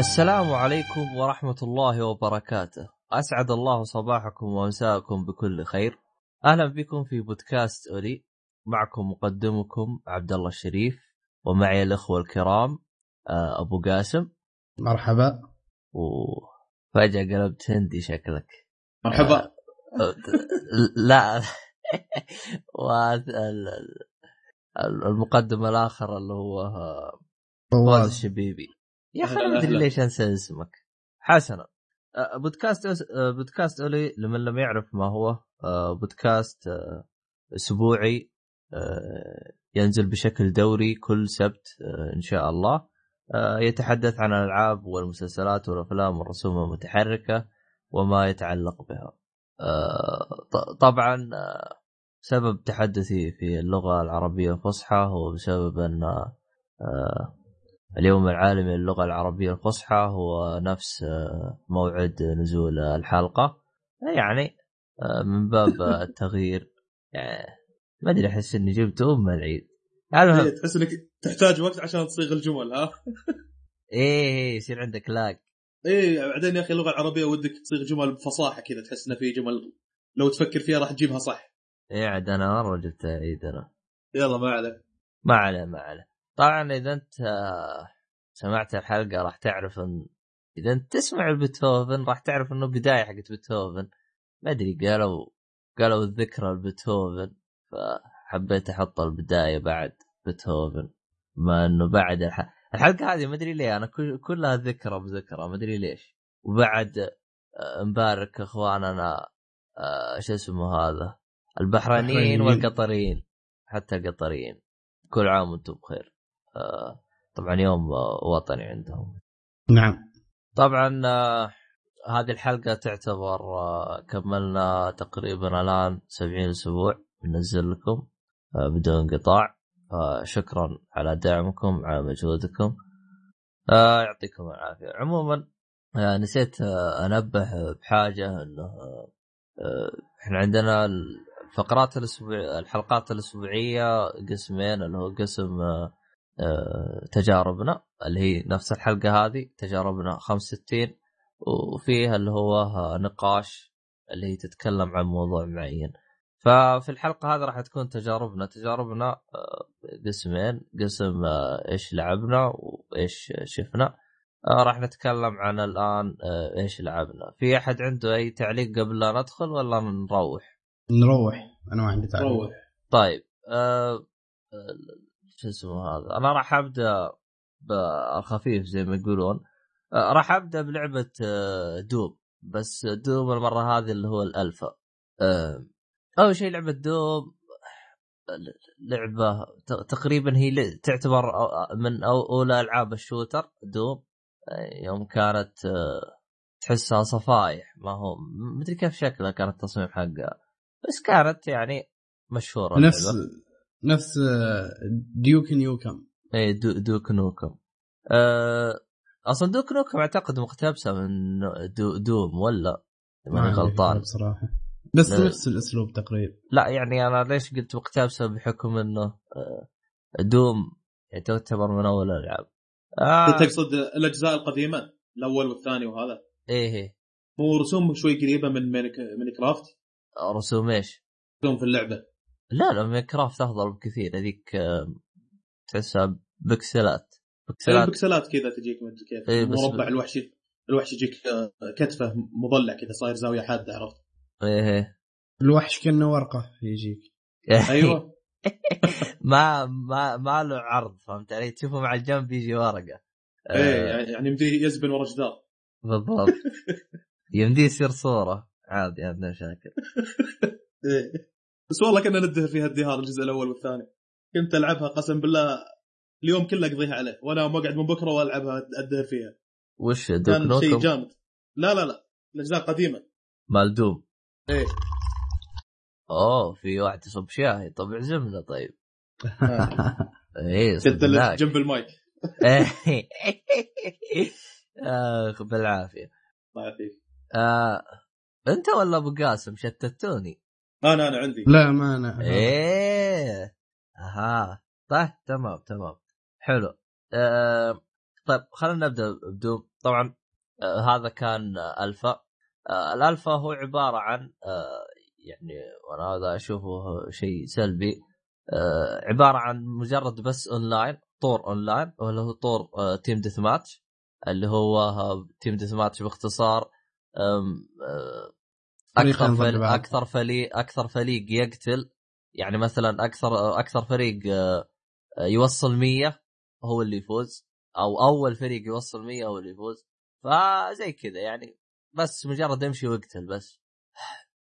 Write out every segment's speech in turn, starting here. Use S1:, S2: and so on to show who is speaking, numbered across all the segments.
S1: السلام عليكم ورحمة الله وبركاته. أسعد الله صباحكم ومساءكم بكل خير. أهلا بكم في بودكاست أولي. معكم مقدمكم عبد الله الشريف ومعي الأخوة الكرام آه، أبو قاسم.
S2: مرحبا.
S1: وفجأة قلبت هندي شكلك.
S3: مرحبا.
S1: آه، لا. والمقدم الآخر اللي هو آه، فواز الشبيبي. يا أخي ما أدري ليش أنسى اسمك. حسنا. آه، بودكاست. آه، بودكاست أولي لمن لم يعرف ما هو آه، بودكاست أسبوعي ينزل بشكل دوري كل سبت إن شاء الله. يتحدث عن الألعاب والمسلسلات والأفلام والرسوم المتحركة وما يتعلق بها. طبعا سبب تحدثي في اللغة العربية الفصحى هو بسبب أن اليوم العالمي للغة العربية الفصحى هو نفس آه، موعد نزول الحلقة. يعني آه، من باب التغيير يعني ما أدري أحس إني جبت ام العيد
S3: إيه تحس إنك تحتاج وقت عشان تصيغ الجمل ها؟
S1: إيه إيه يصير عندك لاج
S3: إيه بعدين يا أخي اللغة العربية ودك تصيغ جمل بفصاحة كذا تحس انه في جمل لو تفكر فيها راح تجيبها صح.
S1: إيه عاد أنا مرة جبت عيد أنا
S3: يلا ما عليه.
S1: ما عليه ما عليه. طبعا إذا أنت سمعت الحلقة راح تعرف إن إذا أنت تسمع بيتهوفن راح تعرف إنه بداية حقت بيتهوفن. ما أدري قالوا قالوا الذكرى لبيتهوفن فحبيت أحط البداية بعد بيتهوفن. ما إنه بعد الح... الحلقة هذه ما أدري ليه أنا كلها ذكرى بذكرى ما أدري ليش. وبعد مبارك إخواننا شو اسمه هذا؟ البحرينيين. والقطريين. حتى القطريين. كل عام وأنتم بخير. طبعا يوم وطني عندهم.
S2: نعم.
S1: طبعا آه، هذه الحلقة تعتبر آه، كملنا تقريبا الآن 70 أسبوع بنزل لكم بدون انقطاع شكرا على دعمكم على مجهودكم. يعطيكم العافية. عموما نسيت أنبه بحاجة إنه إحنا عندنا الفقرات الأسبوع الحلقات الأسبوعية قسمين اللي هو قسم آه، تجاربنا اللي هي نفس الحلقة هذه تجاربنا 65 وفيها اللي هو نقاش اللي هي تتكلم عن موضوع معين. ففي الحلقة هذه راح تكون تجاربنا. تجاربنا آه، قسمين. قسم آه، إيش لعبنا وإيش شفنا. راح نتكلم عن الآن إيش لعبنا. في أحد عنده أي تعليق قبل لا ندخل ولا نروح؟
S2: نروح. أنا ما عندي تعليق. نروح.
S1: طيب أه شو اسمه هذا؟ أنا راح أبدأ بالخفيف زي ما يقولون. آه، راح أبدأ بلعبة آه، دوم. بس دوم المرة هذه اللي هو الألفا. آه، أول شيء لعبة دوم لعبة تقريبا هي تعتبر من أولى ألعاب الشوتر دوم. يوم كانت تحسها صفايح. ما هو مدري كيف شكلها كان التصميم حقها. بس كانت يعني مشهورة
S2: نفس نفس ديوك نيوكم
S1: اي دو دوك نوكم أه أصلا دوك نوكم أعتقد مقتبسة من دو دوم ولا؟ ماني غلطان.
S2: بصراحة. بس لا. نفس الأسلوب تقريبا.
S1: لا يعني أنا ليش قلت مقتبسة بحكم إنه أه دوم يعني تعتبر من أول الالعاب
S3: آه. تقصد الأجزاء القديمة الأول والثاني وهذا؟
S1: إيه إيه.
S3: هو رسوم شوي قريبة من ميني كرافت
S1: رسوم إيش؟
S3: رسوم في اللعبة.
S1: لا لا Minecraft أفضل بكثير. هذيك تحسها بكسلات.
S3: بكسلات. بكسلات كذا تجيك ما كيف. إيه مربع الوحش الوحش يجيك آه، كتفه مضلع كذا صاير زاوية حادة عرفت؟
S1: إيه, إيه.
S2: الوحش كأنه ورقة يجيك.
S3: أيوه.
S1: ما ما ما له عرض فهمت علي؟ تشوفه مع الجنب يجي ورقة.
S3: إيه يعني, يعني يمديه يزبن ورا جدار.
S1: بالضبط. يمديه يصير صورة. عادي عندنا مشاكل.
S3: إيه. بس والله كنا ندهر فيها الدهار الجزء الأول والثاني. كنت ألعبها قسم بالله اليوم كله أقضيها عليه وأنا مقعد من بكرة وألعبها ادهر فيها.
S1: وش
S3: كان شيء جامد. لا لا لا الأجزاء قديمة.
S1: مال دوم.
S3: إيه.
S1: أوه في واحد يصب شاهي. طب اعزمنا طيب.
S3: إيه جنب المايك.
S1: اخ بالعافية.
S3: الله يعافيك.
S1: آه، أنت ولا أبو قاسم شتتوني؟
S3: أنا أنا عندي.
S2: لا ما أنا.
S1: إيه. أها. طيب تمام تمام. حلو. أه... طيب خلينا نبدأ بدوم. طبعا آه هذا كان آه ألفا. آه الألفا هو عبارة عن آه يعني وأنا هذا أشوفه شيء سلبي. آه عبارة عن مجرد بس اونلاين طور اونلاين واللي هو طور آه team deathmatch اللي هو آه، team deathmatch باختصار آه
S2: أكثر
S1: فريق. أكثر فريق أكثر فريق يقتل يعني مثلا أكثر أكثر فريق آه، آه، يوصل 100 هو اللي يفوز أو أول فريق يوصل 100 هو اللي يفوز. فزي كذا يعني. بس مجرد امشي واقتل بس.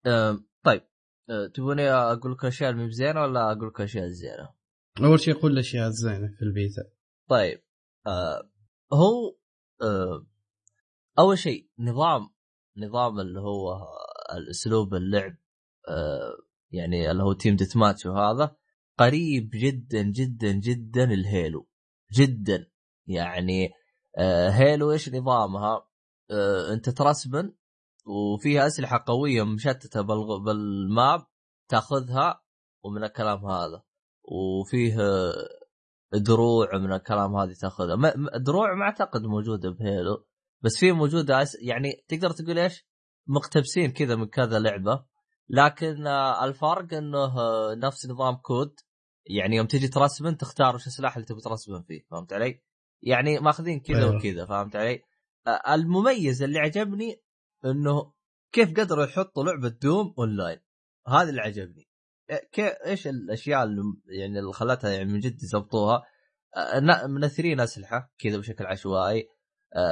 S1: آم، طيب. آه، تبوني أقول لكم أشياء اللي مو بزينه ولا أقول لكم أشياء زينه؟
S2: أول شيء قول الأشياء الزينة في البيتا
S1: طيب. آه هو آه أول شيء نظام نظام اللي هو الأسلوب اللعب آه يعني اللي هو team deathmatch وهذا قريب جدا جدا جدا ال Halo جدا يعني آه Halo إيش نظامها؟ آه أنت ترسبن وفيها أسلحة قوية مشتتة بالماب تأخذها ومن الكلام هذا وفيه دروع من الكلام هذه تأخذها دروع ما أعتقد موجودة بهيلو بس في موجودة. يعني تقدر تقول إيش مقتبسين كذا من كذا لعبة لكن آه، الفرق إنه آه، نفس نظام كود يعني يوم تجي ترسبن تختار وش السلاح اللي تبي ترسبن فيه فهمت علي؟ يعني ماخذين كذا
S2: أيوه.
S1: وكذا فهمت علي؟ آه، المميز اللي عجبني إنه كيف قدروا يحطوا لعبة دوم أونلاين هذا اللي عجبني كيف إيش الأشياء اللي يعني اللي خلتها يعني من جد يضبطوها منثرين أسلحة كذا بشكل عشوائي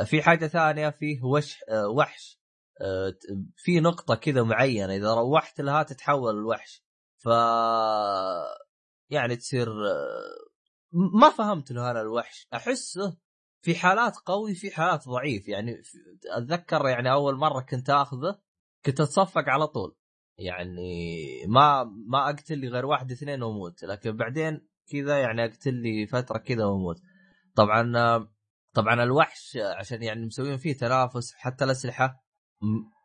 S1: في حاجة ثانية فيه وش وحش في نقطة كذا معينة إذا روحت لها تتحول الوحش ف يعني تصير آه، ما فهمت له أنا الوحش. أحسه في حالات قوي في حالات ضعيف. يعني أتذكر يعني أول مرة كنت آخذه كنت أتصفق على طول. يعني ما ما أقتل لي غير واحد اثنين وأموت. لكن بعدين كذا يعني أقتل لي فترة كذا وأموت. طبعا طبعا الوحش عشان يعني مسويين فيه تنافس حتى الأسلحة. م-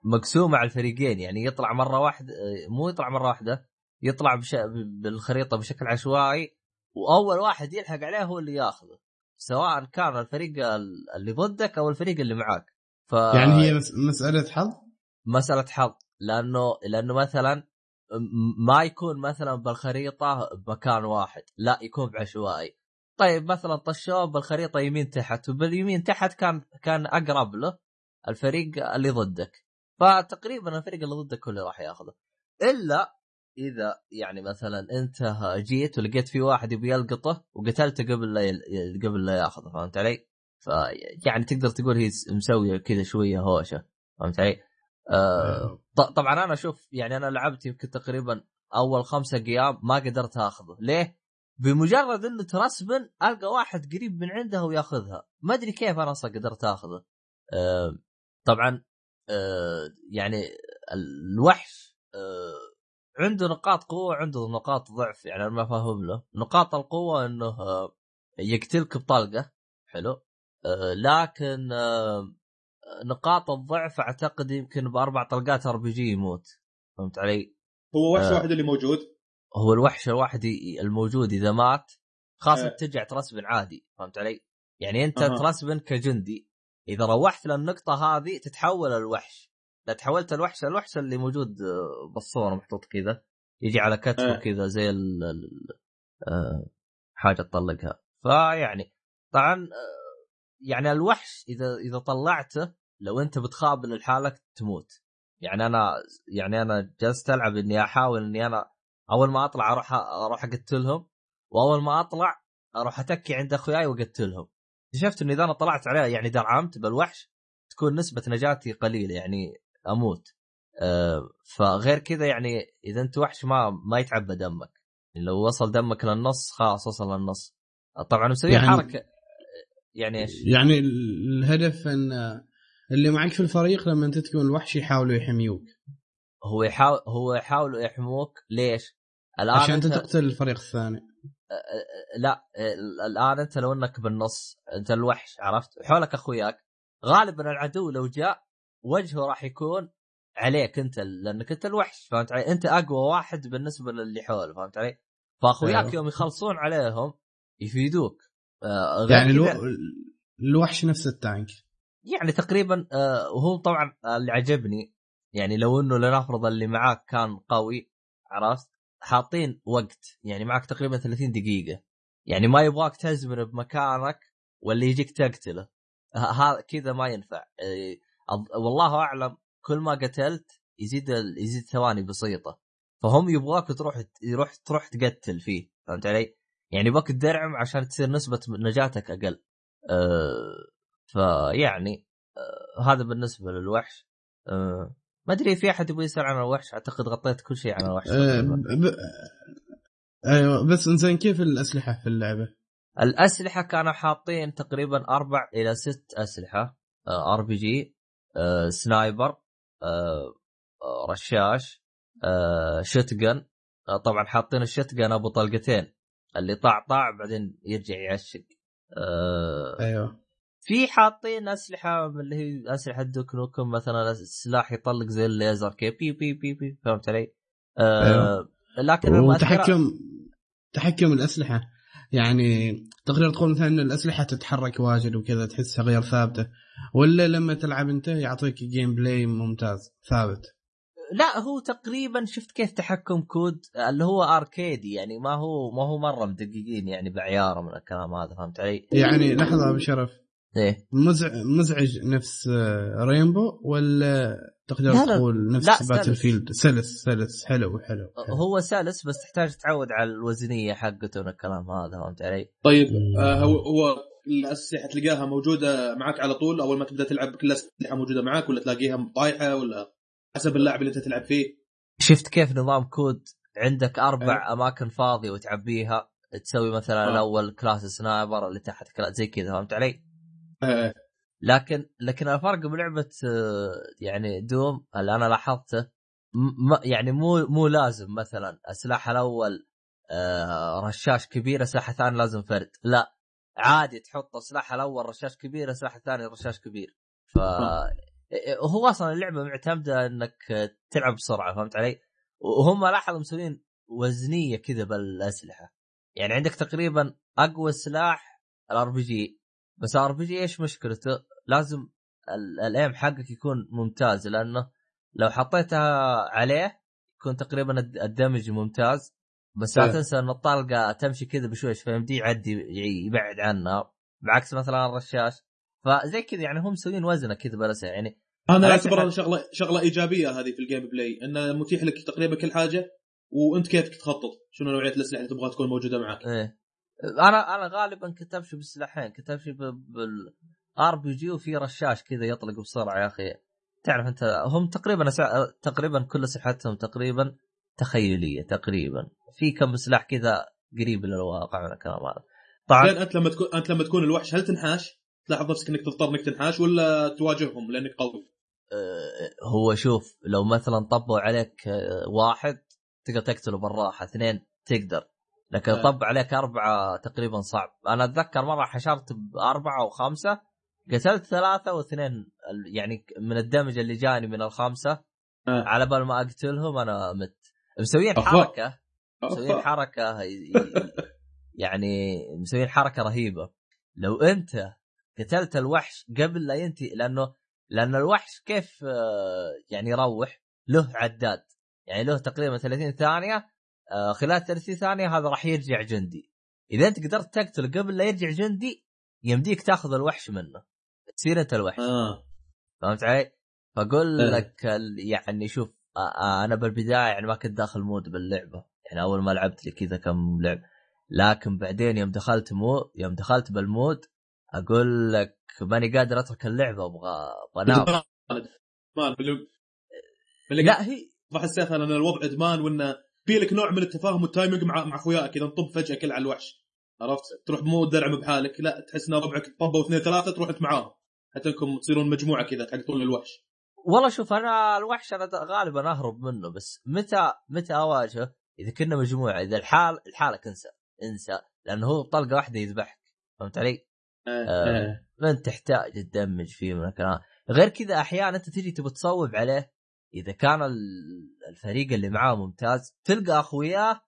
S1: مقسومة على الفريقين يعني يطلع مرة واحدة مو يطلع مرة واحدة يطلع بش... بالخريطة بشكل عشوائي وأول واحد يلحق عليه هو اللي ياخذه سواء كان الفريق ال- اللي ضدك أو الفريق اللي معاك. ف
S2: يعني هي مس- مسألة حظ؟
S1: مسألة حظ لأنه لأنه مثلا ما يكون مثلا بالخريطة بمكان واحد لا يكون بعشوائي. طيب مثلا طشوه بالخريطة يمين تحت وباليمين تحت كان كان أقرب له الفريق اللي ضدك فتقريبا الفريق اللي ضدك اللي راح ياخذه إلا إذا يعني مثلا أنت جيت ولقيت في واحد يبي يلقطه وقتلته قبل لا يل... قبل لا ياخذه فهمت علي؟ ف يعني تقدر تقول هي مسوية كذا شوية هوشة فهمت علي؟ آه طبعا أنا أشوف يعني أنا لعبت يمكن تقريبا أول خمسة قيام ما قدرت أخذه ليه؟ بمجرد إنه ترسبن ألقى واحد قريب من عنده وياخذها ما أدري كيف أنا أصلا قدرت أخذه آه طبعا آه يعني الوحش آه عنده نقاط قوة وعنده نقاط ضعف يعني أنا ما فاهم له نقاط القوة إنه آه يقتلك بطلقة حلو لكن نقاط الضعف أعتقد يمكن بأربع طلقات أر بي جي يموت فهمت علي؟
S3: هو وحش
S1: آه.
S3: واحد اللي موجود
S1: هو الوحش الواحد الموجود إذا مات
S3: آه.
S1: انت ترجع ترسبن عادي فهمت علي؟ يعني أنت
S3: أها.
S1: ترسبن كجندي إذا روحت للنقطة هذه تتحول الوحش. إذا تحولت الوحش الوحش اللي موجود بالصورة محطوط كذا يجي على كتفه
S3: آه.
S1: كذا زي ال آه، حاجة تطلقها. فيعني طبعا آه، يعني الوحش إذا إذا طلعته لو أنت بتخابن لحالك تموت. يعني أنا يعني أنا جلست ألعب إني أحاول إني أنا أول ما أطلع أروح أروح أقتلهم وأول ما أطلع أروح أتكي عند أخوياي وأقتلهم. اكتشفت إنه إذا أنا طلعت عليه يعني درعمت بالوحش تكون نسبة نجاتي قليلة يعني أموت. أه فغير كذا يعني إذا أنت وحش ما ما يتعبى دمك. يعني لو وصل دمك للنص خلاص وصل للنص. طبعا مسوي
S2: يعني-
S1: يعني حركة يعني إيش؟
S2: يعني ال- الهدف إن اللي معك في الفريق لما أنت تكون الوحش يحاولوا يحميوك.
S1: هو يحاول هو يحاولوا يحموك. ليش؟ الآن
S2: عشان
S1: أنت
S2: تقتل الفريق الثاني.
S1: لا الآن أنت لو إنك بالنص أنت الوحش عرفت حولك أخوياك غالبا العدو لو جاء وجهه راح يكون عليك أنت لأنك أنت الوحش فهمت علي؟ أنت أقوى واحد بالنسبة للي حوله فهمت علي؟ فأخوياك
S2: أيوه.
S1: يوم يخلصون عليهم يفيدوك آه، غير
S2: يعني
S1: ألو...
S2: الوحش نفس التانك
S1: يعني تقريبا آه وهو طبعا اللي عجبني يعني لو إنه لنفرض اللي معاك كان قوي عرفت حاطين وقت يعني معك تقريبا 30 دقيقة. يعني ما يبغاك تزمن بمكانك ولا يجيك تقتله. هذا كذا ما ينفع. والله أعلم كل ما قتلت يزيد يزيد ثواني بسيطة. فهم يبغاك تروح يروح تروح تقتل فيه فهمت علي؟ يعني بك تدرعم عشان تصير نسبة نجاتك أقل. أه فيعني أه هذا بالنسبة للوحش. أه ما أدري في أحد يبغى يسأل عن الوحش أعتقد غطيت كل شيء عن الوحش.
S2: أه ب... أيوه بس إنزين كيف الأسلحة في اللعبة؟
S1: الأسلحة كانوا حاطين تقريبا أربع إلى ست أسلحة RPG sniper آه، آه، رشاش آه، shotgun طبعا حاطين ال shotgun أبو طلقتين اللي طاع طاع بعدين يرجع يعشق.
S2: أيوه.
S1: في حاطين أسلحة اللي هي أسلحة Duke Nukem مثلا سلاح يطلق زي الليزر كي بي بي بي بي فهمت علي؟ أيوه. لكن
S2: وتحكم تحكم الأسلحة يعني تقدر تقول مثلا إن الأسلحة تتحرك واجد وكذا تحسها غير ثابتة ولا لما تلعب أنت يعطيك gameplay ممتاز ثابت
S1: لا هو تقريبا شفت كيف تحكم COD اللي هو اركيدي يعني ما هو ما هو مرة مدققين يعني بعيارة من الكلام هذا فهمت علي؟
S2: يعني لحظة أبو شرف
S1: إيه
S2: مزعج مزعج نفس Rainbow ولا تقدر لا تقول نفس Battlefield سلس سلس حلو حلو, حلو.
S1: هو سلس بس تحتاج تتعود على الوزنية حقته الكلام هذا فهمت علي؟
S3: طيب آه هو هو الأسلحة تلقاها موجودة معك على طول أول ما تبدأ تلعب كل الاسلحه موجودة معك ولا تلاقيها طايحه ولا حسب اللاعب اللي أنت تلعب فيه
S1: شفت كيف نظام COD عندك أربع أه. أماكن فاضية وتعبيها تسوي مثلا أه. الأول class sniper اللي تحت class زي كذا فهمت علي؟
S3: أه.
S1: لكن لكن الفرق بلعبه يعني Doom اللي أنا لاحظته يعني مو مو لازم مثلا السلاح الأول آه، رشاش كبير السلاح الثاني لازم فرد. لا عادي تحط السلاح الأول رشاش كبير السلاح الثاني رشاش كبير. ف هو أصلا اللعبة معتمدة إنك تلعب بسرعة فهمت علي؟ وهم لاحظوا مسوين وزنية كذا بالأسلحة. يعني عندك تقريبا أقوى سلاح ال RPG. بس ال RPG إيش مشكلته؟ لازم ال aim حقك يكون ممتاز لأنه لو حطيتها عليه يكون تقريبا ال damage ممتاز. بس لا تنسى إن الطلقه تمشي كذا بشويش فيمدي يعدي يبعد عنها. بعكس مثلا الرشاش. فزي كذا يعني هم مسوين وزنة كذا بالأسلحة يعني
S3: أنا اعتبرها شغلة شغلة إيجابية هذه في ال gameplay انه متيح لك تقريبا كل حاجة وأنت كيفك تخطط؟ شنو نوعية الأسلحة اللي تبغى تكون موجودة معك؟
S1: إيه. أنا أنا غالبا كنت امشي بالسلاحين كنت امشي بال RPG وفي رشاش كذا يطلق بسرعة يا أخي تعرف أنت هم تقريبا تقريبا كل اسلحتهم تقريبا تخيلية تقريبا في كم سلاح كذا قريب للواقع من الكلام هذا
S3: طبعا أنت لما تكون أنت لما تكون الوحش هل تنحاش؟ تلاحظ نفسك إنك تضطر إنك تنحاش ولا تواجههم لأنك قوي؟
S1: أه هو شوف لو مثلا طبوا عليك أه، واحد تقدر تقتله بالراحة اثنين تقدر لكن أه. طب عليك أربعة تقريبا صعب. أنا أتذكر مرة حشرت بأربعة وخمسه قتلت ثلاثة واثنين يعني من الدمج اللي جاني من الخمسة. أه. على بال ما أقتلهم أنا مت. مسويين حركة. مسويين حركة يعني مسويين حركة رهيبة. لو أنت قتلت الوحش قبل لا ينتهي لأنه لأن الوحش كيف آه، يعني يروح؟ له عداد. يعني له تقريبا 30 ثانية آه، خلال 30 ثانية هذا راح يرجع جندي. إذا أنت قدرت تقتله قبل لا يرجع جندي يمديك تاخذ الوحش منه. تصير أنت الوحش.
S3: آه.
S1: فهمت علي؟ فأقول آه. لك يعني شوف أنا بالبداية يعني ما كنت داخل mood باللعبة. يعني أول ما لعبت لي كذا كم لعب. لكن بعدين يوم دخلت مو يوم دخلت بال mood أقول لك ماني قادر أترك اللعبة أبغى
S3: أبغى
S1: لا هي
S3: حسيت أنا إن الوضع إدمان وإنه في لك نوع من التفاهم وال timing مع مع أخوياك إذا انطب فجأة كل على الوحش عرفت تروح مو درعم بحالك لا تحس إن ربعك طبوا اثنين ثلاثة تروح أنت معاهم حتى أنكم تصيرون مجموعة كذا تحققون الوحش
S1: والله شوف أنا الوحش أنا غالبا أهرب منه بس متى متى أواجهه؟ إذا كنا مجموعة إذا الحال لحالك انسى انسى لأنه هو طلقه واحدة يذبحك فهمت علي؟
S3: آه. آه.
S1: ما انت تحتاج تدمج فيه من الكلام غير كذا أحيانا أنت تجي تبي تصوب عليه إذا كان الفريق اللي معاه ممتاز تلقى أخوياه.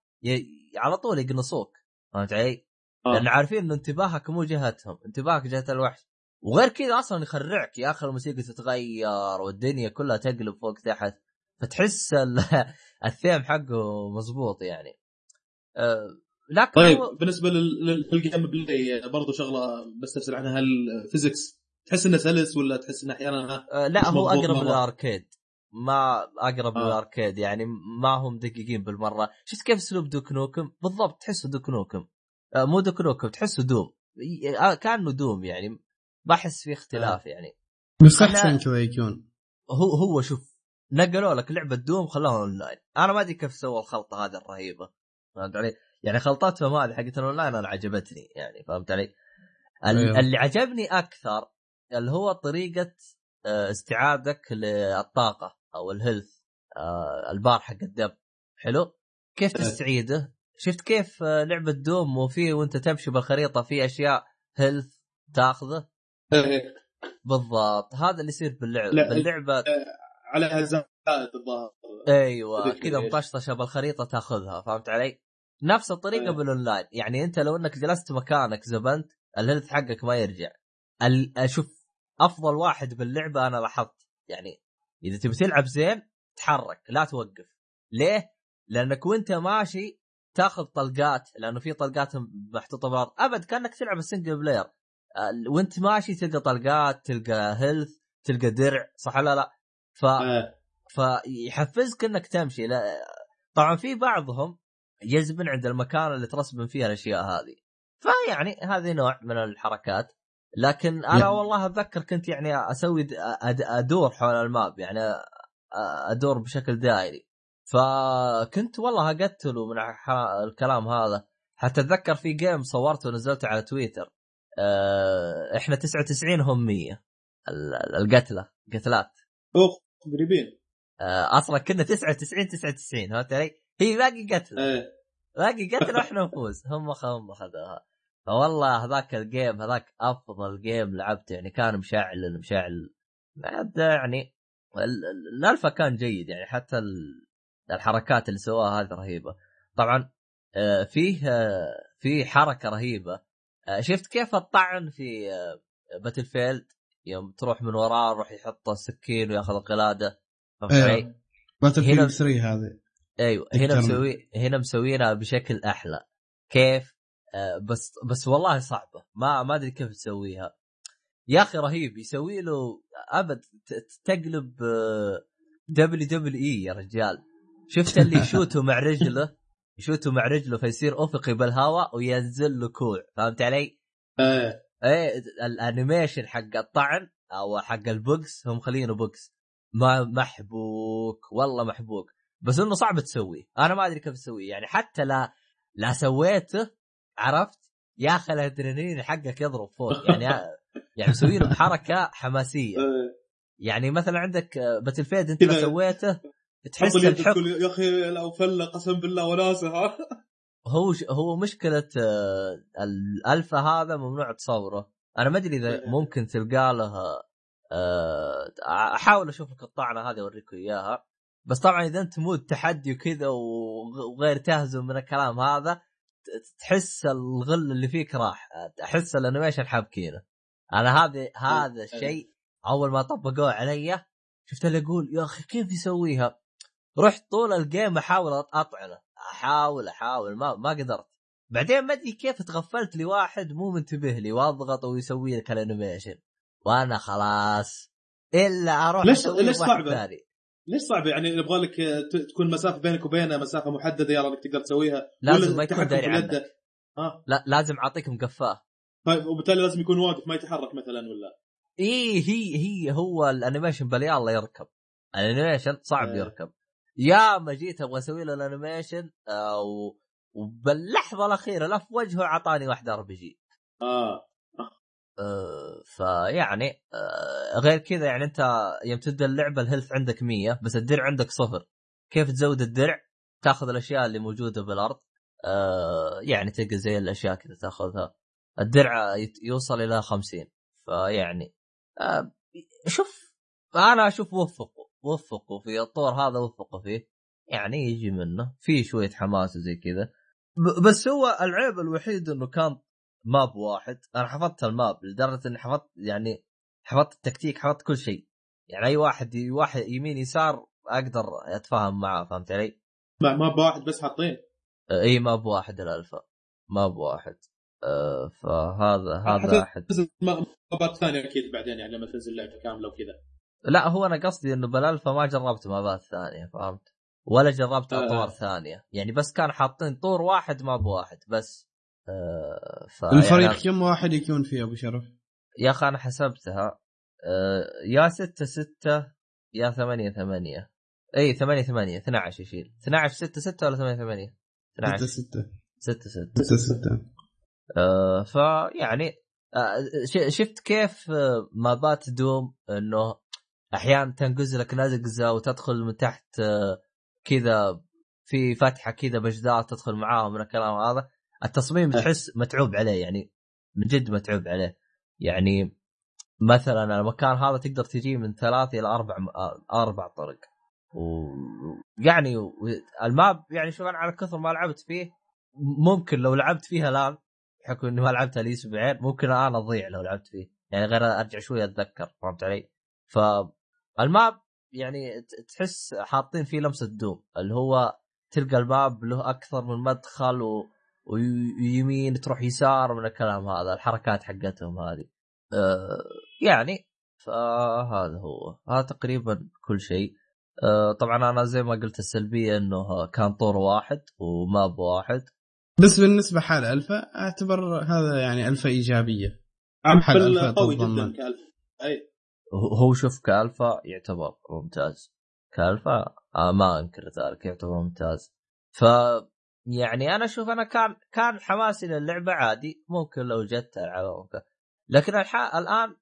S1: على طول يقنصوك فهمت علي؟ آه. لأن عارفين ان انتباهك مو جهتهم انتباهك جهة الوحش وغير كذا أصلا يخرعك يا أخي الموسيقى تتغير والدنيا كلها تقلب فوق تحت فتحس ال- الثيم حقه مزبوط يعني أه لكن
S3: طيب
S1: هو-
S3: بالنسبة لل- لل- لل gameplay برضو شغلة بستفسر عنها هل ال physics تحس إنه سلس ولا تحس إنه أحيانا؟
S1: أه لا هو أقرب.
S3: لل
S1: arcade ما أقرب
S3: آه.
S1: لل arcade يعني ما هم دقيقين بالمرة. شفت كيف أسلوب Duke Nukem؟ بالضبط تحسه Duke Nukem. أه مو Duke Nukem تحسه Doom. آه، كأنه Doom يعني. ما أحس في اختلاف يعني.
S2: بس احسن كذا يكون.
S1: هو هو شوف نقلوا لك لعبة Doom خلاها أونلاين. أنا ما أدري كيف سووا الخلطة هذه الرهيبة. فهمت علي؟ يعني خلطتهم هذه حقت الأونلاين أنا عجبتني يعني فهمت علي؟
S2: أيوه.
S1: اللي عجبني أكثر اللي هو طريقة آه، استعادك للطاقة. أو ال health آه، البار حق الدم حلو؟ كيف
S3: أيه.
S1: تستعيده؟ شفت كيف آه، لعبة دوم وفي وانت تمشي بالخريطة في أشياء health تاخذه؟
S3: إيه،
S1: بالضبط هذا اللي يصير باللعبه
S3: لا،
S1: باللعبة
S3: عليها زائد الظاهر أيوه
S1: كذا. مطشطشه بالخريطه تاخذها فهمت علي؟ نفس الطريقة
S3: أيه.
S1: بالأونلاين يعني أنت لو إنك جلست مكانك زبنت ال health حقك ما يرجع أشوف أفضل واحد باللعبة أنا لاحظت يعني إذا تبي تلعب زين تحرك لا توقف. ليه؟ لأنك وأنت ماشي تاخذ طلقات لأنه في طلقات محطوطة بالارض أبد كأنك تلعب ال single player ال- وأنت ماشي تلقى طلقات تلقى health تلقى درع صح ولا لا؟ ف
S3: آه،
S1: فيحفزك إنك تمشي. لا طبعا في بعضهم يزبن عند المكان اللي ت respawn فيها الأشياء هذه. فيعني هذه نوع من الحركات. لكن
S2: أنا.
S1: والله أتذكر كنت يعني أسوي أدور حول ال map يعني أدور بشكل دائري. فكنت والله أقتله من الكلام هذا. حتى أتذكر في game صورته ونزلته على تويتر. أه، إحنا 99 هم 100 ال- القتلة قتلات.
S3: اوف قريبين.
S1: آه، أصلا كنا 99 99 فهمت علي؟ هي باقي قتل
S3: إيه.
S1: باقي قتل وإحنا نفوز. هم هم خذوها فوالله هذاك الجيم هذاك أفضل جيم لعبته يعني كان مشعل مشعل بعد يعني ال- ال- الألفا كان جيد يعني حتى ال- الحركات اللي سواها هذه رهيبة طبعا آه، فيه آه، في حركة رهيبة آه، شفت كيف الطعن في Battlefield يوم تروح من وراه يروح يحط السكين وياخذ
S2: القلادة.
S1: علي؟
S2: Battlefield 3 هذه
S1: أيوه هنا. مسوي هنا مسوينها بشكل أحلى كيف؟ آه بس بس والله صعبة. ما ما أدري كيف تسويها يا أخي رهيب. يسوي له أبد تقلب WWE يا رجال. شفت اللي يشوته مع رجله؟ يشوته مع رجله فيصير أفقي بالهواء وينزل له كوع. فهمت علي؟
S3: إيه.
S1: إيه ال animation حق الطعن أو حق البوكس هم خلينه بوكس. ما محبوك. والله محبوك. بس إنه صعب تسويه. أنا ما أدري كيف تسويه. يعني حتى لا لا سويته عرفت؟ يا أخي الأدرينالين حقك يضرب فوق. يعني يعني مسوي له بحركة حماسية.
S3: إيه.
S1: يعني مثلا عندك Battlefield أنت لو. سويته تحس
S3: تقول يا أخي لو فله قسم بالله وناسه ها؟
S1: هو ش... هو مشكلة آه، الألفا هذا ممنوع تصوره. أنا ما أدري إذا ممكن تلقى له آه، أحاول أشوف لك الطعنه هذه أوريكم إياها. بس طبعا إذا أنت mode تحدي وكذا وغ- وغير تهزم من الكلام هذا تحس الغل اللي فيك راح. احس ال animation حابكينه أنا هذا هذا الشيء أول ما طبقوه علي شفت اللي يقول يا أخي كيف يسويها؟ رحت طول ال game أحاول أطعنه. أحاول أحاول ما ما قدرت. بعدين ما أدري كيف تغفلت لي واحد مو منتبه لي واضغط ويسوي لك ال animation. وأنا خلاص. إلا أروح
S3: ليش- ليش؟
S1: ثاني.
S3: ليش صعب؟ يعني يبغى لك تكون مسافة بينك وبينه مسافة محددة يلا انك تقدر تسويها.
S1: لازم ما يكون داري عنك.
S3: ها؟
S1: لا لازم اعطيك مقفاه
S3: طيب وبالتالي لازم يكون واقف ما يتحرك مثلا ولا؟
S1: إيه هي هي هو ال animation بلي الله يركب. ال animation صعب
S3: آه.
S1: يركب. يا ما جيت أبغى أسوي له ال animation آه، و- وباللحظة الأخيرة لا في وجهه أعطاني واحدة
S3: RPG.
S1: آه. فيعني آه، غير كذا يعني أنت يوم تبدأ اللعبة ال health عندك 100 بس الدرع عندك صفر. كيف تزود الدرع؟ تاخذ الأشياء اللي موجودة بالأرض آه، يعني تلقى زي الأشياء كذا تاخذها. الدرع يوصل إلى 50 فيعني آه، شوف أنا أشوف وفقوا وفقوا في الطور هذا وفقوا فيه. يعني يجي منه في شوية حماس وزي كذا. بس هو العيب الوحيد إنه كان map واحد أنا حفظت ال map لدرجة إني حفظت يعني حفظت التكتيك حفظت كل شيء. يعني أي واحد واحد يمين يسار أقدر أتفاهم معاه فهمت علي؟
S3: ما map واحد بس حاطين.
S1: اي map واحد الألفا. ماب واحد. آه فهذا هذا احد
S3: مابات ثانية أكيد بعدين يعني لما تنزل لعبة كاملة وكذا.
S1: لا هو أنا قصدي إنه بالألفا ما جربت مابات ثانية فهمت؟ ولا جربت
S3: آه.
S1: أطوار ثانية. يعني بس كان حاطين طور واحد ماب واحد بس. آه
S2: الفريق
S1: يعني
S2: كم واحد يكون فيه أبو شرف؟
S1: يا أخي أنا حسبتها آه يا ستة ستة يا ثمانية ثمانية. إي ثمانية ثمانية 12 يشيل. 12 6 6 ولا 8 8
S2: 6
S1: 12
S2: 6
S1: 6 6
S2: 6 6
S1: آه فيعني آه شفت كيف آه، مابات دوم إنه أحيانا تنقز لك نقزه وتدخل من تحت آه، كذا في فتحة كذا بجدار تدخل معاهم من الكلام هذا. التصميم تحس متعوب عليه يعني من جد متعوب عليه. يعني مثلا المكان هذا تقدر تجيه من ثلاث إلى أربع آه، أربع طرق. ويعني و- ال map يعني شوف أنا على كثر ما لعبت فيه ممكن لو لعبت فيها الآن بحكم إني ما لعبتها لي أسبوعين ممكن الآن أضيع لو لعبت فيه. يعني غير أرجع شوي أتذكر فهمت علي؟ فال map يعني تحس حاطين فيه لمسة دوم اللي هو تلقى ال map له أكثر من مدخل و... ويمين تروح يسار من الكلام هذا الحركات حقتهم هذه. أه يعني فهذا هو. هذا تقريبا كل شيء. أه طبعا أنا زي ما قلت السلبية إنه كان طور واحد وماب واحد.
S2: بس بالنسبة حال ألفا أعتبر هذا يعني ألفا إيجابية. حل ألفا
S3: قوي. جدا كألفا. أي.
S1: هو هو شوف كألفا يعتبر ممتاز. كألفا آه ما أنكر ذلك يعتبر ممتاز. ف يعني أنا أشوف أنا كان كان حماسي للعبه عادي ممكن لو جت العبها ممكن لكن. الآن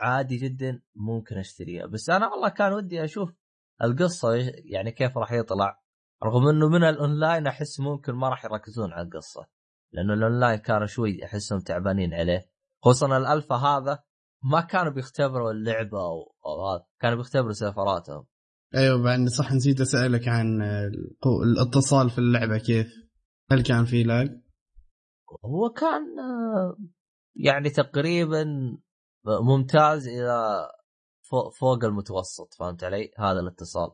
S1: عادي جدا ممكن أشتريها. بس أنا والله كان ودي أشوف القصة يعني كيف راح يطلع. رغم إنه من الأونلاين أحس ممكن ما راح يركزون على القصة. لأنه الأونلاين كانوا شوي أحسهم تعبانين عليه. خصوصا الألفا هذا ما كانوا بيختبروا اللعبة أو, هذا كانوا بيختبروا سيرفراتهم.
S2: أيوه بعد صح نسيت أسألك عن الاتصال في اللعبة كيف؟ هل كان في لاج؟
S1: هو كان آه، يعني تقريبا ممتاز إلى فوق, المتوسط فهمت علي؟ هذا الاتصال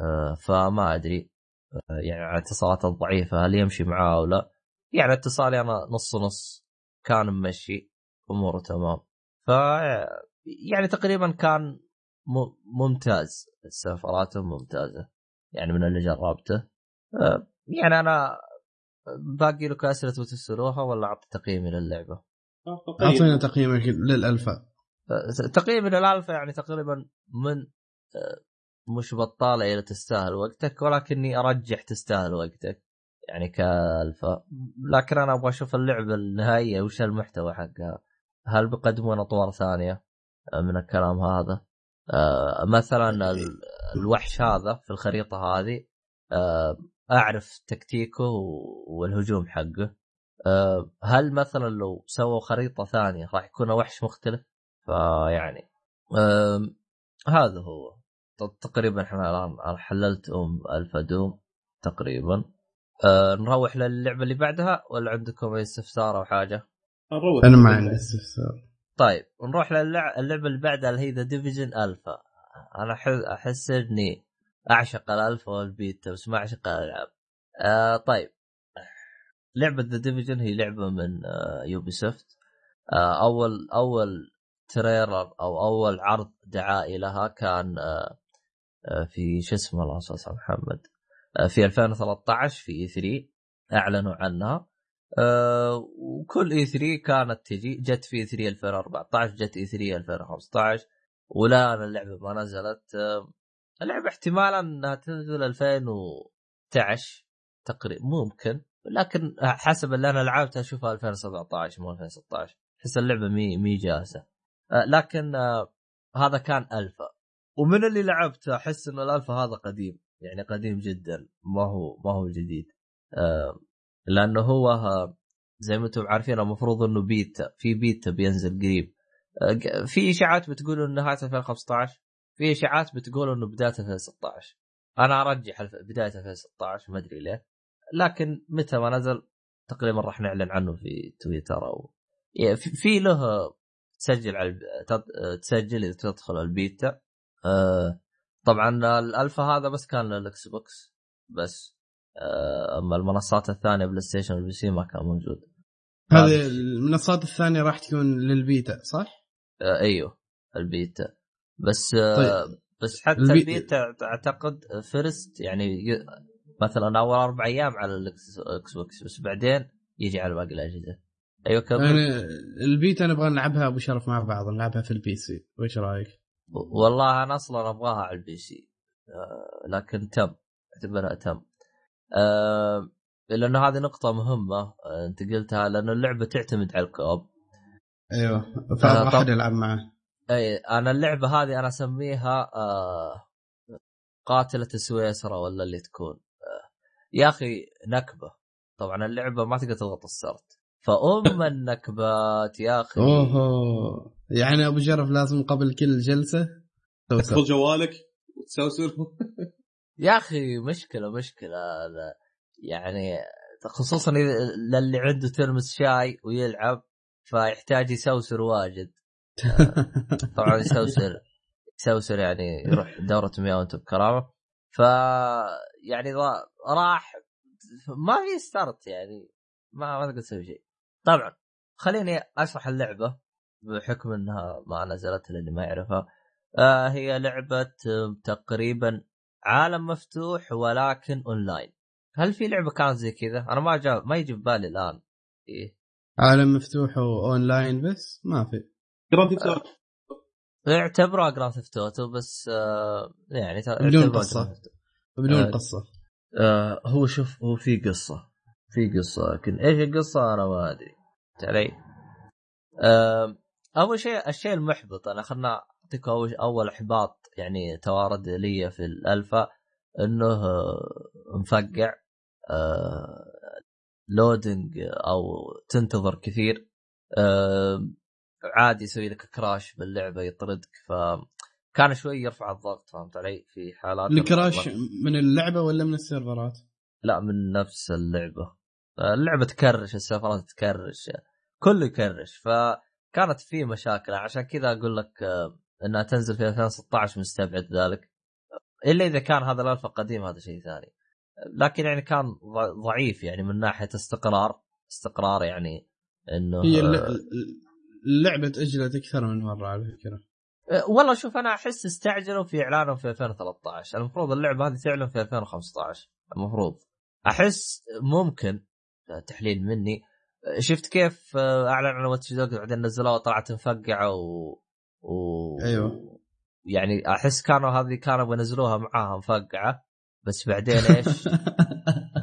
S1: آه، فما أدري آه، يعني على الاتصالات الضعيفة هل يمشي معاه أو لا؟ يعني اتصالي أنا نص نص كان ممشي أموره تمام ف يعني تقريبا كان ممتاز سفراته ممتازة يعني من اللي جربته آه، يعني أنا باقي لكم اسئله بتسالوها ولا أعطي تقييمي للعبه؟
S2: أعطينا تقييمك للالفا
S1: آه، تقييمي للالفا يعني تقريبا من آه، مش بطالة إلى تستاهل وقتك ولكني أرجح تستاهل وقتك يعني كالفا لكن أنا أبغى أشوف اللعبة النهائية وش المحتوى حقها. هل بيقدمون أطوار ثانية؟ آه، من الكلام هذا. آه، مثلا ال- الوحش هذا في الخريطة هذه آه، أعرف تكتيكه و- والهجوم حقه. آه، هل مثلا لو سووا خريطة ثانية راح يكون وحش مختلف؟ فيعني هذا هو. تقريبا إحنا الآن حللت أم الفا دوم تقريبا. آه، نروح للعبة اللي بعدها ولا عندكم أي استفسار أو حاجة؟
S3: نروح.
S2: أنا ما عندي استفسار.
S1: طيب نروح للعبه اللي بعدها اللي هي The Division alpha أنا أحس إني أعشق ال alpha وال beta بس ما أعشق الألعاب. آه طيب. لعبة The Division هي لعبة من آه Ubisoft آه أول أول trailer أو أول عرض دعائي لها كان آه آه في شو اسمه الله صل على محمد. آه في 2013 في E3 أعلنوا عنها. آه وكل E3 كانت تجي جت في E3 2014 جت E3 2015 والان اللعبة ما نزلت. آه اللعبة احتمالا إنها تنزل 2019 تقريبا ممكن لكن حسب اللي أنا لعبتها أشوفها 2017 مو 2016 أحس اللعبة مي مي جاهزه آه لكن آه هذا كان ألفا. ومن اللي لعبته أحس إنه الألفا هذا قديم يعني قديم جدا ما هو ما هو جديد. آه لأنه هو زي ما أنتم عارفين المفروض إنه بيتا في بيتا بينزل قريب. في إشاعات بتقول انه نهاية 2015 في اشاعات بتقول انه بداية 2016 أنا ارجح بداية 2016 ما ادري ليه. لكن متى ما نزل تقريبا راح نعلن عنه في تويتر أو إيه، في- في له تسجل على تسجل إذا تدخل البيتا. آه، طبعا الالفا هذا بس كان لل Xbox بس آه، أما المنصات الثانية PlayStation وال PC ما كان موجود.
S2: هذه المنصات الثانية راح تكون للبيتا صح؟
S1: آه، أيوه البيتا. بس
S2: طيب.
S1: بس حتى
S2: ال
S1: be- ال beta أعتقد first يعني مثلا أول أربع أيام على ال Xbox بس بعدين يجي على باقي الأجهزة. أيوه كمل
S2: أنا البيتا نبغى نلعبها أبو شرف مع بعض نلعبها في ال PC. وش رأيك؟
S1: والله أنا أصلا أبغاها على ال PC. آه، لكن تم أعتبرها تم. آه، لأنه هذه نقطة مهمة آه، أنت قلتها لأنه اللعبة تعتمد على ال
S2: co-op. أيوه
S1: فأبغى
S2: أحد يلعب معه.
S1: اي أنا اللعبة هذه أنا أسميها آه، قاتلة سويسرا ولا اللي تكون. آه، يا أخي نكبة. طبعا اللعبة ما تقدر تضغط ال start فأم النكبات يا أخي.
S2: اوه يعني أبو شرف لازم قبل كل جلسة.
S3: تدخل جوالك وتسوسر
S1: يا أخي مشكلة مشكلة. لا- يعني خصوصا إذا- للي عنده ترمس شاي ويلعب فيحتاج يسوسر واجد. طبعا يسوسر يسوسر يعني يروح دورة مياه وانت بكرامة. ف يعني راح ما في ستارت يعني. ما ما تقدر تسوي شيء. طبعا خليني أشرح اللعبة بحكم إنها ما نزلت للي ما يعرفها. آه هي لعبة آه، تقريبا عالم مفتوح ولكن اونلاين هل في لعبة كانت زي كذا؟ أنا ما جاب ما يجي في بالي الآن. إيه.
S2: عالم مفتوح واونلاين بس ما في.
S3: Grand Theft.
S1: يعتبروها Grand Theft Auto بس آه يعني
S2: بدون
S1: Auto.
S2: بدون
S1: آه.
S2: قصة
S1: آه هو شوف هو في قصة في قصة لكن إيش القصة أنا ما أدري فهمت علي؟ آه أول شيء الشيء المحبط أنا خلنا أعطيك اول أول إحباط يعني توارد لي في الالفا إنه آه، مفقع آه loading أو تنتظر كثير آه عادي يسوي لك crash باللعبة يطردك فكان شوي يرفع الضغط فهمت علي؟ في حالات
S2: الكراش من اللعبة ولا من السيرفرات؟
S1: لا من نفس اللعبة. اللعبة تكرش السيرفرات تكرش كله يكرش فكانت في مشاكل. عشان كذا أقول لك آه، إنها تنزل في 2016 مستبعد ذلك. إلا إذا كان هذا الالفا قديم هذا شيء ثاني. لكن يعني كان ضعيف يعني من ناحية استقرار. استقرار يعني إنه
S2: هي
S1: آه،
S2: اللعبة تأجلت أكثر من مرة على فكرة.
S1: أه، والله شوف أنا أحس استعجلوا في إعلانهم في 2013 المفروض اللعبة هذه تعلن في 2015 المفروض. أحس ممكن أه، تحليل مني. أه، شفت كيف أعلن عن Watch Dogs بعدين نزلوها وطلعت مفقعة و... و...
S2: أيوه.
S1: يعني أحس كانوا هذه كانوا بينزلوها معاها مفقعة. بس بعدين إيش؟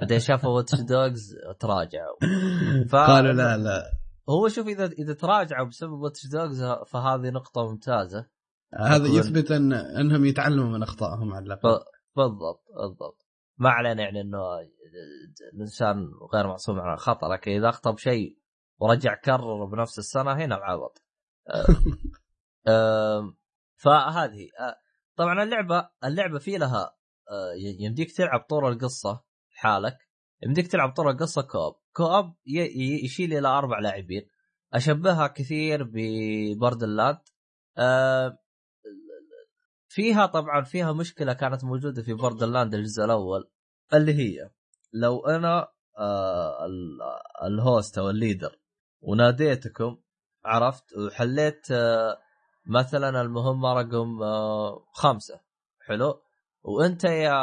S1: بعدين شافوا Watch Dogs تراجعوا. ف-
S2: قالوا لا لا.
S1: هو شوف إذا إذا تراجعوا بسبب واتش دوجز فهذه نقطة ممتازة.
S2: هذا يثبت ان أنهم يتعلموا من أخطائهم على
S1: الأقل. بالضبط بالضبط. ما علينا يعني إنه الإنسان غير معصوم عن الخطأ لكن إذا أخطأ بشيء ورجع كرر بنفس السنة هنا العبط. أم- أم، فهذه أه، طبعا اللعبة اللعبة في لها أه، يمديك تلعب طول القصة حالك يمديك تلعب طول القصة co-op. co-op يشيل إلى أربع لاعبين. أشبهها كثير ب Borderlands أه، فيها طبعا فيها مشكلة كانت موجودة في Borderlands الجزء الأول اللي هي لو أنا ال- الـ host أو ال leader وناديتكم عرفت وحليت آه مثلا المهمه رقم آه خمسة. حلو؟ وأنت يا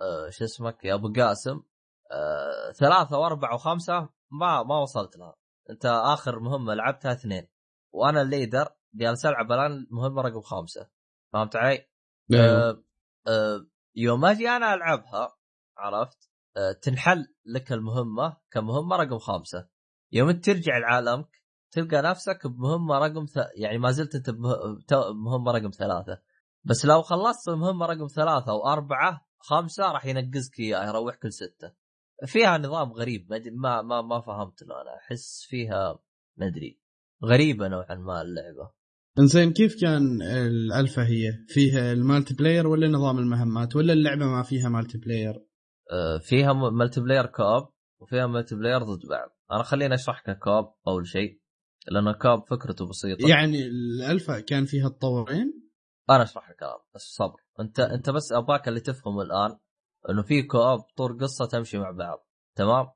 S1: آه شو اسمك؟ يا أبو قاسم آه ثلاثة وأربعة وخمسة ما ما وصلت لها. أنت آخر مهمة لعبتها اثنين وأنا ال leader جالس ألعب الآن مهمه رقم خمسة. فهمت علي؟
S2: أيوه.
S1: آه آه يوم أجي أنا ألعبها عرفت؟ آه تنحل لك المهمة كمهمة رقم خمسة. يوم ترجع لعالمك تلقى نفسك بمهمة رقم ث... يعني ما زلت أنت بمه- تو- بمهمه رقم ثلاثة. بس لو خلصت المهمة رقم ثلاثة وأربعة خمسة راح ينقزك إياها يروحك لسته فيها نظام غريب ما ما ما, ما فهمت له أنا أحس فيها ما أدري غريبة نوعا ما اللعبة.
S2: إنزين كيف كان الالفا هي؟ فيها ال multiplayer ولا نظام المهمات؟ ولا اللعبة ما فيها multiplayer؟
S1: آه، فيها م- multiplayer co-op وفيها multiplayer ضد بعض. أنا خليني أشرح لك co-op أول شيء لأنه co-op فكرته بسيطة.
S2: يعني الالفا كان فيها الطورين؟
S1: أنا أشرح لك الان بس صبر. انت أنت بس اباك اللي تفهمه الآن إنه في co-op طور قصة تمشي مع بعض. تمام؟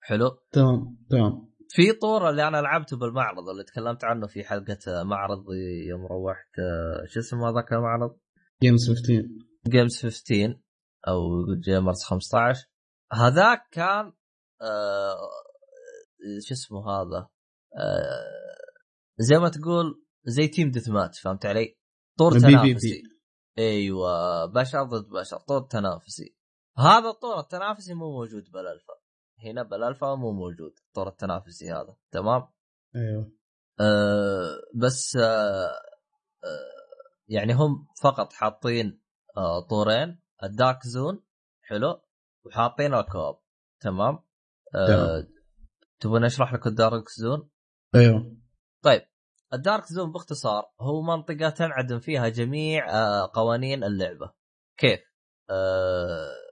S1: حلو؟
S2: تمام تمام.
S1: في طور اللي أنا لعبته بالمعرض اللي تكلمت عنه في حلقة معرض يوم روحت آه، شو اسمه هذاك المعرض؟
S2: جيمز 15
S1: جيمز 15 أو Gamers 15 هذاك كان آه شو اسمه هذا؟ آه زي ما تقول زي team deathmatch فهمت علي؟ طور
S2: PvP
S1: تنافسي. أيوه بشر ضد بشر طور تنافسي. هذا الطور التنافسي مو موجود بالالفا هنا بالالفا مو موجود الطور التنافسي هذا. تمام؟
S2: أيوه.
S1: أه بس أه أه يعني هم فقط حاطين أه طورين ال Dark Zone حلو وحاطين ال co-op تمام؟ أه. تبغى أشرح لك ال Dark
S2: Zone أيوه.
S1: طيب ال Dark Zone باختصار هو منطقة تنعدم فيها جميع آه، قوانين اللعبة. كيف؟ آه،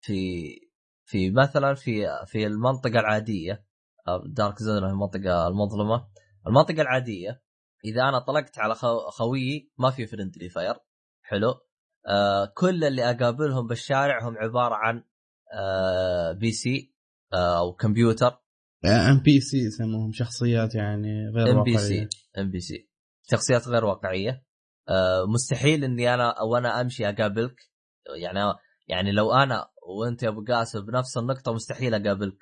S1: في في مثلا في في المنطقة العادية ال Dark Zone هي المنطقة المظلمة. المنطقة العادية إذا أنا طلقت على خو- خويي ما في friendly fire حلو. آه كل اللي أقابلهم بالشارع هم عبارة عن آه PC آه أو كمبيوتر
S2: NPC يسموهم شخصيات يعني غير
S1: NPC NPC شخصيات غير واقعية. آه مستحيل إني أنا وأنا أمشي أقابلك. يعني يعني لو أنا وانت يا ابو قاسم بنفس النقطة مستحيل أقابلك.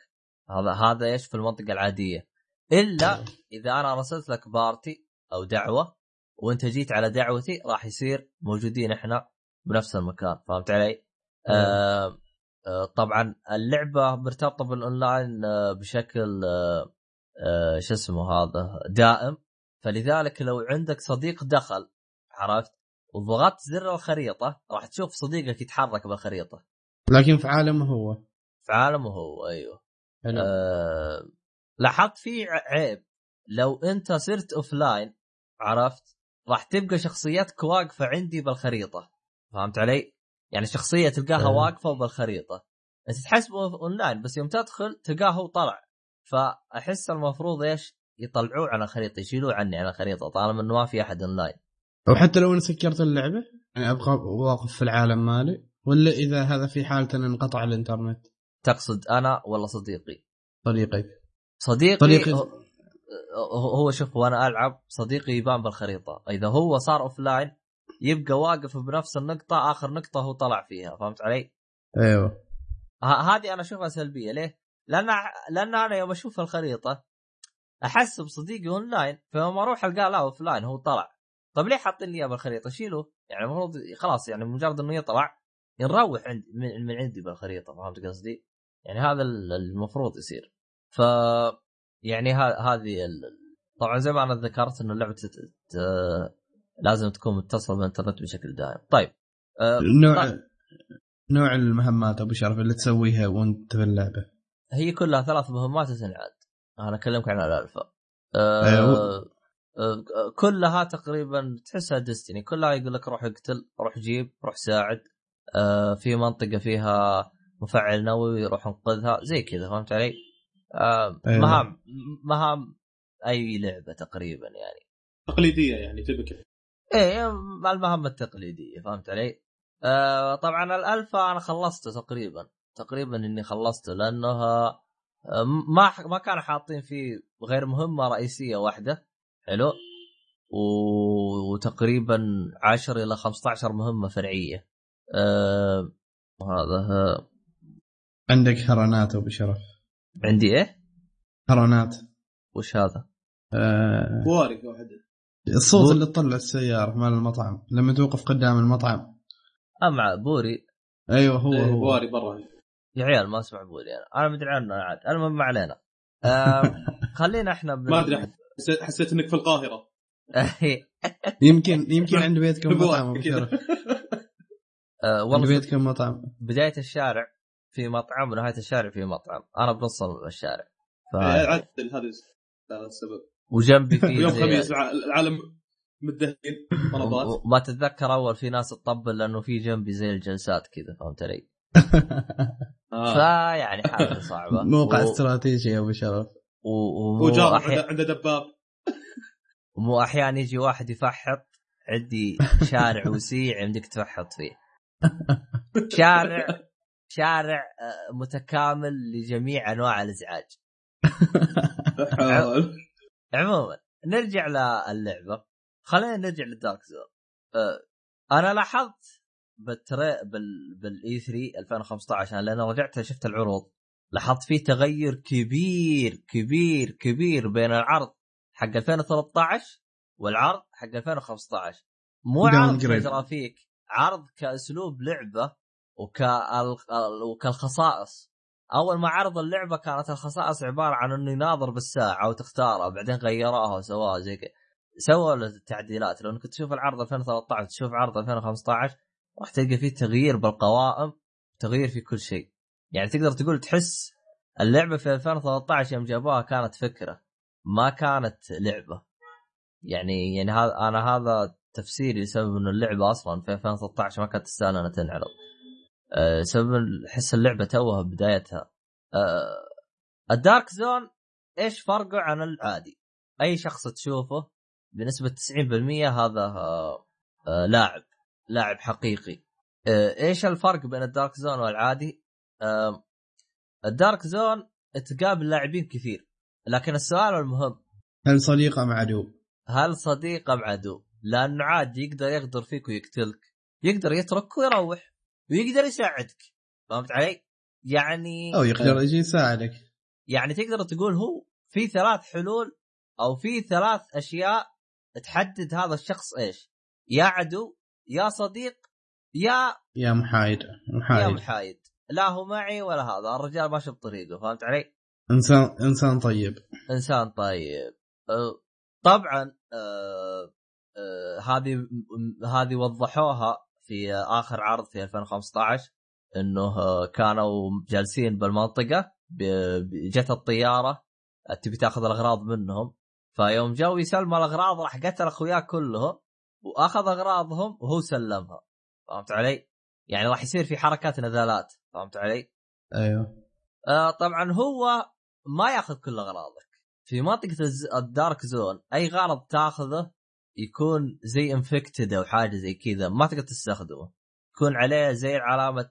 S1: هذا هذا إيش في المنطقة العادية. إلا إذا أنا رسلت لك party أو دعوة وانت جيت على دعوتي راح يصير موجودين إحنا بنفس المكان. فهمت علي؟ آه طبعا اللعبة مرتبطة بالأونلاين بشكل آه شو اسمه هذا دائم. فلذلك لو عندك صديق دخل عرفت؟ وضغطت زر الخريطة راح تشوف صديقك يتحرك بالخريطة.
S2: لكن في عالمه هو.
S1: في عالمه هو أيوه.
S2: حلو.
S1: آه لاحظت في عيب. لو أنت صرت offline عرفت؟ راح تبقى شخصياتك واقفة عندي بالخريطة. فهمت علي؟ يعني شخصية تلقاها
S2: آه.
S1: واقفة بالخريطه أنت تحسبه اونلاين بس يوم تدخل تلقاه هو طلع. فأحس المفروض إيش؟ يطلعوه على الخريطه يشيلوه عني على الخريطه طالما إنه ما في أحد اونلاين
S2: أو حتى لو أنا سكرت اللعبة يعني ابقى واقف في العالم مالي. ولا إذا هذا في حالة أن انقطع الإنترنت
S1: تقصد أنا ولا صديقي؟
S2: طريقك
S1: صديقي
S2: طريقي
S1: هو- شوف وأنا ألعب صديقي يبان بالخريطة إذا هو صار offline يبقى واقف بنفس النقطة آخر نقطة هو طلع فيها فهمت علي؟ أيوه هذه أنا أشوفها سلبية ليه؟ لأن لأن أنا يوم أشوف الخريطة احسب صديقي اون لاين فيوم أروح ألقاه لا offline هو طلع طيب ليه حاطين لي إياه بالخريطة؟ شيله يعني المفروض خلاص يعني مجرد إنه يطلع نروح عندي من, من عندي بالخريطة فهمت قصدي؟ يعني هذا ال- المفروض يصير ف يعني هذه ال- طبعا زي ما أنا ذكرت انه اللعبة تت... ت... لازم تكون متصلة بالإنترنت بشكل دائم طيب آه،
S2: نوع
S1: طيب.
S2: نوع المهمات أبو شرف اللي تسويها وأنت في اللعبة
S1: هي كلها ثلاث مهمات تنعاد أنا أكلمك عن الألفا آه
S2: أيوه.
S1: كلها تقريبا تحسها ديستني كلها يقول لك روح اقتل روح جيب روح ساعد آه في منطقة فيها مفعل نووي روح انقذها زي كذا فهمت علي؟ آه
S2: أيوه.
S1: مهام مهام أي لعبة تقريبا يعني
S3: تقليدية يعني تبكي
S1: إيه المهمة التقليدية فهمت علي؟ آه طبعا الالفا أنا خلصته تقريبا تقريبا إني خلصته لأنه آه ما ما كانوا حاطين فيه غير مهمة رئيسية واحدة حلو وتقريبا 10 إلى 15 مهمة فرعية آه هذا آه
S2: عندك هرنات أبو شرف.
S1: عندي إيه؟
S2: هرنات
S1: وش هذا؟
S2: آه
S3: وارق واحد
S2: الصوت اللي تطلع السيارة مال المطعم. لما توقف قدام المطعم.
S1: امع بوري.
S2: أيوه هو
S3: إيه،
S2: هو.
S3: بواري برا.
S1: يا عيال ما أسمع بوري أنا. أنا مدري عنه عاد. المهم ما علينا. آه خلينا إحنا.
S3: ما أدري حسيت, حسيت إنك في القاهرة.
S2: يمكن يمكن عند بيتكم
S3: بوارق
S2: مطعم
S3: أبو.
S2: شرف.
S1: آه والله
S2: بيتكم مطعم.
S1: بداية الشارع في مطعم ونهاية الشارع في مطعم. أنا بنص الشارع. ف...
S3: إيه، عدل هذا السبب.
S1: وجنبي في
S3: ويوم
S1: زي-
S3: خميس الع- العالم مدهين طلبات
S1: ما تتذكر أول في ناس تطبل لأنه في جنبي زي الجلسات كذا فهمت علي؟
S3: آه.
S1: فيعني حاجة صعبة.
S2: موقع
S1: و...
S2: استراتيجي يا أبو شرف.
S1: و... و...
S3: وجار
S1: وأحي-
S3: عنده عنده دباب.
S1: مو أحيانا يجي واحد يفحط عندي شارع وسيع يمديك تفحط فيه. شارع شارع آه، متكامل لجميع أنواع
S3: الإزعاج.
S1: عموما نرجع للعبة خلينا نرجع للدارك زون أه أنا لاحظت بالتري بال بال E3 2015 لأن رجعت شفت العروض لاحظت فيه تغير كبير كبير كبير بين العرض حق 2013 والعرض حق 2015 مو. عرض كجرافيك عرض كأسلوب لعبة وكال... وكالخصائص. أول ما عرض اللعبة كانت الخصائص عبارة عن إنه يناظر بالساعة وتختارها بعدين غيروها وسواها زي كذا. سووا له لو إنك تشوف العرض 2013 تشوف عرض 2015 راح تلقى فيه تغيير بالقوائم تغيير في كل شيء. يعني تقدر تقول تحس اللعبة في 2013 يوم جابوها كانت فكرة ما كانت لعبة. يعني يعني هذا أنا هذا تفسيري لسبب إنه اللعبة أصلا في 2013 ما كانت تستاهل إنها تنعرض أه سبب احس اللعبة توها بدايتها أه ال Dark Zone إيش فرقه عن العادي؟ أي شخص تشوفه بنسبة 90% هذا آه آه لاعب لاعب حقيقي آه إيش الفرق بين ال Dark Zone والعادي؟ ال Dark Zone تقابل لاعبين كثير لكن السؤال المهم
S2: هل صديق ام عدو؟
S1: هل صديق ام عدو؟ لأنه عادي يقدر يغدر فيك ويقتلك. يقدر يترك ويروح. ويقدر يساعدك. فهمت علي؟ يعني
S2: أو يقدر يجي يساعدك.
S1: يعني تقدر تقول هو في ثلاث حلول أو في ثلاث أشياء تحدد هذا الشخص إيش. يا عدو يا صديق يا
S2: يا محايد.
S1: يا
S2: محايد.
S1: محايد لا هو معي ولا هذا. الرجال ماشي بطريقه فهمت علي؟
S2: إنسان إنسان طيب.
S1: إنسان طيب. أه، طبعا أه، هذه م- هذه وضحوها في آخر عرض في 2015 إنه آه، كانوا جالسين بالمنطقة جت الطيارة تبي تاخذ الأغراض منهم. فيوم جو يسلموا الأغراض راح قتل أخوياه كلهم وأخذ أغراضهم وهو سلمها. فهمت علي؟ يعني راح يصير في حركات نزالات. فهمت علي؟
S2: أيوه.
S1: آه طبعا هو ما ياخذ كل أغراضك. في منطقة الدارك زون أي غرض تاخذه يكون زي انفكتد أو حاجة زي كذا ما تقدر تستخدمه. يكون عليه زي علامة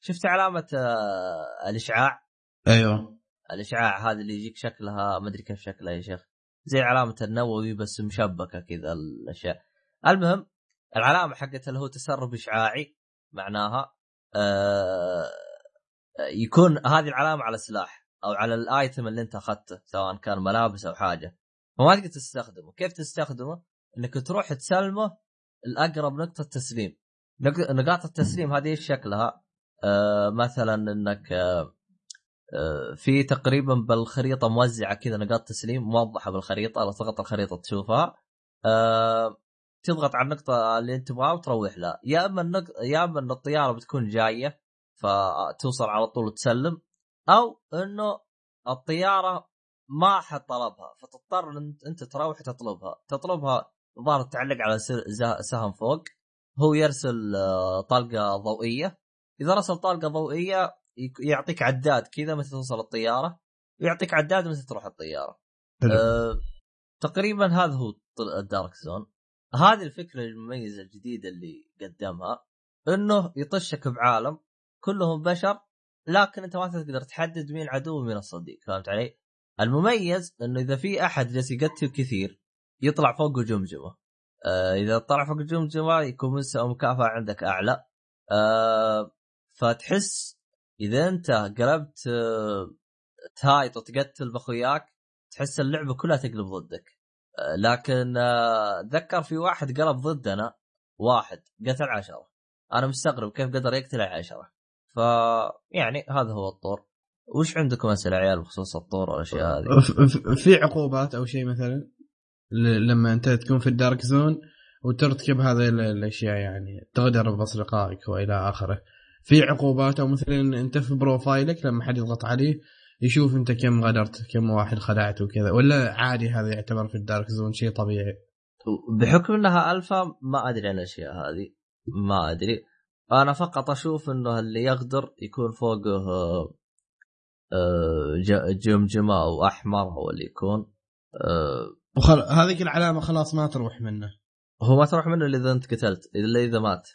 S1: شفت علامة آه، الإشعاع؟
S2: أيوه.
S1: الإشعاع هذا اللي يجيك شكلها ما أدري كيف شكلها يا شيخ. زي علامة النووي بس مشبكة كذا الأشياء. المهم العلامة حقت اللي هو تسرب إشعاعي معناها آه يكون هذه العلامة على سلاح أو على الآيتم اللي أنت أخذته سواء كان ملابس أو حاجة. فما تقدر تستخدمه. كيف تستخدمه؟ إنك تروح تسلمه الأقرب نقطة تسليم. نق- نقاط التسليم هذه إيش شكلها؟ آه مثلا إنك آه آه، في تقريبا بالخريطة موزعة كذا نقاط تسليم موضحة بالخريطة لو تضغط الخريطة تشوفها. آه، تضغط على النقطة اللي أنت تبغاها وتروح لها. يا إما النق... يا إما إن الطيارة بتكون جاية فتوصل على طول وتسلم. أو إنه الطيارة ما حد طلبها فتضطر أنت تروح تطلبها. تطلبها الظاهر تعلق على سهم فوق هو يرسل آه، طلقة ضوئية إذا رسل طلقة ضوئية يك- يعطيك عداد كذا متى توصل الطيارة ويعطيك عداد متى تروح
S2: الطيارة.
S1: أه تقريبا هذا هو الدارك زون هذه الفكرة المميزة الجديدة اللي قدمها إنه يطشك بعالم كلهم بشر لكن أنت ما تقدر تحدد مين عدو ومين الصديق فهمت علي؟ المميز إنه إذا في أحد جالس يقتل كثير يطلع فوقه جمجمة. آه إذا طلع فوق الجمجمه يكون مستوى مكافاه عندك أعلى. آه فتحس إذا أنت قلبت آه، تهايط وتقتل بأخوياك تحس اللعبة كلها تقلب ضدك. آه، لكن آه، أتذكر في واحد قلب ضدنا واحد قتل عشرة. أنا مستغرب كيف قدر يقتل عشرة. ف يعني هذا هو الطور. وش عندكم أسئلة يا عيال بخصوص الطور والأشياء هذه؟
S2: في عقوبات أو شيء مثلا؟ لما انت تكون في ال Dark Zone وترتكب هذه ال- الأشياء يعني تغدر بأصدقائك وإلى آخره. في عقوبات أو مثلا أنت في profile ك لما حد يضغط عليه يشوف أنت كم غدرت كم واحد خدعت وكذا ولا عادي هذا يعتبر في ال Dark Zone شيء طبيعي؟
S1: بحكم إنها ألفا ما أدري عن الأشياء هذه ما أدري. أنا فقط أشوف إنه اللي يغدر يكون فوقه آه، آه، جمجمة أو أحمر هو اللي يكون آه،
S2: وخل... هذيك العلامة خلاص ما تروح منه
S1: هو ما تروح منه إلا إذا أنت قتلت إلا إذا مات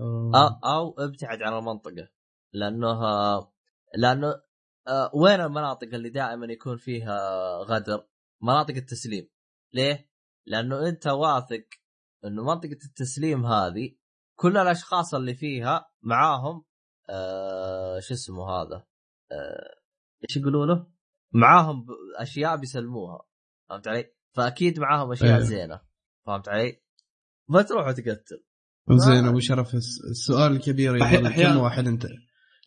S2: أوه.
S1: أو, أو ابتعد عن المنطقة لأنه لأنه وين المناطق اللي دائما يكون فيها غدر؟ مناطق التسليم ليه؟ لأنه أنت واثق إنه منطقة التسليم هذه كل الأشخاص اللي فيها معاهم آه شو اسمه هذا آه إيش يقولوا له؟ معاهم ب- أشياء بيسلموها فهمت علي؟ فأكيد معاهم أشياء
S2: إيه.
S1: زينة. فهمت علي؟ ما تروح وتقتل.
S2: زين
S1: ما-
S2: أبو شرف الس- السؤال الكبير كم واحد أنت؟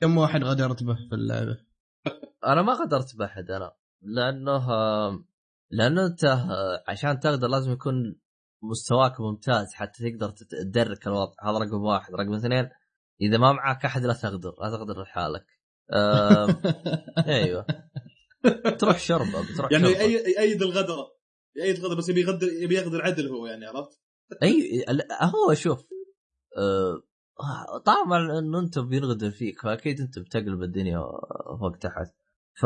S2: كم واحد غدرت به في اللعبة؟
S1: أنا ما قدرت باحد أنا. لأنه لأنه أنت عشان تقدر لازم يكون مستواك ممتاز حتى تقدر تدرك الوضع. هذا رقم واحد. رقم اثنين إذا ما معك أحد لا تغدر لا تغدر لحالك. أيوه. تروح شربه بتروح
S3: يعني
S1: شربة.
S3: يأيد الغدرة. يأيد الغدره بس يبي يغدر يبي يغدر عدل هو يعني عرفت؟
S1: أي هو شوف أه، طالما إنه أنت بينغدر فيك فأكيد أنت بتقلب الدنيا فوق تحت. ف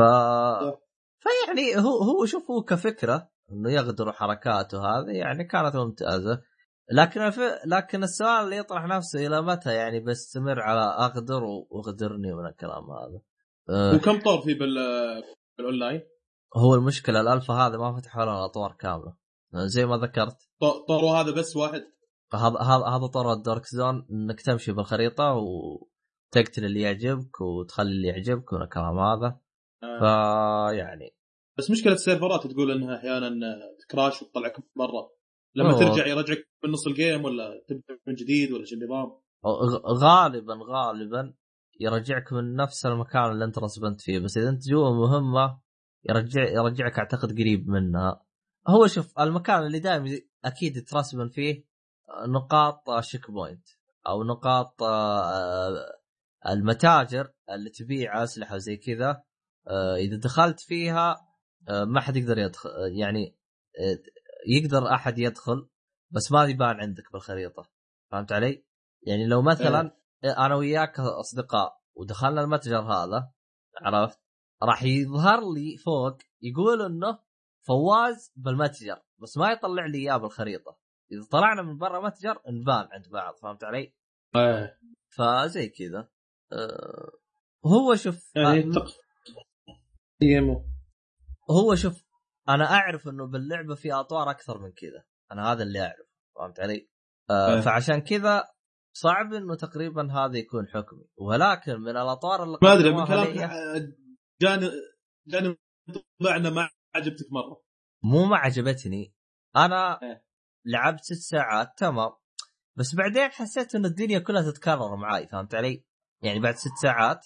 S1: فيعني هو هو شوف هو كفكرة إنه يغدر حركاته هذه يعني كانت ممتازة. لكن الف... لكن السؤال اللي يطرح نفسه إلى متى يعني بستمر على أغدر وأغدرني من الكلام هذا؟ أه.
S3: وكم طور في بال بالأونلاين؟
S1: هو المشكلة الألفا هذا ما فتحوا لنا اطوار كاملة. زي ما ذكرت.
S3: طور طور هذا بس واحد.
S1: هذا هذا هذا طور ال Dark Zone إنك تمشي بالخريطة وتقتل اللي يعجبك وتخلي اللي يعجبك والكلام هذا.
S3: آه.
S1: فيعني
S3: بس مشكلة السيرفرات تقول إنها أحيانا ت crash وتطلعك برا. لما
S1: أوه.
S3: ترجع يرجعك من نص ال game ولا تبدأ من جديد ولا شو النظام؟
S1: غالبا غالبا يرجعك من نفس المكان اللي أنت respawn ت فيه. بس إذا أنت جوا مهمة يرجع يرجعك أعتقد قريب منها هو شوف المكان اللي دائما أكيد ترسبن فيه نقاط شيك بوينت أو نقاط آه، المتاجر اللي تبيع أسلحة وزي كذا آه، إذا دخلت فيها آه، ما حد يقدر يدخل يعني يقدر أحد يدخل بس ما يبان عندك بالخريطة فهمت علي؟ يعني لو مثلا أنا وياك أصدقاء ودخلنا المتجر هذا عرفت؟ راح يظهر لي فوق يقول إنه فواز بالمتجر بس ما يطلع لي إياه بالخريطة إذا طلعنا من برا متجر نبان عند بعض فهمت علي؟
S3: إيه
S1: فزي كذا أه هو شوف
S3: يعني تق... يمو
S1: هو شوف أنا أعرف إنه باللعبة في أطوار أكثر من كذا أنا هذا اللي اعرف فهمت علي؟ آه
S3: أه.
S1: فعشان كذا صعب إنه تقريبا هذا يكون حكمي ولكن من الأطوار اللي
S3: ما أدري من كلامك جاني جاني ما عجبتك مرة.
S1: مو ما عجبتني. أنا
S3: إيه.
S1: لعبت ست ساعات تمام. بس بعدين حسيت انه الدنيا كلها تتكرر معي فهمت علي؟ يعني بعد ست ساعات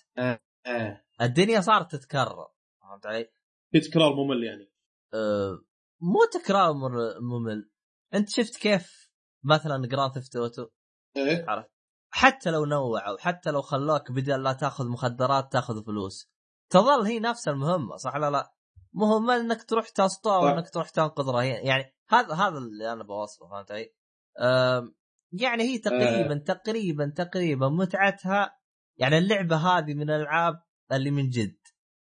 S3: إيه
S1: الدنيا صارت تتكرر فهمت علي؟
S3: في تكرار ممل يعني.
S1: أه مو تكرار ممل. أنت شفت كيف مثلا Grand Theft Auto
S3: إيه.
S1: حتى لو نوعوا حتى لو خلوك بدل لا تاخذ مخدرات تاخذ فلوس. تظل هي نفس المهمة صح ولا لا؟ مهمة إنك تروح تسطو أو
S3: صح.
S1: انك تروح تنقذ رهين يعني هذا هذا اللي أنا بوصفه فهمت علي؟ يعني هي تقريبا تقريبا تقريبا متعتها يعني اللعبة هذه من الألعاب اللي من جد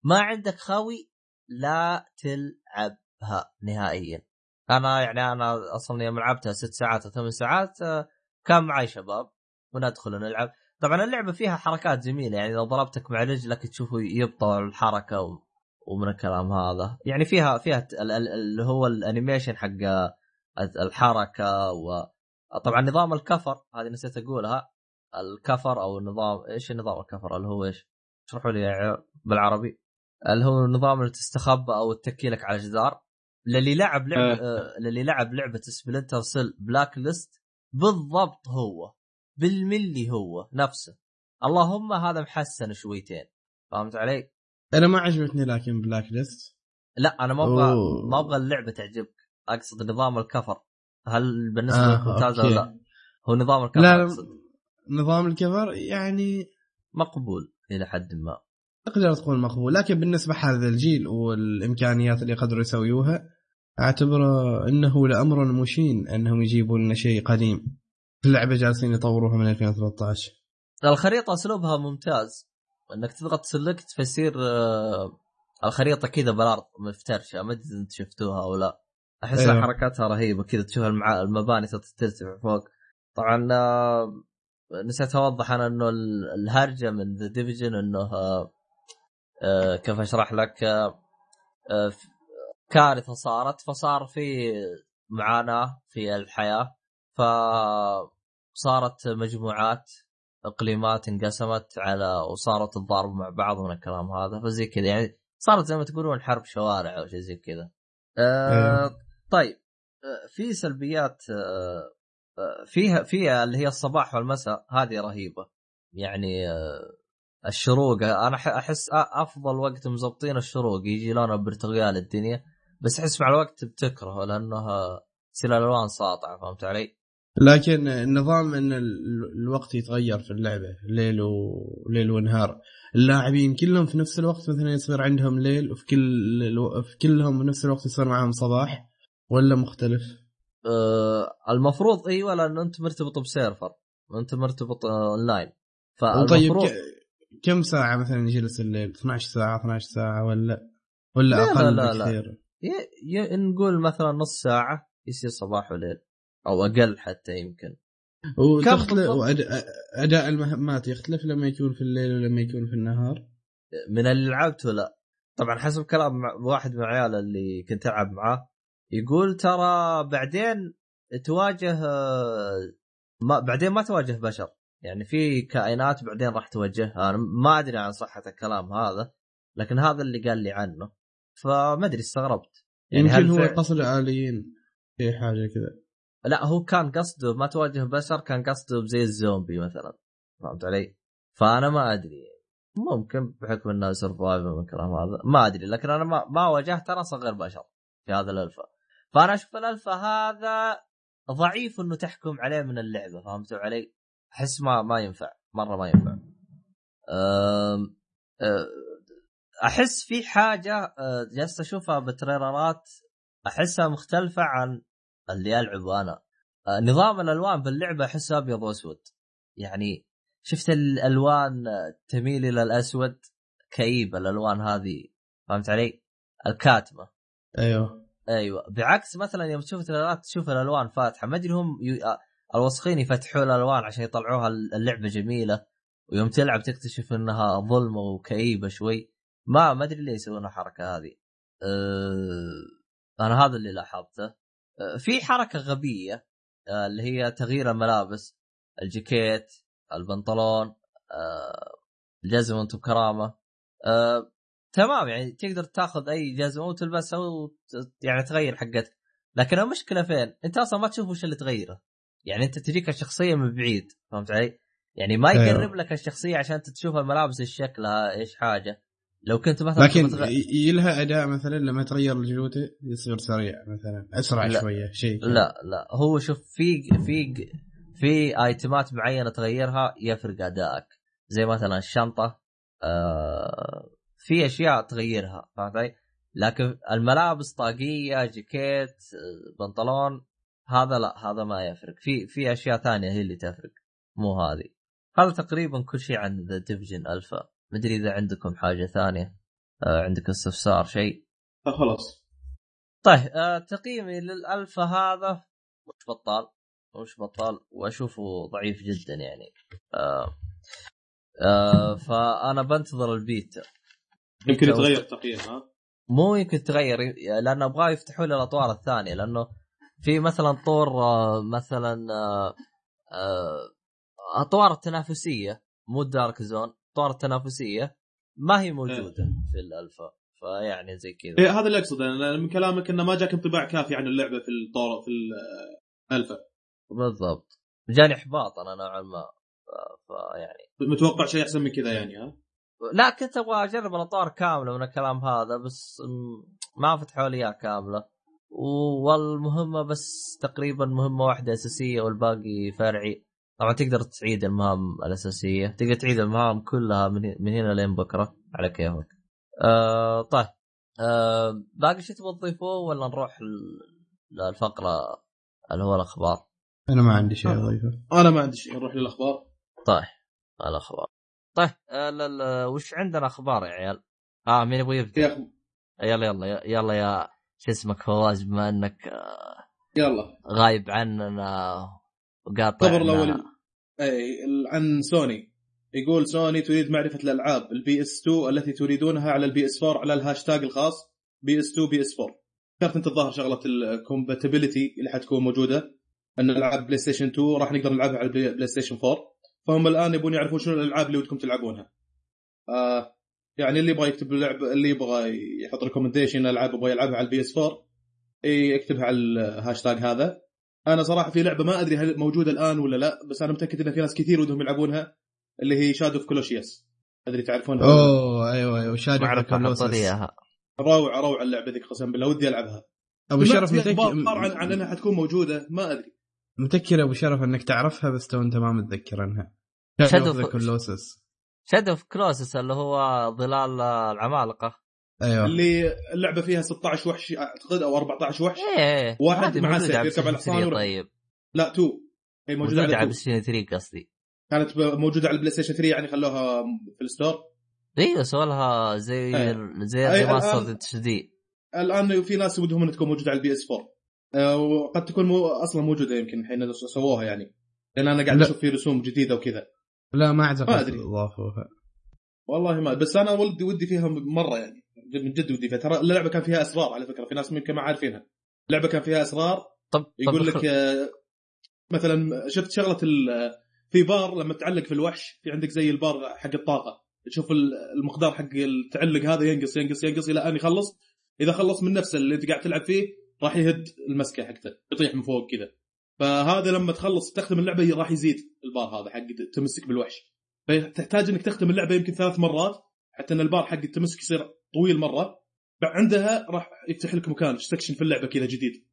S1: ما عندك خوي لا تلعبها نهائيا أنا يعني أنا أصلا يوم لعبتها ست ساعات أو ثمان ساعات آه، كان معي شباب وندخل نلعب طبعا اللعبة فيها حركات جميلة يعني لو ضربتك مع رجلك تشوفه يبطل الحركة و... ومن الكلام هذا. يعني فيها فيها اللي هو الانيميشن حق الحركة وطبعا نظام الكفر هذه نسيت أقولها. الكفر أو النظام إيش نظام الكفر؟ اللي هو إيش؟ اشرحوا لي بالعربي. اللي هو النظام اللي تستخبى أو تتكي لك على جدار. للي لعب لعب آه. للي لعب لعبة Splinter Cell Blacklist بالضبط هو. بالملي هو نفسه اللهم هذا محسن شويتين فهمت علي؟
S2: أنا ما عجبتني لكن Blacklist
S1: لا أنا ما
S2: أبغى.
S1: ما أبغى اللعبة تعجبك أقصد نظام ال cover هل بالنسبة
S2: آه،
S1: لك ممتاز ولا. لا؟ هو نظام ال
S2: cover لا،.
S1: أقصد
S2: نظام الكفر يعني
S1: مقبول إلى حد ما
S2: تقدر تقول مقبول لكن بالنسبة لهذا الجيل والإمكانيات اللي يقدروا يسويوها أعتبره إنه لأمر مشين إنهم يجيبوا لنا شيء قديم اللعبة جالسين يطوروها من 2013
S1: الخريطة أسلوبها ممتاز. إنك تضغط سلكت فيصير آه، الخريطة كذا بالارض مفترشة. ما أدري انت شفتوها أو لا. احسها
S2: أيوه.
S1: حركاتها رهيبة كذا تشوف المع... المباني ترتفع فوق. طبعا آه، نسيت أوضح أنا إنه ال- الهرجة من The Division إنه آه، كيف أشرح لك؟ كارثة صارت. فصار في معاناة في الحياة. فصارت مجموعات إقليمات انقسمت على وصارت تضارب مع بعض من الكلام هذا فزي كذا يعني صارت زي ما تقولون حرب شوارع أو شيء زي كذا. آه
S2: أيوه.
S1: طيب آه في سلبيات آه آه، فيها فيها اللي هي الصباح والمساء هذه رهيبة يعني الشروق أنا أحس أفضل وقت مزبطين الشروق يجي لونه برتقال الدنيا بس أحس مع الوقت بتكرهه لأنه تصير الالوان ساطعة فهمت علي؟
S2: لكن النظام إن ال- الوقت يتغير في اللعبة ليل وليل ونهار. اللاعبين كلهم في نفس الوقت مثلا يصير عندهم ليل وفي كل ألو... في كلهم بنفس الوقت يصير معهم صباح ولا مختلف؟
S1: آه المفروض أيوه لأنه أنت مرتبط بسيرفر وانت مرتبط آه، أونلاين.
S2: طيب
S1: فالمفروض
S2: ك... كم ساعة مثلا يجلس الليل؟ 12 ساعة 12 ساعة ولا ولا
S1: لا،
S2: أقل
S1: لا، لا.
S2: بكثير؟
S1: ي... ي... نقول مثلا نص ساعة يصير صباح وليل. أو أقل حتى يمكن.
S2: وتختلف أداء المهمات يختلف لما يكون في الليل ولما يكون في النهار؟
S1: من اللي لعبته لا. طبعا حسب كلام مع- واحد من عيال اللي كنت ألعب معاه يقول ترى بعدين تواجه ما بعدين ما تواجه بشر. يعني في كائنات بعدين راح تواجهها أنا ما أدري عن صحة الكلام هذا لكن هذا اللي قال لي عنه. فما أدري استغربت. يعني
S2: يمكن
S1: هل
S2: هو
S1: فعل-
S2: قصد آليين في حاجة كذا.
S1: لا هو كان قصده ما تواجه بشر كان قصده زي الزومبي مثلا فهمت علي؟ فأنا ما أدري ممكن بحكم إنه survival من الكلام هذا ما أدري لكن أنا ما, ما واجهت أنا صغير بشر في هذا الالفا فأنا أشوف الالفا هذا ضعيف إنه تحكم عليه من اللعبة فهمتوا علي؟ أحس ما ما ينفع مرة ما ينفع. أم أه، أحس في حاجة أه، جالس أشوفها بتريلرات أحسها مختلفة عن اللي العبه أنا آه، نظام الألوان باللعبه أحسه أبيض وأسود. يعني شفت الألوان تميل إلى الأسود؟ كئيبه الألوان هذه. فهمت علي؟ الكاتمة.
S2: أيوه.
S1: أيوه. بعكس مثلا يوم تشوف تريلرات تشوف الألوان فاتحة ما أدري هم ي... آه، الوسخين يفتحوا الألوان عشان يطلعوها اللعبة جميلة. ويوم تلعب تكتشف إنها ظلمة وكئيبة شوي. ما ما أدري ليه يسوون الحركه هذه. أه... أنا هذا اللي لاحظته. في حركة غبية أه... اللي هي تغيير الملابس الجاكيت البنطلون أه... الجزمة وانت بكرامة أه... تمام يعني تقدر تاخذ أي جزمة وتلبسها وت... يعني تغير حقتك لكن المشكلة فين؟ أنت أصلا ما تشوف وش اللي تغيره يعني أنت تجيك الشخصية من بعيد فهمت علي؟ يعني ما
S2: أيوه.
S1: يقرب لك الشخصية عشان تشوف الملابس إيش شكلها إيش حاجة لو كنت مثلا
S2: لكن
S1: تبغى تغ-
S2: ي- يلها أداء مثلا لما تغير الجلوده يصير سريع مثلا أسرع
S1: لا.
S2: شوية شيء.
S1: لا لا هو شوف في في في آيتمات معينة تغيرها يفرق أدائك زي مثلا الشنطة آه في أشياء تغيرها فهمت علي؟ لكن الملابس طاقية جاكيت بنطلون هذا لا هذا ما يفرق في في أشياء ثانية هي اللي تفرق مو هذه هذا تقريبا كل شيء عن The Division alpha مدري إذا عندكم حاجة ثانية آه عندك استفسار شيء؟
S3: آه، خلاص.
S1: طيب آه تقييمي للالفا هذا مش بطال؟ مش بطال؟ وأشوفه ضعيف جدا يعني. آه آه فأنا بنتظر البيتا.
S3: يمكن يتغير التقييم ها؟
S1: مو يمكن تغير لأن أبغاه يفتحوا لي الأطوار الثانية لأنه في مثلا طور آه، مثلا آه، أطوار التنافسيه مو ال Dark Zone اطوار التنافسية ما هي موجودة في الألفا فيعني زي كذا.
S3: إيه هذا اللي أقصده أنا من كلامك إنه ما جاك انطباع كافي عن اللعبة في الطور في الالفا
S1: بالضبط. جاني إحباط أنا نوعا ما فيعني
S3: متوقع شيء أحسن من كذا يعني ها؟
S1: لا كنت أبغى أجرب الاطوار كاملة من الكلام هذا بس ما فتحوا لي إياها كاملة. والمهمة بس تقريبا مهمة واحدة أساسية والباقي فرعي. طبعا تقدر تعيد المهام الأساسية. تقدر تعيد المهام كلها من, من هنا لين بكرة على كيفك آه طيب. آه باقي شيء تبغى تضيفوه ولا نروح للفقرة اللي هو الأخبار؟
S2: أنا ما عندي شيء أضيفه.
S3: أنا ما عندي شيء. نروح للأخبار.
S1: طيب. الأخبار. طيب. آه لا لا. وش عندنا أخبار يا عيال؟ آه مين يبغى
S3: يبدأ؟
S1: يلا يلا يلا يا شو اسمك فواز بما إنك آه،
S3: يلا.
S1: غايب عننا. وقاطع
S3: خبر الأول أي عن سوني. يقول سوني تريد معرفة الألعاب ال PS 2 التي تريدونها على ال PS 4 على الهاشتاج الخاص PS 2 PS 4 ذكرت انت الظاهر شغلة ال compatibility اللي حتكون موجودة. أن ألعاب بلاي ستيشن 2 راح نقدر نلعبها على البلاي ستيشن 4 فهم الآن يبون يعرفون شنو الألعاب اللي ودكم تلعبونها. آه يعني اللي يبغى يكتب لعب اللي يبغى يحط recommendation ألعاب يبغى يلعبها على ال PS 4 يكتبها على الهاشتاج هذا. أنا صراحة في لعبة ما أدري هل موجودة الآن ولا لا بس أنا متأكد ان في ناس كثير ودهم يلعبونها اللي هي Shadow of Colossus أدري تعرفونها
S1: أوه أيوه أيوه Shadow
S2: Colossus
S1: اياها
S3: روعة روعة اللعبة ذيك قسم بالله ودي ألعبها.
S2: أبو شرف.
S3: أخبار عن, عن أنها حتكون موجودة ما أدري.
S2: متذكر أبو شرف أنك تعرفها بس تو أنت ما متذكر عنها.
S1: Shadow of-
S2: Colossus
S1: Shadow of Colossus اللي هو ظلال العمالقة.
S2: أيوه.
S3: اللي اللعبة فيها 16 وحش أعتقد أو 14 وحش.
S1: إيه
S3: واحد
S1: هذه
S3: معاه سيف يركب على الحصان
S1: 3
S3: ويروح.
S1: طيب.
S3: لا 2 هي موجوده
S1: موجودة على
S3: على 2
S1: بلاي 3 قصدي.
S3: كانت موجودة على البلاي ستيشن 3 يعني خلوها في ال
S1: store. أيوه سووا لها زي
S3: أي.
S1: زي remaster
S3: الآن-
S1: HD
S3: الآن في ناس ودهم إنها تكون موجودة على ال PS 4 آه، وقد تكون مو أصلا موجودة يمكن الحين سووها يعني. لأن أنا قاعد. أشوف في رسوم جديدة وكذا.
S2: لا ما أعتقد
S3: ما أدري.
S2: ضافوها.
S3: والله ما بس أنا ودي ودي فيها مرة يعني. من جد ودي فيها. ترى اللعبة كان فيها أسرار على فكرة في ناس يمكن ما عارفينها. اللعبة كان فيها أسرار
S1: طب طب
S3: يقول لك آه، مثلا شفت شغلة ال- في بار لما تعلق في الوحش في عندك زي البار حق الطاقة. تشوف ال- المقدار حق التعلق هذا ينقص ينقص ينقص إلى أن يخلص. إذا خلص من نفسه اللي أنت قاعد تلعب فيه راح يهد المسكة حقته يطيح من فوق كذا. فهذا لما تخلص تختم اللعبة راح يزيد البار هذا حق تمسك بالوحش. فتحتاج إنك تختم اللعبة يمكن ثلاث مرات حتى إن البار حق التمسك يصير طويل مرة. عندها راح يفتح لك مكان section في اللعبة كذا جديد.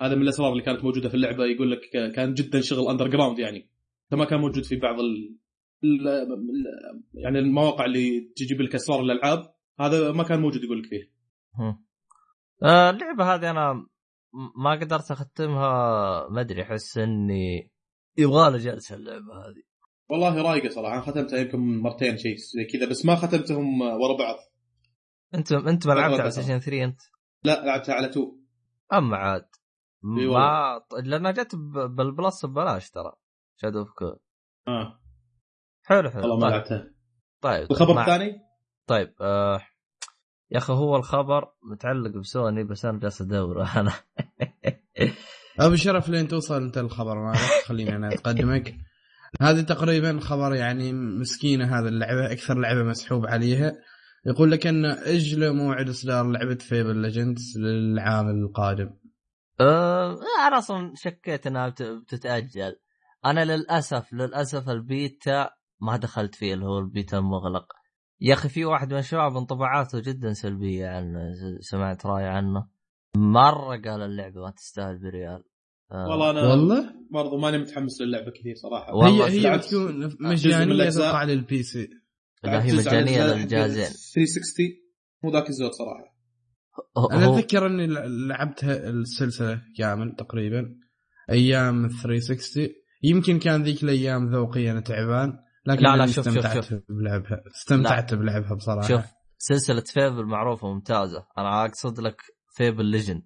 S3: هذا من الأسرار اللي كانت موجودة في اللعبة. يقول لك كان جدا شغل underground يعني كما كان موجود في بعض ال... يعني المواقع اللي تجيب لك أسرار الألعاب هذا ما كان موجود يقول لك فيه.
S1: آه، اللعبة هذه أنا ما قدرت أختمها. ما أدري أحس إني يبغى له جلسة اللعبة هذه.
S3: والله رايقة صراحة. ختمتها يمكن مرتين شيء زي كذا بس ما ختمتهم ورا بعض.
S1: انت انت ما
S3: لا،
S1: لعبت
S3: لا،
S1: على
S3: لا.
S1: ستيشن 3 انت؟
S3: لا لعبتها على تو
S1: اما عاد. ما لأنها جت بال Plus ببلاش ترى. Shadow of Col
S3: آه.
S1: حلو حلو.
S3: والله ما
S1: طيب,
S3: لعبتها.
S1: طيب
S3: الخبر الثاني؟
S1: طيب آه يا أخي هو الخبر متعلق بسوني بس أنا جالس أدور أنا.
S2: أبو شرف لين توصل أنت الخبر مالك خليني أنا أقدمك. هذه تقريبا خبر يعني مسكينة هذا اللعبة أكثر لعبة مسحوب عليها. يقول لك أن إجل موعد إصدار لعبة Fable Legends للعام القادم.
S1: آه أنا أصلا شكيت إنها بت- بتتأجل. أنا للأسف للأسف البيتا ما دخلت فيه اللي هو البيتا المغلق. يا أخي في واحد من الشباب انطباعاته جدا سلبية عنه سمعت رأي عنه. مرة قال اللعبة ما تستاهل بريال. آه.
S3: والله أنا
S2: والله؟
S3: برضو ماني متحمس للعبة كثير صراحة.
S1: والله
S2: هي هي بتكون
S3: مجانية.
S2: تطلع لل PC
S1: لا هي
S3: مجانية
S1: للجهازين
S3: 360 مو ذاك الزود
S2: صراحة.
S1: أنا
S2: أتذكر إني لعبتها السلسلة كامل تقريبا أيام 360 يمكن كان ذيك الأيام ذوقي أنا تعبان لكن
S1: لا، لا، شوف، شوف،
S2: استمتعت
S1: شوف.
S2: بلعبها. استمتعت بلعبها بصراحة.
S1: شوف سلسلة Fable معروفة ممتازة. أنا أقصد لك Fable Legend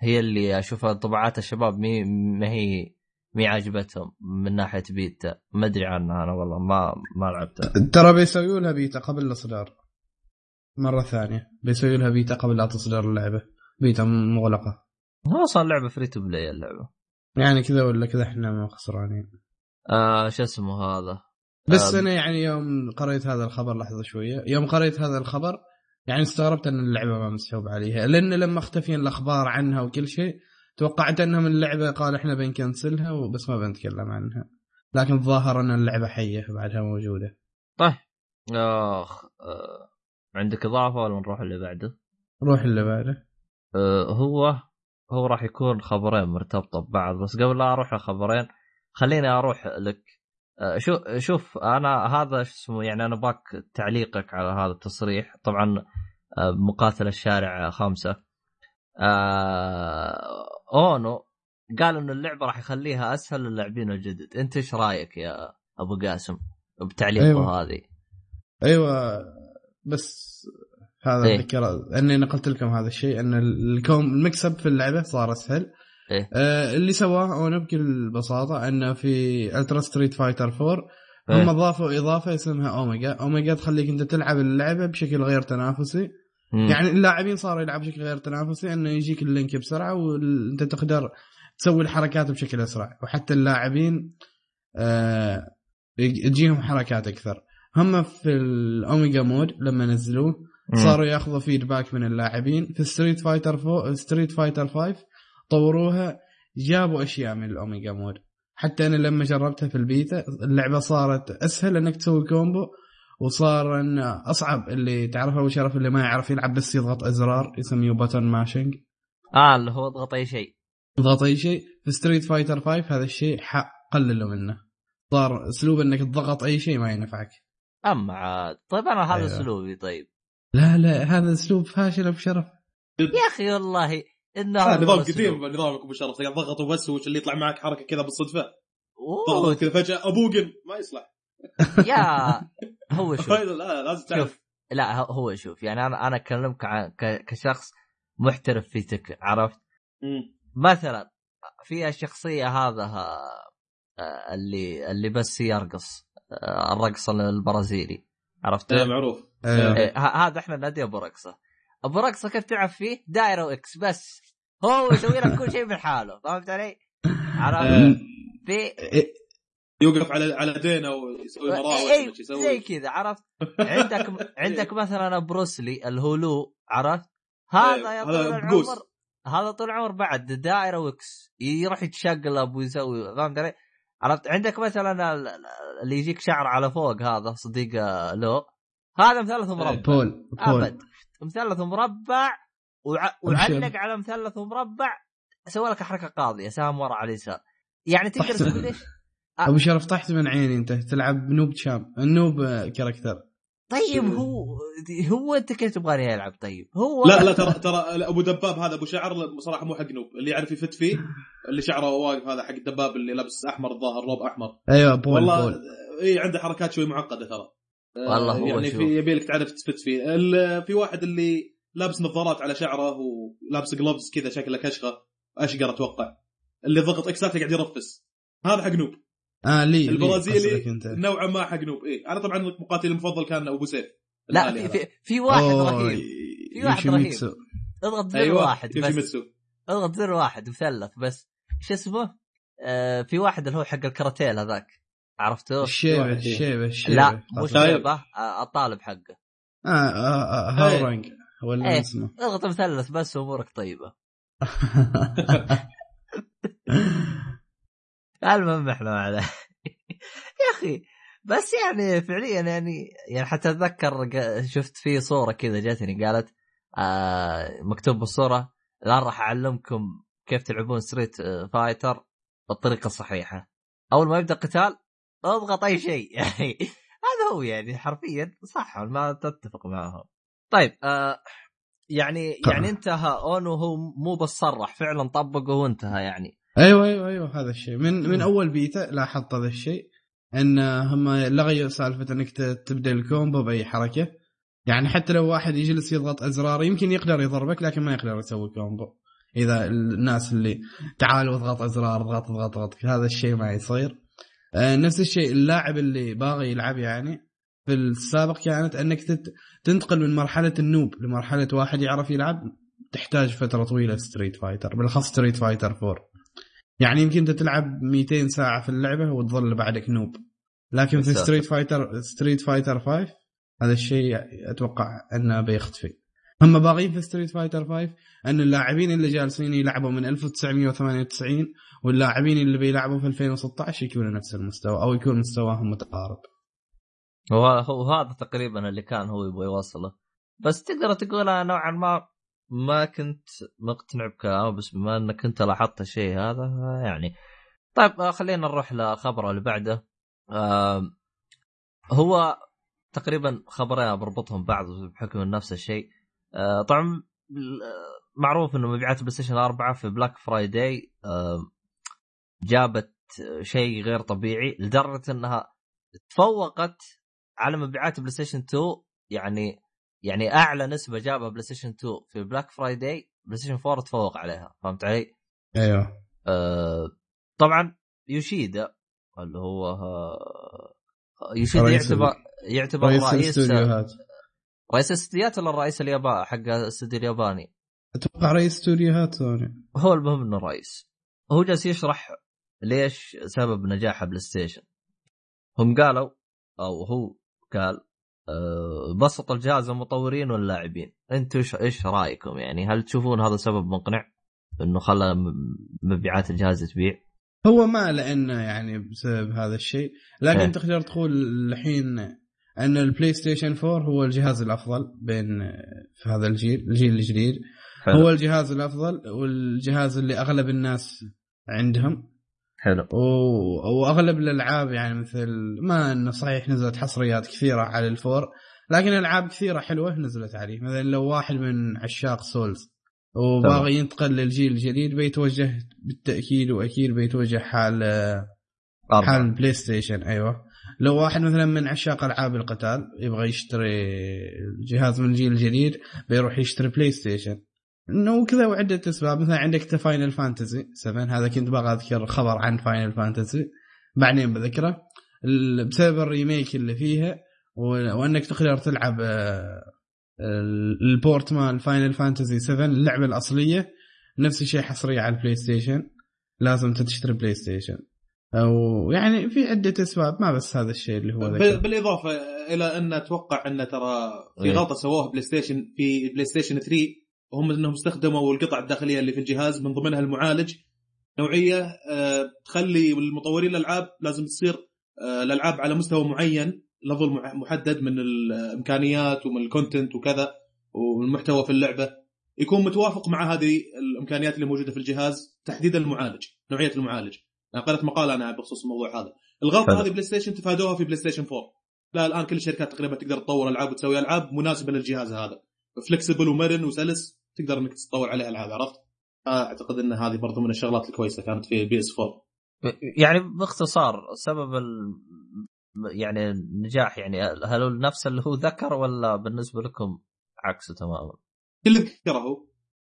S1: هي اللي أشوفها انطباعات الشباب مي ما هي مي عجبتهم من ناحية بيتا. ما أدري عنها أنا والله ما ما لعبتها.
S2: ترى بيسويوا لها بيتا قبل الإصدار. مرة ثانية. بيسويوا لها بيتا قبل لا تصدر اللعبة. بيتا مغلقة.
S1: هو أصلا لعبة free to play اللعبة.
S2: يعني كذا ولا كذا إحنا ما خسرانين.
S1: آه شو اسمه هذا؟
S2: بس
S1: آه،
S2: أنا يعني يوم قريت هذا الخبر لحظة شوية. يوم قريت هذا الخبر يعني استغربت إن اللعبة ما مسحوب عليها. لأن لما اختفين الأخبار عنها وكل شيء توقعت انها من اللعبة قال إحنا بنكنسلها وبس ما بنتكلم عنها. لكن الظاهر أن اللعبة حية بعدها موجودة.
S1: طيب. آخ آه عندك إضافة ولا نروح اللي بعده؟
S2: روح اللي بعده.
S1: آه هو هو راح يكون خبرين مرتبطة ببعض بس قبل لا أروح لخبرين خليني أروح لك. آه شوف شوف أنا هذا شو اسمه يعني أنا أبغى تعليقك على هذا التصريح. طبعا آه مقاتل الشارع خمسة. آه أونو قال إن اللعبة راح يخليها أسهل للاعبين الجدد أنت إيش رأيك يا أبو قاسم بتعليقه
S2: أيوة.
S1: هذه
S2: أيوه بس هذا
S1: إيه.
S2: اتذكر أني نقلت لكم هذا الشيء أن الـ combo max في اللعبة صار أسهل
S1: إيه.
S2: آه اللي سواه أونو بكل بساطة أنه في Ultra Street Fighter 4
S1: إيه.
S2: هم ضافوا إضافة اسمها Omega Omega تخليك أنت تلعب اللعبة بشكل غير تنافسي
S1: مم.
S2: يعني اللاعبين صاروا يلعبوا بشكل غير تنافسي إنه يجيك الـ link بسرعة وانت تقدر تسوي الحركات بشكل أسرع وحتى اللاعبين آه تجيهم حركات أكثر هم في الـ Omega mode لما نزلوه. صاروا ياخذوا feedback من اللاعبين في Street Fighter ف Street Fighter 5 طوروها جابوا أشياء من الـ Omega mode حتى أنا لما جربتها في البيتا اللعبة صارت أسهل إنك تسوي combo وصار ان أصعب اللي تعرف ابو شرف اللي ما يعرف يلعب بس يضغط إزرار يسميه button mashing
S1: آه اللي هو اضغط أي شيء.
S2: ضغط أي شيء. في Street Fighter 5 هذا الشيء حق قللوا منه. صار أسلوب إنك تضغط أي شيء ما ينفعك.
S1: أما عاد. طيب أنا هذا
S2: أيوه.
S1: أسلوبي طيب.
S2: لا لا هذا أسلوب فاشل أبو شرف.
S1: يا أخي والله إنه
S3: آه
S1: هذا
S3: نظام. قديم نظامك أبو شرف. يعني ضغط وبس وش اللي يطلع معك حركة كذا
S1: بالصدفة.
S3: ضغط كذا فجأة أبوكن. ما يصلح.
S1: يا هو شوف
S3: لا لازم تعرف
S1: شوف لا هو- هو شوف يعني أنا أنا أكلمك كشخص محترف في تك عرفت
S3: مم.
S1: مثلا في الشخصية هذا آه، اللي اللي بس يرقص آه، الرقص البرازيلي عرفت؟
S3: إيه، معروف
S2: أيوه.
S1: إيه، ه- هذا إحنا ناديه أبو رقصة أبو رقصة كيف تلعب فيه؟ دايرة واكس بس هو يسوي لك كل شيء من حاله فهمت علي؟ عرفت؟
S3: آه.
S1: في
S2: إيه،
S3: يوقف على على دينه ويسوي مراوح
S1: اي
S3: ولا شي
S1: زي
S3: يسوي
S1: كذا عرفت؟ عندك عندك مثلا بروسلي الهولو عرفت؟ هذا يا
S3: هذا
S1: طول
S3: بقوس.
S1: العمر هذا طول العمر بعد دائرة وكس يروح يتشقلب ويسوي فهمت علي؟ عرفت؟ عندك مثلا ال- ال- اللي يجيك شعر على فوق هذا صديق آه، لو هذا مثلث مربع
S2: بول بول
S1: أبد مثلث مربع وع... وعلق على مثلث مربع سوى لك حركة قاضية سهم ورا على اليسار يعني تقدر. تقول إيش؟
S2: أبو شرف طحت من عيني أنت تلعب نوب شام النوب آه، كاركتر.
S1: طيب هو هو أنت كيف تبغاني يلعب؟ طيب؟ هو
S3: لا لا ترى ترى أبو دباب هذا أبو شعر بصراحه مو حق نوب اللي يعرف يفت فيه اللي شعره واقف هذا حق الدباب اللي لابس أحمر الظاهر روب أحمر.
S2: أيوه بول
S3: والله
S2: بول.
S3: إي عنده حركات شوي معقدة ترى. آه،
S1: والله هو
S3: يعني
S1: شوف.
S3: في يبي لك تعرف تفت فيه. ال- في واحد اللي لابس نظارات على شعره ولابس جلوفز كذا شكله كشخة أشقر أتوقع اللي ضغط اكسات قاعد يرفس. هذا حق نوب.
S2: آه لي لي
S3: البرازيلي نوعا ما حق نوب إيه أنا طبعا مقاتلي المفضل كان أبو سيف
S1: لا في. في, في واحد
S2: أوه،
S1: رهيب في واحد. رهيب. اضغط زر
S3: أيوه
S1: واحد بس اضغط زر واحد مثلث بس شو اسمه؟ آه في واحد اللي هو حق الكاراتيل هذاك عرفته؟
S3: الشيبة.
S2: الشيبة الشيبة
S1: لا مو
S2: قصدك.
S1: شيبه آه الطالب حقه
S2: آه آه آه هاورانج ولا
S1: إيه.
S2: اسمه
S1: اضغط مثلث بس امورك طيبة المهم إحنا ذا. يا أخي بس يعني فعليا يعني يعني حتى أتذكر شفت في صورة كذا جاتني قالت آه مكتوب بالصورة الآن راح أعلمكم كيف تلعبون Street Fighter بالطريقة الصحيحة. أول ما يبدأ قتال أضغط أي شيء. يعني هذا هو يعني حرفيا صح ما تتفق معهم. طيب آه يعني يعني انتهى أونو هو مو بس صرح فعلا طبقه وانتهى يعني.
S2: أيوه أيوه أيوه هذا الشيء. من من أول بيتا لاحظت هذا الشيء إن هم لغيوا سالفة إنك تبدأ الـ combo بأي حركة. يعني حتى لو واحد يجلس يضغط أزرار يمكن يقدر يضربك لكن ما يقدر يسوي combo. إذا الناس اللي تعالوا اضغط أزرار اضغط اضغط اضغط هذا الشيء ما يصير. آه، نفس الشيء اللاعب اللي باغي يلعب يعني في السابق كانت إنك تنتقل من مرحلة الـ noob لمرحلة واحد يعرف يلعب. تحتاج فترة طويلة Street Fighter بالأخص Street Fighter 4 يعني يمكن أنت تلعب 200 ساعة في اللعبة وتظل بعدك noob. لكن في. Street Fighter Street Fighter 5 هذا الشيء أتوقع أنه بيختفي. هم باغيين في Street Fighter 5 أن اللاعبين اللي جالسين يلعبوا من 1998 واللاعبين اللي بيلعبوا في 2016 يكونوا نفس المستوى أو يكون مستواهم متقارب.
S1: هو هو هذا تقريبا اللي كان هو يبغى يوصله. بس تقدر تقول نوعا ما ما كنت مقتنع بكلامه بس بما أنك انت لاحظت الشيء هذا يعني. طيب آه، خلينا نروح لخبر اللي بعده. هو تقريبا خبرين بربطهم بعض بحكم نفس الشيء. آه، طبعا معروف إنه مبيعات بلاي ستيشن 4 في Black Friday جابت شيء غير طبيعي لدرجة إنها تفوقت على مبيعات بلاي ستيشن 2 يعني يعني أعلى نسبة جابها بلاي ستيشن 2 في Black Friday بلاي ستيشن 4 تفوق عليها فهمت علي؟
S2: أيوه.
S1: آه طبعا يوشيدا اللي هو آه يوشيدا يعتبر يعتبر
S2: رئيس الاستوديوهات
S1: رئيس الاستديوهات ولا الرئيس الياباني حق الاستوديو الياباني؟
S2: أتوقع رئيس استوديوهات سوني
S1: هو المهم إنه رئيس. هو جالس يشرح ليش سبب نجاح بلاي ستيشن هم قالوا أو هو قال أه بسط الجهاز المطورين واللاعبين. أنتم إيش إيش رأيكم يعني؟ هل تشوفون هذا سبب مقنع؟ إنه خلى مبيعات الجهاز تبيع؟
S2: هو ما لأنه يعني بسبب هذا الشيء. لكن
S1: إيه.
S2: تقدر تقول الحين أن البلاي ستيشن 4 هو الجهاز الأفضل بين في هذا الجيل الجيل الجديد.
S1: حلو.
S2: هو الجهاز الأفضل والجهاز اللي أغلب الناس عندهم.
S1: حلو.
S2: و- واغلب الألعاب يعني مثل ما إنه صحيح نزلت حصريات كثيرة على الـ 4 لكن ألعاب كثيرة حلوة نزلت عليه. مثلا لو واحد من عشاق Souls وباغي ينتقل للجيل الجديد بيتوجه بالتأكيد وأكيد بيتوجه حال
S1: أربعة.
S2: حال ال PlayStation أيوه. لو واحد مثلا من عشاق ألعاب القتال يبغى يشتري جهاز من الجيل الجديد بيروح يشتري PlayStation. إنه كذا وعدة أسباب. مثلا عندك Final Fantasy 7 هذا كنت باغى أذكر خبر عن Final Fantasy بعدين بذكره. بسبب ال remake اللي فيها وأنك تقدر تلعب آه، ال- ال port مال Final Fantasy 7 اللعبة الأصلية. نفس الشيء حصرية على ال PlayStation لازم تشتري PlayStation أو يعني في عدة أسباب ما بس هذا الشيء اللي هو ذكر
S3: بالإضافة إلى أن أتوقع أن ترى في
S1: إيه.
S3: غلطة سووها PlayStation في PlayStation 3 وهم إنهم استخدموا القطع الداخلية اللي في الجهاز من ضمنها المعالج. نوعية آه، تخلي المطورين الألعاب لازم تصير آه، الألعاب على مستوى معين level مع- محدد من الإمكانيات ومن ال content وكذا والمحتوى في اللعبة. يكون متوافق مع هذه الإمكانيات اللي موجودة في الجهاز تحديدا المعالج نوعية المعالج. أنا قرأت مقال أنا بخصوص الموضوع هذا.
S1: الغلطة.
S3: هذه PlayStation تفادوها في PlayStation 4 لا الآن كل الشركات تقريبا تقدر تطور ألعاب وتسوي ألعاب مناسبة للجهاز هذا. flexible ومرن وسلس. تقدر إنك تطور عليه ألعاب عرفت؟ أعتقد إن هذه برضو من الشغلات الكويسة كانت في PS 4
S1: يعني باختصار سبب ال... يعني النجاح يعني هل هو نفس اللي هو ذكر ولا بالنسبة لكم عكسه تماما؟
S3: اللي ذكره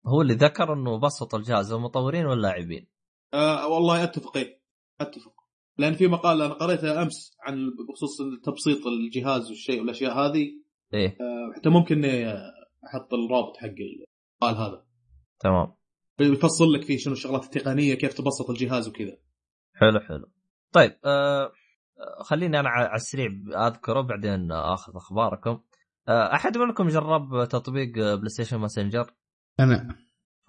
S1: هو. اللي ذكر إنه بسط الجهاز المطورين واللاعبين
S3: آه والله أتفق إيه أتفق. لأن في مقال أنا قريته أمس عن بخصوص تبسيط الجهاز والشيء والأشياء هذه.
S1: إيه.
S3: آه، حتى ممكن أحط الرابط حق المقال هذا.
S1: تمام.
S3: بيفصل لك فيه شنو الشغلات التقنية كيف تبسط الجهاز وكذا.
S1: حلو حلو. طيب آه آه، خليني أنا على السريع أذكره بعدين أخذ أخباركم. آه أحد منكم جرب تطبيق PlayStation Messenger
S2: أنا.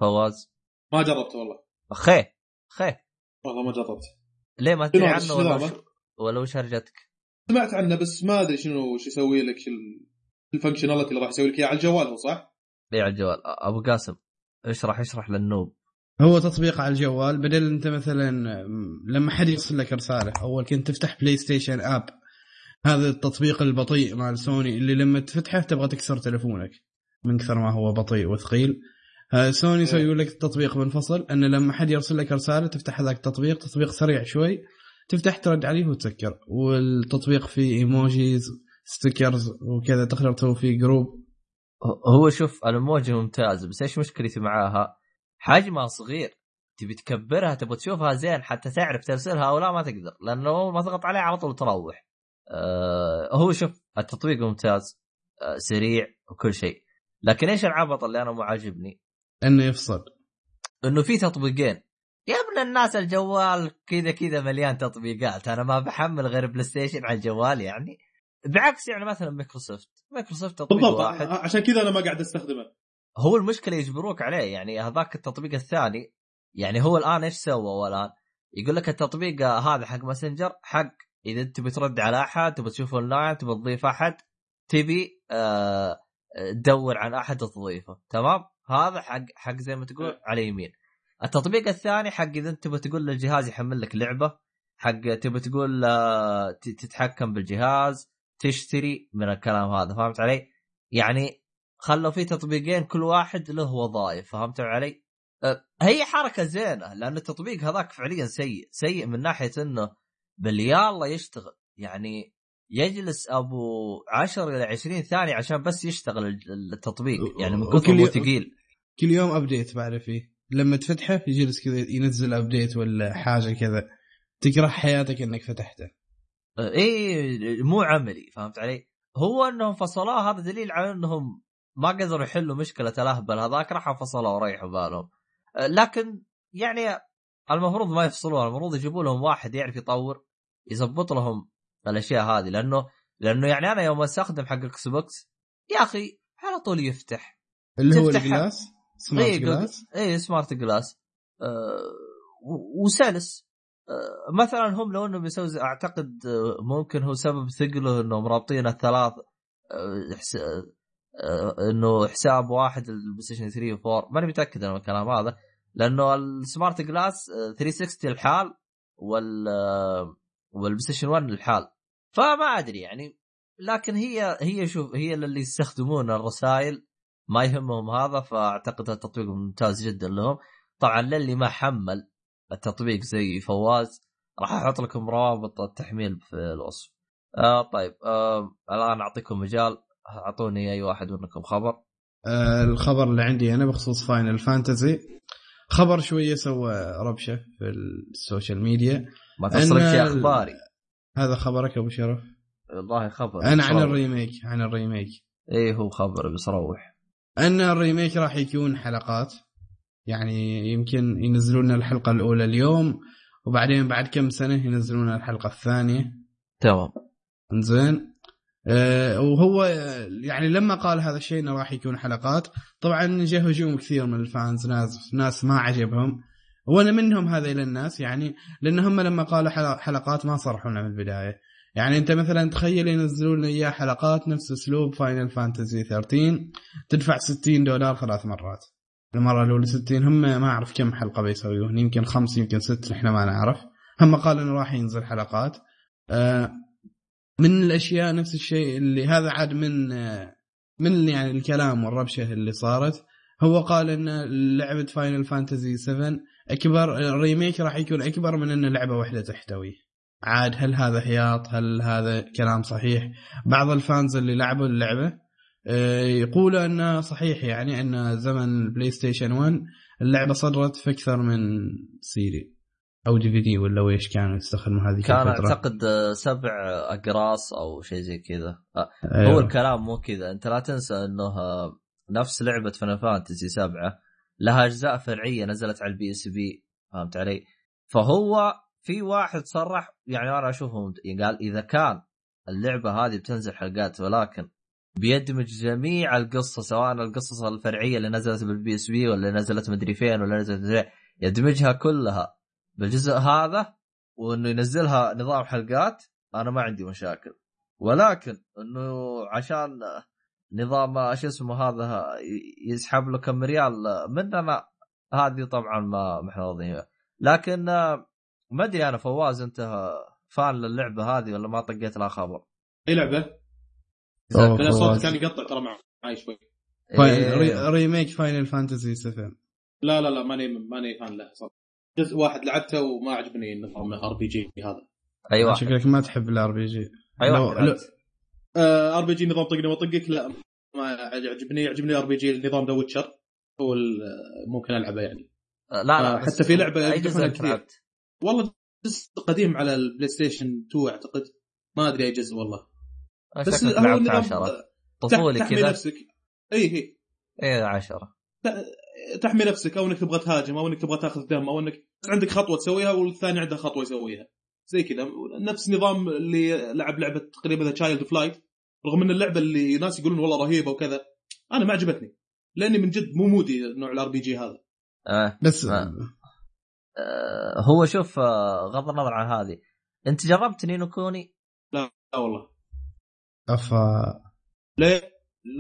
S1: فواز؟
S3: ما جربت والله.
S1: خيه خيه
S3: والله ما جربت
S1: ليه ما تدري عنه؟ ولا وش؟ ولا وش هرجتك؟
S3: سمعت عنه بس ما أدري شنو وش يسوي لك ال functionality اللي راح يسوي لك إياه. على الجوال هو صح؟
S1: على الجوال آه، أبو قاسم اشرح اشرح لل noob.
S2: هو تطبيق على الجوال بدل انت مثلا لما حد يرسل لك رسالة أول كنت تفتح PlayStation app هذا التطبيق البطيء مال سوني اللي لما تفتحه تبغى تكسر تلفونك من كثر ما هو بطيء وثقيل. ها، سوني يسوي لك التطبيق منفصل ان لما حد يرسل لك رسالة تفتح هذاك التطبيق تطبيق سريع شوي تفتح ترد عليه وتسكر. والتطبيق فيه emojis stickers وكذا تقدر تسوي فيه group
S1: هو شوف الموجه ممتاز بس إيش مشكلتي معاها؟ حجمها صغير تبي تكبرها تبغى تشوفها زين حتى تعرف ترسلها أو لا ما تقدر لأنه ما تضغط عليه على طول تروح. آه هو شوف التطبيق ممتاز آه سريع وكل شيء لكن إيش العبط اللي أنا مو عاجبني؟
S2: إنه يفصل
S1: إنه في تطبيقين يا ابن الناس الجوال كذا كذا مليان تطبيقات أنا ما بحمل غير PlayStation على الجوال يعني بعكس يعني مثلا مايكروسوفت. مايكروسوفت تطبيق
S3: بالضبط.
S1: واحد.
S3: عشان كذا أنا ما قاعد أستخدمه.
S1: هو المشكلة يجبروك عليه. يعني هذاك التطبيق الثاني يعني هو الآن إيش سوى هو الآن؟ يقول لك التطبيق هذا حق messenger حق إذا انت ترد على أحد تبي تشوف أونلاين تبي تضيف أحد تبي آه تدور عن أحد تضيفه. تمام؟ هذا حق حق زي ما تقول على يمين. التطبيق الثاني حق إذا انت تبي تقول للجهاز يحمل لك لعبة حق تبي تقول آه، تتحكم بالجهاز تشتري من الكلام هذا فهمت علي؟ يعني خلوا في تطبيقين كل واحد له وظائف فهمت علي؟ أه، هي حركة زينة لأن التطبيق هذاك فعليا سيء، سيء من ناحية إنه باليالله يشتغل. يعني يجلس أبو 10 إلى 20 ثانية عشان بس يشتغل التطبيق يعني من كثر ما ثقيل
S2: كل يوم update بعد فيه. لما تفتحه يجلس كذا ينزل update ولا حاجة كذا. تكره حياتك إنك فتحته.
S1: اي مو عملي فهمت علي؟ هو إنهم فصلوه هذا دليل على إنهم ما قدروا يحلوا مشكلة الأهبل هذاك راحوا فصلوه وريحوا بالهم. لكن يعني المفروض ما يفصلوه المفروض يجيبوا لهم واحد يعرف يطور يزبط لهم الأشياء هذه لأنه لأنه يعني أنا يوم أستخدم حق Xbox يا أخي على طول يفتح.
S2: اللي هو
S1: ال
S2: Glass Smart
S1: اي
S2: Glass.
S1: اي Smart Glass. أه وسلس. مثلا هم لو إنه بيسوي زي- أعتقد آه، ممكن هو سبب ثقله انهم رابطين الثلاث أه حس... إنه حساب واحد ال PlayStation 3 و 4 ماني متأكد من الكلام هذا لأنه ال Smart Glass آه، 360 الحال وال آه، وال PlayStation 1 الحال. فما أدري يعني لكن هي هي شوف هي اللي يستخدمون الرسائل ما يهمهم هذا فأعتقد التطبيق ممتاز جدا لهم. طبعا للي ما حمل التطبيق زي فواز راح أحط لكم روابط التحميل في الوصف. آه طيب آه الآن أعطيكم مجال أعطوني أي واحد منكم خبر.
S2: آه الخبر اللي عندي أنا بخصوص Final Fantasy خبر شوية سوى ربشة في ال social media.
S1: ما تصرف شيء أخباري.
S2: هذا خبرك أبو شرف؟
S1: والله خبر
S2: أنا عن
S1: بصروح.
S2: ال remake عن ال
S1: remake. إيه هو خبر بصروح
S2: أن ال remake راح يكون حلقات. يعني يمكن ينزلون الحلقة الأولى اليوم وبعدين بعد كم سنة ينزلون الحلقة الثانية.
S1: تمام.
S2: انزين. أه وهو يعني لما قال هذا الشيء إنه راح يكون حلقات طبعا جاء هجوم كثير من ال fans ناس ناس ما عجبهم. وأنا منهم هذيل الناس يعني لأن هم لما قالوا حل- حلقات ما صرحوا لنا من البداية. يعني أنت مثلا تخيل ينزلون لنا إياه حلقات نفس أسلوب فاينل فانتزي 13 تدفع 60 دولار ثلاث مرات. المره الأولى 60 هم ما أعرف كم حلقة بيسويون يمكن خمس يمكن ست إحنا ما نعرف. هم قالوا إنه راح ينزل حلقات. آه من الأشياء نفس الشيء اللي هذا عاد من آه، من يعني الكلام والربشة اللي صارت. هو قال إن لعبة Final Fantasy 7 أكبر ال remake راح يكون أكبر من إن لعبة واحدة تحتويه عاد هل هذا هياط؟ هل هذا كلام صحيح؟ بعض ال fans اللي لعبوا اللعبة آه، يقولوا انه صحيح يعني أن زمن ال PlayStation 1 اللعبة صدرت في أكثر من سيري أو DVD ولا ويش كانوا يستخدموا هذه
S1: كان
S2: الفترة.
S1: أعتقد سبع أقراص أو شيء زي كذا
S2: أيوة.
S1: هو الكلام مو كذا أنت لا تنسى أنه آه، نفس لعبة Final Fantasy سبعة لها أجزاء فرعية نزلت على ال PSP فهمت علي؟ فهو في واحد صرح يعني أنا اشوفه قال إذا كان اللعبة هذه بتنزل حلقات ولكن بيدمج جميع القصة سواء القصص الفرعية اللي نزلت بال PSP ولا نزلت مدري فين ولا نزلت مدري يدمجها كلها بالجزء هذا وإنه ينزلها نظام حلقات أنا ما عندي مشاكل ولكن إنه عشان نظام شو اسمه هذا يسحب له كم ريال مننا هذه طبعا ما إحنا راضيين. لكن ما أدري أنا فواز أنت fan للعبة هذه ولا ما طقيت لها خبر؟
S3: أي لعبة
S2: أوه،
S3: أنا
S2: فواز.
S3: صوت كان يقطع ترى معي شوي.
S2: Fin-
S1: إيه.
S2: re- remake Final Fantasy 7
S3: لا لا لا ماني ماني fan له صراحة. جزء واحد لعبته وما عجبني نظام RPG هذا.
S1: اي واحد
S2: شكلك ما تحب الار بي جي
S1: اي
S2: لو-
S1: واحد
S2: لو-
S3: ار بي جي نظام طقني واطقك؟ لا ما يعجبني يعجبني ار بي جي نظام ذا ويتشر هو ال- ممكن ألعبه يعني.
S1: لا لا
S3: آه، حتى في لعبة
S1: أي جزء. لعبت؟
S3: والله جزء قديم على البلاي ستيشن 2 أعتقد. ما أدري أي جزء والله. بس هو
S1: عشرة. طفولي
S3: تحمي
S1: كذا.
S3: نفسك. اي اي
S1: إيه عشرة.
S3: تحمي نفسك أو إنك تبغى تهاجم أو إنك تبغى تأخذ دم أو إنك عندك خطوة تسويها والثاني عنده خطوة يسويها. زي كذا. نفس نظام اللي لعب لعبة تقريبا ذا Child of Light رغم إن اللعبة اللي ناس يقولون والله رهيبة وكذا أنا ما عجبتني. لأني من جد مو mood ي نوع ال RPG هذا.
S1: آه.
S2: بس
S1: ما- آه هو شوف آه غض النظر عن هذه. أنت جربت Ni no Kuni؟
S3: لا والله.
S2: افا
S3: ليه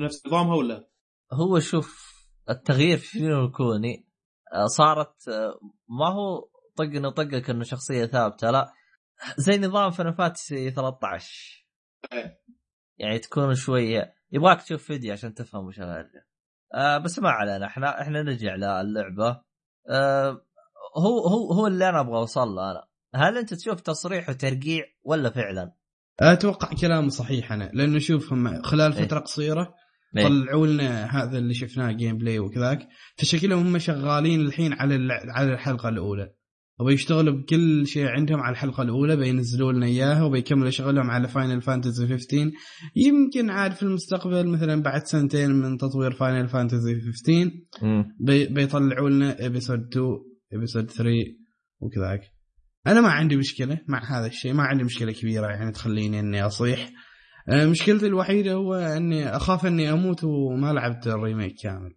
S3: نفس نظامها ولا؟
S1: هو شوف التغيير في Ni no Kuni آه صارت آه ما هو طقني طقك إنه شخصية ثابتة لا. زي نظام فان فانتسي 13
S3: إيه.
S1: يعني تكون شوية. يبغاك تشوف فيديو عشان تفهم وش الهرجه آه بس ما علينا إحنا إحنا نرجع للعبه آه هو هو هو اللي أنا أبغى أوصل له أنا. هل أنت تشوف تصريح وترقيع ولا فعلا؟
S2: أتوقع كلامه صحيح أنا لأنه شوف هم خلال
S1: إيه.
S2: فترة قصيرة
S1: إيه.
S2: طلعوا لنا هذا اللي شفناه gameplay وكذاك فشكلهم هم شغالين الحين على على الحلقة الأولى وبيشتغلوا بكل شيء عندهم على الحلقة الأولى بينزلوا لنا إياها وبيكملوا شغلهم على Final Fantasy 15 يمكن عاد في المستقبل مثلا بعد سنتين من تطوير Final Fantasy 15
S1: مم.
S2: بي بيطلعوا لنا episode 2 episode 3 وكذاك أنا ما عندي مشكلة مع هذا الشيء ما عندي مشكلة كبيرة يعني تخليني إني أصيح. آه، مشكلتي الوحيدة هو إني أخاف إني أموت وما لعبت ال remake كامل.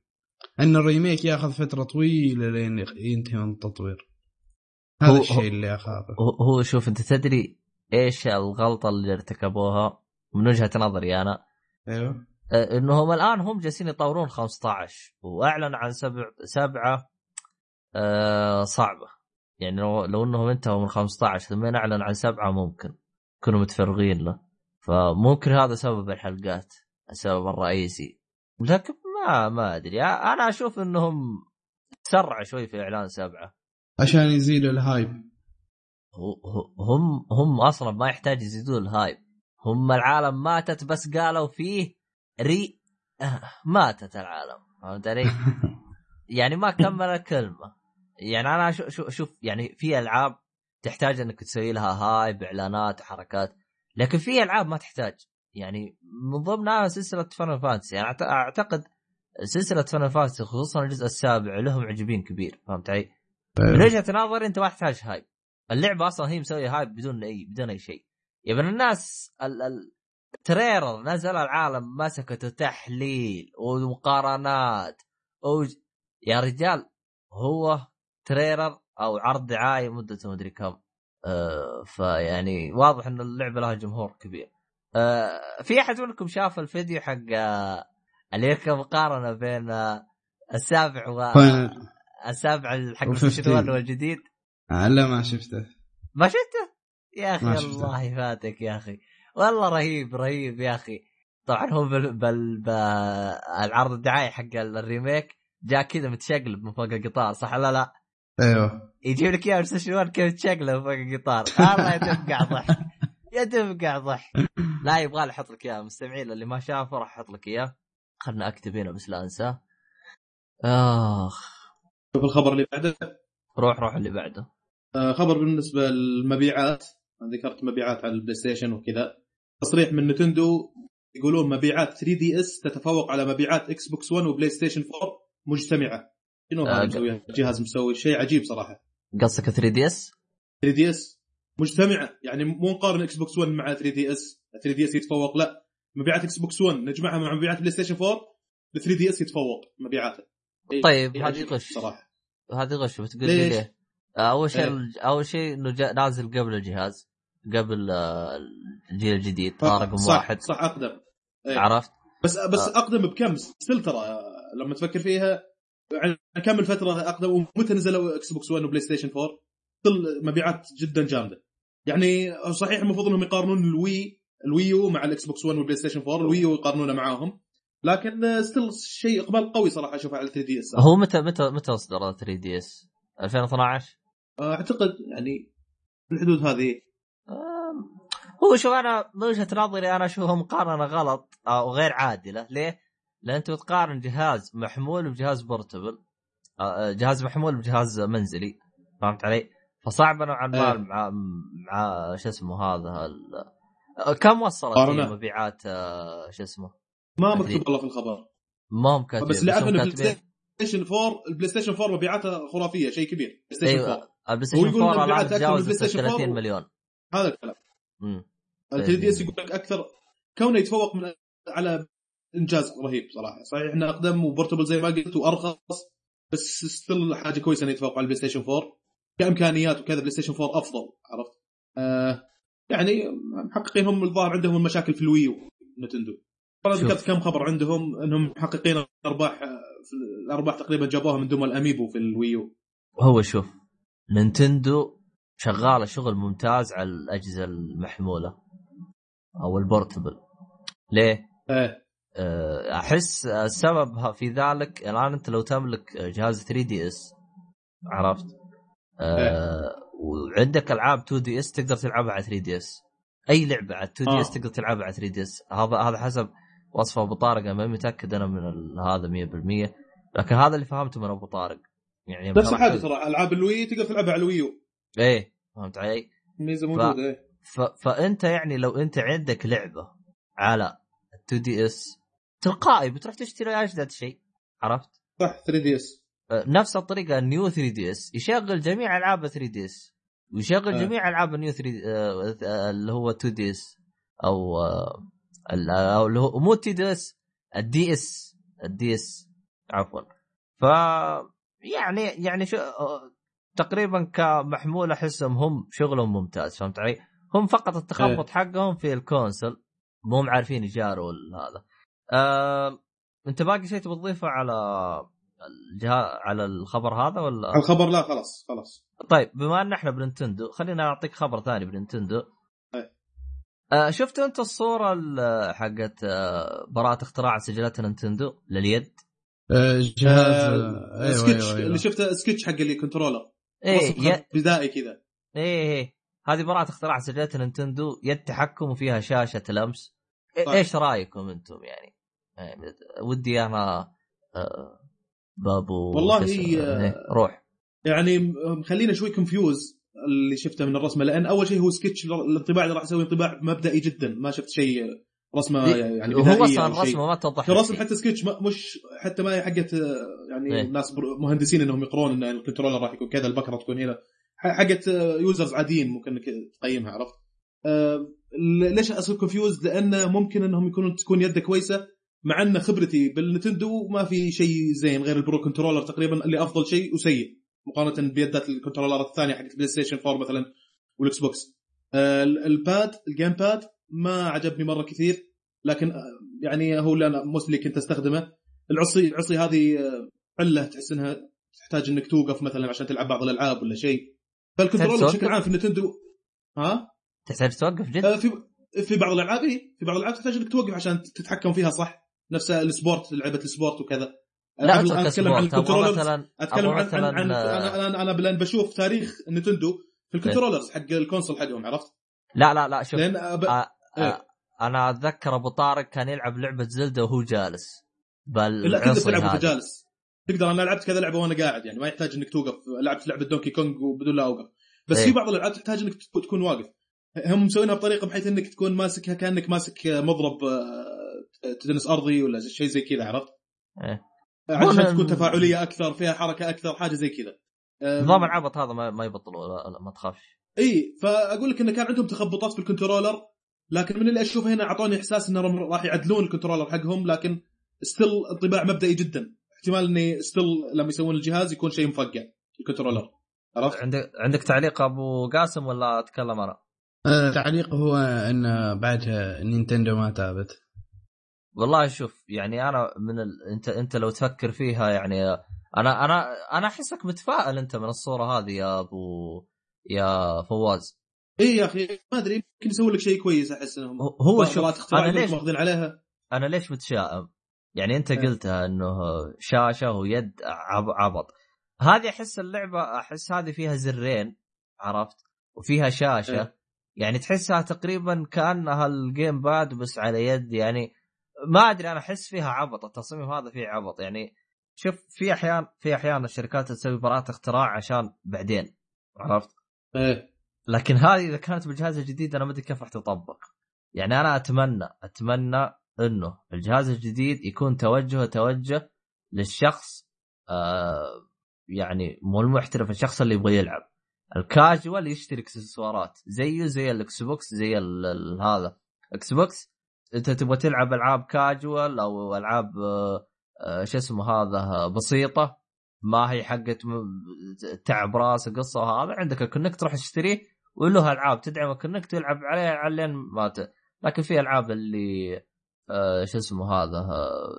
S2: إن ال remake ياخذ فترة طويلة لين ينتهي من التطوير. هذا
S1: هو-
S2: الشيء اللي أخافه.
S1: هو شوف أنت تدري إيش الغلطة اللي ارتكبوها؟ من وجهة نظري أنا.
S2: أيوه.
S1: آه، إنهم الآن هم جالسين يطورون 15 وأعلن عن سبع سبعة آه صعبة. يعني لو, لو انهم انتهوا من 15 ثم اعلن عن سبعة ممكن. يكونوا متفرغين له. فممكن هذا سبب الحلقات السبب الرئيسي. لكن ما ما أدري. أنا أشوف إنهم تسرع شوي في إعلان سبعة.
S2: عشان يزيدوا
S1: ال hype. هم هم أصلا ما يحتاج يزيدون ال hype. هم العالم ماتت بس قالوا فيه re آه، ماتت العالم. فهمت علي؟ يعني ما كمل الكلمة. يعني أنا شو شو شوف يعني في ألعاب تحتاج إنك تسوي لها hype إعلانات حركات لكن في ألعاب ما تحتاج. يعني من ضمنها سلسلة Final Fantasy يعني أعتقد سلسلة Final Fantasy خصوصا الجزء السابع لهم عجبين كبير فهمت علي؟ من وجهة نظري أنت ما تحتاج hype. اللعبة أصلا هي مسوية hype بدون اي بدون أي شيء. يا ابن الناس ال- ال- ال trailer نزل العالم مسكته تحليل ومقارنات. وج... يا رجال هو trailer أو عرض دعاية مدته مدري كم آه فيعني واضح إن اللعبة لها جمهور كبير آه في أحد منكم شاف الفيديو حق آه اللي يركب مقارنة بين آه السابع و
S2: Final.
S1: السابع حق
S2: و15.
S1: الشتوان والجديد
S2: آه، لا ما شفته
S1: ما شفته؟ يا
S2: أخي.
S1: الله فاتك يا أخي والله رهيب رهيب يا أخي طبعا هو بال... بال... بالعرض الدعاية حق ال remake جاء كذا متشقلب من فوق القطار صح ولا لا؟
S2: أيوه.
S1: يجيب لك إياه play كيف تشقلب من فوق القطار. الله يتفقع ضحك. يتفقع ضحك. لا يبغى لي أحط لك إياه. مستمعين اللي ما شافه راح أحط لك إياه. خلنا أكتب هنا بس لا أنساه. آخ.
S3: شوف الخبر اللي بعده.
S1: روح روح اللي بعده.
S3: آه، خبر بالنسبة للمبيعات. ذكرت مبيعات على ال PlayStation وكذا. تصريح من Nintendo. يقولون مبيعات 3DS تتفوق على مبيعات Xbox 1 و PlayStation 4 مجتمعة. شنو
S1: آه،
S3: هذا مسوي الجهاز مسوي شيء عجيب صراحة
S1: قصدك
S3: 3DS؟ 3DS مجتمعه يعني مو نقارن Xbox 1 مع 3 دي إس 3 دي إس يتفوق لا مبيعات Xbox 1 نجمعها مع مبيعات PlayStation 4 ال 3DS يتفوق مبيعاته إيه،
S1: طيب
S3: إيه
S1: هذه غش
S3: صراحة
S1: هذه غش بتقول لي؟ ليه؟ أول شيء
S3: إيه.
S1: أول شيء إنه نازل قبل الجهاز قبل آه، الجيل الجديد آه، رقم
S3: صح
S1: واحد
S3: صح أقدم إيه.
S1: عرفت؟
S3: بس بس
S1: آه.
S3: أقدم بكم still ترى لما تفكر فيها كم الفترة أقدم؟ ومتى نزلوا إكس بوكس 1 وبلاي ستيشن 4 still مبيعات جدا جامدة. يعني صحيح المفروض إنهم يقارنون ال Wii ال Wii U مع الاكس بوكس 1 والبلاي ستيشن 4 ال Wii U يقارنونه معاهم. لكن still شيء إقبال قوي صراحة أشوفه على 3 DS
S1: هو متى متى متى اصدر 3 DS؟ 2012
S3: أعتقد يعني في الحدود هذه
S1: هو شوف أنا من وجهة نظري أنا اشوفها مقارنة غلط أو غير عادلة. ليه؟ لأن أنت بتقارن جهاز محمول بجهاز portable آه، جهاز محمول بجهاز منزلي فهمت علي؟ فصعب نوعا ما
S3: إيه.
S1: مع مع شو اسمه هذا ال- آه، كم وصلت مبيعات آه، شو اسمه؟
S3: ما. مكتوب والله في الخبر
S1: ما هم كاتبين
S3: بس
S1: كاتبين-
S3: البلاي ستيشن 4 البلاي ستيشن 4 مبيعاته خرافية شيء كبير بلاي ستيشن 4
S1: أيوه البلاي ستيشن
S3: يقول إن
S1: 4
S3: مبيعات
S1: الان
S3: أكثر من
S1: تجاوزت
S3: البلاي ستيشن
S1: 30
S3: 4.
S1: مليون
S3: هذا الكلام
S1: امم
S3: ال 3 D S يقول لك أكثر كونه يتفوق من على إنجاز رهيب صراحة. صحيح انه أقدم و portable زي ما قلت وأرخص بس still حاجة كويسة انه يتفوق على البلاي ستيشن 4 كإمكانيات وكذا بلاي ستيشن 4 أفضل عرفت؟ آه يعني محققين هم الظاهر عندهم المشاكل في ال Wii U
S1: نينتندو. أنا.
S3: ذكرت كم خبر عندهم إنهم محققين أرباح آه، الأرباح تقريبا جابوها من دون ال Amiibo في ال Wii U.
S1: هو شوف نينتندو شغالة شغل ممتاز على الأجهزة المحمولة أو ال portable
S3: ليه؟
S1: إيه. أحس السبب في ذلك الآن أنت لو تملك جهاز 3 DS عرفت؟ آه، وعندك ألعاب 2 DS تقدر تلعبها على 3 DS. أي لعبة على 2 DS
S3: آه.
S1: تقدر تلعبها على 3 DS. هذا هذا حسب وصف أبو طارق أنا ما متأكد أنا من هذا 100% لكن هذا اللي فهمته من أبو طارق. يعني
S3: نفس الحاجة ترى ألعاب ال Wii تقدر تلعبها على ال
S1: Wii U. إيه فهمت علي؟
S3: ميزة موجودة إيه.
S1: ف... فأنت يعني لو أنت عندك لعبة على 2 DS تلقائي بتروح تشتري اجدد شيء عرفت؟
S3: صح 3 DS
S1: أه، نفس الطريقة ال New 3 DS يشغل جميع ألعاب 3 DS ويشغل
S3: آه.
S1: جميع ألعاب ال New 3 آه، آه، اللي هو 2 DS أو ال- أو اللي هو مو 2 DS ال DS ال DS عفوا ف يعني يعني شو تقريبا كمحمول أحسهم هم شغلهم ممتاز فهمت علي؟ هم فقط التخبط حقهم في ال console مو عارفين يجاروا هذا. آه، انت باقي شيء تبغى تضيفه على الجهاز على الخبر هذا ولا؟
S3: الخبر لا خلاص خلاص
S1: طيب بما ان إحنا بننتندو خلينا اعطيك خبر ثاني بننتندو
S3: أي.
S1: آه شفت انت الصورة ال- حقت آه براءة اختراع سجلات نينتندو لليد؟
S2: آه، جهاز
S3: آه،
S2: آه، أيوه
S3: سكتش
S2: أيوه, أيوة.
S3: اللي شفته سكتش حق اللي controller
S1: إيه
S3: وصف
S1: ي...
S3: بدائي كذا
S1: إيه إيه هذه براءة اختراع سجلات نينتندو يد تحكم وفيها شاشة لمس إيه
S3: طيب.
S1: إيش رأيكم أنتم يعني؟ يعني ودي أنا آه بابو
S3: والله. هي-
S1: إيه، روح
S3: يعني مخلينا شوي confused اللي شفته من الرسمة لأن أول شيء هو سكتش الانطباع اللي راح أسوي انطباع مبدئي جدا ما شفت شيء رسمة يعني بدائيه أصلا.
S1: الرسمه ما توضح
S3: الرسم. حتى سكتش ما مش حتى ما هي حقت آه، يعني
S1: إيه.
S3: ناس مهندسين إنهم يقرون إن ال controller راح يكون كذا البكرة تكون هنا حقت آه، users عاديين ممكن إنك تقيمها عرفت؟ ليش أصير confused؟ لأن ممكن إنهم يكونون تكون يده كويسة مع إن خبرتي بالنتندو ما في شيء زين غير ال Pro Controller تقريبا اللي أفضل شيء وسيء مقارنة بيدات ال controller ات الثانية حقت البلاي ستيشن 4 مثلا والاكس بوكس. ال pad ال GamePad ما عجبني مرة كثير لكن آه، يعني هو اللي أنا mostly كنت أستخدمه العصي العصي هذه آه، علة تحس إنها تحتاج إنك توقف مثلا عشان تلعب بعض الألعاب ولا شيء فال
S1: controller
S3: بشكل عام في النتندو ها
S1: تحتاج توقف جد
S3: في في بعض الألعاب إيه، في بعض الألعاب تحتاج إنك توقف عشان تتحكم فيها صح. نفس ال sport لعبة ال sport وكذا.
S1: لا اترك
S3: أتكلم عن
S1: ال
S3: controllers
S1: مثلا أتكلم
S3: عن,
S1: مثلا
S3: عن, عن أنا أنا أنا بشوف تاريخ نتندو في ال controllers حق ال console حقهم عرفت؟
S1: لا لا لا شوف
S3: لأن أب...
S1: آه
S3: إيه.
S1: آه أنا أتذكر أبو طارق كان يلعب لعبة Zelda وهو جالس.
S3: لا تقدر تلعب وانت جالس. تقدر أنا لعبت كذا لعبة وأنا قاعد يعني ما يحتاج إنك توقف. لعبت لعبة Donkey Kong وبدون لا أوقف. بس
S1: إيه.
S3: في بعض الألعاب تحتاج إنك تكون واقف. هم مسوينها بطريقة بحيث إنك تكون ماسكها كأنك ماسك مضرب آه، تنس أرضي ولا شيء زي كذا عرفت؟
S1: إيه.
S3: عشان
S1: هو
S3: تكون تفاعلية أكثر فيها حركة أكثر حاجة زي كذا آه،
S1: نظام العبط هذا ما, ما يبطلوا ما تخافش
S3: إي فأقول لك انه كان عندهم تخبطات في ال controller لكن من اللي أشوفه هنا أعطوني إحساس إنهم راح يعدلون ال controller حقهم لكن still انطباع مبدئي جدا احتمال إني still لما يسوون الجهاز يكون شيء مفقع ال controller عرفت؟
S1: عندك عندك تعليق أبو قاسم ولا أتكلم أنا؟
S2: آه، تعليق هو إن بعدها نينتندو ما تابت
S1: والله شوف يعني أنا من ال... أنت أنت لو تفكر فيها يعني أنا أنا أنا أحسك متفائل أنت من الصورة هذه يا أبو يا فواز
S3: إي يا أخي ما أدري يمكن يسوي لك شيء كويس أحس إنهم
S1: هو- شوف
S3: اختراع أنا
S1: ليش
S3: ماخذين عليها
S1: أنا ليش متشائم؟ يعني أنت
S3: إيه.
S1: قلتها إنه شاشة ويد عب- عبط هذه أحس اللعبة أحس هذه فيها زرين عرفت؟ وفيها شاشة
S3: إيه.
S1: يعني تحسها تقريبا كأنها ال game pad بس على يد يعني ما أدري أنا أحس فيها عبط التصميم هذا فيه عبط. يعني شوف في أحيان في أحيان الشركات تسوي براءة اختراع عشان بعدين عرفت؟
S3: إيه.
S1: لكن هذه إذا كانت بالجهاز الجديد أنا ما أدري كيف راح تطبق. يعني أنا أتمنى أتمنى إنه الجهاز الجديد يكون توجهه توجه للشخص آه يعني مو المحترف الشخص اللي يبغى يلعب. الكاجوال يشتري اكسسوارات زيه زي الاكس بوكس زي هذا. إكس بوكس أنت تبغى تلعب ألعاب كاجوال أو ألعاب آه شو اسمه هذا بسيطة ما هي حقت تعب راس قصة وهذا عندك ال Kinect تروح تشتريه وله العاب تدعم ال Kinect ويلعب عليه علين ما. لكن في ألعاب اللي آه شو اسمه هذا آه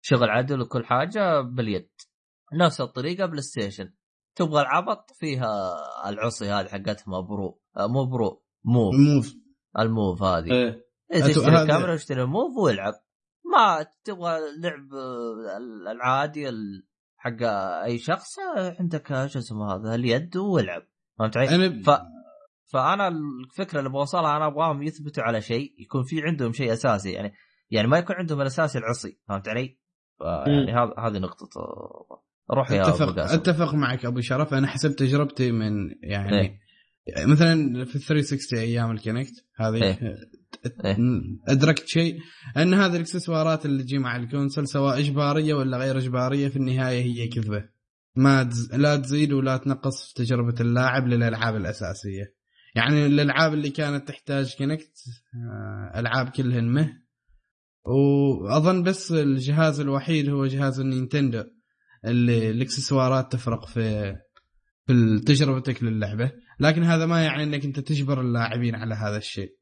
S1: شغل عدل وكل حاجة باليد. نفس الطريقة بلاي ستيشن تبغى العبط فيها العصي هذه حقتها برو مو برو move.
S2: move.
S1: ال move
S3: هذه.
S1: إيه.
S2: إيه
S1: تشتري الكاميرا واشتري ال move والعب ما تبغى لعب العادي ال- حق أي شخص عندك شو اسمه هذا اليد والعب فهمت علي؟
S2: أنا
S1: ف... فأنا الفكرة اللي بوصلها أنا أبغاهم يثبتوا على شيء يكون في عندهم شيء أساسي. يعني يعني ما يكون عندهم الأساسي العصي. فهمت علي؟ يعني هذا هذه نقطة. روح يا
S2: اتفق
S1: أبو قاسم
S2: أتفق معك أبو شرف أنا حسب تجربتي من يعني
S1: إيه.
S2: مثلا في ال 360 أيام الكونكت هذه
S1: إيه. إيه.
S2: أدركت شيء أن هذه الإكسسوارات اللي تجي مع ال console سواء إجبارية ولا غير إجبارية في النهاية هي كذبة ما تز... لا تزيد ولا تنقص في تجربة اللاعب للألعاب الأساسية يعني الألعاب اللي كانت تحتاج Kinect آه، ألعاب كلهن مه وأظن بس الجهاز الوحيد هو جهاز النينتندو اللي الاكسسوارات تفرق في في تجربتك للعبة. لكن هذا ما يعني إنك أنت تجبر اللاعبين على هذا الشيء.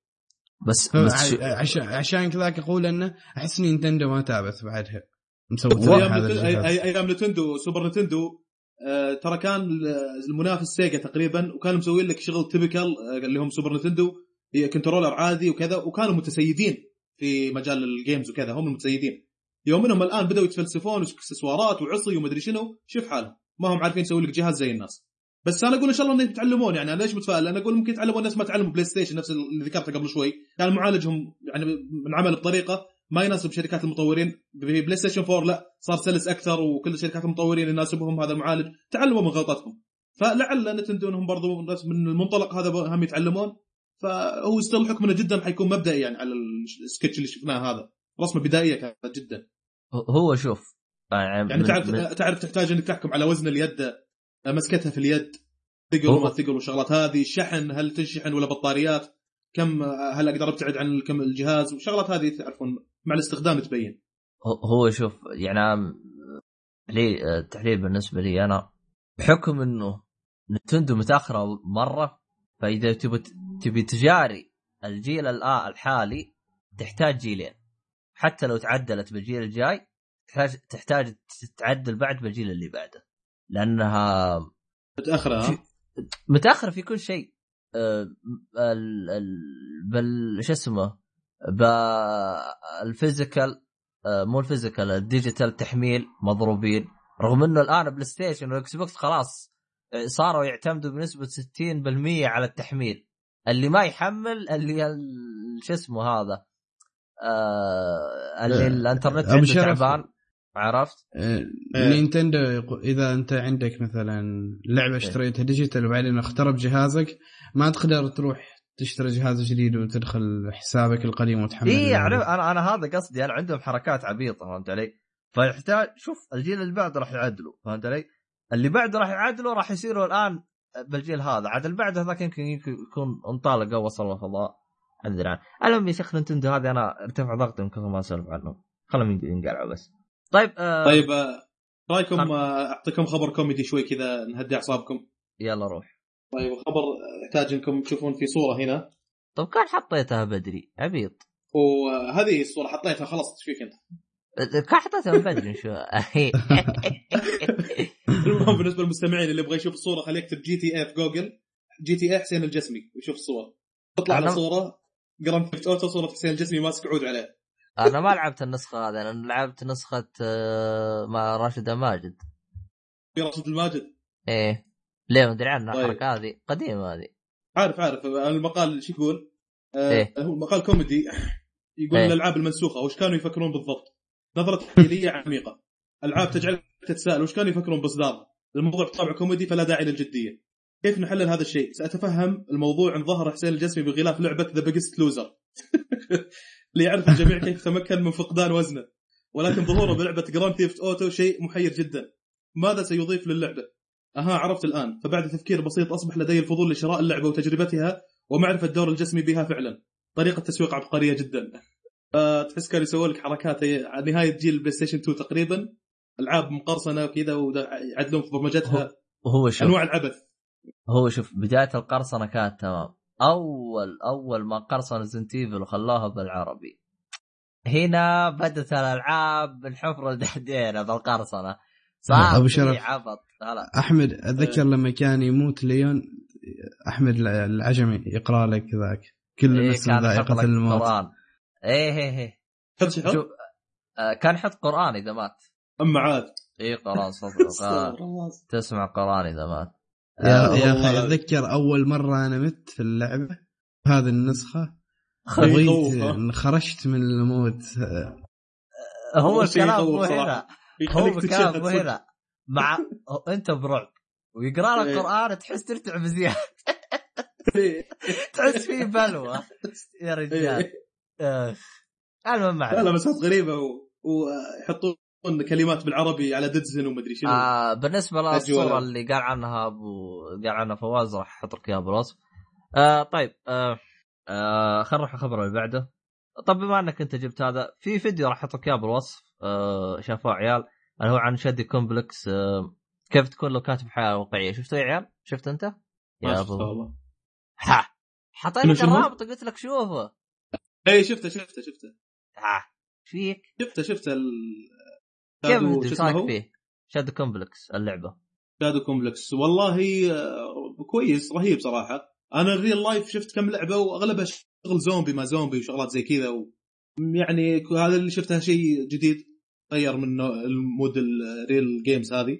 S1: بس بس
S2: عشان عشان كذاك أقول إنه أحس نينتندو ما تابت بعدها. مسوي
S3: أيام
S2: هذا
S3: نتن-
S2: الجهاز.
S3: أي- أيام نتندو سوبر نتندو آه، ترى كان المنافس سيجا تقريبا وكانوا مسوين لك شغل typical اللي هم سوبر نتندو هي controller عادي وكذا وكانوا متسيدين في مجال ال games وكذا هم المتسيدين. يوم انهم الآن بدأوا يتفلسفون واكسسوارات وعصي ومدري شنو. شوف حالهم. ما هم عارفين يسوي لك جهاز زي الناس. بس أنا أقول إن شاء الله انهم يتعلمون يعني أنا ليش متفائل؟ أنا أقول ممكن يتعلمون نفس ما تعلموا بلاي ستيشن نفس اللي ذكرته قبل شوي. كان معالجهم يعني معمول بطريقة ما يناسب شركات المطورين. بلاي ستيشن 4 لا صار سلس أكثر وكل شركات المطورين يناسبهم هذا المعالج. تعلموا من غلطتهم فلعل نتندو انهم برضو من المنطلق هذا هم يتعلمون. فهو still حكمنا جدا حيكون مبدئي يعني على السكتش اللي شفناه هذا. رسمة بدائية كانت جدا.
S1: هو شوف
S3: يعني
S1: من-
S3: تعرف
S1: من-
S3: تعرف تحتاج إنك تحكم على وزن اليد مسكتها في اليد ثقل وما ثقل والشغلات هذه الشحن هل تنشحن ولا بطاريات كم هل أقدر أبتعد عن كم الجهاز وشغلات هذه تعرفون مع الاستخدام تبين.
S1: هو شوف يعني لي التحليل بالنسبة لي أنا بحكم إنه نتندو متأخرة مرة فإذا تبي تبي تجاري الجيل الحالي تحتاج جيلين. حتى لو تعدلت بالجيل الجاي تحتاج تحتاج تعدل بعد بالجيل اللي بعده. لأنها
S3: متأخرة ها؟
S1: متأخرة في كل شيء. آه، ال ال بال شو اسمه؟ بال physical آه، مو ال physical ال digital تحميل مضروبين. رغم إنه الآن بلاي ستيشن وإكس بوكس خلاص آه، صاروا يعتمدوا بنسبة 60% على التحميل. اللي ما يحمل اللي ال- شو اسمه هذا؟ آه اللي الانترنت عنده. تعبان عرفت؟
S2: آه،
S3: إيه.
S2: نينتندو يقو- إذا أنت عندك مثلا لعبة اشتريتها digital وبعدين اخترب جهازك ما تقدر تروح تشتري جهاز جديد وتدخل حسابك القديم وتحمل
S1: اي
S2: اللعبة.
S1: أنا أنا أنا هذا قصدي أنا عندهم حركات عبيطة فهمت علي؟ فيحتاج شوف الجيل اللي بعده راح يعدلوا فهمت علي؟ اللي بعده راح يعدلوا راح يصيروا الآن بالجيل هذا عاد اللي بعده هذاك يمكن يمكن يكون انطلق أو وصل الفضاء ادري عنه المهم يا شيخ نتندو هذه أنا ارتفع ضغطي من كثر ما أسولف عنهم. خلهم ينقلعوا بس. طيب آه
S3: طيب آه،
S1: رأيكم
S3: آه، أعطيكم خبر كوميدي شوي كذا نهدي أعصابكم.
S1: يلا روح.
S3: طيب الخبر يحتاج إنكم تشوفون في صورة هنا.
S1: طب كان حطيتها بدري. عبيط.
S3: وهذه الصورة حطيتها خلاص إيش فيك أنت؟
S1: كان حطيتها من بدري شو؟
S3: المهم بالنسبة للمستمعين اللي يبغى يشوف الصورة خليه يكتب GTA في جوجل. GTA حسين الجسمي ويشوف الصور تطلع على صوره Grand Theft Auto صورة حسين الجسمي ماسك عود عليه
S1: أنا ما لعبت النسخة هذه أنا لعبت نسخة آه، مع راشد ماجد
S3: في راشد الماجد
S1: إيه ليه ما ادري عنها
S3: طيب.
S1: الحركة هذه قديمة هذه
S3: عارف عارف المقال شو يقول؟ آه
S1: إيه.
S3: هو مقال كوميدي يقول
S1: إيه.
S3: الألعاب المنسوخة وش كانوا يفكرون بالضبط؟ نظرة تحليليه عميقة ألعاب تجعلك تتساءل وش كانوا يفكرون باصدارها؟ الموضوع بطبع كوميدي فلا داعي للجدية. كيف نحلل هذا الشيء؟ سأتفهم الموضوع عن ظهور حسين الجسمي بغلاف لعبة The Biggest Loser. ليعرف الجميع كيف تمكن من فقدان وزنه. ولكن ظهوره بلعبة Grand Theft Auto شيء محير جدا. ماذا سيضيف للعبة؟ أها عرفت الآن فبعد تفكير بسيط أصبح لدي الفضول لشراء اللعبة وتجربتها ومعرفة دور الجسمي بها فعلا. طريقة تسويق عبقرية جدا. آه، تحس كانوا يسوون لك حركات نهاية جيل البلاي ستيشن 2 تقريبا ألعاب مقرصنة وكذا ويعدلون في برمجتها
S1: وهو شوف
S3: أنواع العبث
S1: هو شوف بداية القرصنة كانت تمام. أول أول ما قرصن Resident Evil وخلوها بالعربي. هنا بدت الألعاب بالحفرة الدحدينه بالقرصنه صار
S2: أبو
S1: في
S2: شرف.
S1: عبط.
S2: أحمد أتذكر لما كان يموت ليون أحمد العجمي يقرأ لك ذاك. كل
S1: إيه
S2: نفس
S1: كان يحط
S2: ذائقه الموت.
S1: قران
S3: إيه إيه
S1: إيه. آه كان يحط قرآن إذا مات.
S3: أما عاد.
S1: اي قران صدق. تسمع قرآن إذا مات.
S2: يا
S1: آه،
S2: يا. أخي أتذكر أول مرة أنا مت في اللعبة هذه
S3: النسخة
S2: بغيت خرجت من الموت
S1: هو
S3: شيء
S1: الكلام مو هنا. هو الكلام مو. هنا مع هو- أنت برعب ويقرأ لك
S3: إيه.
S1: قران تحس ترتعب زياده
S3: إيه.
S1: تحس فيه بلوى يا رجال
S3: إيه.
S1: اخ المهم ما
S3: لا لا. مسات غريبة ويحطون كلمات بالعربي على ديدزن ومدري شنو
S1: آه بالنسبة
S3: للصورة.
S1: اللي قال عنها ابو قال عنها فواز راح أحط لك إياها بالوصف آه طيب آه آه خلينا نروح الخبر اللي بعده طب بما إنك أنت جبت هذا في فيديو راح أحط لك إياه بالوصف آه شافوه عيال اللي هو عن Shadow Complex آه كيف تكون لو كاتب حياة واقعية شفتوا يا عيال؟ شفت
S3: أنت؟
S1: يا
S3: شفته
S1: ابو ها حطيت؟ الرابط قلت لك شوفه
S3: اي شفته شفته شفته
S1: ها إيش فيك؟
S3: شفته شفته ال...
S1: رايك؟ فيه؟ Shadow Complex اللعبة
S3: Shadow Complex والله آه، كويس رهيب صراحة أنا ال real life شفت كم لعبة وأغلبها شغل زومبي ما زومبي وشغلات زي كذا و... يعني هذا اللي شفتها شيء جديد غير من ال mode ال real games هذه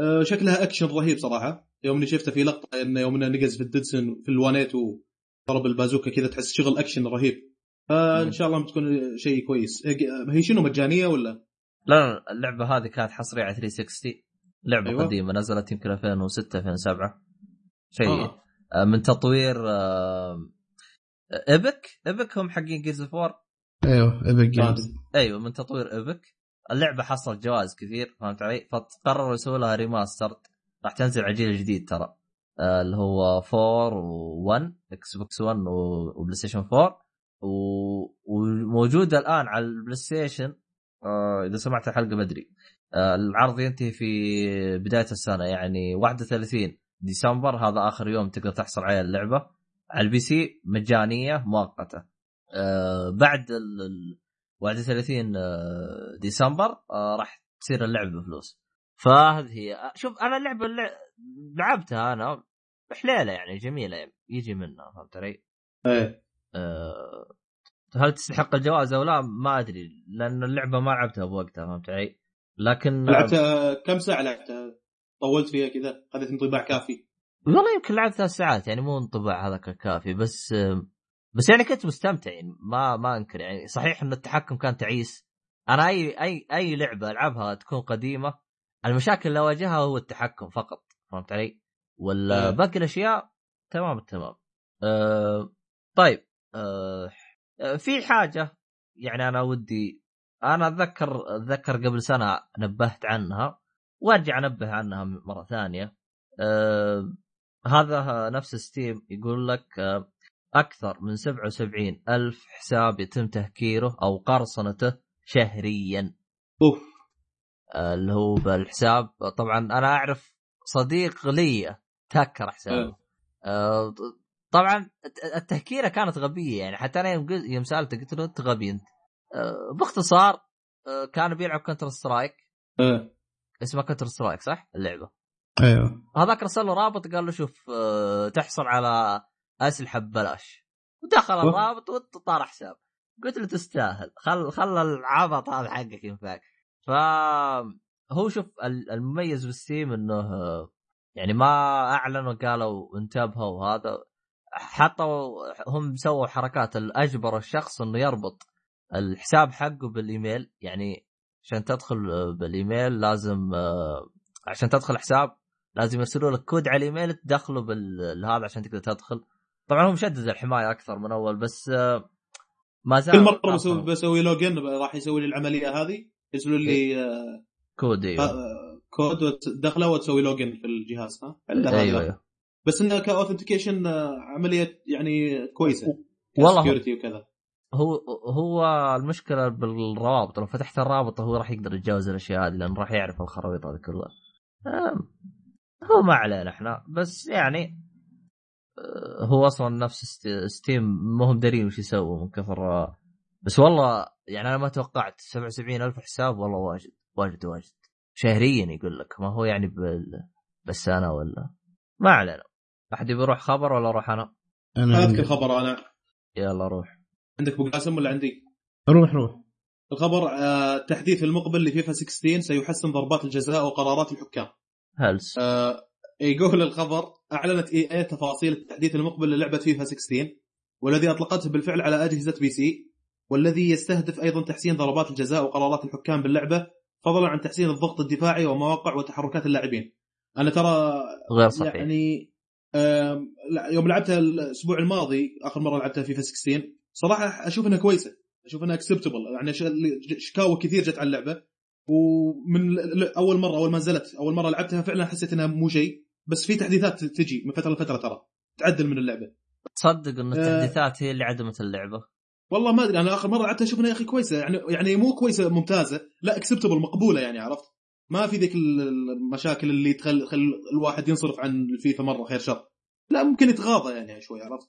S3: آه، شكلها اكشن رهيب صراحة يوم إني شفته في لقطة إنه يوم إنه نقز في الديفيدسون في الوانيت وضرب البازوكا كذا تحس شغل اكشن رهيب آه
S1: مم.
S3: إن شاء الله بتكون شيء كويس آه، هي شنو مجانية ولا؟
S1: لا لا اللعبة هذه كانت حصرية على 360 لعبة
S3: أيوة.
S1: قديمة نزلت يمكن 2006 2007 شيء.
S3: آه.
S1: آه. من تطوير آه Epic Epic هم حقين Gears of War
S2: أيوه Epic Games
S1: أيوه من تطوير Epic اللعبة حصلت جوائز كثير فهمت علي؟ فقرروا يسووا لها remaster راح تنزل على الجيل الجديد ترى. آه اللي هو 4 و1 Xbox 1 و- و PlayStation 4 و... وموجودة الآن على ال PlayStation إذا سمعت الحلقة بدري. آه العرض ينتهي في بداية السنة يعني 31 ديسمبر هذا آخر يوم تقدر تحصل على اللعبة. على ال PC مجانية مؤقتة. آه بعد ال... ال- 31 آه، ديسمبر آه، راح تصير اللعبة بفلوس. فهذه هي. آه، شوف أنا اللعبة اللي لعبتها أنا حليله يعني جميلة يعني يجي منها فهمت علي؟ إيه. هل تستحق الجوائز أو لا ما أدري لأن اللعبة ما لعبتها بوقتها فهمت علي؟ لكن
S3: لعبتها كم ساعة لعبتها؟ طولت فيها كذا اخذت انطباع كافي
S1: والله يمكن لعبت ثلاث ساعات يعني مو انطباع هذاك الكافي بس بس يعني كنت مستمتع يعني ما ما أنكر يعني صحيح إن التحكم كان تعيس أنا أي أي أي لعبة ألعبها تكون قديمة المشاكل اللي أواجهها هو التحكم فقط فهمت علي؟ ولا. باقي الأشياء تمام التمام. أه طيب أه في حاجة يعني أنا ودي أنا أتذكر أتذكر قبل سنة نبهت عنها وأرجع أنبه عنها مرة ثانية. أه هذا نفس ستيم يقول لك أه أكثر من 77 ألف حساب يتم تهكيره أو قرصنته شهريا.
S3: أوف.
S1: آه، اللي هو بالحساب. طبعا أنا أعرف صديق لي تهكر حسابه.
S3: إيه.
S1: طبعا التهكيرة كانت غبية يعني حتى أنا يوم سالته قلت له أنت غبي أنت. آه، باختصار كان بيلعب Counter-Strike
S3: إيه.
S1: اسمها Counter-Strike صح؟ اللعبة.
S2: أيوه.
S1: هذاك رسل له رابط قال له شوف آه، تحصل على أسلحة ببلاش. ودخل. الرابط وطار حساب. قلت له تستاهل. خل خل العبط هذا حقك ينفعك. ف هو شوف ال- المميز بال Steam إنه يعني ما أعلنوا قالوا انتبهوا وهذا. حطوا هم سووا حركات اجبروا الشخص إنه يربط الحساب حقه بالإيميل. يعني عشان تدخل بالإيميل لازم آه، عشان تدخل حساب لازم يرسلوا لك كود على الإيميل تدخله بالهذا عشان تقدر تدخل. طبعا هو مشدد الحماية أكثر من أول بس آه، ما زال
S3: كل مرة بسوي بسوي login راح يسوي لي العملية هذه يرسلوا لي آه،
S1: كود
S3: إيوه. كود وتدخله وتسوي login في الجهاز ها.
S1: إيوه إيوه.
S3: بس إنها ك authentication عملية يعني كويسة
S1: والله هو-
S3: security وكذا.
S1: هو هو المشكلة بالروابط لو فتحت الرابط هو راح يقدر يتجاوز الأشياء هذه لأنه راح يعرف الخرابيط هذه كلها. هو ما علينا إحنا بس يعني آه، هو أصلا نفس St- Steam ما هم دارين وش يسووا من كثر آه، بس والله يعني أنا ما توقعت 77 ألف حساب والله واجد واجد واجد. شهريا يقول لك ما هو يعني بال... بالسنة ولا؟ ما علينا. أحد يبي يروح خبر ولا أروح أنا؟
S2: أنا
S3: اذكر
S2: عندي.
S3: خبر أنا
S1: يلا روح
S3: عندك أبو قاسم ولا عندي؟
S2: روح روح
S3: الخبر آه، التحديث المقبل لفيفا 16 سيحسن ضربات الجزاء وقرارات الحكام
S1: هلس
S3: آه، يقول الخبر أعلنت EA تفاصيل التحديث المقبل للعبة فيفا 16 والذي أطلقته بالفعل على أجهزة PC والذي يستهدف أيضا تحسين ضربات الجزاء وقرارات الحكام باللعبة فضلا عن تحسين الضغط الدفاعي ومواقع وتحركات اللاعبين. أنا ترى
S1: غير صحيح
S3: يعني يوم لعبتها الأسبوع الماضي آخر مرة لعبتها فيفا 16 صراحة أشوف إنها كويسة أشوف إنها اكسبتبل يعني شكاوى كثير جت على اللعبة ومن أول مرة أول ما نزلت أول مرة لعبتها فعلا حسيت إنها مو شيء بس في تحديثات تجي من فترة لفترة ترى تعدل من اللعبة
S1: تصدق إن
S3: آه.
S1: التحديثات هي اللي عدمت اللعبة
S3: والله ما أدري أنا آخر مرة لعبتها أشوف إنها يا أخي كويسة يعني يعني مو كويسة ممتازة لا acceptable مقبولة يعني عرفت ما في ذيك المشاكل اللي تخل, تخل الواحد ينصرف عن الفيفا مرة خير شر. لا ممكن يتغاضى يعني شوي عرفت؟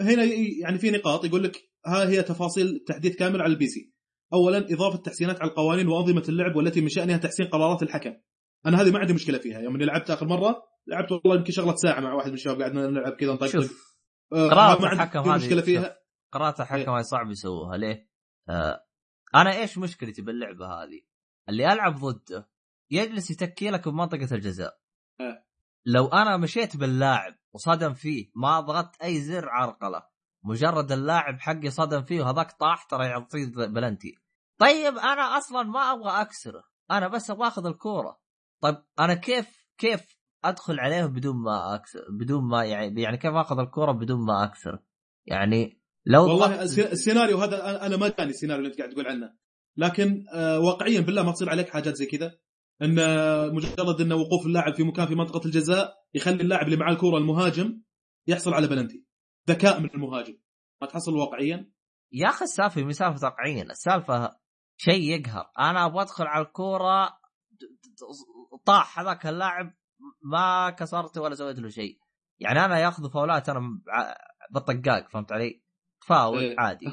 S3: هنا يعني في نقاط يقول لك ها هي تفاصيل تحديث كامل على ال PC. اولا إضافة تحسينات على القوانين وأنظمة اللعب والتي من شأنها تحسين قرارات الحكم. أنا هذه ما عندي مشكلة فيها. يوم إني لعبت آخر مرة لعبت والله يمكن شغلة ساعة مع واحد من الشباب قعدنا نلعب كذا نطقطق.
S1: شوف
S3: آه،
S1: قرارة
S3: ما عندي
S1: الحكم هذه
S3: مشكلة فيها.
S1: قرارات
S3: إيه.
S1: الحكم هاي صعب يسووها. ليه؟ آه أنا إيش مشكلتي باللعبة هذه؟ اللي ألعب ضده يجلس يتكي لك بمنطقه الجزاء.
S3: آه.
S1: لو أنا مشيت باللاعب وصدم فيه ما ضغطت أي زر عرقلة. مجرد اللاعب حقي صدم فيه وهذاك طاح ترى يعطيه بلنتي. طيب أنا أصلا ما أبغى أكسره. أنا بس أبغى أخذ الكورة. طيب أنا كيف كيف أدخل عليه بدون ما أكسر بدون ما يعني يعني كيف أخذ الكورة بدون ما أكسر؟ يعني لو
S3: والله السيناريو هذا أنا ما جاني السيناريو اللي أنت قاعد تقول عنه. لكن آه، واقعيا بالله ما تصير عليك حاجات زي كذا؟ إن مجرد إن وقوف اللاعب في مكان في منطقة الجزاء يخلي اللاعب اللي معاه الكوره المهاجم يحصل على بلنتي ذكاء من المهاجم. ما تحصل واقعيا.
S1: يا أخي السالفة مي سالفه واقعيا. السالفة شيء يقهر. أنا أبغى أدخل على الكورة طاح هذاك اللاعب ما كسرته ولا سويت له شيء. يعني أنا ياخذ فاولات أنا بالطقاق فهمت علي؟ فاول
S3: إيه.
S1: عادي.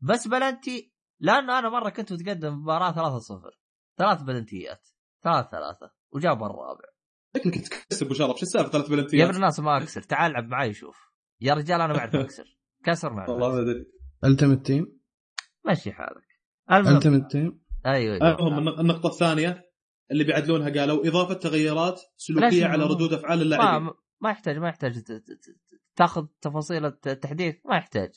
S1: بس بلنتي لأنه أنا مرة كنت متقدم مباراة 3-0 ثلاث بلنتيات ثلاث ثلاثة. وجاب الرابع
S3: شكلك تكسب ابو شرف شو السالفة؟ ثلاث
S1: يا ابن
S3: بلنتيات
S1: الناس ما أكسر. تعال العب معي شوف يا رجال أنا ما أعرف أكسر. كسر ما
S3: والله ما. أدري.
S2: التمت تيم
S1: مشي حالك. المهم
S2: التمت تيم
S1: أيوه
S3: المهم النق- النقطة الثانية اللي بيعدلونها قالوا إضافة تغيرات سلوكية
S1: ليش؟
S3: على ردود أفعال
S1: ما
S3: اللاعبين.
S1: ما يحتاج ما يحتاج ت- ت- ت- تأخذ تفاصيل التحديث. ما يحتاج.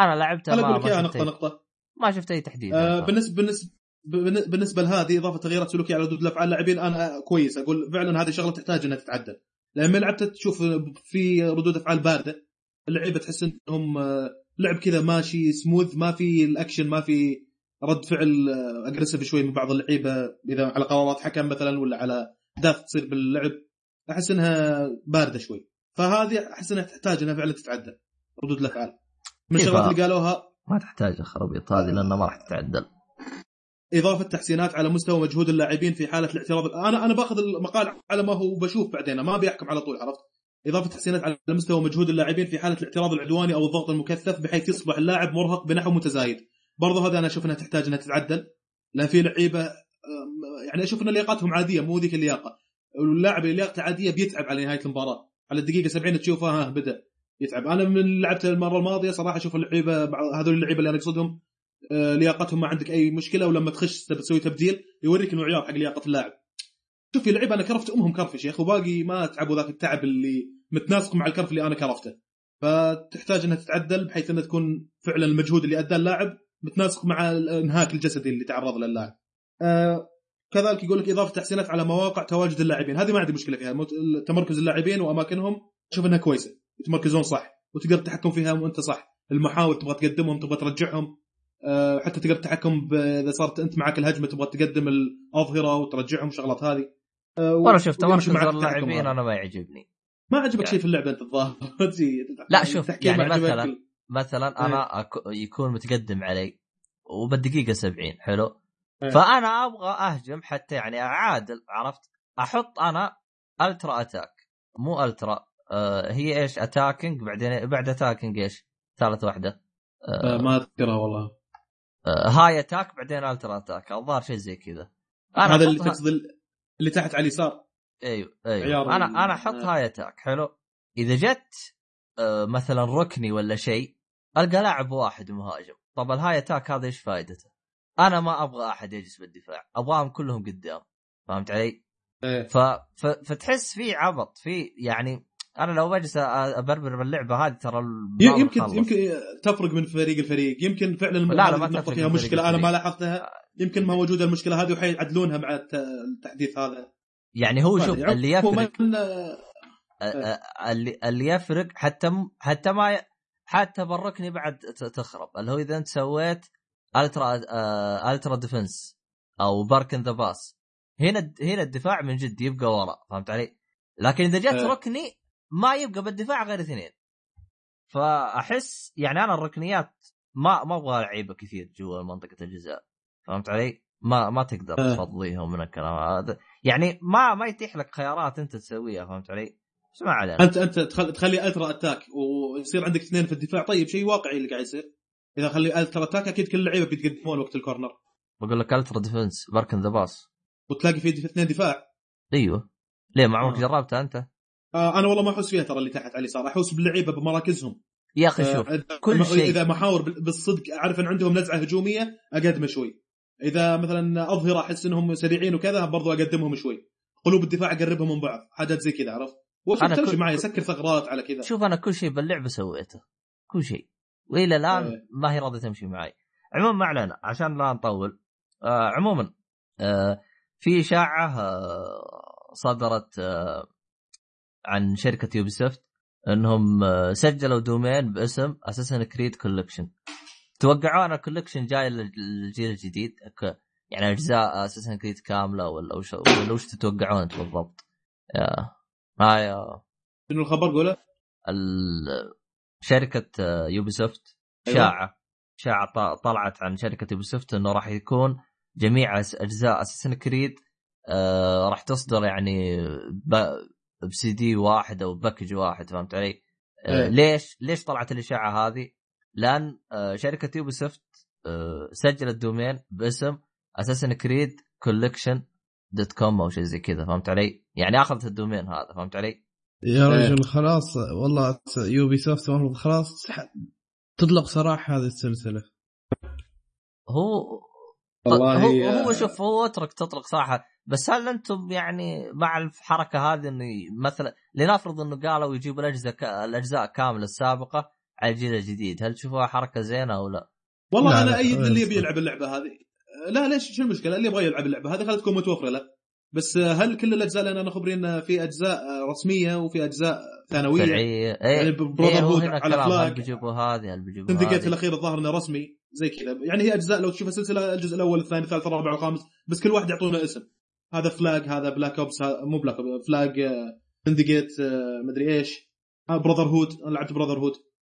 S1: أنا لعبتها ما
S3: أقول لك نقطه
S1: أي-
S3: نقطة
S1: ما شفت أي تحديث.
S3: آه،. بالنسبة بالنسبة بالن- بالنسبة لهذه إضافة تغييرات سلوكية على ردود الأفعال اللاعبين أنا كويس أقول فعلا هذه شغلة تحتاج إنها تتعدل. لما لعبت تشوف في ردود أفعال باردة اللعيبة تحس إنهم آه، لعب كذا ماشي سموث ما في الأكشن ما في رد فعل aggressive شوي من بعض اللعيبة. إذا على قرارات حكم مثلا ولا على احداث تصير باللعب أحس إنها باردة شوي. فهذه أحس إنها تحتاج إنها فعلا تتعدل ردود الأفعال. من؟ الشغلات اللي قالوها؟
S1: ما تحتاج الخرابيط هذه لأنها ما راح تتعدل.
S3: إضافة تحسينات على مستوى مجهود اللاعبين في حالة الاعتراض. أنا أنا باخذ المقال على ما هو بشوف بعدين ما بيحكم على طول عرفت؟ إضافة تحسينات على مستوى مجهود اللاعبين في حالة الاعتراض العدواني أو الضغط المكثف بحيث يصبح اللاعب مرهق بنحو متزايد. برضه هذا أنا أشوف إنها تحتاج إنها تتعدل لأن في لعيبة يعني أشوف إن لياقتهم عادية مو ذيك اللياقة. واللاعب اللي لياقته عادية بيتعب على نهاية المباراة. على الدقيقة 70 تشوفه ها بدأ يتعب. أنا من لعبت المرة الماضية صراحة أشوف اللعيبة هذول اللعيبة اللي أنا أقصدهم لياقتهم ما عندك أي مشكلة. ولما تخش تسوي تبديل يوريك المعيار حق لياقة اللاعب. شوف في لعيبة أنا كرفت أمهم كرفش يا أخي وباقي ما تعبوا ذاك التعب اللي متناسق مع الكرف اللي أنا كرفته. فتحتاج إنها تتعدل بحيث إنها تكون فعلا المجهود اللي أداه اللاعب متناسق مع الإنهاك الجسدي اللي تعرض له اللاعب. آه كذلك يقول لك إضافة تحسينات على مواقع تواجد اللاعبين. هذه ما عندي مشكلة فيها. تمركز اللاعبين وأماكنهم أشوف إنها كويسة. يتمركزون صح وتقدر التحكم فيها وأنت صح. المحاور تبغى تقدمهم تبغى ترجعهم. آه، حتى تقدر التحكم ب- إذا صارت أنت معك الهجمة تبغى تقدم الاظهره وترجعهم شغلات هذه. آه،
S1: وأنا شفت تمركز
S3: معك التحكم
S1: اللاعبين. أنا ما يعجبني.
S3: ما عجبك شيء في اللعبة أنت الظاهر.
S1: لا، شوف، يعني. مثلاً مثلا أنا أك... يكون متقدم علي وبالدقيقة 70 حلو؟
S3: إيه.
S1: فأنا أبغى أهجم حتى يعني أعادل عرفت؟ أحط أنا ultra attack. مو ultra آه هي إيش؟ attacking بعدين بعد attacking إيش؟ ثالث واحدة.
S3: آه، ما أذكرها والله.
S1: آه high attack بعدين ultra attack الظاهر شيء زي كذا أنا
S3: هذا اللي تقصد ال- اللي تحت على اليسار أيوه
S1: أيوه
S3: أنا
S1: أنا أحط
S3: آه.
S1: high attack حلو إذا جت آه مثلا ركني ولا شيء ألقى لاعب واحد مهاجم طب ال high attack هذا إيش فائدته؟ أنا ما أبغى أحد يجلس بالدفاع أبغاهم كلهم قدام فهمت علي؟
S3: إيه.
S1: ف... ف... فتحس في عبط في يعني أنا لو بجلس ابربر باللعبة هذه ترى
S3: يمكن
S1: بخلص.
S3: يمكن تفرق من فريق لفريق يمكن فعلا
S1: لا، لا، ما تفرق
S3: فيها
S1: من
S3: مشكلة
S1: أنا.
S3: ما لاحظتها يمكن ما موجودة المشكلة هذه وحيعدلونها مع الت- التحديث هذا
S1: يعني هو شوف
S3: يعني
S1: اللي يفرق أ- اللي اللي يفرق حتى م- حتى ما ي- حتى بركني بعد تخرب اللي هو إذا أنت سويت ultra ultra defense أو parking the bus هنا هنا الدفاع من جد يبقى ورا فهمت علي؟ لكن إذا جت
S3: آه.
S1: ركني ما يبقى بالدفاع غير اثنين فأحس يعني أنا الركنيات ما ما أبغى لعيبة كثير جوا منطقة الجزاء فهمت علي؟ ما ما تقدر
S3: آه.
S1: تفضيهم من الكلام هذا يعني ما ما يتيح لك خيارات أنت تسويها فهمت علي؟ بس ما علينا
S3: انت أنت تخل- تخلي ultra attack ويصير عندك اثنين في الدفاع طيب شيء واقعي اللي قاعد يصير إذا خلي ultra attack أكيد كل اللعيبة بيتقدمون وقت ال corner
S1: بقول لك ultra defense parking the bus
S3: وتلاقي في اثنين دفاع
S1: أيوه ليه ما عمرك
S3: آه.
S1: جربتها أنت؟
S3: آه أنا والله ما أحس فيها ترى اللي تحت على اليسار. أحس باللعيبه بمراكزهم.
S1: يا أخي شوف
S3: آه،
S1: كل شيء.
S3: إذا محاور بال- بالصدق أعرف إن عندهم نزعة هجومية أقدمه شوي. إذا مثلا اظهر أحس إنهم سريعين وكذا برضو أقدمهم شوي. قلوب الدفاع أقربهم من بعض. حاجات زي كذا عرفت؟ تمشي
S1: كل-
S3: معي سكر ثغرات على كذا.
S1: شوف أنا كل شيء باللعبة سويته. كل شيء. وإلى الآن
S3: إيه.
S1: ما هي راضية تمشي معي. عموما ما علينا عشان لا نطول. آه عموما آه في إشاعة آه صدرت آه عن شركة يوبيسوفت انهم آه سجلوا domain باسم Assassin's Creed Collection توقعوا أن ال collection جاي لل- للجيل الجديد يعني أجزاء Assassin's Creed كاملة ولا وش ولا وش تتوقعون أنتم بالضبط؟ يا هاي
S3: شنو الخبر قوله؟
S1: شركة يوبيسوفت
S3: أيوة.
S1: شاعه شاعه ط- طلعت عن شركة يوبيسوفت إنه راح يكون جميع أجزاء Assassin's Creed آه راح تصدر يعني بسي دي واحد أو package واحد فهمت علي؟ آه
S3: إيه.
S1: ليش؟ ليش طلعت الإشاعة هذه؟ لأن آه شركة يوبيسوفت آه سجلت domain باسم Assassin's Creed Collection dot com أو شيء زي كذا فهمت علي؟ يعني أخذت ال domain هذا فهمت علي؟
S2: يا
S3: إيه.
S2: رجل خلاص والله يوبي سوفت المفروض خلاص تطلق سراح هذه السلسلة
S1: هو
S3: والله
S1: هو, هو شوف هو اترك تطلق صراحة بس هل أنتم يعني مع الحركة هذه انه مثلا لنفرض انه قالوا يجيبوا الأجزاء ك... الأجزاء كاملة السابقة على الجيل الجديد هل تشوفوها حركة زينة أو لا؟
S3: والله
S2: لا، أنا
S3: ايد اللي. يبي يلعب اللعبة هذه لا ليش شو المشكلة اللي يبغى يلعب اللعبة هذه خليها تكون متوفرة له بس هل كل الأجزاء لأن أنا خبرين في أجزاء رسمية وفي أجزاء ثانوية؟
S1: فرعيه
S3: يعني براذر
S1: إيه هو
S3: هود
S1: هنا
S3: على فلاج
S1: بيجيبوا هذه هل بيجيبوا هذه.
S3: الأخير الظاهر إنه رسمي زي كذا. يعني هي أجزاء لو تشوفها سلسله الجزء الأول الثاني الثالث الرابع والخامس بس كل واحد يعطونه اسم. هذا فلاج هذا بلاك اوبس مو بلاك اوبس فلاج سندكيت مدري إيش. براذر هود أنا لعبت براذر هود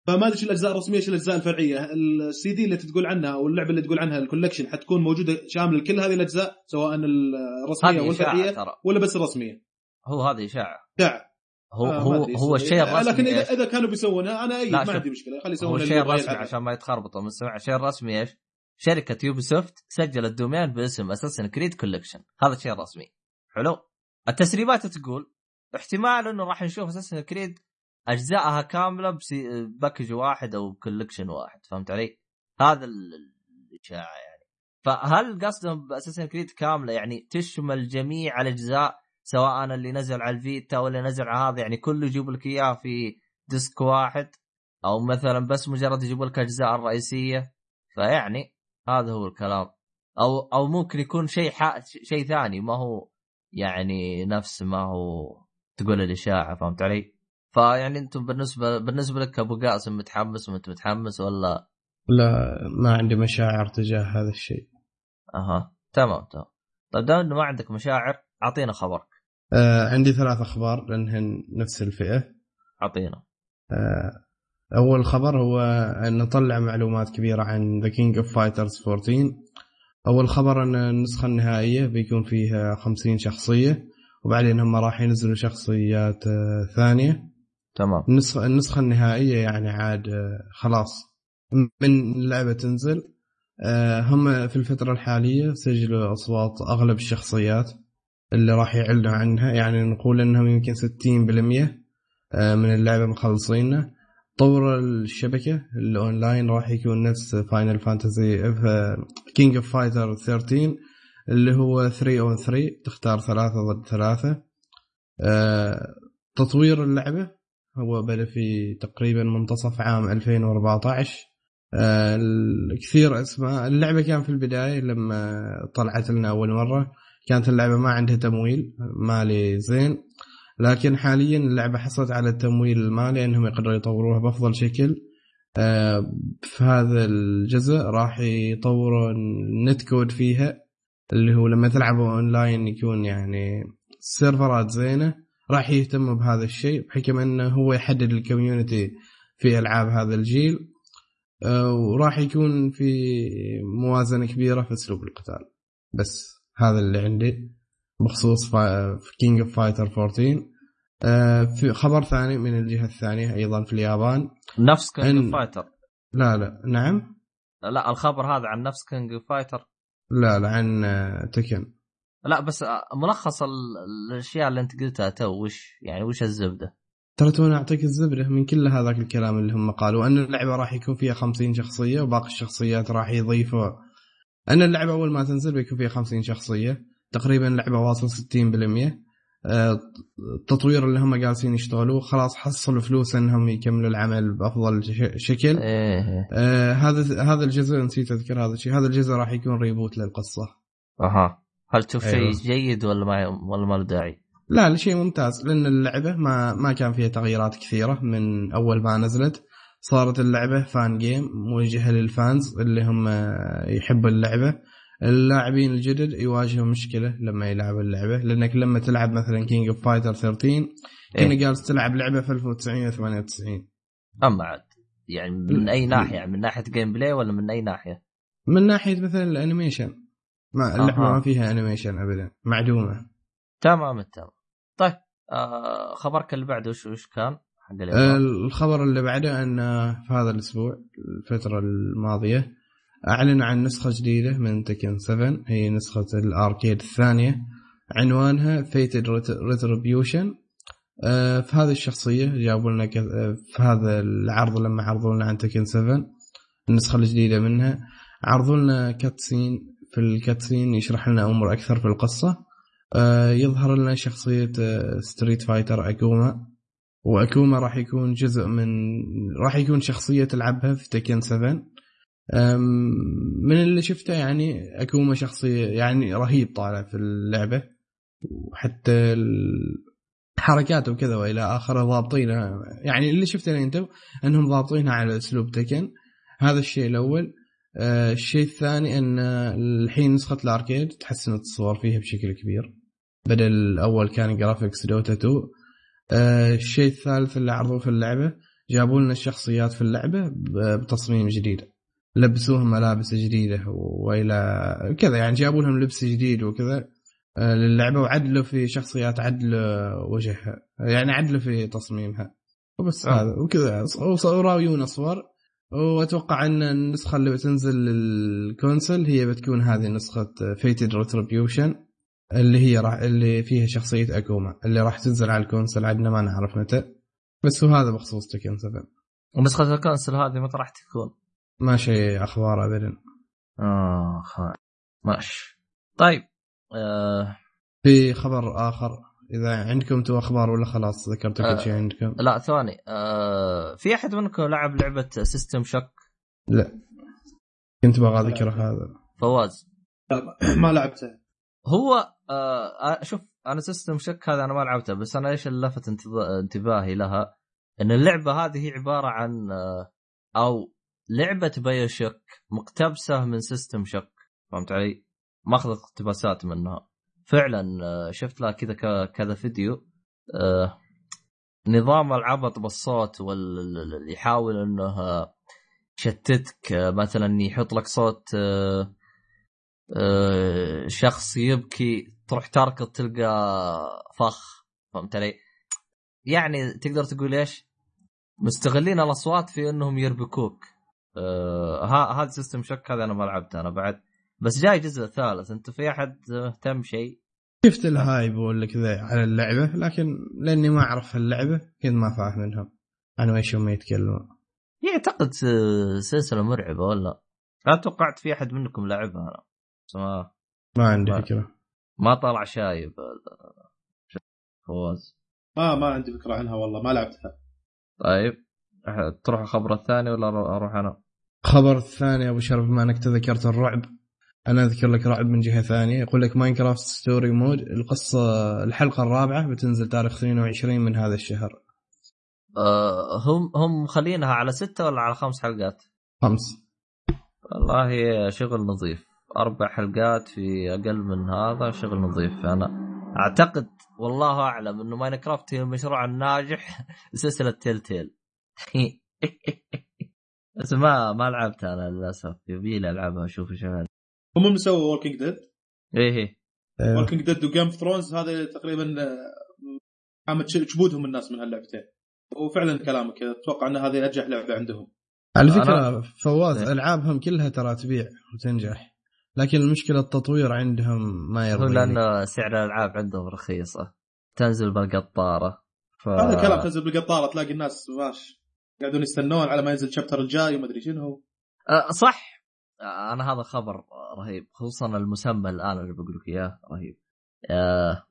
S3: فما أدري إيش الأجزاء الرسمية إيش الأجزاء الفرعية. السي دي اللي تقول عنها أو اللعبة اللي تقول عنها الكولكشن حتكون موجودة شاملة لكل هذه الأجزاء سواء
S1: الرسمية إشاعة
S3: والفرعية
S1: ترى.
S3: ولا بس الرسمية.
S1: هو هذه إشاعة.
S3: شاع
S1: هو
S3: آه،
S1: هو هو. الشيء الرسمي
S3: لكن؟ إذا إذا كانوا بيسوونها أنا
S1: أي
S3: ما. عندي مشكلة. خلي
S1: هو
S3: يسوون
S1: الشيء الرسمي عشان ما يتخربطوا. من السمع الشيء الرسمي إيش؟ شركة يوبي سوفت سجلت domain باسم Assassin's Creed Collection هذا الشيء الرسمي حلو؟ التسريبات تقول احتمال إنه راح نشوف Assassin's Creed اجزائها كاملة ب C... package واحد أو collection واحد فهمت علي؟ هذا ال- الإشاعة يعني فهل قصدهم ب Assassin's Creed كاملة يعني تشمل جميع الأجزاء سواء اللي نزل على الفيتا ولا نزل على هذا يعني كله يجيب لك اياه في ديسك واحد أو مثلا بس مجرد يجيبوا لك أجزاء الرئيسية فيعني هذا هو الكلام أو أو ممكن يكون شيء. شيء ثاني ما هو يعني نفس ما هو تقول الإشاعة فهمت علي؟ فيعني أنتم بالنسبة بالنسبة لك أبو قاسم متحمس وانت متحمس ولا؟
S2: لا ما عندي مشاعر تجاه هذا الشيء.
S1: أها تمام تمام. طيب دام إنه ما عندك مشاعر أعطينا خبرك.
S2: آه عندي ثلاث أخبار لأنهن نفس الفئة.
S1: أعطينا.
S2: آه أول خبر هو أن نطلع معلومات كبيرة عن The King of Fighters 14 أول خبر أن النسخة النهائية بيكون فيها 50 شخصية وبعدين هم راح ينزلوا شخصيات آه ثانية.
S1: تمام.
S2: النسخه النسخة النهائية يعني عاد آه خلاص. من اللعبة تنزل آه هم في الفترة الحالية سجلوا أصوات أغلب الشخصيات اللي راح يعلنوا عنها. يعني نقول إنهم يمكن 60% آه، من اللعبة مخلصينه طور الشبكة الأونلاين راح يكون نفس Final Fantasy King of Fighter 13 اللي هو 3 on 3 تختار ثلاثة ضد ثلاثة. تطوير اللعبة. هو بدأ في تقريبا منتصف عام 2014 آه، كثير اسماء اللعبة كان في البداية لما طلعت لنا أول مرة. كانت اللعبة ما عندها تمويل مالي زين لكن حاليا اللعبة حصلت على التمويل المالي إنهم يقدروا يطوروها بأفضل شكل. آه، في هذا الجزء راح يطوروا ال netcode فيها اللي هو لما تلعبوا أونلاين يكون يعني سيرفرات زينة. راح يهتم بهذا الشيء بحكم أنه هو يحدد ال community في ألعاب هذا الجيل آه، وراح يكون في موازنة كبيرة في أسلوب القتال. بس هذا اللي عندي بخصوص في King of Fighter 14 في خبر ثاني من الجهة الثانية أيضا في اليابان.
S1: نفس
S2: King
S1: of Fighter
S2: لا لا نعم.
S1: لا الخبر هذا عن نفس King of Fighter
S2: لا لا عن آه، Tekken
S1: لا بس آه، ملخص ال- الأشياء اللي أنت قلتها تو وش يعني وش الزبدة؟
S2: ترى تونا أعطيك الزبدة من كل هذاك الكلام اللي هم قالوا أن اللعبة راح يكون فيها 50 شخصية وباقي الشخصيات راح يضيفوا. أن اللعبة أول ما تنزل بيكون فيها 50 شخصية تقريبا اللعبة واصل 60% آه، التطوير اللي هم جالسين يشتغلوه خلاص حصلوا فلوس إنهم يكملوا العمل بأفضل شكل.
S1: إيه.
S2: آه، هذا هذا الجزء نسيت أذكر هذا الشيء هذا الجزء راح يكون ريبوت للقصة.
S1: أها. هل تشوف
S2: أيوة.
S1: شيء جيد ولا ما ولا ما له داعي؟
S2: لا شيء ممتاز. لأن اللعبة ما ما كان فيها تغييرات كثيرة من أول ما نزلت. صارت اللعبة fan game موجهة لل fans اللي هم يحبوا اللعبة. اللاعبين الجدد يواجهوا مشكلة لما يلعبوا اللعبة. لأنك لما تلعب مثلا King of Fighter 13 كأنك جالس تلعب لعبة في 1998
S1: أما عاد. يعني من أي ناحية؟ من ناحية gameplay ولا من أي ناحية؟
S2: من ناحية مثلا ال animation. ما اللعبه
S1: أها.
S2: ما فيها animation ابدا. معدومة.
S1: تمام تمام طيب آه خبرك اللي بعده وش وش كان؟ حق
S2: آه، الخبر اللي بعده إن في هذا الأسبوع الفترة الماضية اعلنوا عن نسخة جديدة من Tekken 7 هي نسخة ال arcade الثانية. عنوانها Fated Retribution في هذه الشخصية جابوا لنا ك- آه، في هذا العرض لما عرضوا لنا عن Tekken 7 النسخة الجديدة منها. عرضوا لنا cutscene في ال cutscene يشرح لنا امور أكثر في القصة. آه، يظهر لنا شخصية Street Fighter أكوما. وأكوما راح يكون جزء من راح يكون شخصية تلعبها في Tekken 7 أم، من اللي شفته يعني أكوما شخصية يعني رهيب طالع في اللعبة. وحتى حركاته وكذا وإلى آخره ضابطينها يعني اللي شفته أنا أنت أنهم ضابطينها على أسلوب تكن هذا الشيء الأول. آه، الشيء الثاني أن الحين نسخة الأركيد تحسنت الصور فيها بشكل كبير بدل الأول كان جرافيكس دوتا 2 آه، الشيء الثالث اللي عرضوه في اللعبة جابوا لنا الشخصيات في اللعبة بتصميم جديد. لبسوهم ملابس جديدة وإلى كذا يعني جابوا لهم لبس جديد وكذا. آه، للعبة وعدلوا في شخصيات عدلوا وجهها يعني عدلوا في تصميمها. وبس
S1: آه.
S2: هذا وكذا وراويونا صور وأتوقع أن النسخة اللي بتنزل لل console هي بتكون هذه نسخة Fated Retribution اللي هي راح اللي فيها شخصية أكوما اللي راح تنزل على ال console عندنا ما نعرف متى. بس هو هذا بخصوص تكن 7
S1: نسخه ال console هذه متى راح تكون؟
S2: ما شيء أخبار ابدا.
S1: آه ماشي. طيب آه
S2: في خبر آخر. إذا عندكم تو أخبار ولا خلاص ذكرتوا
S1: آه.
S2: كل شيء عندكم؟
S1: لا ثواني. آه في أحد منكم لعب لعبة سيستم شوك
S2: لا. كنت بغى أذكر هذا.
S1: فواز.
S3: ما لعبته.
S1: هو آه شوف أنا System Shock هذا أنا ما لعبته بس أنا إيش اللي لفت انتظ- انتباهي لها؟ إن اللعبة هذه هي عبارة عن آه أو لعبة BioShock مقتبسة من System Shock فهمت علي؟ ماخذ اقتباسات منها. فعلا آه شفت لها كذا كذا فيديو آه نظام العبط بالصوت واللي يحاول إنه آه، يشتتك مثلا يحط لك صوت شخص يبكي تروح تركض تلقى فخ فهمت علي؟ يعني تقدر تقول إيش؟ مستغلين الأصوات في إنهم يربكوك. هذا System Shock هذا أنا ما لعبته أنا بعد بس جاي جزء ثالث انت في أحد مهتم شيء؟
S2: شفت ال hype ولا كذا على اللعبة لكن لأني ما أعرف اللعبه كنت ما فاهم منهم عن ويش هم يتكلمون
S1: يعتقد س- سلسلة مرعبة ولا؟ لا توقعت في أحد منكم لعبها أنا بس ما
S2: ما عندي
S1: ما-
S2: فكرة
S1: ما طلع شايب. فواز
S3: ما ما عندي فكرة عنها والله ما لعبتها
S1: طيب تروح الخبر الثاني ولا أروح أنا؟
S2: خبر الثاني أبو شرف بما أنك تذكرت الرعب أنا أذكر لك رعب من جهة ثانية. يقول لك Minecraft Story Mode القصة الحلقة الرابعة بتنزل تاريخ 22 من هذا الشهر.
S1: أه هم هم مخلينها على ستة ولا على خمس حلقات؟
S2: خمس.
S1: والله شغل نظيف. أربع حلقات في أقل من هذا شغل نظيف. أنا أعتقد والله أعلم إنه Minecraft هي المشروع الناجح لسلسله Telltale بس ما ما لعبتها أنا للأسف. يبي لي ألعبها أشوف إيش
S3: هم اللي سووا Walking Dead
S1: إيه. إيه.
S2: آه،
S3: Walking Dead و Game of Thrones هذا تقريبا آه، عامة جبودهم الناس من هاللعبتين. وفعلا كلامك أتوقع إن هذه انجح لعبة عندهم.
S2: على
S1: أنا-
S2: فكرة فواز
S1: إيه.
S2: ألعابهم كلها ترى تبيع وتنجح. لكن المشكلة التطوير عندهم ما
S1: هو
S2: يرضي.
S1: لأنه سعر الألعاب عندهم رخيصه تنزل بالقطارة. ف...
S3: هذا كلام تنزل بالقطارة تلاقي الناس ماش قاعدون يستنون على ما ينزل ال chapter الجاي وما أدري شنو.
S1: أه صح. أنا هذا خبر رهيب خصوصا المسمى الآن اللي بقول لك إياه رهيب. أه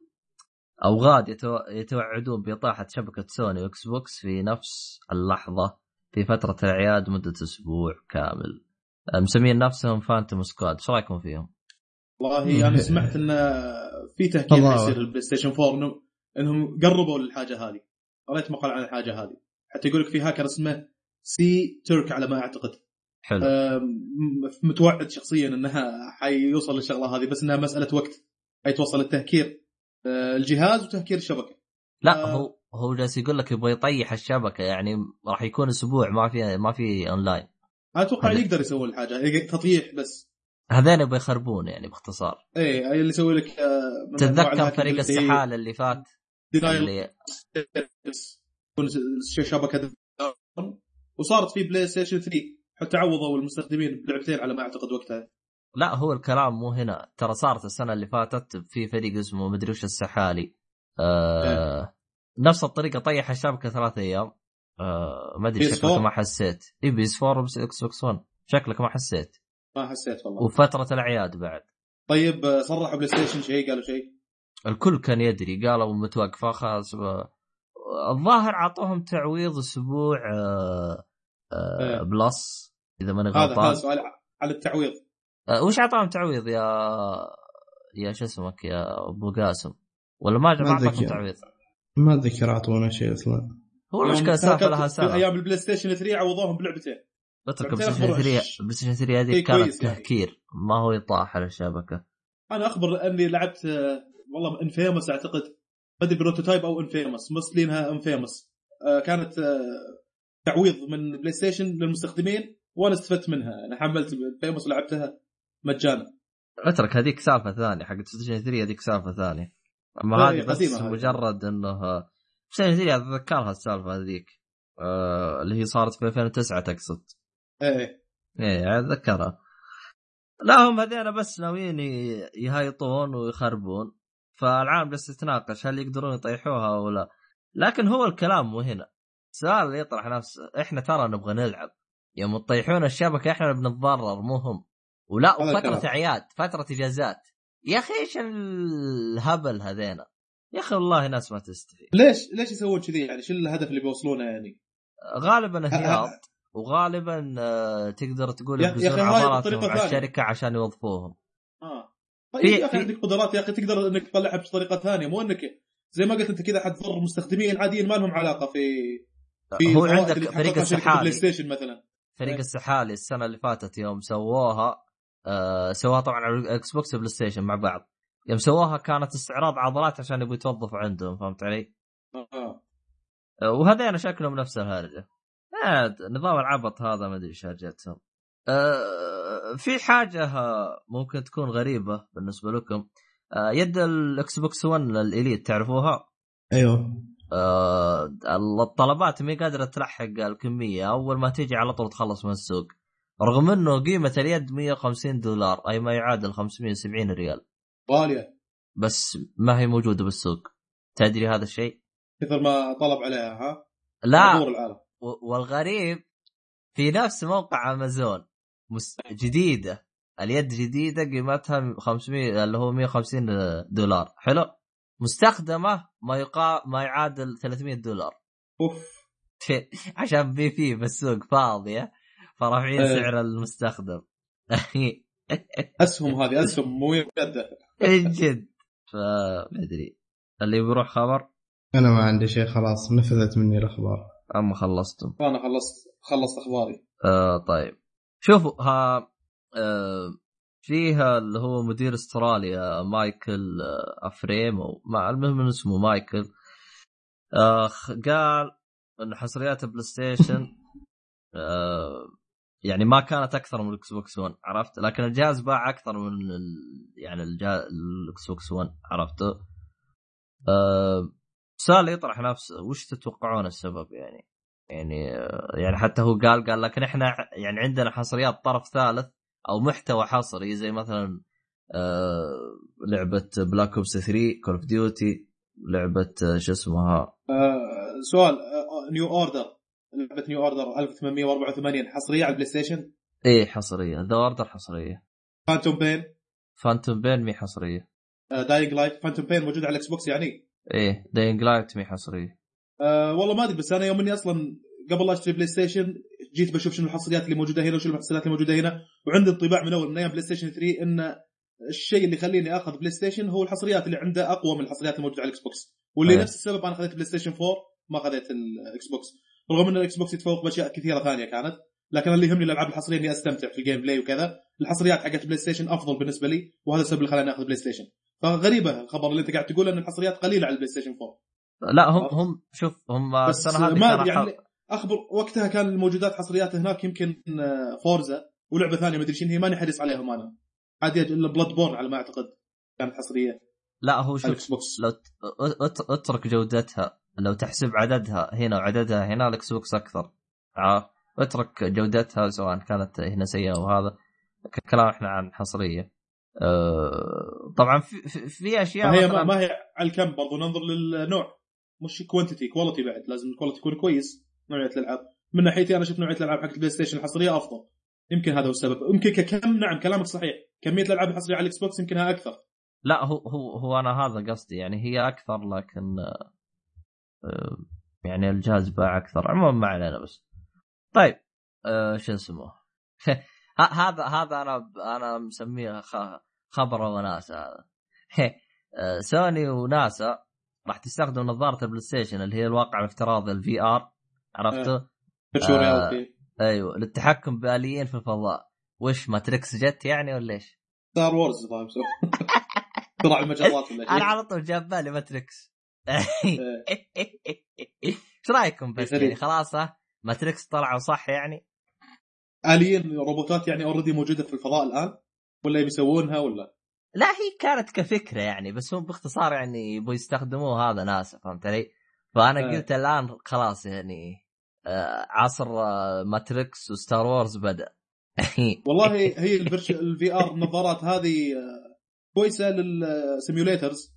S1: أوغاد يتو... يتوعدون بإطاحة شبكة سوني و Xbox في نفس اللحظة في فترة الإعياد مدة أسبوع كامل. أه مسمين نفسهم Phantom Squad إيش رأيكم فيهم؟
S3: والله أنا سمعت إن في تهكير. يصير ال PlayStation 4 انهم إنهم قربوا للحاجة هذه. قريت مقال عن الحاجة هذه. حتى يقول لك في هاكر اسمه سي ترك على ما أعتقد.
S1: حلو.
S3: متوعد شخصيا إنها حيوصل للشغلة هذه بس إنها مسألة وقت. حيتوصل التهكير أه، الجهاز وتهكير الشبكة.
S1: لا
S3: آه.
S1: هو هو جالس يقول لك يبغى يطيح الشبكة يعني راح يكون أسبوع ما في ما في اونلاين أتوقع.
S3: يقدر يسوي الحاجة تطيح بس.
S1: هذين يبغى يخربون يعني باختصار.
S3: إيه اللي يسوي لك أنواع
S1: تتذكر فريق
S3: اللي هي
S1: السحال اللي فات؟ اللي
S3: شبكه. وصارت في PlayStation 3 حتى عوضوا المستخدمين بلعبتين على ما أعتقد وقتها.
S1: لا هو الكلام مو هنا. ترى صارت السنة اللي فاتت في فريق اسمه مدري وش السحالي. آه نفس الطريقة طيح الشبكة ثلاث أيام. آه ما أدري
S3: PS4.
S1: شكلك ما حسيت. اي PS4 وبس Xbox One شكلك ما حسيت.
S3: ما حسيت والله.
S1: وفترة الأعياد بعد.
S3: طيب آه، صرحوا PlayStation شيء؟ قالوا شيء؟
S1: الكل كان يدري. قالوا متوقفه خلاص الظاهر اعطوهم تعويض أسبوع آه آه
S3: إيه.
S1: Plus. إذا ماني
S3: هذا هذا
S1: غلطان.
S3: سؤال على التعويض.
S1: آه وش أعطاهم تعويض يا يا شو اسمك يا أبو قاسم؟ ولا ما
S2: ما
S1: اعطاكم. تعويض؟
S2: ما أتذكر أعطونا شيء أصلا.
S1: هو المشكلة
S3: يوم
S1: سالفه لها
S3: في
S1: سنه
S3: أيام ال PlayStation 3 عوضوهم بلعبتين.
S1: اترك PlayStation
S3: أخبار
S1: 3
S3: وحش.
S1: PlayStation 3 هذه
S3: شيء
S1: كانت
S3: كويس. يعني.
S1: تهكير ما هو يطاح على الشبكة.
S3: أنا أخبر إني لعبت آه، والله Infamous أعتقد. ما أدري Prototype أو Infamous مسلينها Infamous كانت آه، تعويض من PlayStation للمستخدمين. وأنا استفدت منها. أنا حملت Infamous ولعبتها مجانا.
S1: اترك هذيك سالفة ثانية حقت Station 3 هذيك سالفة ثانية.
S3: أما
S1: هذه بس. مجرد إنه Station 3 أتذكرها السالفة هذيك. آه اللي هي صارت في 2009 تقصد.
S3: إيه.
S1: إيه أتذكرها. لا هم هذين بس ناويين يهايطون ويخربون. فالعالم جالس تتناقش هل يقدرون يطيحوها أو لا. لكن هو الكلام مو هنا. السؤال اللي يطرح نفسه إحنا ترى نبغى نلعب. يوم تطيحون الشبكة إحنا بنتضرر مو هم. ولا
S3: وفترة.
S1: اعياد فترة إجازات. يا أخي إيش الهبل هذينا؟ يا أخي والله ناس ما تستحي
S3: ليش ليش يسوون كذي؟ يعني شو الهدف اللي بيوصلونه يعني؟
S1: غالبا انهيار وغالبا آه، تقدر تقول يبذلون عضلاتهم على. الشركة عشان يوظفوهم. آه.
S3: طيب يا
S1: أخي
S3: عندك قدرات يا أخي تقدر إنك تطلعها بطريقة ثانية. مو إنك زي ما قلت أنت كذا حتضر مستخدمين عاديين ما لهم علاقة في في
S1: هو عندك فريق
S3: ال Play
S1: السحالي
S3: Station مثلا.
S1: فريق
S3: إيه.
S1: السحالي السنة اللي فاتت يوم سووها آه سووها طبعا على ال Xbox و PlayStation مع بعض يوم سووها كانت استعراض عضلات عشان يبغوا يتوظفوا عندهم فهمت علي؟
S3: آه
S1: آه وهذين شكلهم نفس الهرجة آه نظام العبط هذا ما أدري إيش هرجتهم آه في حاجة آه، ممكن تكون غريبة بالنسبة لكم آه يد ال Xbox One ال Elite تعرفوها؟
S2: أيوه
S1: آه الطلبات ما قادرة تلحق الكمية. أول ما تيجي على طول تخلص من السوق. رغم إنه قيمة اليد 150 دولار أي ما يعادل 570 ريال.
S3: غاليه
S1: بس ما هي موجودة بالسوق. تدري هذا الشيء؟
S3: كثر ما طلب عليها ها؟
S1: لا. والغريب في نفس موقع أمازون. جديدة. اليد جديدة قيمتها 500 اللي هو 150 دولار. حلو؟ مستخدمة ما يقا ما يعادل 300 دولار.
S3: أوف.
S1: عشان بي في بالسوق فاضية فرافعين
S3: إيه.
S1: سعر المستخدم.
S3: أسهم هذه أسهم مو يده
S1: من جد. فما ادري اللي بيروح خبر؟
S2: أنا ما عندي شيء خلاص نفذت مني الأخبار.
S1: اما خلصتم.
S3: أنا خلصت خلصت أخباري.
S1: آه طيب. شوفوا ها آه فيها اللي هو مدير استراليا مايكل آه افريم ما المهم إنه اسمه مايكل. آه قال ان حصريات PlayStation آه يعني ما كانت أكثر من ال Xbox 1 عرفت؟ لكن الجهاز باع أكثر من ال... يعني ال Xbox 1 عرفته آه سؤال يطرح نفسه وش تتوقعون السبب يعني؟ يعني آه، يعني حتى هو قال قال لكن إحنا يعني عندنا حصريات طرف ثالث أو محتوى حصري زي مثلا آه لعبة Black Ops 3 Call of Duty لعبة آه، شو اسمها؟
S3: آه سؤال آه The Order لعبة The Order 1884 حصرية على ال PlayStation
S1: إيه حصرية The Order حصرية.
S3: Phantom Pain
S1: Phantom Pain مي حصرية.
S3: Dying Light Phantom Pain موجود على ال Xbox يعني؟
S1: إيه Dying Light مي حصرية.
S3: آه والله ما أدري بس أنا يوم إني أصلا قبل لا أشتري PlayStation جيت بشوف شنو الحصريات اللي موجودة هنا وشنو الحصريات اللي موجودة هنا. وعندي انطباع من أول من أيام PlayStation 3 إن الشيء اللي يخليني أخذ PlayStation هو الحصريات اللي عنده أقوى من الحصريات الموجودة على ال Xbox واللي
S1: أيه.
S3: نفس السبب أنا خذيت PlayStation 4 ما خذيت ال Xbox رغم إن ال Xbox يتفوق بأشياء كثيرة ثانية كانت لكن اللي يهمني الألعاب الحصرية إني أستمتع في ال gameplay وكذا. الحصريات حقت PlayStation أفضل بالنسبة لي وهذا السبب اللي خلاني أخذ PlayStation فغريبة الخبر اللي أنت قاعد تقول إن الحصريات قليلة على ال PlayStation 4
S1: لا هم هم شوف هم السنة هذه
S3: ما يعني أخبر وقتها كان الموجودات حصريات هناك يمكن آه، Forza ولعبة ثانية ما ادري شنو هي ماني حريص عليهم أنا عادي إلا Bloodborne على ما أعتقد كانت حصرية.
S1: لا هو شوف
S3: ال Xbox
S1: لو أترك جودتها. لو تحسب عددها هنا وعددها هنا ال Xbox أكثر أترك جودتها سواء كانت هنا سيئة وهذا ك- كلام إحنا عن حصرية. أه طبعا في, في, في أشياء
S3: ما هي ما, ما هي على الكم برضو ننظر للنوع. مش quantity quality بعد لازم ال quality يكون كويس. نوعية الألعاب. من ناحيتي أنا شفت نوعية الألعاب حقت ال PlayStation الحصرية أفضل. يمكن هذا هو السبب. يمكن ككم نعم كلامك صحيح. كمية الألعاب الحصرية على ال Xbox يمكنها أكثر.
S1: لا هو هو هو أنا هذا قصدي. يعني هي أكثر لكن آه، يعني الجهاز باع أكثر. عموما ما علينا بس. طيب آه، شو اسمه؟ هذا هذا أنا أنا مسميه خ- خبر وناسا هذا. آه، سوني وناسا راح تستخدم نظارة ال PlayStation اللي هي الواقع الافتراضي ال VR عرفته؟
S3: virtual
S1: آه. أيوه للتحكم بآليين في الفضاء وش Matrix جت يعني ولا إيش؟
S3: Star Wars طيب سو اختراع المجرات ولا أنا
S1: على طول جاب بالي Matrix
S3: إيه.
S1: إيش رأيكم بس. يعني خلاص Matrix طلعوا صح يعني
S3: آليين روبوتات يعني already موجودة في الفضاء الآن ولا بيسوونها ولا
S1: لا هي كانت كفكرة يعني بس هم باختصار يعني يبغوا يستخدموه هذا ناسا فهمت علي؟ فأنا
S3: آه.
S1: قلت الآن خلاص يعني عصر آه، Matrix و Star Wars بدأ.
S3: والله هي ال VR النظارات هذه آه، كويسة لل simulators.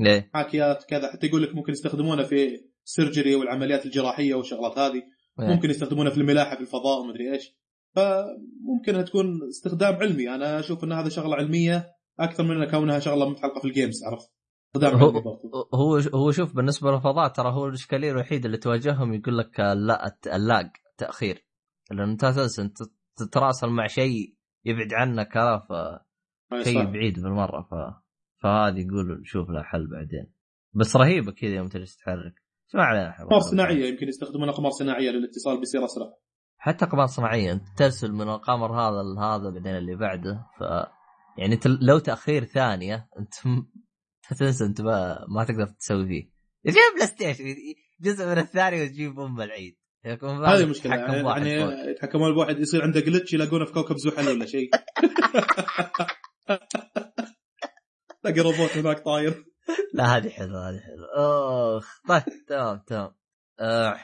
S1: ليه؟
S3: محاكيات كذا حتى يقول لك ممكن يستخدمونها في ال surgery والعمليات الجراحية والشغلات هذه. ممكن يستخدمونها في الملاحة في الفضاء ومدري إيش. فممكن تكون استخدام علمي. أنا أشوف إن هذا شغلة علمية أكثر من كونها شغلة متعلقة في ال games عرفت؟
S1: هو- هو هو شوف بالنسبة للفضاء ترى هو الإشكالية الوحيدة اللي تواجههم يقول لك لا ال lag تأخير. لأن أنت أساسا تتراسل مع شيء يبعد عنك
S3: أي
S1: فشيء
S3: صح.
S1: بعيد بالمرة ف فهذه يقولوا نشوف له حل بعدين. بس رهيبه كذا يوم تجلس تتحرك بس ما علينا.
S3: اقمار صناعية يمكن يستخدمون اقمار صناعية للاتصال بيصير أسرع.
S1: حتى اقمار صناعية أنت ترسل من القمر هذا لهذا بعدين اللي بعده ف يعني لو تأخير ثانية أنت تنسى أنت ما, ما تقدر تسوي فيه. يجيب PlayStation جزء من الثانية وتجيب أم العيد.
S3: هذه
S1: تتحكم
S3: يعني, يعني. يتحكمون بواحد يصير عنده جلتش يلاقونه في كوكب زحل ولا شيء. تلاقي روبوت هناك طاير.
S1: لا هذه حلوة هذه حلوة. اخ طيب تمام تمام. آه.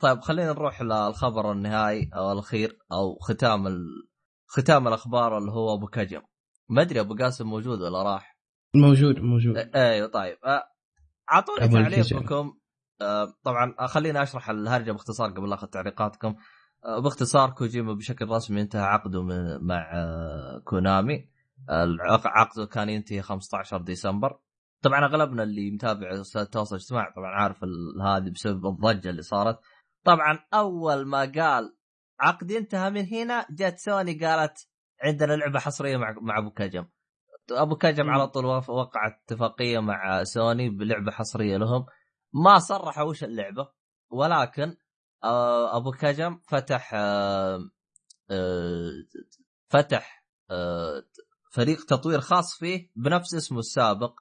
S1: طيب خلينا نروح للخبر النهائي أو الأخير أو ختام ال... ختام الأخبار اللي هو أبو كجم. ما أدري أبو قاسم موجود ولا راح.
S2: موجود موجود.
S1: أيوه طيب.
S2: أعطوني.
S1: تعليقكم. طبعا خليني أشرح الهرجة باختصار قبل أخذ تعليقاتكم. باختصار كوجيما بشكل رسمي انتهى عقده من مع كونامي. عقده كان ينتهي 15 ديسمبر. طبعا أغلبنا اللي متابع وسائل التواصل الاجتماعي طبعا عارف هذه بسبب الضجة اللي صارت. طبعا أول ما قال عقدي انتهى من هنا جت سوني قالت عندنا لعبة حصرية مع مع أبو كجم. أبو كجم. على طول وقع اتفاقية مع سوني بلعبة حصرية لهم ما صرحوا وش اللعبة ولكن آه، أبو كجم فتح آه، آه، فتح فريق تطوير خاص فيه بنفس اسمه السابق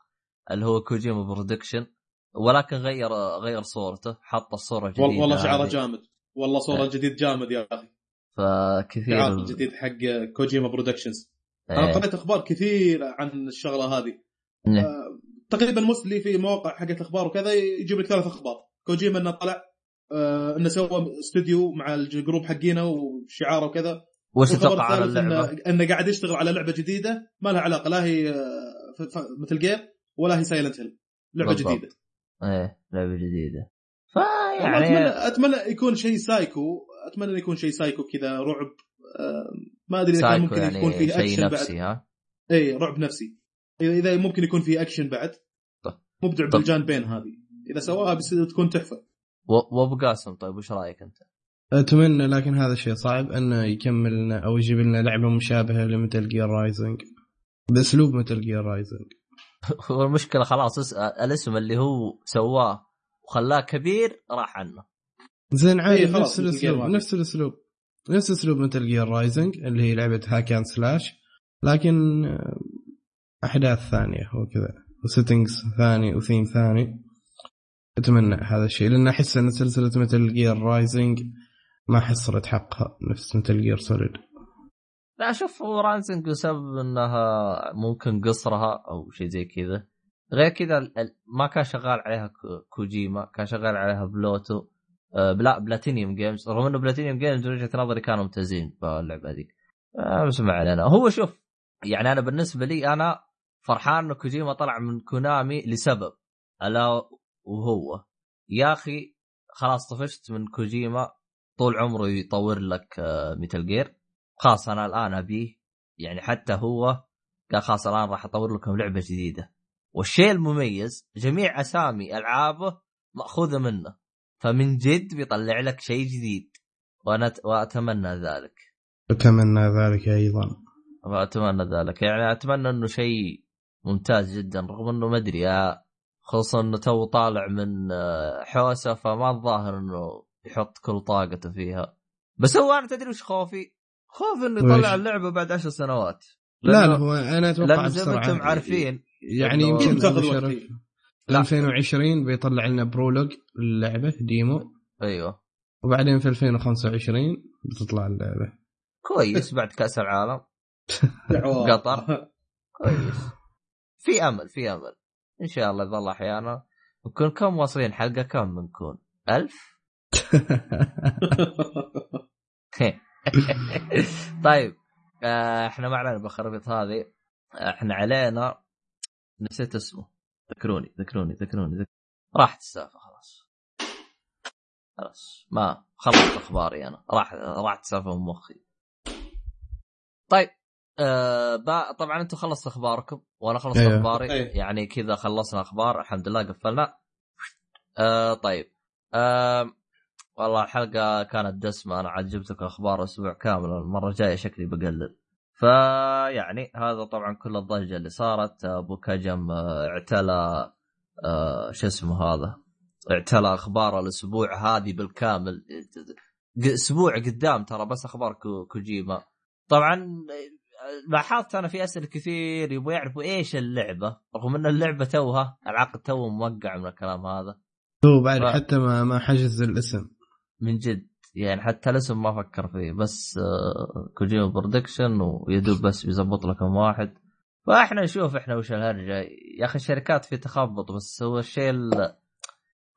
S1: اللي هو Kojima Production ولكن غير غير صورته حط الصورة الجديدة
S3: والله
S1: هذه.
S3: جامد والله صورة
S1: إيه.
S3: جديد جامد يا أخي
S1: فكثير
S3: شعار جديد حق Kojima Productions أنا
S1: إيه.
S3: قريت أخبار كثير عن الشغلة هذه
S1: إيه.
S3: آه، تقريبا مسلي في مواقع حقت أخبار وكذا يجيب لك ثلاث أخبار كوجيما إنه طلع آه، إنه سوى استوديو مع ال group حقينا وشعاره وكذا
S1: وش تتوقع
S3: الثالث
S1: اللعبة؟
S3: انه إنه قاعد يشتغل على لعبة جديدة ما لها علاقة لا هي آه، Metal Gear ولا هي Silent Hill لعبة
S1: بالضبط. جديدة إيه لعبة
S3: جديدة
S1: فيعني
S3: اتمنى أتمنى يكون شيء سايكو أتمنى يكون شيء سايكو كذا رعب ما أدري إذا كان
S1: سايكو
S3: ممكن
S1: يعني
S3: يكون فيه
S1: شيء
S3: اكشن بعد.
S1: نفسي ها؟
S3: اي رعب نفسي. اذا إذا ممكن يكون فيه اكشن بعد.
S1: طيب.
S3: مبدع
S1: طيب.
S3: بالجانبين هذه. إذا سواها بس تكون
S1: تحفة. وأبو قاسم طيب وش رأيك أنت؟
S2: أتمنى لكن هذا الشيء صعب انه يكمل لنا أو يجيب لنا لعبة مشابهة ل Metal Gear Rising بأسلوب Metal Gear Rising
S1: هو المشكلة خلاص اس- الاسم اللي هو سواه وخلاه كبير راح عنه.
S2: زين عادي
S3: إيه، خلاص،
S2: نفس
S3: الأسلوب.
S2: نفس الأسلوب. نفس اسلوب Metal Gear Rising اللي هي لعبة hack and slash لكن آه، أحداث ثانية وكذا و settings ثاني وثيم ثاني. أتمنى هذا الشيء لأن أحس أن سلسلة Metal Gear Rising ما حصلت حقها نفس Metal Gear Solid
S1: لا شوف هو Rising بسبب إنها ممكن قصرها أو شيء زي كذا. غير كذا ما كان شغال عليها كو- كوجيما كان شغال عليها بلوتو آه، بلا Platinum Games. رغم إنه Platinum Games من وجهة نظري كانوا ممتازين في اللعبة هذيك. آه، بس ما علينا. هو شوف يعني أنا بالنسبة لي أنا فرحان إنه كوجيما طلع من كونامي لسبب. ألا وهو يا أخي خلاص طفشت من كوجيما طول عمره يطور لك Metal Gear خلاص أنا الآن أبيه يعني حتى هو قال خلاص الآن راح أطور لكم لعبة جديدة. والشيء المميز جميع أسامي ألعابه مأخوذة منه. فمن جد بيطلع لك شيء جديد. وأنا وأتمنى ذلك.
S2: أتمنى ذلك أيضا.
S1: وأتمنى ذلك. يعني أتمنى إنه شيء ممتاز جدا رغم إنه ما أدري يا- خصوصا إنه تو طالع من آه، حوسة فما الظاهر إنه يحط كل طاقته فيها. بس هو أنا تدري وش خوفي؟ خوفي إنه
S2: ويش؟
S1: يطلع اللعبة بعد عشر سنوات.
S2: لا لا هو أنا أتوقع
S1: لأن زي ما أنتم عارفين
S2: يعني يمكن تأخذ
S3: وقت.
S1: لا.
S2: 2020 بيطلع لنا برولوج اللعبة ديمو.
S1: أيوه.
S2: وبعدين في 2025 بتطلع اللعبة.
S1: كويس بعد كأس العالم. قطر. كويس. في أمل في أمل. إن شاء الله الله أحيانا. نكون كم واصلين حلقة؟ كم بنكون؟ ألف؟ طيب آه، إحنا ما علينا بالخرابيط هذه. إحنا علينا. نسيت اسمه. ذكروني ذكروني ذكروني ذكروني راحت السالفة خلاص. خلاص. ما خلصت أخباري أنا. راح راحت السالفة من مخي. طيب آه با... طبعا أنتم خلصت أخباركم وأنا خلصت
S2: أيوه.
S1: أخباري.
S3: أيوه.
S1: يعني كذا خلصنا أخبار الحمد لله قفلنا. آه طيب. آه والله الحلقة كانت دسمة. أنا عاد جبت لكم أخبار أسبوع كامل المرة الجاية شكلي بقلل. فيعني هذا طبعا كل الضجة اللي صارت. أبو كجم آه، اعتلى آه شو اسمه هذا؟ اعتلى أخبار الأسبوع هذه بالكامل. أسبوع قدام ترى بس أخبار كو- كوجيما. طبعا آه، لاحظت أنا في أسئلة كثير يبغوا يعرفوا إيش اللعبة رغم إن اللعبة توها العقد تو موقع من الكلام هذا.
S2: هو بعد
S1: ف-
S2: حتى ما ما حجز الاسم.
S1: من جد. يعني حتى الاسم ما فكر فيه بس كوجيما برودكشن ويدوب بس بيزبط لكم واحد. فاحنا نشوف إحنا وش الهرجة. يا أخي الشركات في تخبط بس هو الشيء ال-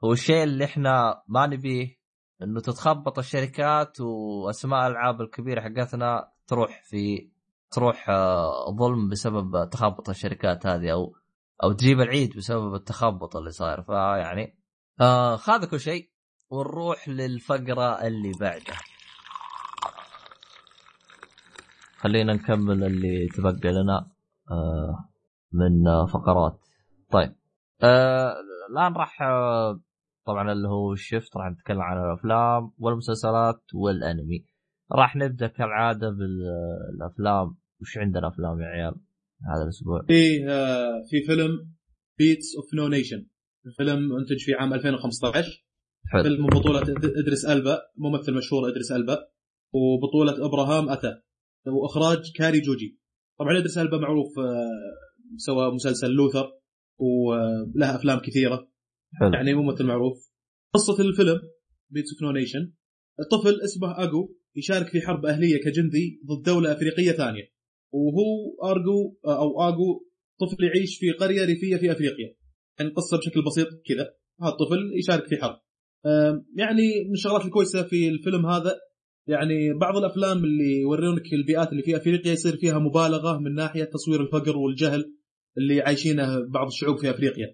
S1: هو الشيء اللي إحنا ما نبيه إنه تتخبط الشركات وأسماء الألعاب الكبيرة حقتنا تروح في تروح آه، ظلم بسبب تخبط الشركات هذه أو أو تجيب العيد بسبب التخبط اللي صاير. فيعني آه هذا كل شيء. ونروح للفقرة اللي بعدها خلينا نكمل اللي تبقى لنا آه من فقرات. طيب آه الآن راح آه طبعا اللي هو الشفت راح نتكلم عن الأفلام والمسلسلات والأنمي. راح نبدأ كالعادة بالأفلام. وش عندنا أفلام يا عيال هذا الأسبوع؟
S3: في في فيلم Beasts of No Nation الفيلم انتج في عام 2015
S1: حلو.
S3: فيلم بطولة إد- إدريس ألبا ممثل مشهور إدريس ألبا وبطولة إبراهام اتا وإخراج كاري جوجي. طبعا إدريس ألبا معروف آه، سوى مسلسل Luther وله أفلام كثيرة.
S1: حلو.
S3: يعني ممثل معروف. قصة الفيلم Beasts of Nation الطفل اسمه اجو يشارك في حرب أهلية كجندي ضد دولة أفريقية ثانية. وهو أرجو أو اجو طفل يعيش في قرية ريفية في أفريقيا. يعني القصة بشكل بسيط كذا. هذا الطفل يشارك في حرب. يعني من الشغلات الكويسة في الفيلم هذا يعني بعض الأفلام اللي يورونك البيئات اللي في أفريقيا يصير فيها مبالغة من ناحية تصوير الفقر والجهل اللي عايشينه بعض الشعوب في أفريقيا.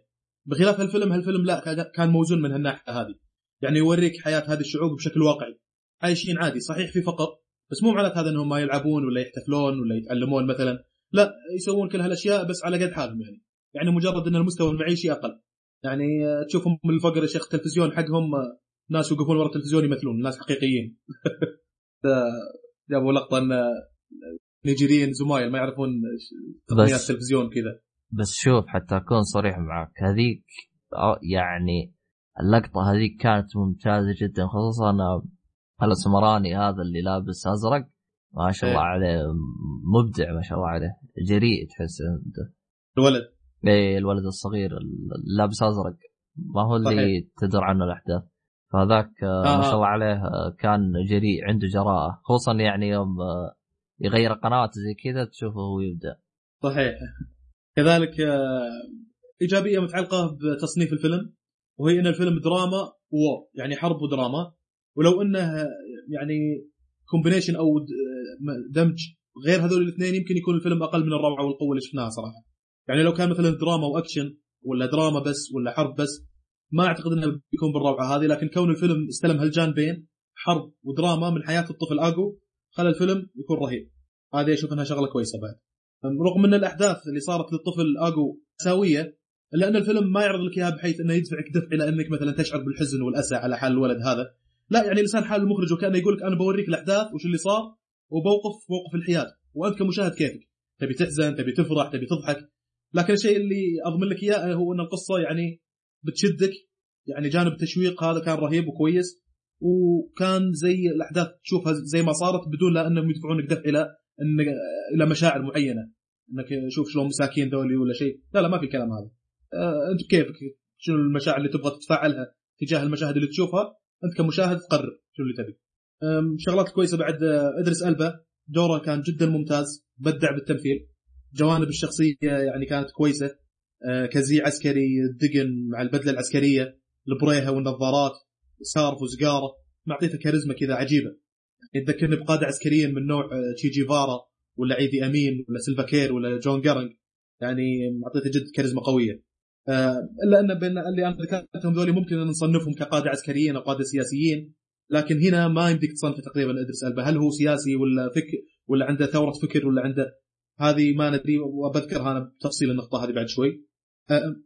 S3: بخلاف هالفيلم هالفيلم لا كان- موزون من هالناحية هذه. يعني يوريك حياة هذه الشعوب بشكل واقعي. عايشين عادي صحيح في فقر بس مو معناته هذا إنهم ما يلعبون ولا يحتفلون ولا يتعلمون مثلا. لا يسوون كل هالأشياء بس على قد حالهم يعني. يعني مجرد إن المستوى المعيشي أقل. يعني آه، تشوفهم من الفقر يا شيخ التلفزيون حقهم آه، ناس يوقفون ورا التلفزيون يمثلون ناس حقيقيين. جابوا لقطة إن آه، نيجيريين زمايل ما يعرفون تقنيات التلفزيون كذا.
S1: بس شوف حتى أكون صريح معك هذيك آه، يعني اللقطة هذيك كانت ممتازة جدا خصوصا الاسمراني هذا اللي لابس أزرق ما شاء الله
S3: إيه.
S1: عليه مبدع ما شاء الله عليه جريء تحس أنت.
S3: الولد.
S1: إيه الولد الصغير اللابس أزرق ما هو اللي
S3: صحيح.
S1: تدر عنه الأحداث فذاك آه،
S3: آه،
S1: ما
S3: آه.
S1: شاء الله عليه آه، كان جريء عنده جراءة خصوصا يعني يوم آه، يغير قناة زي كذا تشوفه هو يبدأ
S3: صحيح كذلك آه، إيجابية متعلقة بتصنيف الفيلم وهي إن الفيلم دراما و war يعني حرب ودراما ولو إنه يعني combination أو دمج غير هذول الاثنين يمكن يكون الفيلم أقل من الروعة والقوة اللي شفناها صراحة. يعني لو كان مثلا دراما وأكشن ولا دراما بس ولا حرب بس ما أعتقد إنه بيكون بالروعة هذه لكن كون الفيلم استلم هالجانبين حرب ودراما من حياة الطفل آجو خلى الفيلم يكون رهيب. هذه أشوف إنها شغلة كويسة بعد. رغم إن الأحداث اللي صارت للطفل آجو ساويه الا ان الفيلم ما يعرض لك إياها بحيث إنه يدفعك دفع إلى إنك مثلا تشعر بالحزن والأسى على حال الولد هذا لا يعني لسان حال المخرج وكأنه يقول لك أنا بوريك الأحداث وش اللي صار وبوقف موقف الحياد وأنت كمشاهد كيفك تبي تحزن تبي تفرح تبي تضحك لكن الشيء اللي اضمن لك إياه هو أن القصة يعني بتشدك. يعني جانب التشويق هذا كان رهيب وكويس وكان زي الأحداث تشوفها زي ما صارت بدون لا أنهم يدفعونك دفع إلى ان إلى مشاعر معينة. أنك شوف شلون مساكين ذولي ولا شيء. لا لا ما في الكلام هذا. آه، أنت بكيفك شنو المشاعر اللي تبغى تتفاعلها تجاه المشاهد اللي تشوفها؟ أنت كمشاهد تقرر شنو اللي تبي. شغلات كويسة بعد آه، إدريس ألبا. دوره كان جدا ممتاز بدع بالتمثيل. جوانب الشخصية يعني كانت كويسة. آه، كزي عسكري الدقن مع البدلة العسكرية البريهة والنظارات سارف وسجاره معطيته كاريزما كذا عجيبة. يعني تذكرني بقادة عسكريين من نوع آه، تشي جيفارا ولا عيدي أمين ولا سيلفا كير ولا جون جارنج. يعني معطيته جد كاريزما قوية. آه، إلا أن بين اللي أنا ذكرتهم ذولي ممكن أن نصنفهم كقادة عسكريين أو قادة سياسيين. لكن هنا ما يمديك تصنفه تقريبا إدريس ألبا. هل هو سياسي ولا فكر ولا عنده ثورة فكر ولا عنده هذه ما ندري وبذكرها أنا بتفصيل النقطة هذه بعد شوي. آه،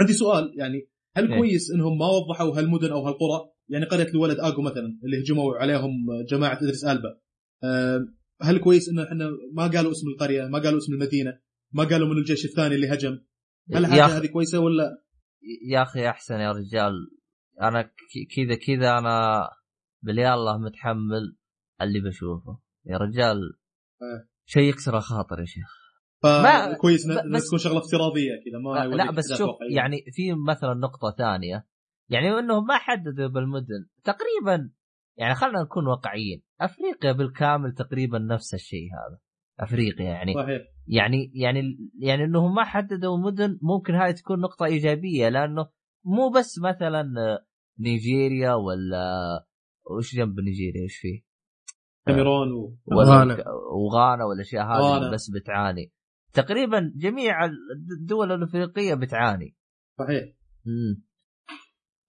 S3: عندي سؤال يعني هل
S1: إيه.
S3: كويس إنهم ما وضحوا هالمدن أو هالقرى؟ يعني قرية الولد اجو مثلا اللي هجموا عليهم جماعة إدريس ألبا. هل كويس ان إحنا ما قالوا اسم القرية ما قالوا اسم المدينة ما قالوا من الجيش الثاني اللي هجم؟ هل
S1: أخي
S3: هذه كويسة ولا؟
S1: يا أخي أحسن يا رجال أنا كذا كذا أنا بالله متحمل اللي بشوفه. يا رجال
S3: آه.
S1: شيء يكسر الخاطر يا شيخ ما-
S3: انها
S1: بس-
S3: تكون شغلة افتراضية كذا ما
S1: لا, بس شوف. يعني في مثلا نقطة ثانية يعني انهم ما حددوا بالمدن تقريبا يعني خلينا نكون واقعيين أفريقيا بالكامل تقريبا نفس الشيء هذا أفريقيا يعني
S3: صحيح
S1: يعني يعني يعني انهم ما حددوا مدن ممكن هاي تكون نقطة إيجابية لأنه مو بس مثلا نيجيريا ولا وش جنب نيجيريا وش فيه؟
S3: كاميرون و...
S1: ولا
S2: غانا.
S1: وغانا والأشياء هذه. بس بتعاني. تقريبا جميع الدول الأفريقية بتعاني.
S3: صحيح.
S1: امم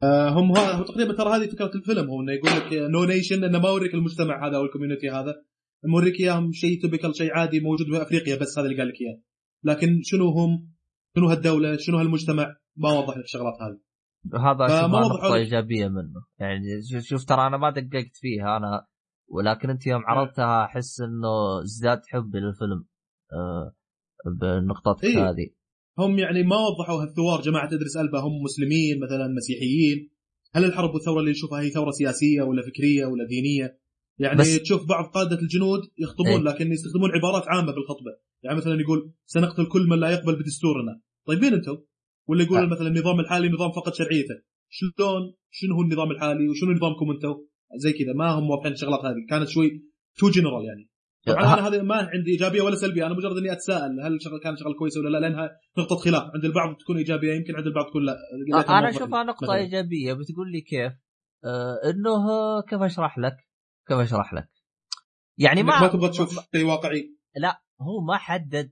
S3: آه هم ها تقريبا ترى هذه فكرة الفيلم هو انه يقول لك No Nation إنه ما اوريك المجتمع هذا أو ال community هذا. موريك إياهم شيء typical شيء عادي موجود في أفريقيا بس هذا اللي قال لك إياه. لكن شنو هم؟ شنو هالدولة؟ شنو هالمجتمع؟ ما وضح لك الشغلات هذه.
S1: هذا
S3: لك.
S1: إيجابية منه. يعني شوف- شوف ترى أنا ما دققت فيها. أنا ولكن انت يوم عرضتها احس انه ازداد حبي للفيلم آه بنقطتك
S3: إيه.
S1: هذه.
S3: هم يعني ما وضحوا هالثوار جماعة إدريس ألبا هم مسلمين مثلا مسيحيين. هل الحرب والثورة اللي نشوفها هي ثورة سياسية ولا فكرية ولا دينية؟ يعني
S1: بس-
S3: تشوف بعض قادة الجنود يخطبون
S1: إيه.
S3: لكن يستخدمون عبارات عامة بالخطبة. يعني مثلا يقول سنقتل كل من لا يقبل بدستورنا. طيبين أنتم؟ ولا يقول
S1: آه.
S3: مثلا النظام الحالي نظام فقد شرعيته. شلون؟ شنو هو النظام الحالي؟ وشنو نظامكم أنتم؟ زي كذا. ما هم واضحين الشغلات هذه. كانت شوي too general يعني. طبعا أنا هذه ما عندي إيجابية ولا سلبية. أنا مجرد إني أتساءل هل الشغل كان شغل كويس ولا لا لأنها نقطة خلاف. عند البعض تكون إيجابية يمكن عند البعض تكون لا. أنا
S1: اشوفها نقطه
S3: مثلاً.
S1: إيجابية. بتقول لي كيف؟ آه إنه كيف أشرح لك؟ كيف أشرح لك؟ يعني ما
S3: ما تبغى تشوف شيء واقعي؟
S1: هو ما حدد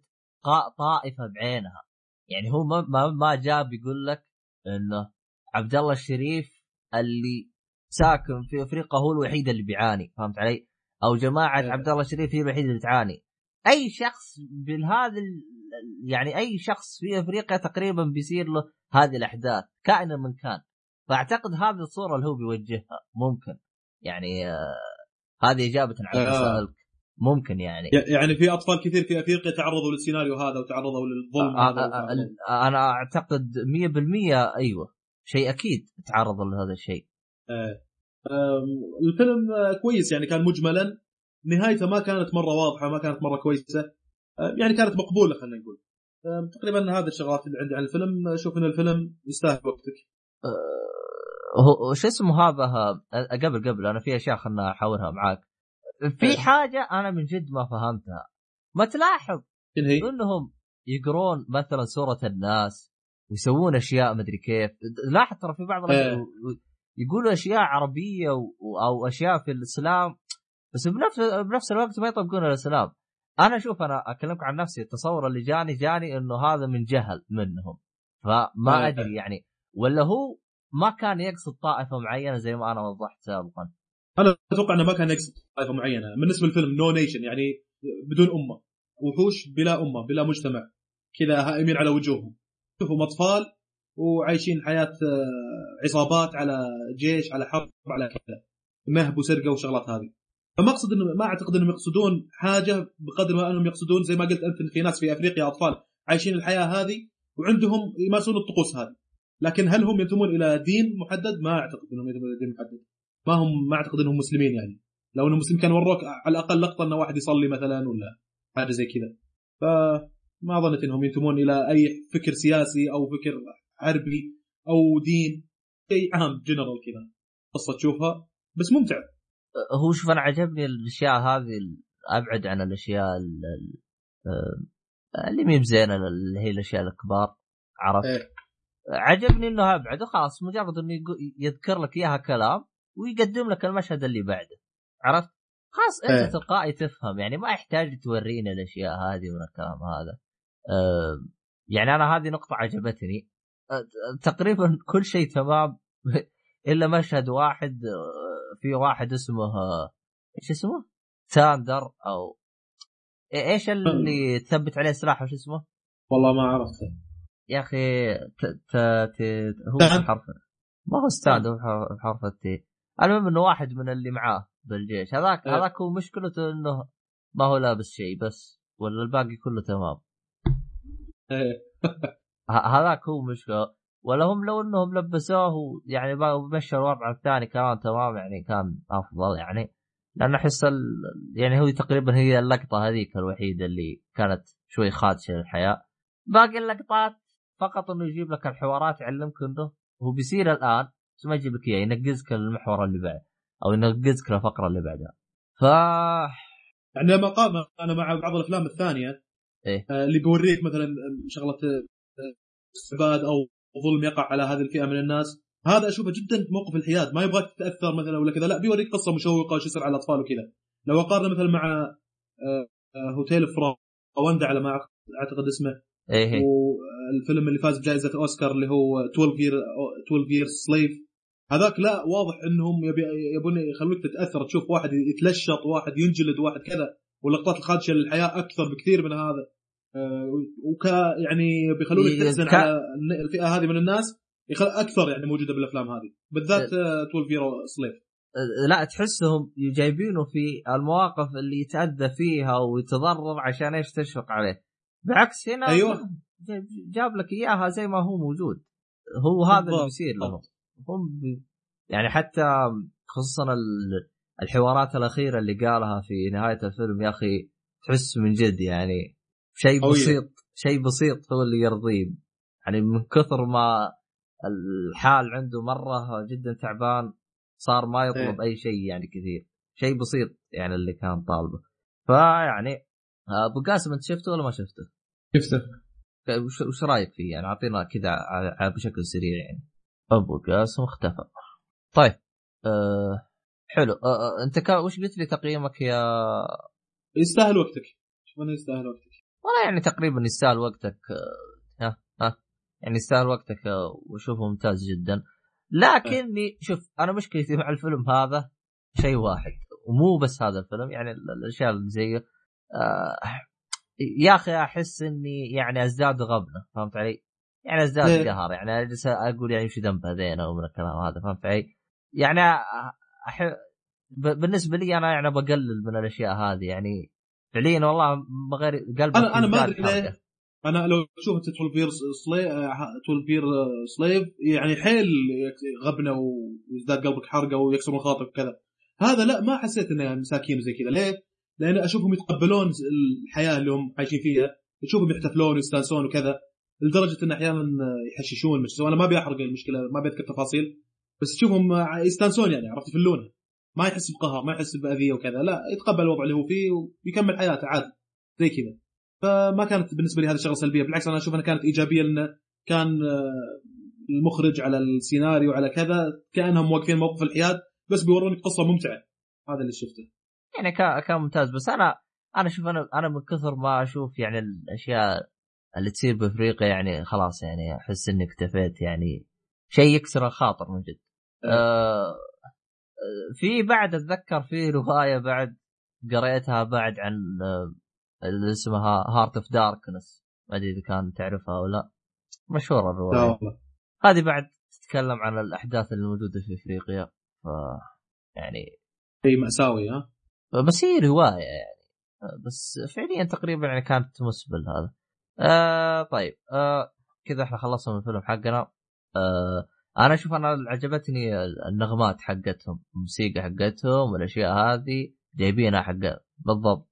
S1: طائفة بعينها. يعني هو ما ما, ما جاء بيقول لك إنه عبد الله الشريف اللي ساكن في أفريقيا هو الوحيد اللي بيعاني فهمت علي؟ أو جماعة
S3: إيه.
S1: عبد الله الشريف هي الوحيدة اللي تعاني أي شخص بهذا ال- يعني أي شخص في أفريقيا تقريبا بيصير له هذه الأحداث كائنا من كان فأعتقد هذه الصورة اللي هو بيوجهها ممكن يعني آه هذه إجابة على
S3: آه.
S1: سؤالك ممكن يعني
S3: يعني في أطفال كثير في أفريقيا تعرضوا للسيناريو هذا وتعرضوا للظلم
S1: آه،
S3: هذا
S1: آه، آه، أنا أعتقد 100% أيوه شيء أكيد تعرض لهذا الشيء
S3: آه. الفيلم آه، كويس يعني كان مجملا. نهايته ما كانت مرة واضحة ما كانت مرة كويسة. آه، يعني كانت مقبولة خلينا نقول. تقريبا هذه الشغلات اللي عندي عن الفيلم. أشوف إن الفيلم يستاهل وقتك.
S1: هو شو اسمه هذا؟ قبل قبل أنا في أشياء خلنا أحاورها معاك. في
S3: إيه.
S1: حاجة أنا من جد ما فهمتها. ما تلاحظ؟ إنهم يقرون مثلا سورة الناس ويسوون أشياء مدري كيف. لاحظ ترى في بعض
S3: إيه.
S1: يقولوا أشياء عربية و... أو أشياء في الإسلام بس بنفس بنفس الوقت ما يطبقون الإسلام. أنا أشوف أنا أكلمك عن نفسي التصور اللي جاني جاني إنه هذا من جهل منهم. فما
S3: إيه.
S1: أدري يعني ولا هو ما كان يقصد طائفة معينة زي ما أنا وضحت سابقا.
S3: أنا أتوقع إنه ما كان يقصد طائفة معينة. بالنسبة للفيلم No Nation يعني بدون أمة. وحوش بلا أمة بلا مجتمع. كذا هائمين على وجوههم. شوفهم أطفال وعايشين حياة آه، عصابات على جيش على حرب على كذا. مهب وسرقة وشغلات هذه. فما اقصد انه ما أعتقد إنهم يقصدون حاجة بقدر ما أنهم يقصدون زي ما قلت أنت في ناس في أفريقيا أطفال عايشين الحياة هذه وعندهم يمارسون الطقوس هذه. لكن هل هم ينتمون إلى دين محدد؟ ما أعتقد إنهم ينتمون إلى دين محدد. ما هم ما أعتقد إنهم مسلمين يعني. لو انهم مسلمين كان وروك على الأقل لقطة إنه واحد يصلي مثلا ولا حاجة زي كذا. فما ظنيت إنهم ينتمون إلى أي فكر سياسي أو فكر حربي أو دين شيء عام جنرال كذا قصة تشوفها بس ممتع
S1: هو شوف أنا عجبني الأشياء هذه أبعد عن الأشياء ال- ال- آه، اللي مي بزينه اللي هي الأشياء الكبار عرفت؟
S3: إيه.
S1: عجبني إنه أبعد وخلاص مجرد إنه يذكر لك إياها كلام ويقدم لك المشهد اللي بعده عرفت؟ خلاص أنت
S3: إيه.
S1: تلقائي تفهم يعني ما يحتاج تورينا الأشياء هذه من الكلام هذا. آه، يعني أنا هذه نقطة عجبتني تقريبا كل شيء تمام إلا مشهد واحد في واحد اسمه إيش اسمه؟ ساندر أو إيش اللي تثبت عليه سلاح وش اسمه؟
S3: والله ما عرفت
S1: يا أخي ت... ت... ت... هو؟ حرف ما هو ستاند هو حرف- التي المهم إنه واحد من اللي معاه بالجيش هذاك
S3: إيه.
S1: هذاك هو مشكلته إنه ما هو لابس شيء بس ولا الباقي كله تمام
S3: إيه.
S1: هذاك هو مشكلة. ولا هم لو إنهم لبسوه يعني مشى الوضع الثاني كمان تمام يعني كان أفضل يعني. لأن أحس ال... يعني هو تقريبا هي اللقطة هذيك الوحيدة اللي كانت شوي خادشة للحياة. باقي اللقطات فقط إنه يجيب لك الحوارات يعلمك إنه هو بيصير الآن بس ما يجيب لك إياه ينقزك المحور اللي بعد أو ينقزك الفقرة اللي بعدها. ف
S3: يعني لما قام أنا مع بعض الأفلام الثانية
S1: إيه.
S3: آه، اللي بيوريك مثلا شغلة استعباد أو ظلم يقع على هذه الفئة من الناس. هذا أشوفه جدا موقف الحياد. ما يبغاك تتأثر مثلا ولا كذا. لا بيوريك قصة مشوقة وش يصير على الأطفال وكذا. لو اقارن مثلا مع آه، هوتيل فراوندا على ما أعتقد اسمه.
S1: إيه
S3: والفيلم اللي فاز بجائزة أوسكار اللي هو 12 يير 12 يير سليف هذاك لا واضح إنهم يبي يبون يخلوك تتأثر. تشوف واحد يتلشط واحد ينجلد واحد كذا. واللقطات الخادشة للحياة أكثر بكثير من هذا. وك يعني بيخلونك تحزن
S1: ك-
S3: على الفئة هذه من الناس يخل أكثر يعني موجودة بالأفلام هذه بالذات
S1: إيه.
S3: آه، 12 ييرو سليف
S1: لا تحسهم جايبينه في المواقف اللي يتأذى فيها ويتضرر عشان إيش تشفق عليه بالعكس هنا
S3: أيوة.
S1: جاب- لك إياها زي ما هو موجود هو هذا اللي. بيصير لهم هم بي يعني حتى خصوصا ال- الحوارات الأخيرة اللي قالها في نهاية الفيلم يا أخي تحس من جد يعني شيء. بسيط شيء بسيط هو اللي يرضيه. يعني من كثر ما الحال عنده مرة جدا تعبان صار ما يطلب أي شيء يعني كثير. شيء بسيط يعني اللي كان طالبه. فيعني آه، أبو قاسم أنت شفته ولا ما شفته؟
S2: شفته.
S1: وش, رأيك فيه؟ يعني أعطينا كذا بشكل سريع يعني. أبو قاسم اختفى. طيب أه حلو. أه أه أنت وش قلت لي تقييمك يا؟
S3: يستاهل وقتك. شوف أنا يستاهل وقتك.
S1: والله يعني تقريبا يستاهل وقتك آه، ها ها يعني يستاهل وقتك آه، واشوفه ممتاز جدا لكني شوف أنا مشكلتي مع الفيلم هذا شيء واحد ومو بس هذا الفيلم يعني ال- الأشياء اللي زيه آه يا أخي أحس إني يعني أزداد غبنة فهمت علي؟ يعني أزداد
S3: إيه.
S1: قهر يعني اجلس أقول يعني وش ذنب هذين أو من الكلام هذا فهمت علي؟ يعني أح... بالنسبة لي أنا يعني بقلل من الأشياء هذه يعني فعليا والله غير قلبك
S3: أنا أنا ما
S1: أدري.
S3: ليه أنا لو شفت 12 Years Slave 12 Years Slave يعني حيل غبنه ويزداد قلبك حرقة ويكسرون خاطرك وكذا هذا لا ما حسيت إنه مساكين زي كذا ليه؟ لأن أشوفهم يتقبلون الحياة اللي هم عايشين فيها تشوفهم يحتفلون ويستانسون وكذا لدرجة إن أحيانا يحششون مش أنا ما أبي أحرق المشكلة ما بذكر تفاصيل بس تشوفهم يستانسون يعني عرفت يفلونها ما يحس بقهر ما يحس بأذية وكذا. لا يتقبل الوضع اللي هو فيه ويكمل حياته عادي زي كذا. فما كانت بالنسبة لي هذه الشغلة سلبية بالعكس أنا أشوف أنها كانت إيجابية لأنه كان آه، المخرج على السيناريو على كذا كأنهم واقفين موقف الحياد بس بيورونك قصة ممتعة. هذا اللي شفته.
S1: يعني كان كان ممتاز. بس أنا أنا شوف أنا أنا من كثر ما أشوف يعني الأشياء اللي تصير بأفريقيا يعني خلاص يعني أحس إني اكتفيت يعني. شيء يكسر الخاطر من جد. آه في بعد أتذكر في رواية بعد قريتها بعد عن آه، اللي اسمها Heart of Darkness ما أدري إذا كان تعرفها أو لا. مشهورة
S3: لا
S1: الروايه
S3: والله.
S1: هذه بعد تتكلم عن الأحداث اللي موجودة في إفريقيا. ف يعني
S3: شيء مأساوي ها؟
S1: بس هي رواية يعني. بس فعليا تقريبا يعني كانت تمس بالهذا. آه طيب. آه كذا إحنا خلصنا من الفيلم حقنا. آه أنا أشوف أنا عجبتني النغمات حقتهم الموسيقى حقتهم والاشياء هذه جايبينها حق بالضبط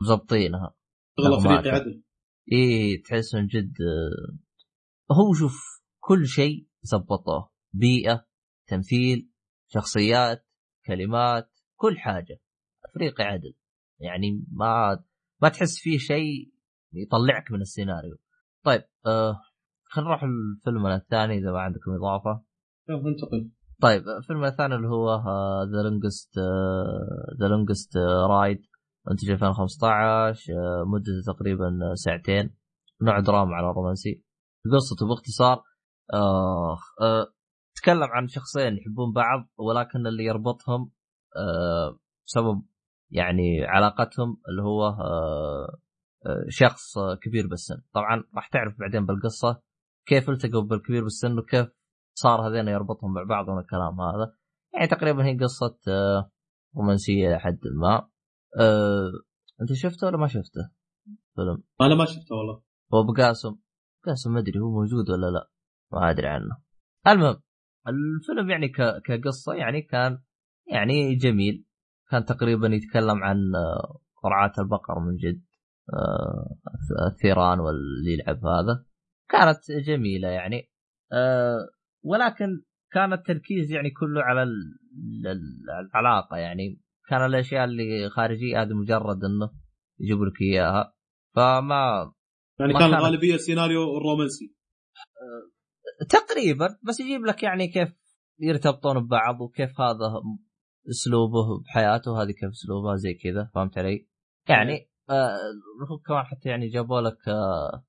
S1: مظبطينها.
S3: شغل
S1: نغمات.
S3: افريقي عدل.
S1: إيه تحس من جد هو شوف كل شيء زبطوه. بيئة تمثيل شخصيات كلمات كل حاجة. افريقي عدل. يعني ما ما تحس فيه شيء يطلعك من السيناريو. طيب آه خلينا نروح الفيلم الثاني إذا ما عندكم إضافة.
S3: شوف ننتقل.
S1: طيب الفيلم الثاني اللي هو The Longest The Longest رايد أنتج 2015 آه، مدته تقريبا ساعتين. نوع دراما على رومانسي. قصته باختصار آه آه تكلم عن شخصين يحبون بعض ولكن اللي يربطهم آه بسبب يعني علاقتهم اللي هو آه آه، شخص كبير بالسن. طبعا راح تعرف بعدين بالقصة كيف التقوا بالكبير بالسن وكيف صار هذين يربطهم مع بعض من الكلام هذا؟ يعني تقريبا هي قصة آه، رومانسية إلى حد ما. أه... أنت شفته ولا ما شفته؟ فيلم.
S3: أنا ما شفته والله.
S1: هو بقاسم. قاسم ما أدري هو موجود ولا لا. ما أدري عنه. المهم الفيلم يعني ك... كقصة يعني كان يعني جميل. كان تقريبا يتكلم عن آه، رعاة البقر من جد آه، الثيران واللي يلعب هذا. كانت جميلة يعني. آه، ولكن كان التركيز يعني كله على ال- ال- العلاقة يعني. كان الأشياء اللي خارجية هذه مجرد إنه يجيبوا لك إياها. فما
S3: يعني كان
S1: كانت-
S3: الغالبية السيناريو الرومانسي.
S1: تقريبا. بس يجيب لك يعني كيف يرتبطون ببعض وكيف هذا أسلوبه بحياته هذه كيف أسلوبها زي كذا. فهمت علي؟ يعني آه هو كمان حتى يعني جابوا لك آه آه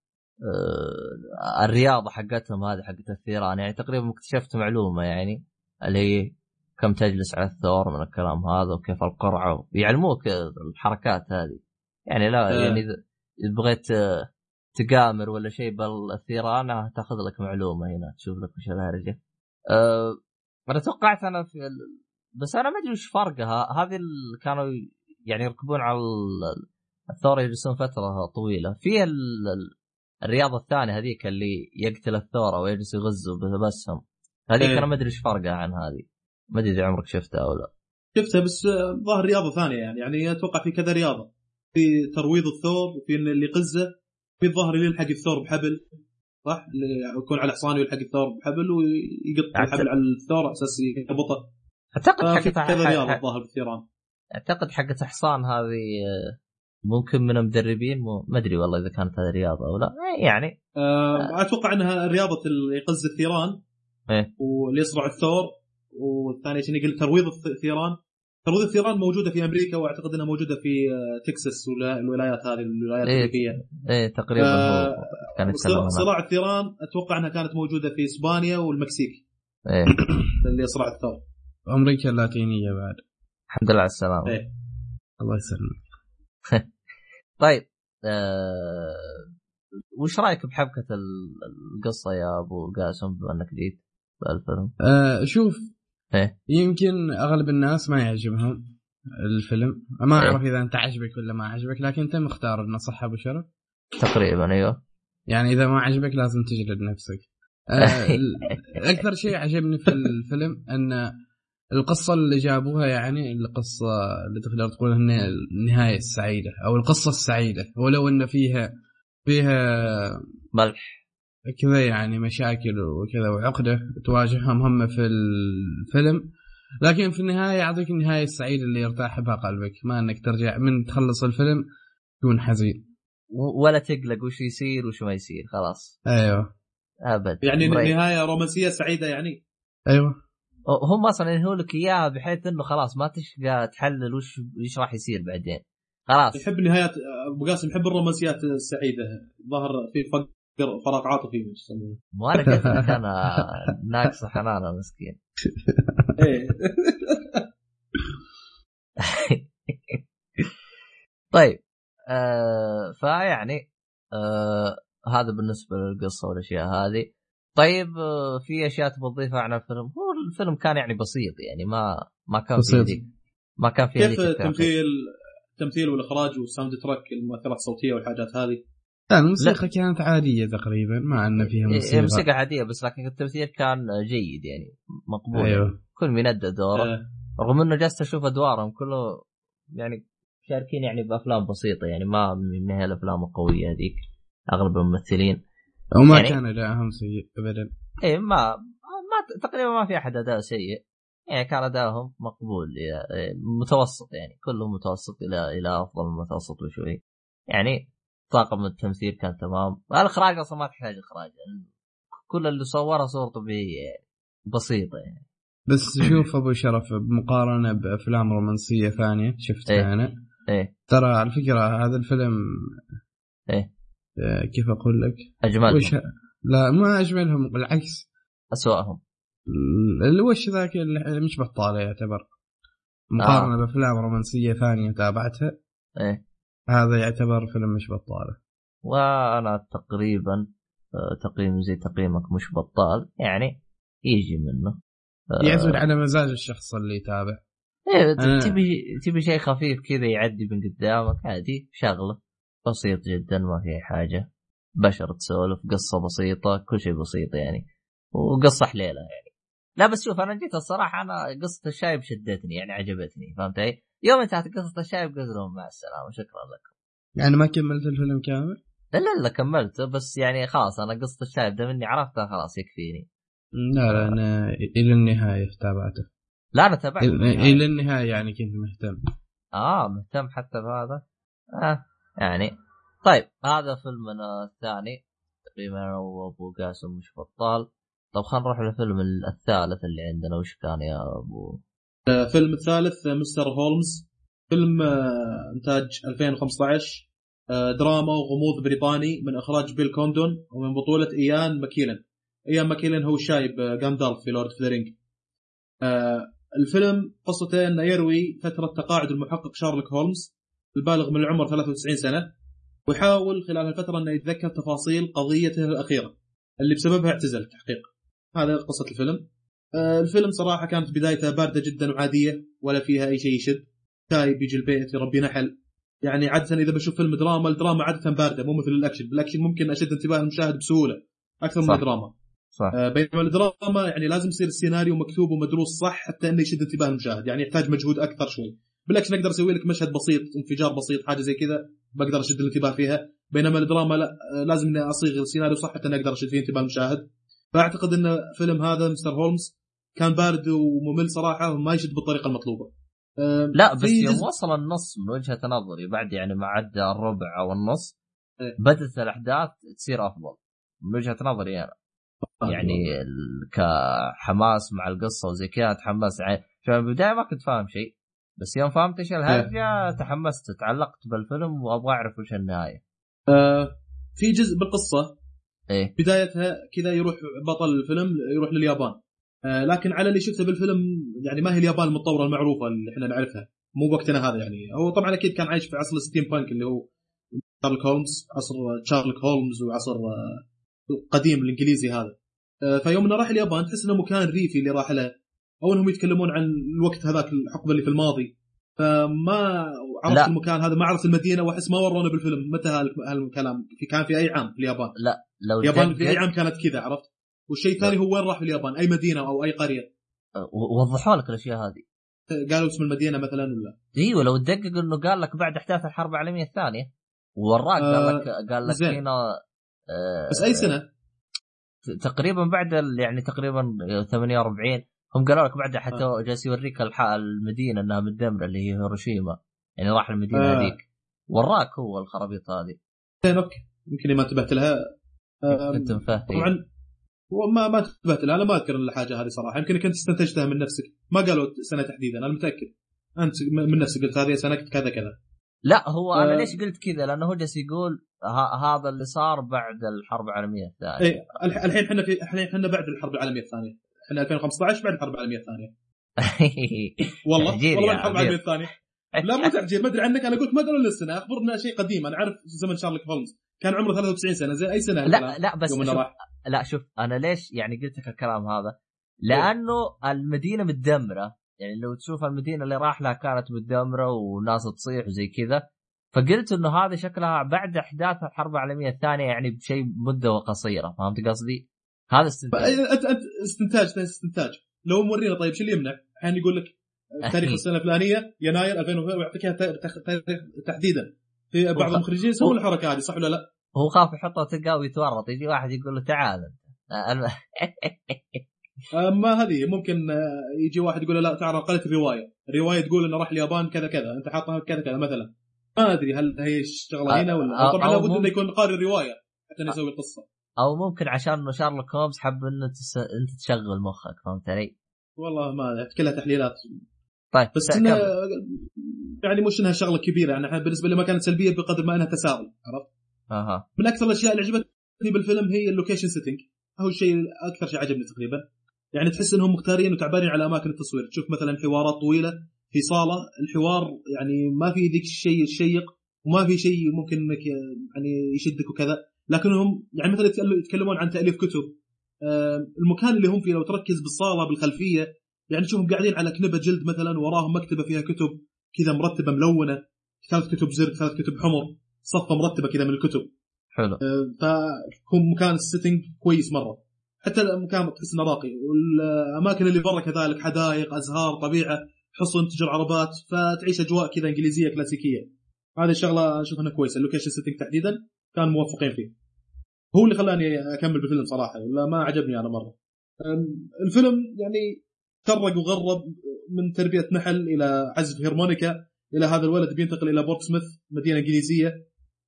S1: الرياضة حقتهم هذه حقت الثيران يعني تقريبا اكتشفت معلومة يعني اللي هي كم تجلس على الثور من الكلام هذا وكيف القرعة يعلموك الحركات هذه يعني لا
S3: آه.
S1: يعني اذا بغيت آه، تقامر ولا شيء بالثيران آه، تاخذ لك معلومة هنا تشوف لك وش الهرجة. أه أنا توقعت أنا في ال... بس أنا ما أدري وش فرقها هذه اللي كانوا يعني يركبون على ال- الثور يجلسون فترة طويلة في ال... ال- الرياضة الثانية هذيك اللي يقتل الثور أو يجلس يغزه بسهم هذيك
S3: إيه.
S1: أنا ما أدري إيش فرقها عن هذه. ما أدري إذا عمرك شفتها أو لا.
S3: شفتها بس ظاهر رياضة ثانية يعني. يعني أتوقع في كذا رياضة. في ترويض الثور وفي اللي يقزه في الظاهر اللي يلحق الثور بحبل صح؟ اللي يكون على حصان ويلحق الثور بحبل ويقطع الحبل على الثور على أساس يربطه أعتقد
S1: حقت
S3: كذا
S1: رياضة
S3: الظاهر بالثيران
S1: أعتقد حقت حصان هذه آه، ممكن من المدربين مو- ما أدري والله إذا كانت هذه رياضة أو لا. إيه يعني.
S3: آه، أتوقع إنها رياضة اللي يقز الثيران.
S1: إيه.
S3: واللي يصرع الثور والثانيه شنو يقول ترويض الثيران. ترويض الثيران موجودة في أمريكا وأعتقد إنها موجودة في آه، تكساس ولا- الولايات هذه الولايات
S1: إيه،
S3: الأمريكية.
S1: إيه تقريبا
S3: آه،
S1: هو كان يتكلم
S3: صراع-
S1: عنها.
S3: صراع الثيران أتوقع إنها كانت موجودة في إسبانيا والمكسيك.
S1: إيه.
S3: اللي يصرع الثور.
S2: أمريكا اللاتينية بعد.
S1: الحمد لله على السلامة.
S3: إيه.
S2: الله يسلمك.
S1: طيب آه... وش رأيك بحبكة ال- القصة يا أبو قاسم بما أنك جيت بالفيلم؟
S2: آه شوف
S1: إيه.
S2: يمكن أغلب الناس ما يعجبهم الفيلم ما
S1: إيه.
S2: أعرف إذا أنت عجبك ولا ما عجبك لكن أنت مختار إنه صح أبو شرف
S1: تقريبا أيوه
S2: يعني إذا ما عجبك لازم تجلد نفسك آه أكثر شيء عجبني في الفيلم أن القصة اللي جابوها يعني القصة اللي تقدر تقول إنها النهاية السعيدة أو القصة السعيدة ولو إن فيها فيها
S1: ملح.
S2: كذا يعني مشاكل وكذا وعقدة تواجههم هم في الفيلم. لكن في النهاية يعطيك النهاية السعيدة اللي يرتاح بها قلبك ما إنك ترجع من تخلص الفيلم تكون حزين.
S1: ولا تقلق وش يصير وش ما يصير خلاص.
S2: أيوه.
S1: أبد.
S3: يعني
S1: مريح.
S3: نهايه رومانسية سعيدة يعني؟
S2: أيوه.
S1: هم أصلا ينهوا لك إياها بحيث إنه خلاص ما تشقى تحلل وش وش راح يصير بعدين. خلاص.
S3: يحب نهايات أبو قاسم يحب الرومانسيات السعيدة. ظهر في فقر فراغ عاطفي يسمونه.
S1: مو أنا قلت لك أنا ناقص حنانة مسكين.
S3: إيه.
S1: طيب. آه فيعني آه هذا بالنسبة للقصة والأشياء هذه. طيب في أشياء تبغى تضيفها عن الفيلم؟ هو الفيلم كان يعني بسيط يعني ما ما كان فيه
S2: بسيط.
S1: ذيك ما كان فيه
S3: كيف. التمثيل التمثيل والإخراج وال soundtrack المؤثرات الصوتية والحاجات هذه؟
S2: لا الموسيقى كانت عادية تقريبا ما كان فيها
S1: إيه،
S2: موسيقى.
S1: موسيقى عادية بس لكن التمثيل كان جيد يعني مقبول.
S2: أيوه.
S1: كل من ادى دوره.
S3: آه،
S1: رغم إنه جالس أشوف أدوارهم كله يعني شاركين يعني بأفلام بسيطة يعني ما من هي الأفلام القوية هذيك أغلب الممثلين.
S2: وما
S1: يعني-
S2: كان اداءهم سيء ابدا.
S1: إيه ما ما تقريبا ما في أحد أداء سيء. يعني كان ادائهم مقبول إيه، متوسط يعني كله متوسط إلى إلى أفضل من المتوسط بشوي. يعني طاقم التمثيل كان تمام. الإخراج أصلا ما تحتاج إخراج يعني كل اللي صوره صور طبيعيه يعني بسيطة يعني.
S2: بس شوف أبو شرف بمقارنه بأفلام رومانسية ثانية شفتها
S1: إيه.
S2: أنا
S1: إيه.
S2: ترى على فكرة هذا الفيلم
S1: إيه.
S2: آه، كيف أقول لك؟
S1: أجملهم.
S2: وش لا ما أجملهم بالعكس.
S1: أسوأهم.
S2: اللي وش ذاك اللي مش بطالة يعتبر؟ مقارنة آه. بأفلام رومانسية ثانية تابعتها.
S1: إيه.
S2: هذا يعتبر فيلم مش بطالة.
S1: وأنا تقريبا آه، تقييم زي تقييمك مش بطال يعني يجي منه. آه،
S2: يعتمد على مزاج الشخص اللي يتابع.
S1: إيه
S2: أنا-
S1: تبي تبي شيء خفيف كذا يعدي من قدامك عادي شغلة. بسيط جدا ما في حاجة. بشر تسولف قصة بسيطة كل شيء بسيط يعني. وقصة حليلة يعني. لا بس شوف أنا جيت الصراحة أنا قصة الشايب شدتني يعني عجبتني فهمت علي؟ يوم انتهت قصة الشايب قلت لهم مع السلامة شكرا لكم.
S2: يعني ما كملت الفيلم كامل؟
S1: لا لا لا كملته بس يعني خلاص أنا قصة الشايب ده مني عرفتها خلاص يكفيني.
S2: لا لا أنا إلى النهاية تابعته.
S1: لا أنا تابعت
S2: إلى النهاية يعني كنت مهتم.
S1: آه مهتم حتى بهذا. آه. يعني. طيب هذا فيلمنا الثاني تقريبا أنا وابو قاسم مش بطال. طب خلينا نروح للفيلم الثالث اللي عندنا وش كان يا أبو؟
S3: الفيلم الثالث آه، مستر هولمز. فيلم آه، إنتاج 2015 آه، دراما وغموض بريطاني من إخراج بيل كوندون ومن بطولة إيان ماكيلن. إيان ماكيلن هو الشايب آه، غاندالف في Lord of the Rings. آه الفيلم قصته إنه يروي فترة تقاعد المحقق شارلوك هولمز. البالغ من العمر 93 سنة ويحاول خلال الفترة إنه يتذكر تفاصيل قضيته الأخيرة اللي بسببها اعتزل التحقيق هذا قصة الفيلم. آه الفيلم صراحة كانت بدايته باردة جدا وعادية ولا فيها أي شيء يشد. شايب يجي البيت يربي نحل. يعني عادة إذا بشوف فيلم دراما الدراما عادة باردة مو مثل الأكشن. بالأكشن ممكن أشد انتباه المشاهد بسهولة أكثر من
S1: صح.
S3: الدراما.
S1: صح.
S3: آه، بينما الدراما يعني لازم يصير السيناريو مكتوب ومدروس صح حتى إنه يشد انتباه المشاهد يعني يحتاج مجهود أكثر شوي. بالاكشن أقدر أسوي لك مشهد بسيط انفجار بسيط حاجة زي كذا بقدر أشد الانتباه فيها. بينما الدراما لا لازم إني أصيغ السيناريو صح حتى أقدر أشد فيه انتباه المشاهد. فأعتقد إن فيلم هذا مستر هولمز كان بارد وممل صراحة وما يشد بالطريقة المطلوبة.
S1: لا بس يوم وصل النص من وجهة نظري بعد يعني ما عدى الربع أو النص
S3: إيه.
S1: بدأت الأحداث تصير أفضل. من وجهة نظري
S3: أنا.
S1: يعني كحماس مع القصة وزي كذا تحمست يعني في البداية ما كنت فاهم شيء. بس يوم فهمت إيش الهرجة تحمست تعلقت بالفيلم وأبغى أعرف وش النهاية.
S3: آه، في جزء بالقصة.
S1: إيه.
S3: بدايتها كذا يروح بطل الفيلم يروح لليابان. آه، لكن على اللي شفته بالفيلم يعني ما هي اليابان المتطورة المعروفة اللي إحنا نعرفها. مو بوقتنا هذا يعني. هو طبعا أكيد كان عايش في عصر ال steampunk اللي هو شارلوك هولمز عصر شارلوك هولمز وعصر آه، القديم الإنجليزي هذا. آه، فيوم إنه راح اليابان تحس إنه مكان ريفي اللي راح له. أو إنهم يتكلمون عن الوقت هذاك الحقبة اللي في الماضي. فما عرفت
S1: لا.
S3: المكان هذا ما عرفت المدينة وأحس ما ورونا بالفيلم. متى هال- هالكلام؟ في كان في أي عام في اليابان؟
S1: لو
S3: اليابان في
S1: أي
S3: عام كانت كذا عرفت؟ والشيء الثاني هو وين راح في اليابان؟ أي مدينة أو أي قرية؟
S1: و- وضحوا لك الأشياء هذه.
S3: قالوا اسم المدينة مثلا ولا؟
S1: إيوه لو تدقق إنه قال لك بعد إحداث الحرب العالمية الثانية ووراك قال
S3: آه،
S1: لك قال لك
S3: زين.
S1: هنا آه،
S3: بس أي
S1: سنة؟ تقريبا بعد يعني تقريبا 48 هم قالوا لك بعدها حتى جالس يوريك المدينة إنها مدمره اللي هي هيروشيما. يعني راح المدينة
S3: آه.
S1: هذيك. وراك هو الخرابيط هذه.
S3: زين أوكي. يمكن ما انتبهت لها.
S1: كنت مفهم
S3: طبعا وما ما انتبهت لها. أنا ما أذكر الحاجة هذه صراحة. يمكن كنت استنتجتها من نفسك. ما قالوا سنة تحديدا. أنا متأكد. أنت من نفسك قلت هذه سنة كذا كذا.
S1: لا هو أنا
S3: آه.
S1: ليش قلت كذا؟ لأنه هو جالس يقول هذا اللي صار بعد الحرب العالمية الثانية.
S3: اي الح- الحين إحنا في الحين إحنا بعد الحرب العالمية الثانية. إحنا 2015 بعد الحرب العالميه الثانية والله والله بعد الحرب. العالميه الثانية لا مو تعجيل ما أدري عنك. أنا قلت ما لي السنة. أخبرنا شيء قديم. أنا عارف زمن شارلوك هولمز. كان عمره 93 سنة. زين أي سنة
S1: لا؟ لا بس شوف
S3: راح.
S1: لا شوف أنا ليش يعني قلت لك الكلام هذا؟ لأنه المدينة متدمرة. يعني لو تشوف المدينة اللي راح لها كانت متدمرة وناس تصيح وزي كذا. فقلت إنه هذه شكلها بعد إحداث الحرب العالمية الثانية يعني بشيء مدة قصيره فهمت قصدي؟ هذا استنتاج
S3: انت انت استنتاج استنتاج لو مورينا طيب شو اللي يمنع؟ الحين يقول لك تاريخ السنة الفلانية يناير 2000 ويعطيك تاريخ- تحديدا في بعض المخرجين يسوون الحركة هذه صح ولا لا؟
S1: هو خاف يحطه تلقاه ويتورط يجي واحد يقول له تعال. الم-
S3: آه، ما هذه ممكن آه، يجي واحد يقول له لا تعال قرأت الرواية، الرواية تقول إنه راح اليابان كذا كذا، أنت حاطها كذا كذا مثلا. ما أدري هل هي
S1: الشغلة
S3: هنا ولا طبعا لابد إنه يكون قارئ الرواية حتى يسوي القصة.
S1: أو ممكن عشان انه شارلوك هومز حب إنه تس... إنت تشغل مخك فهمت علي؟
S3: والله ما كلها تحليلات
S1: طيب
S3: بس انه. يعني مش إنها شغلة كبيرة يعني بالنسبة لي ما كانت سلبية بقدر ما إنها تساؤل عرفت؟
S1: أها
S3: من أكثر الأشياء اللي عجبتني بالفيلم هي ال location setting هو الشيء أكثر شيء عجبني تقريبا يعني تحس إنهم مختارين وتعبانين على أماكن التصوير تشوف مثلا حوارات طويلة في صالة الحوار يعني ما في ذيك الشيء الشيق وما في شيء ممكن إنك يعني يشدك وكذا لكنهم يعني مثلا يتكلم- يتكلمون عن تأليف كتب. المكان اللي هم فيه لو تركز بالصالة بالخلفية يعني تشوفهم قاعدين على كنبة جلد مثلا وراهم مكتبة فيها كتب كذا مرتبة ملونة ثلاث كتب زرق ثلاث كتب حمر صفة مرتبة كذا من الكتب.
S1: حلو.
S3: فيكون مكان السيتنج كويس مرة. حتى المكان تحس إنه راقي. والأماكن اللي برا كذلك حدائق أزهار طبيعة حصن تجر عربات فتعيش أجواء كذا إنجليزية كلاسيكية. هذه الشغلة أشوف إنها كويسة. ال location setting تحديدا. كان موفقين فيه. هو اللي خلاني أكمل بالفيلم صراحة ولا ما عجبني أنا مرة. الفيلم يعني شرق وغرب من تربية نحل إلى عزف هرمونيكا إلى هذا الولد بينتقل إلى بورتسموث مدينة انجليزيه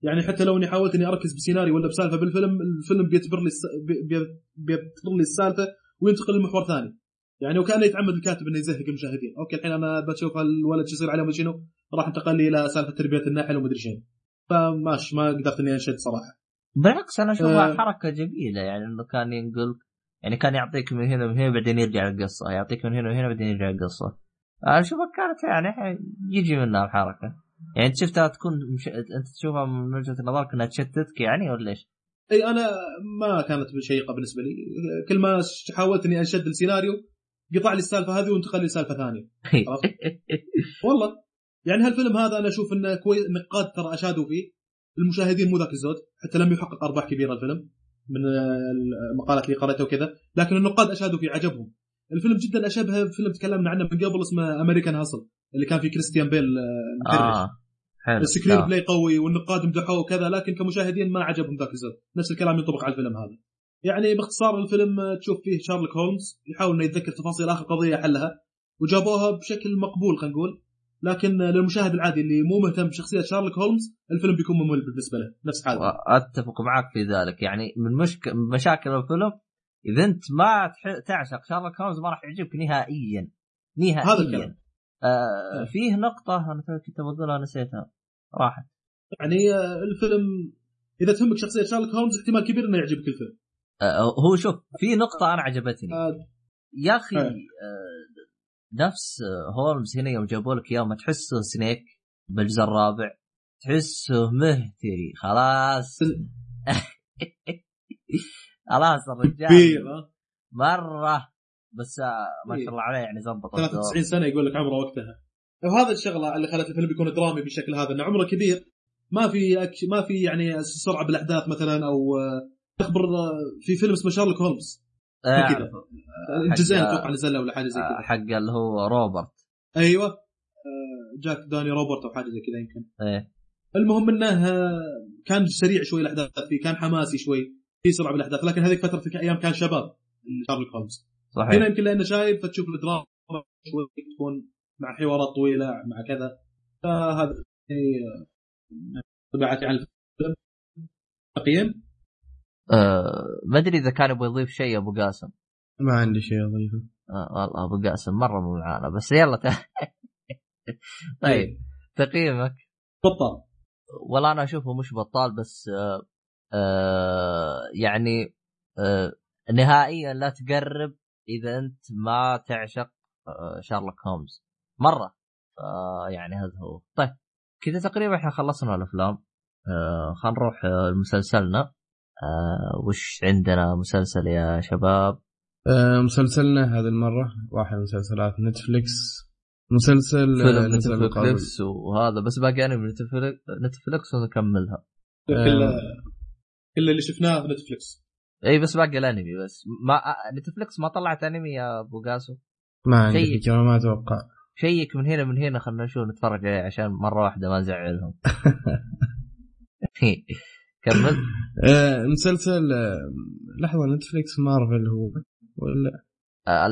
S3: يعني حتى لو إني حاولت إني أركز بسيناريو ولا بسالفة بالفيلم الفيلم بيبتر لي الس... بي- بي- بيبتر لي السالفة وينتقل لمحور ثاني. يعني وكأنه يتعمد الكاتب إنه يزهق المشاهدين. أوكي الحين أنا بشوف الولد شو يصير عليه شنو راح انتقل لي إلى سالفة تربية النحل ومدري شنو. فماش ما قدرت إني أنشد صراحة
S1: بالعكس أنا أشوفها
S3: آه.
S1: حركة جميلة يعني إنه كان ينقل يعني كان يعطيك من هنا ومن هنا بعدين يرجع القصة يعطيك من هنا وهنا بعدين يرجع القصة أنا أشوفها كانت يعني يجي منها الحركة يعني شفتها تكون مش... أنت تشوفها من وجهة نظرك إنها تشتتك يعني ولا إيش؟
S3: إي أنا ما كانت شيقة بالنسبة لي كل ما حاولت إني أنشد السيناريو قطع لي السالفة هذه وانتقل لي سالفه ثانية عرفت؟ والله يعني هالفيلم هذا أنا أشوف إنه كويس نقاد ترى أشادوا فيه؟ المشاهدين مو ذاك الزود حتى لم يحقق أرباح كبيرة الفيلم من المقالات اللي قرأتها وكذا لكن النقاد أشادوا فيه عجبهم. الفيلم جدا أشبه فيلم تكلمنا عنه من قبل اسمه American Hustle اللي كان فيه كريستيان بيل مكرش
S1: آه حلو.
S3: ال screen
S1: آه.
S3: play قوي والنقاد مدحوه وكذا لكن كمشاهدين ما عجبهم ذاك الزود. نفس الكلام ينطبق على الفيلم هذا. يعني باختصار الفيلم آه، تشوف فيه شارلوك هولمز يحاول إنه يتذكر تفاصيل آخر قضية حلها وجابوها بشكل مقبول خلينا نقول. لكن آه، للمشاهد العادي اللي مو مهتم بشخصية شارلوك هولمز الفيلم بيكون ممل بالنسبة له. نفس حالته
S1: اتفق معك في ذلك. يعني من مشك... مشاكل الفيلم إذا أنت ما تح... تعشق شارلوك هولمز ما راح يعجبك نهائيا. نهائيا.
S3: هذا الكلام.
S1: آه فيه نقطة أنا كنت بقولها نسيتها. راحت.
S3: يعني آه، الفيلم إذا تهمك شخصية شارلوك هولمز احتمال كبير إنه يعجبك الفيلم.
S1: آه هو شوف في نقطة أنا عجبتني.
S3: آه،
S1: يا أخي
S3: إيه.
S1: آه نفس هولمز هنا يوم جابوا لك إياه ما تحسه سنيك بالجزء الرابع؟ تحسه مهتري خلاص. خلاص الرجال مرة. بس آه، ما. شاء الله عليه يعني زبط
S3: 93 سنة يقول لك عمره وقتها. وهذا الشغلة اللي خلت الفيلم يكون درامي بالشكل هذا إنه عمره كبير. ما في أكش... ما في يعني سرعة بالأحداث مثلا أو آه، تخبر آه، في فيلم اسمه شارلوك هولمز.
S1: آه،
S3: كذا. جزئين أتوقع نزل له ولا حاجة زي
S1: آه،
S3: كذا؟
S1: حق اللي هو روبرت.
S3: أيوه. آه، جاك داني روبرت أو حاجة زي كذا يمكن.
S1: إيه.
S3: المهم إنه آه، كان سريع شوي الأحداث فيه كان حماسي شوي في سرعة بالأحداث لكن هذيك فترة أيام كان شباب شارلوك هولمز. هنا
S1: صحيح
S3: يمكن لأنه شايب فتشوف الدراما شوي تكون مع حوارات طويلة مع كذا. فهذا هي طبعتي على الفيلم. تقييم؟
S1: آه ما أدري إذا كان يبغى يضيف شيء أبو قاسم.
S2: ما عندي شيء أضيفه.
S1: آه والله أبو قاسم مرة مو معانا بس يلا. طيب تقييمك؟
S3: بطل
S1: والله أنا أشوفه مش بطال بس آه آه يعني آه نهائيا لا تقرب إذا أنت ما تعشق آه شارلوك هومز مرة. آه يعني هذا هو. طيب كذا تقريبا إحنا خلصنا الأفلام. آه خلينا نروح آه لمسلسلنا آه وش عندنا مسلسل يا شباب
S2: آه، مسلسلنا هذه المرة واحد من مسلسلات نتفليكس مسلسل آه،
S1: فيلم. Netflix وهذا بس باقي أنا من Netflix Netflix ونكملها
S3: كل
S2: آه.
S3: كل اللي شفناه في Netflix
S1: إي بس باقي الأنمي بس ما آه، Netflix ما طلعت أنمي يا أبو قاسم
S2: ما عندي. فكرة ما أتوقع
S1: check من هنا من هنا خلينا نشوف نتفرج عليه عشان مرة واحدة ما نزعلهم كمل.
S2: آه، مسلسل آه، لحظة Netflix Marvel هو. ولا؟
S1: آه،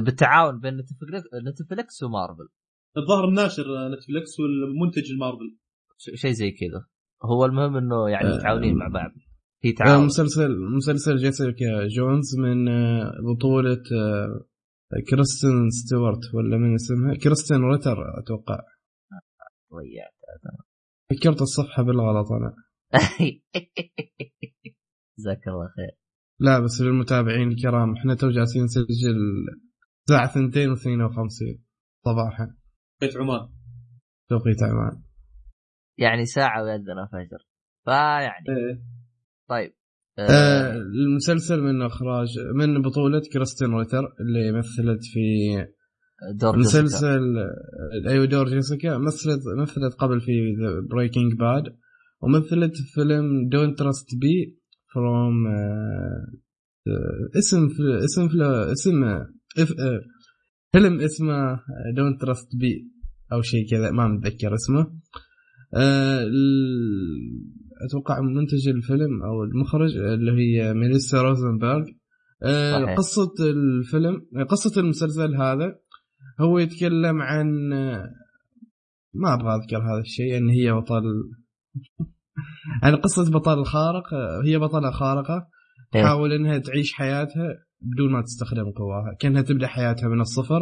S1: بالتعاون بين Netflix Netflix و Marvel.
S3: الظاهر الناشر Netflix والمنتج المارفل.
S1: شيء زي كذا. هو المهم إنه يعني. متعاونين مع بعض. في تعاون.
S2: مسلسل مسلسل جيسيكا جونز من بطولة كريستين ستيوارت ولا من اسمها؟ كريستين ريتر أتوقع.
S1: ضيعت.
S2: فكرت الصفحة بالغلط أنا.
S1: جزاك الله خير.
S2: لا بس للمتابعين الكرام إحنا تو جالسين نسجل الساعة 2 و52 صباحا.
S3: بيت عمان.
S2: توقيت عمان.
S1: يعني ساعة ويأذن الفجر فيعني.
S3: إيه.
S1: طيب
S2: آه
S1: آه
S2: المسلسل من إخراج من بطولة كريستين ريتر اللي مثلت في
S1: دور.
S2: مسلسل أيوه دور جيسيكا مثلت مثلت قبل في Breaking Bad ومثلت في فيلم Don't Trust B from اسم في اسم في اسم آه، فيلم اسمه Don't Trust B أو شيء كذا ما متذكر اسمه آه، أتوقع منتج الفيلم أو المخرج اللي هي ميليسا روزنبرغ آه،. قصة الفيلم قصة المسلسل هذا هو يتكلم عن آه، ما أبغى أذكر هذا الشيء إن هي بطل عن قصة بطل خارق آه، هي بطلة خارقة.
S1: إيه.
S2: تحاول إنها تعيش حياتها بدون ما تستخدم قواها كأنها تبدأ حياتها من الصفر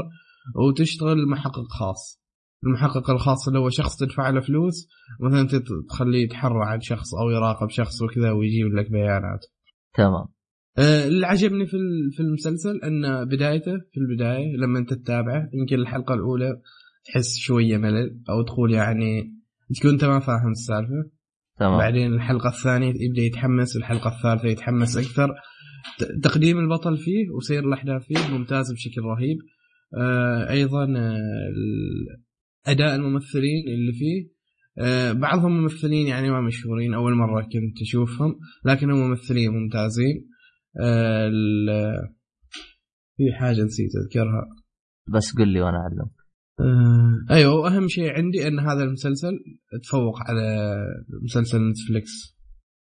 S2: وتشتغل محقق خاص. المحقق الخاص اللي هو شخص تدفع له فلوس مثلا تخليه يتحرى عن شخص أو يراقب شخص وكذا ويجيب لك بيانات.
S1: تمام.
S2: آه، اللي عجبني في في المسلسل إن بدايته في البداية لما أنت تتابعه يمكن الحلقة الأولى تحس شوية ملل أو تقول يعني تكون انت ما فاهم السالفة؟
S1: تمام.
S2: بعدين الحلقة الثانية يبدأ يتحمس الحلقة الثالثة يتحمس أكثر. تقديم البطل فيه وسير الأحداث فيه ممتاز بشكل رهيب. آه أيضا آه أداء الممثلين اللي فيه. آه بعضهم ممثلين يعني ما مشهورين أول مرة كنت أشوفهم لكنهم ممثلين ممتازين. آه في حاجة نسيت أذكرها.
S1: بس قل لي وأنا أعلم.
S2: آه أيوه وأهم شيء عندي إن هذا المسلسل تفوق على مسلسل Netflix.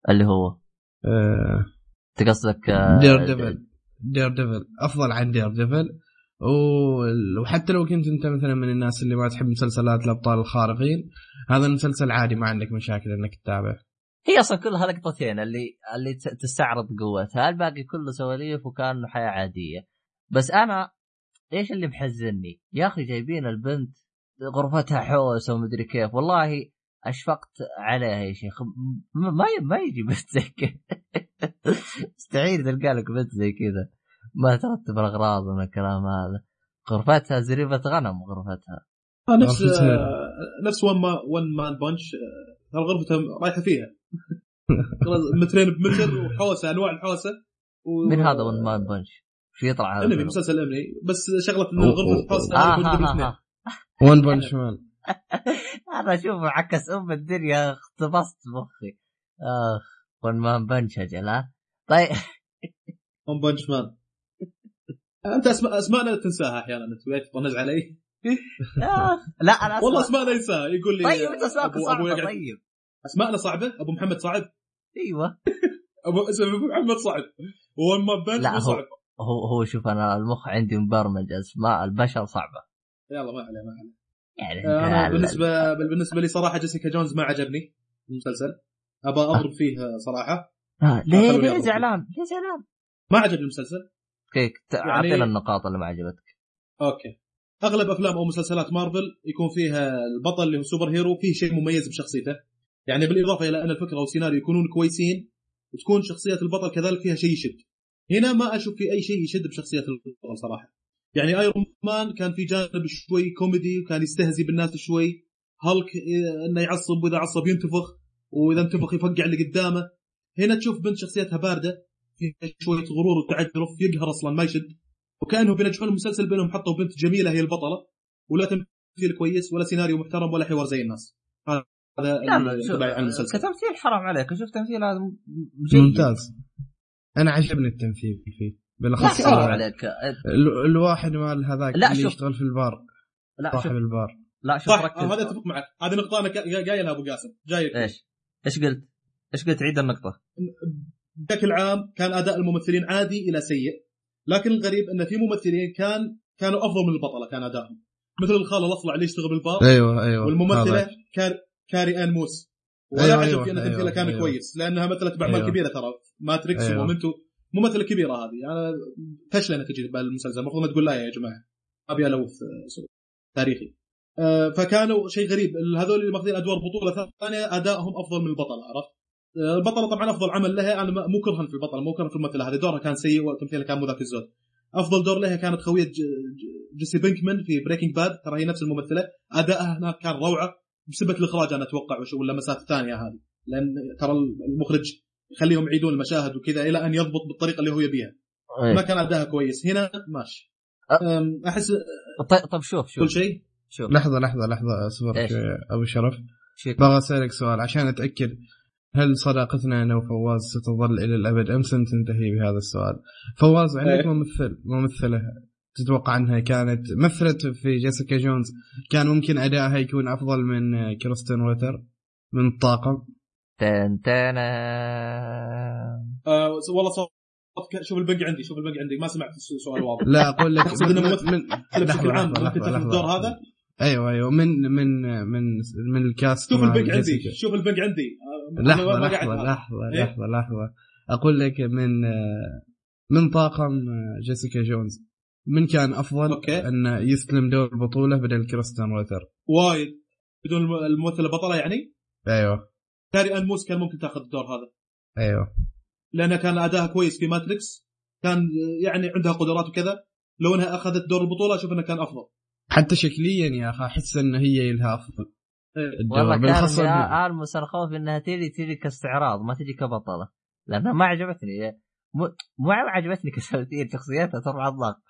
S1: اللي هو؟
S2: آه
S1: قصدك آه،
S2: Daredevil Daredevil أفضل عن Daredevil وحتى لو كنت أنت مثلا من الناس اللي ما تحب مسلسلات الأبطال الخارقين هذا المسلسل عادي ما عندك مشاكل إنك تتابعه.
S1: هي أصلا كلها لقطتين اللي اللي تستعرض قوتها الباقي كله سواليف وكأنه حياة عادية. بس أنا إيش اللي محزني يا أخي جايبين البنت غرفتها حوسة ومدري كيف. والله أشفقت عليها يا شيخ. ما ما يجي بنت زي كذا. مستحيل تلقى لك بنت زي كذا. ما ترتب الأغراض من الكلام هذا. غرفتها زريبه غنم غرفتها.
S3: آه نفس. آه نفس ون ما ون مان بانش آه غرفتها رايحة فيها. مترين بمتر وحوسة أنواع الحوسة و...
S1: من هذا ون مان بنش شو يطلع هذا أنمي؟
S3: مسلسل أنمي. بس شغلة ان
S2: أوه، غرفة
S3: الحوسه
S1: آه
S3: يكون
S1: ها
S3: قبل اثنين.
S2: ون بنش مان
S1: أنا أشوفه عكس أم الدنيا اختبصت مخي. آخ ون مان بنش أجل ها طيب.
S3: One Punch Man أنت أسماء أسماءنا تنساها أحيانا أنت وياك تطنز علي.
S1: لا أنا.
S3: والله اسماءنا ينساها يقول لي
S1: طيب أنت
S3: أبو صعبة
S1: طيب.
S3: أسماءنا صعبة؟ أبو محمد صعب؟
S1: أيوه.
S3: ابو اسم ابو محمد صعب. و One Man
S1: لا، هو-
S3: صعب
S1: هو هو شوف أنا المخ عندي مبرمج اسماء البشر صعبة.
S3: يلا ما عليه ما عليه.
S1: يعني
S3: أنا
S1: أنت-
S3: بالنسبة بالنسبة لي صراحة Jessica Jones ما عجبني المسلسل. ابى أضرب فيه صراحة.
S1: آه، ليه ليه. زعلان؟ ليه زعلان؟
S3: ما عجبني المسلسل.
S1: كيك
S3: يعني-
S1: أعطينا النقاط اللي ما عجبتك.
S3: okay. أغلب أفلام أو مسلسلات مارفل يكون فيها البطل اللي هو super hero فيه شيء مميز بشخصيته. يعني بالإضافة إلى أن الفكرة والسيناريو يكونون كويسين وتكون شخصية البطل كذلك فيها شيء يشد. هنا ما أشوف في أي شيء يشد بشخصية البطل صراحة. يعني Iron Man كان في جانب شوي كوميدي وكان يستهزي بالناس شوي. هالك إيه، إنه يعصب وإذا عصب ينتفخ وإذا انتفخ يفقع اللي قدامه. هنا تشوف بنت شخصيتها باردة فيها شوية غرور وتعجرف يقهر أصلا ما يشد. وكانهم بينجحون المسلسل بينهم حطوا بنت جميلة هي البطلة ولا تمثيل كويس ولا سيناريو محترم ولا حوار زي الناس. هذا
S1: شوف
S3: عن المسلسل.
S1: كتمثيل حرام عليك. أشوف تمثيل هذا
S2: ممتاز. أنا عجبني التمثيل فيه
S1: لا
S2: بالاخص ال-
S1: عليك.
S2: ال- الواحد مال هذاك
S1: لا،
S2: اللي
S1: شوف.
S2: يشتغل في البار.
S1: لا شوف.
S2: صاحب البار.
S1: لا شوف
S3: صح
S1: ركز.
S3: هذا أتفق معك. هذه نقطة أنا كا- قايلها أبو قاسم. جايك
S1: إيش؟ إيش قلت؟ إيش قلت؟ عيد النقطة.
S3: بشكل عام كان أداء الممثلين عادي إلى سيء لكن الغريب أن في ممثلين كان كانوا أفضل من البطلة كان ادائهم مثل الخال الأصلع اللي يشتغل بالبار.
S2: أيوه أيوه.
S3: والممثلة
S2: هذاك.
S3: كار Carrie-Anne Moss. ولا
S2: أيوة،
S3: عجب
S2: أيوة،
S3: ان
S2: أيوة،
S3: تمثيلها كان
S2: أيوة.
S3: كويس لأنها مثلت باعمال
S2: أيوة.
S3: كبيره ترى. Matrix
S2: أيوة.
S3: و Memento. ممثله كبيره هذه. أنا فشله إنها تجي بالمسلسل. المفروض إنها تقول لا يا جماعة أبي ألوث آه، تاريخي. آه، فكانوا شيء غريب. هذول اللي ماخذين أدوار بطولة ثانية أدائهم أفضل من البطل عرفت؟ آه، البطله طبعا أفضل عمل لها. أنا ما- مو كرها في البطله مو كرها في الممثلة هذه. دورها كان سيء وتمثيلها كان مو ذاك الزود. أفضل دور لها كانت خوية Jesse Pinkman في Breaking Bad ترى هي نفس الممثلة. أدائها هناك كان روعة. بسبه الإخراج أنا أتوقع وش- واللمسات الثانية هذه. لأن ترى المخرج يخليهم يعيدون المشاهد وكذا إلى أن يضبط بالطريقة اللي هو يبيها.
S1: إيه.
S3: ما كان اداها كويس. هنا ماشي. احس
S1: طيب طيب شوف شوف.
S3: كل شيء؟
S1: شوف.
S2: لحظة لحظة
S1: لحظة
S2: أصبر أبو شرف.
S1: شيك.
S2: بغى أسألك سؤال. عشان أتأكد هل صداقتنا أنا وفواز ستظل إلى الأبد أم سنتنتهي بهذا السؤال؟ فواز عندك
S3: إيه.
S2: ممثل ممثلة تتوقع أنها كانت مثلت في Jessica Jones. كان ممكن ادائها يكون أفضل من Krysten Ritter من الطاقم.
S1: تن تن
S3: آه. والله صوت شوف ال ping عندي شوف ال ping عندي. ما سمعت السؤال واضح.
S2: لا أقول لك من-
S3: ممثل
S2: من-
S3: بشكل عام ممكن تاخذ
S2: لحظة.
S3: الدور هذا؟
S2: أيوه أيوه. من من من من ال cast
S3: شوف
S2: ال
S3: ping عندي. شوف عندي. آه،
S2: لحظة
S3: قاعد-
S2: لحظة
S3: إيه؟
S2: لحظة لحظة. أقول لك من آه، من طاقم آه، Jessica Jones. من كان أفضل؟
S3: okay.
S2: أن يستلم دور البطولة بدل Krysten Ritter
S3: وايد. بدون الم- الممثله بطله يعني؟
S2: أيوه.
S3: Carrie-Anne Moss كان ممكن تاخذ الدور هذا.
S2: أيوه.
S3: لانها كان اداها كويس في Matrix. كان يعني عندها قدرات وكذا. لو إنها أخذت دور البطولة أشوف إنه كان أفضل.
S2: حتى شكليا يا أخي أحس إن هي لها أفضل. الدور.
S1: والله كان
S2: بالأخص
S1: في
S2: ال-
S1: المس أنا خوف إنها تجي تجي كاستعراض ما تجي كبطلة. لأنها ما عجبتني. مو ما عجبتني كتمثيل شخصيتها ترفع الضغط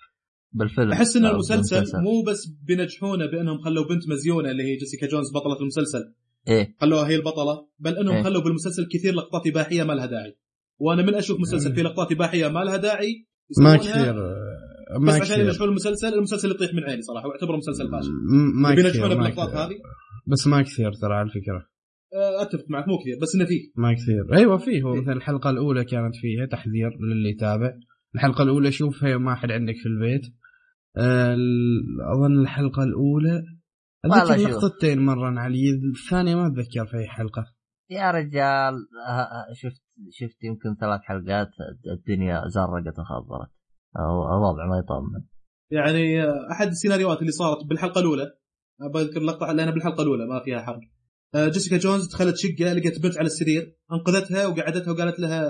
S1: بالفيلم.
S3: احس
S1: إن
S3: المسلسل
S1: بالمسلسل.
S3: مو بس بينجحونه بأنهم خلوا بنت مزيونة اللي هي جيسيكا جونز بطلة المسلسل.
S1: إيه.
S3: خلوها هي البطلة بل إنهم
S1: إيه.
S3: خلوا بالمسلسل كثير لقطات إباحية ما لها داعي. وأنا من أشوف مسلسل فيه لقطات إباحية ما لها داعي.
S2: ما كثير
S3: بس
S2: ما
S3: عشان
S2: كثير.
S3: ينجحون المسلسل المسلسل يطيح من عيني صراحة واعتبره مسلسل فاشل.
S2: ما
S3: بينجحونه
S2: كثير
S3: باللقطات. هذه؟
S2: بس ما كثير ترى على الفكرة.
S3: آه، أتفق معك مو كثير بس إنه فيه.
S2: ما كثير. أيوه فيه. هو
S3: إيه.
S2: مثلا الحلقة الأولى كانت فيها تحذير للي يتابع. الحلقة الأولى شوفها ما حد عندك في البيت. ال- أظن الحلقة
S1: الأولى.
S2: أتذكر
S1: شوف.
S2: لقطتين مرة علي الثانية ما أتذكر في أي حلقة.
S1: يا رجال ه- ه- شفت شفت يمكن ثلاث حلقات الدنيا زرقت وخضرت. أو- الوضع ما يطمن.
S3: يعني آه، أحد السيناريوهات اللي صارت بالحلقة الأولى. آه، بذكر لقطة لأن بالحلقة الأولى ما فيها حرق. آه، جيسيكا جونز دخلت شقة لقت بنت على السرير أنقذتها وقعدتها وقالت لها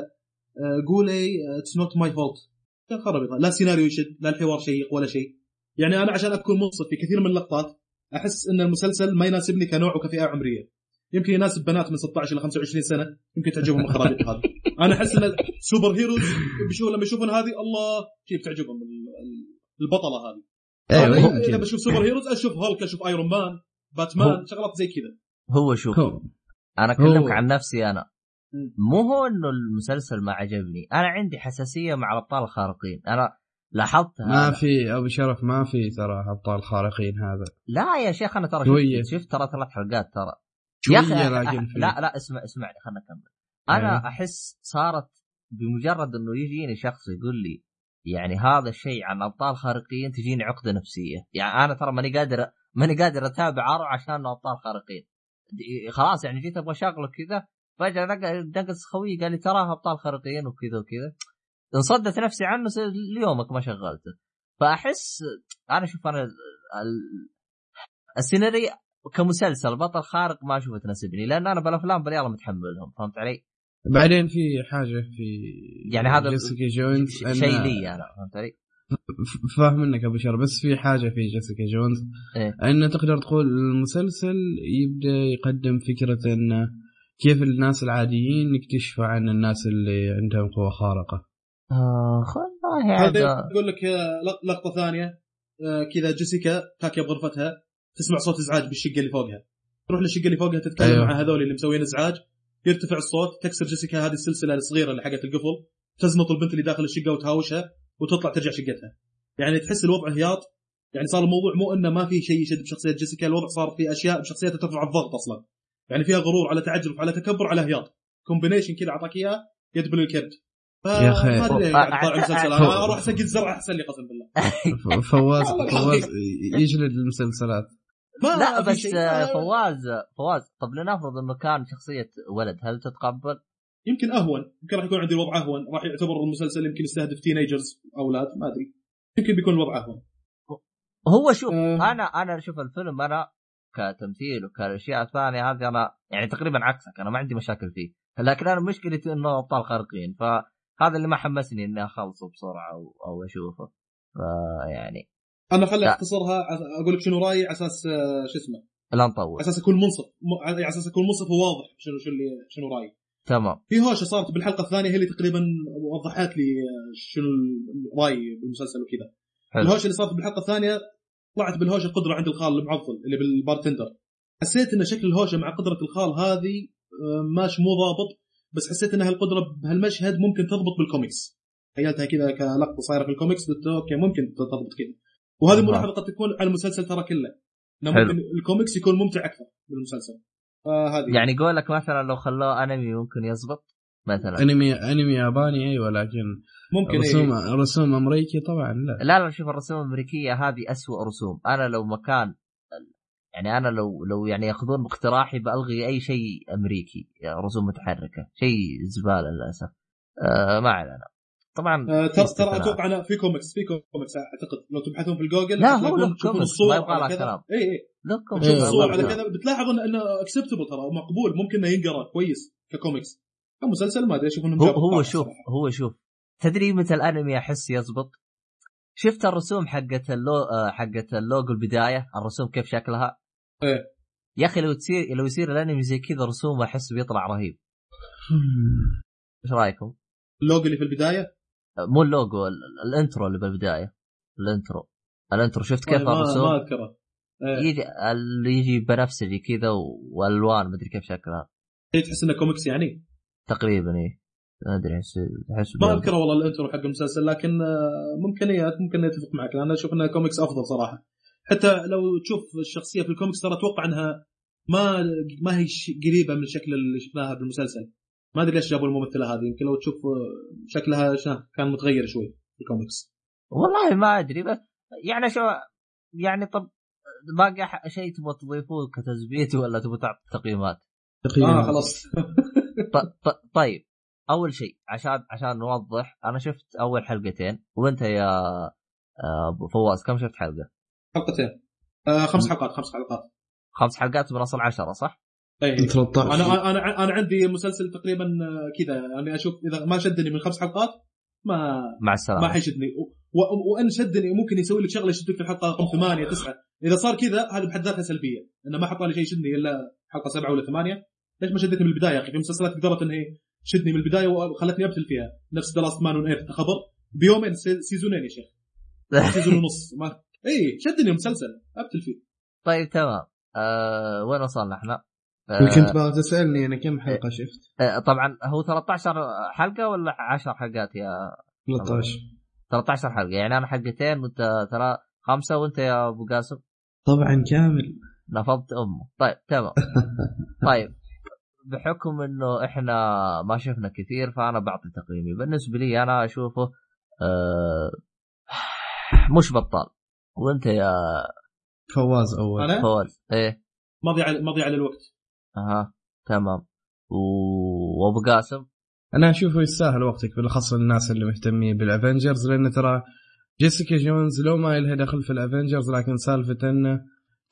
S3: آه، قولي it's not my fault خرب لا سيناريو يشد لا الحوار شيق ولا شيء. يعني أنا عشان أكون منصف في كثير من اللقطات أحس إن المسلسل ما يناسبني كنوع وكفئة عمرية. يمكن يناسب بنات من 16 إلى 25 سنة يمكن تعجبهم الخرابيط هذه. أنا أحس إن super heroes بيشوف لما يشوفون هذه الله كيف تعجبهم ال- ال- البطلة هذه.
S2: أيوه
S3: أنا
S2: إذا
S3: بشوف super heroes أشوف هولك أشوف Iron Man Batman
S1: هو-
S3: شغلات زي كذا.
S1: هو شوف
S2: هو-
S1: أنا
S2: أكلمك
S1: عن نفسي
S3: أنا.
S1: مو هو إنه المسلسل ما عجبني. أنا عندي حساسية مع الابطال الخارقين. أنا لاحظتها
S2: ما. في أبو شرف ما في ترى أبطال خارقين هذا.
S1: لا يا شيخ أنا ترى
S2: شوية.
S1: شفت, ترى ثلاث حلقات ترى. يا
S2: أخي
S1: لا لا اسمع اسمعني خلنا نكمل أنا
S2: أيوه.
S1: أحس صارت بمجرد إنه يجيني شخص يقول لي يعني هذا الشيء عن أبطال خارقين تجيني عقدة نفسية. يعني أنا ترى ماني قادر ماني قادر أتابع ارو عشان أبطال خارقين. خلاص يعني جيت أبغى اشغله كذا فجأة نقص خوي قال لي تراها أبطال خارقين وكذا وكذا انصدت نفسي عنه ليومك ما شغلته فأحس أنا شوف أنا ال- السيناريو كمسلسل بطل خارق ما أشوفه تناسبني لأن أنا بالأفلام بالرياضة متحملهم فهمت علي؟
S2: بعدين في حاجة في
S1: يعني هذا
S2: جيسيكا جونز
S1: شيء لي أنا فهمت علي؟
S2: فاهم منك أبو شر بس في حاجة في جيسيكا جونز
S1: إيه.
S2: انه تقدر تقول المسلسل يبدأ يقدم فكرة انه كيف الناس العاديين يكتشفوا عن الناس اللي عندهم قوة خارقة؟
S1: اخ والله
S3: هذا
S1: هذا
S3: يقول لك آه، لق- لقطة ثانية. آه، كذا جيسيكا تاكيه بغرفتها تسمع صوت إزعاج بالشقة اللي فوقها. تروح للشقة اللي فوقها تتكلم
S2: أيوه.
S3: مع هذول اللي مسوين إزعاج. يرتفع الصوت تكسر جيسيكا هذه السلسلة الصغيرة اللي حقت القفل. تزنط البنت اللي داخل الشقة وتهاوشها وتطلع ترجع شقتها. يعني تحس الوضع هياط. يعني صار الموضوع مو إنه ما في شيء يشد بشخصية جيسيكا الوضع صار في أشياء بشخصيتها ترفع الضغط أصلا. يعني فيها غرور على تعجب على تكبر على هياط combination كذا أعطاك اياه يدبل الكبد
S2: يا أخي.
S3: ما
S2: أدري.
S3: أنا أروح اسقي الزرع أحسن لي قسم بالله.
S2: فواز فواز يجلد المسلسلات.
S3: ما
S1: لا
S3: في
S1: بس
S3: شيء.
S1: آه، فواز فواز طب لنفرض إنه كان شخصية ولد هل تتقبل؟
S3: يمكن أهون. يمكن راح يكون عندي الوضع أهون. راح يعتبر المسلسل يمكن يستهدف تينيجرز أولاد ما أدري. يمكن بيكون الوضع أهون.
S1: هو شوف
S3: آه.
S1: أنا أنا شوف الفيلم أنا كتمثيل وكالاشياء الثانية هذه أنا يعني تقريبا عكسك أنا ما عندي مشاكل فيه. لكن أنا مشكلتي إنه أبطال خارقين فهذا اللي ما حمسني إني أخلصه بسرعة أو, أو أشوفه. فيعني
S3: أنا خلي. أختصرها أقول لك شنو رأيي على أساس آه، شو اسمه؟
S1: لا
S3: على
S1: نطول
S3: أساس اكون منصف على أساس اكون منصف وواضح شنو شنو اللي شنو رأيي.
S1: تمام.
S3: في هوشة صارت بالحلقة الثانية هي اللي تقريبا وضحت لي آه، شنو رأيي بالمسلسل وكذا. الهوشة اللي صارت بالحلقة الثانية طلعت بالهوشة قدرة عند الخال المعضل اللي بال bartender. حسيت إن شكل الهوشة مع قدرة الخال هذه آه، ماشي مو ضابط بس حسيت ان هالقدره بهالمشهد ممكن تضبط بالكوميكس تخيلتها كذا كلقطة صايرة في الكوميكس قلت okay ممكن تضبط كذا. وهذه. ملاحظه قد تكون على المسلسل ترى كله.
S1: إنه.
S3: ممكن الكوميكس يكون ممتع أكثر من المسلسل فهذه.
S1: يعني قولك مثلا لو خلوه أنمي ممكن يزبط؟ مثلا.
S2: أنمي أنمي ياباني أيوه لكن
S3: ممكن
S2: رسوم
S3: إيه.
S2: رسوم أمريكي طبعا لا.
S1: لا لا شوف الرسوم الأمريكية هذه أسوأ رسوم. أنا لو مكان يعني أنا لو لو يعني يأخذون باقتراحي بألغي أي شيء أمريكي يعني رسوم متحركة شيء زبالة للأسف. آه ما علينا. طبعا
S3: آه، ترى ترى. أتوقع أنا في كوميكس في كوميكس أعتقد. لو تبحثون في الجوجل
S1: لا، هو له كوميكس،
S3: الصور
S1: ما يبغى
S3: على
S1: لها
S3: كذا.
S1: كلام.
S3: اي اي
S2: إيه،
S3: الصور
S2: بالضبط.
S3: على كذا بتلاحظ إنه acceptable ترى مقبول ممكن إنه ينقرأ كويس ككوميكس. كمسلسل ما أدري أشوف انه
S1: هو هو شوف. هو شوف تدري متى الأنمي احس يزبط؟ شفت الرسوم حقت اللو آه، حقت اللوجو البداية الرسوم كيف شكلها؟
S3: إيه.
S1: يا أخي لو تصير لو يصير الأنمي زي كذا رسومه أحس بيطلع رهيب إيش رأيكم؟
S3: اللوجو اللي في البداية
S1: آه، مو اللوجو ال- الانترو اللي بالبداية الانترو الانترو شفت كيف
S3: والله ما, ما
S1: الرسوم؟
S3: أذكره إيه.
S1: يجي اللي يجي بنفسجي كذا والوان مدري كيف شكلها
S3: إيه، تحس إنه كوميكس يعني
S1: تقريبا إيه. ما أدري احس احس
S3: ما. اذكر والله ال intro حق المسلسل لكن آه، ممكنيات ممكن أتفق معك لأن أشوف إنها كوميكس أفضل صراحة. حتى لو تشوف الشخصية في الكوميكس ترى أتوقع إنها ما ما هي قريبة من الشكل اللي شفناها بالمسلسل ما أدري ليش جابوا الممثلة هذه يمكن لو تشوف آه، شكلها كان متغير شوي في الكوميكس.
S1: والله ما أدري بس يعني شو يعني طب باقي شيء تبغى تضيفوه كتثبيت ولا تبغى تعطي تقييمات؟
S2: تقييم
S3: آه خلاص.
S1: طيب. أول شيء عشان عشان نوضح أنا شفت أول حلقتين وأنت يا آه، أبو فواز كم شفت حلقة؟
S3: حلقتين. آه خمس حلقات خمس حلقات.
S1: خمس حلقات من اصل عشرة صح؟
S3: اي
S2: 13
S3: أنا أنا أنا عندي مسلسل تقريبا آه، كذا يعني أشوف إذا ما شدني من خمس حلقات ما
S1: مع السلامة.
S3: ما حيشدني. و- و- وإن شدني ممكن يسوي لك شغلة يشدك في الحلقة رقم ثمانية تسعة. إذا صار كذا هذا بحد ذاتها سلبية إنه ما حط لي شيء يشدني إلا حلقة سبعة ولا ثمانية. ليش ما شدتني من البداية يا أخي؟ في مسلسلات قدرت ان هي تشدني من البداية وخلتني أبتل فيها. نفس The Last Man on Earth خبر بيومين سي- season ين يا شيخ. season ونص. ما إي شدني المسلسل. أبتل فيه.
S1: طيب تمام. آه وين وصلنا إحنا؟
S2: كنت بغى تسألني أنا كم حلقة شفت؟
S1: آه طبعا هو 13 حلقة ولا 10 حلقات يا
S2: 13
S1: 13 حلقة. يعني أنا حلقتين وأنت ترى خمسة وأنت يا أبو قاسم.
S2: طبعا كامل.
S1: نفضت أمه. طيب تمام. طيب. بحكم إنه إحنا ما شفنا كثير فأنا بعطي تقييمي. بالنسبة لي أنا أشوفه آه مش بطال. وأنت يا
S2: فواز أول.
S3: أنا؟
S1: فواز. إيه.
S3: مضي على مضي على الوقت
S1: أها تمام. و... وأبو قاسم؟
S2: أنا أشوفه يستاهل وقتك بالأخص الناس اللي مهتمين بال Avengers لأن ترى Jessica Jones لو ما لها دخل في ال Avengers لكن سالفة إنه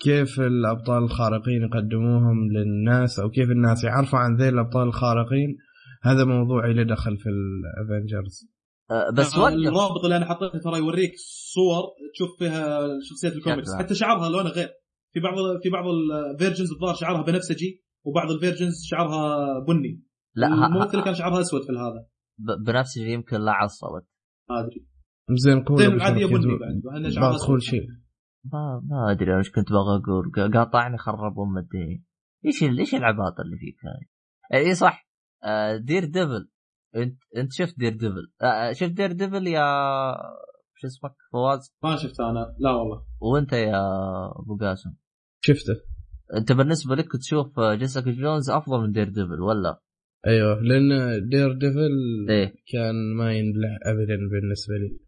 S2: كيف الأبطال الخارقين يقدموهم للناس أو كيف الناس يعرفوا عن ذي الأبطال الخارقين؟ هذا موضوع له دخل في ال Avengers
S1: آه بس وقف
S3: الرابط اللي أنا حطيته ترى يوريك صور تشوف فيها شخصيات الكوميكس. حتى شعرها لونه غير. في بعض في بعض ال versions الظاهر شعرها بنفسجي وبعض ال versions شعرها بني.
S1: لا
S3: الممثله كان شعرها أسود في هذا.
S1: ب- بنفسجي يمكن لا عصبت
S3: ما أدري.
S2: زين قول
S3: العاديه
S2: شرف
S3: بني بعد
S2: بعد
S3: أسود.
S2: شيء.
S1: ما ما أدري أنا إيش كنت بغى أقول. قاطعني خرب ام الدين إيش إيش العباطه اللي فيك هاي؟ إي صح. آه، Daredevil. أنت أنت شفت Daredevil. آه، شفت Daredevil يا شو اسمك؟ فواز؟
S3: ما شفته أنا. لا والله.
S1: وأنت يا أبو قاسم؟
S2: شفته.
S1: أنت بالنسبة لك تشوف Jessica Jones أفضل من Daredevil ولا؟
S2: أيوه لأن Daredevil
S1: إيه.
S2: كان ما ينبلع ابدا بالنسبة لي.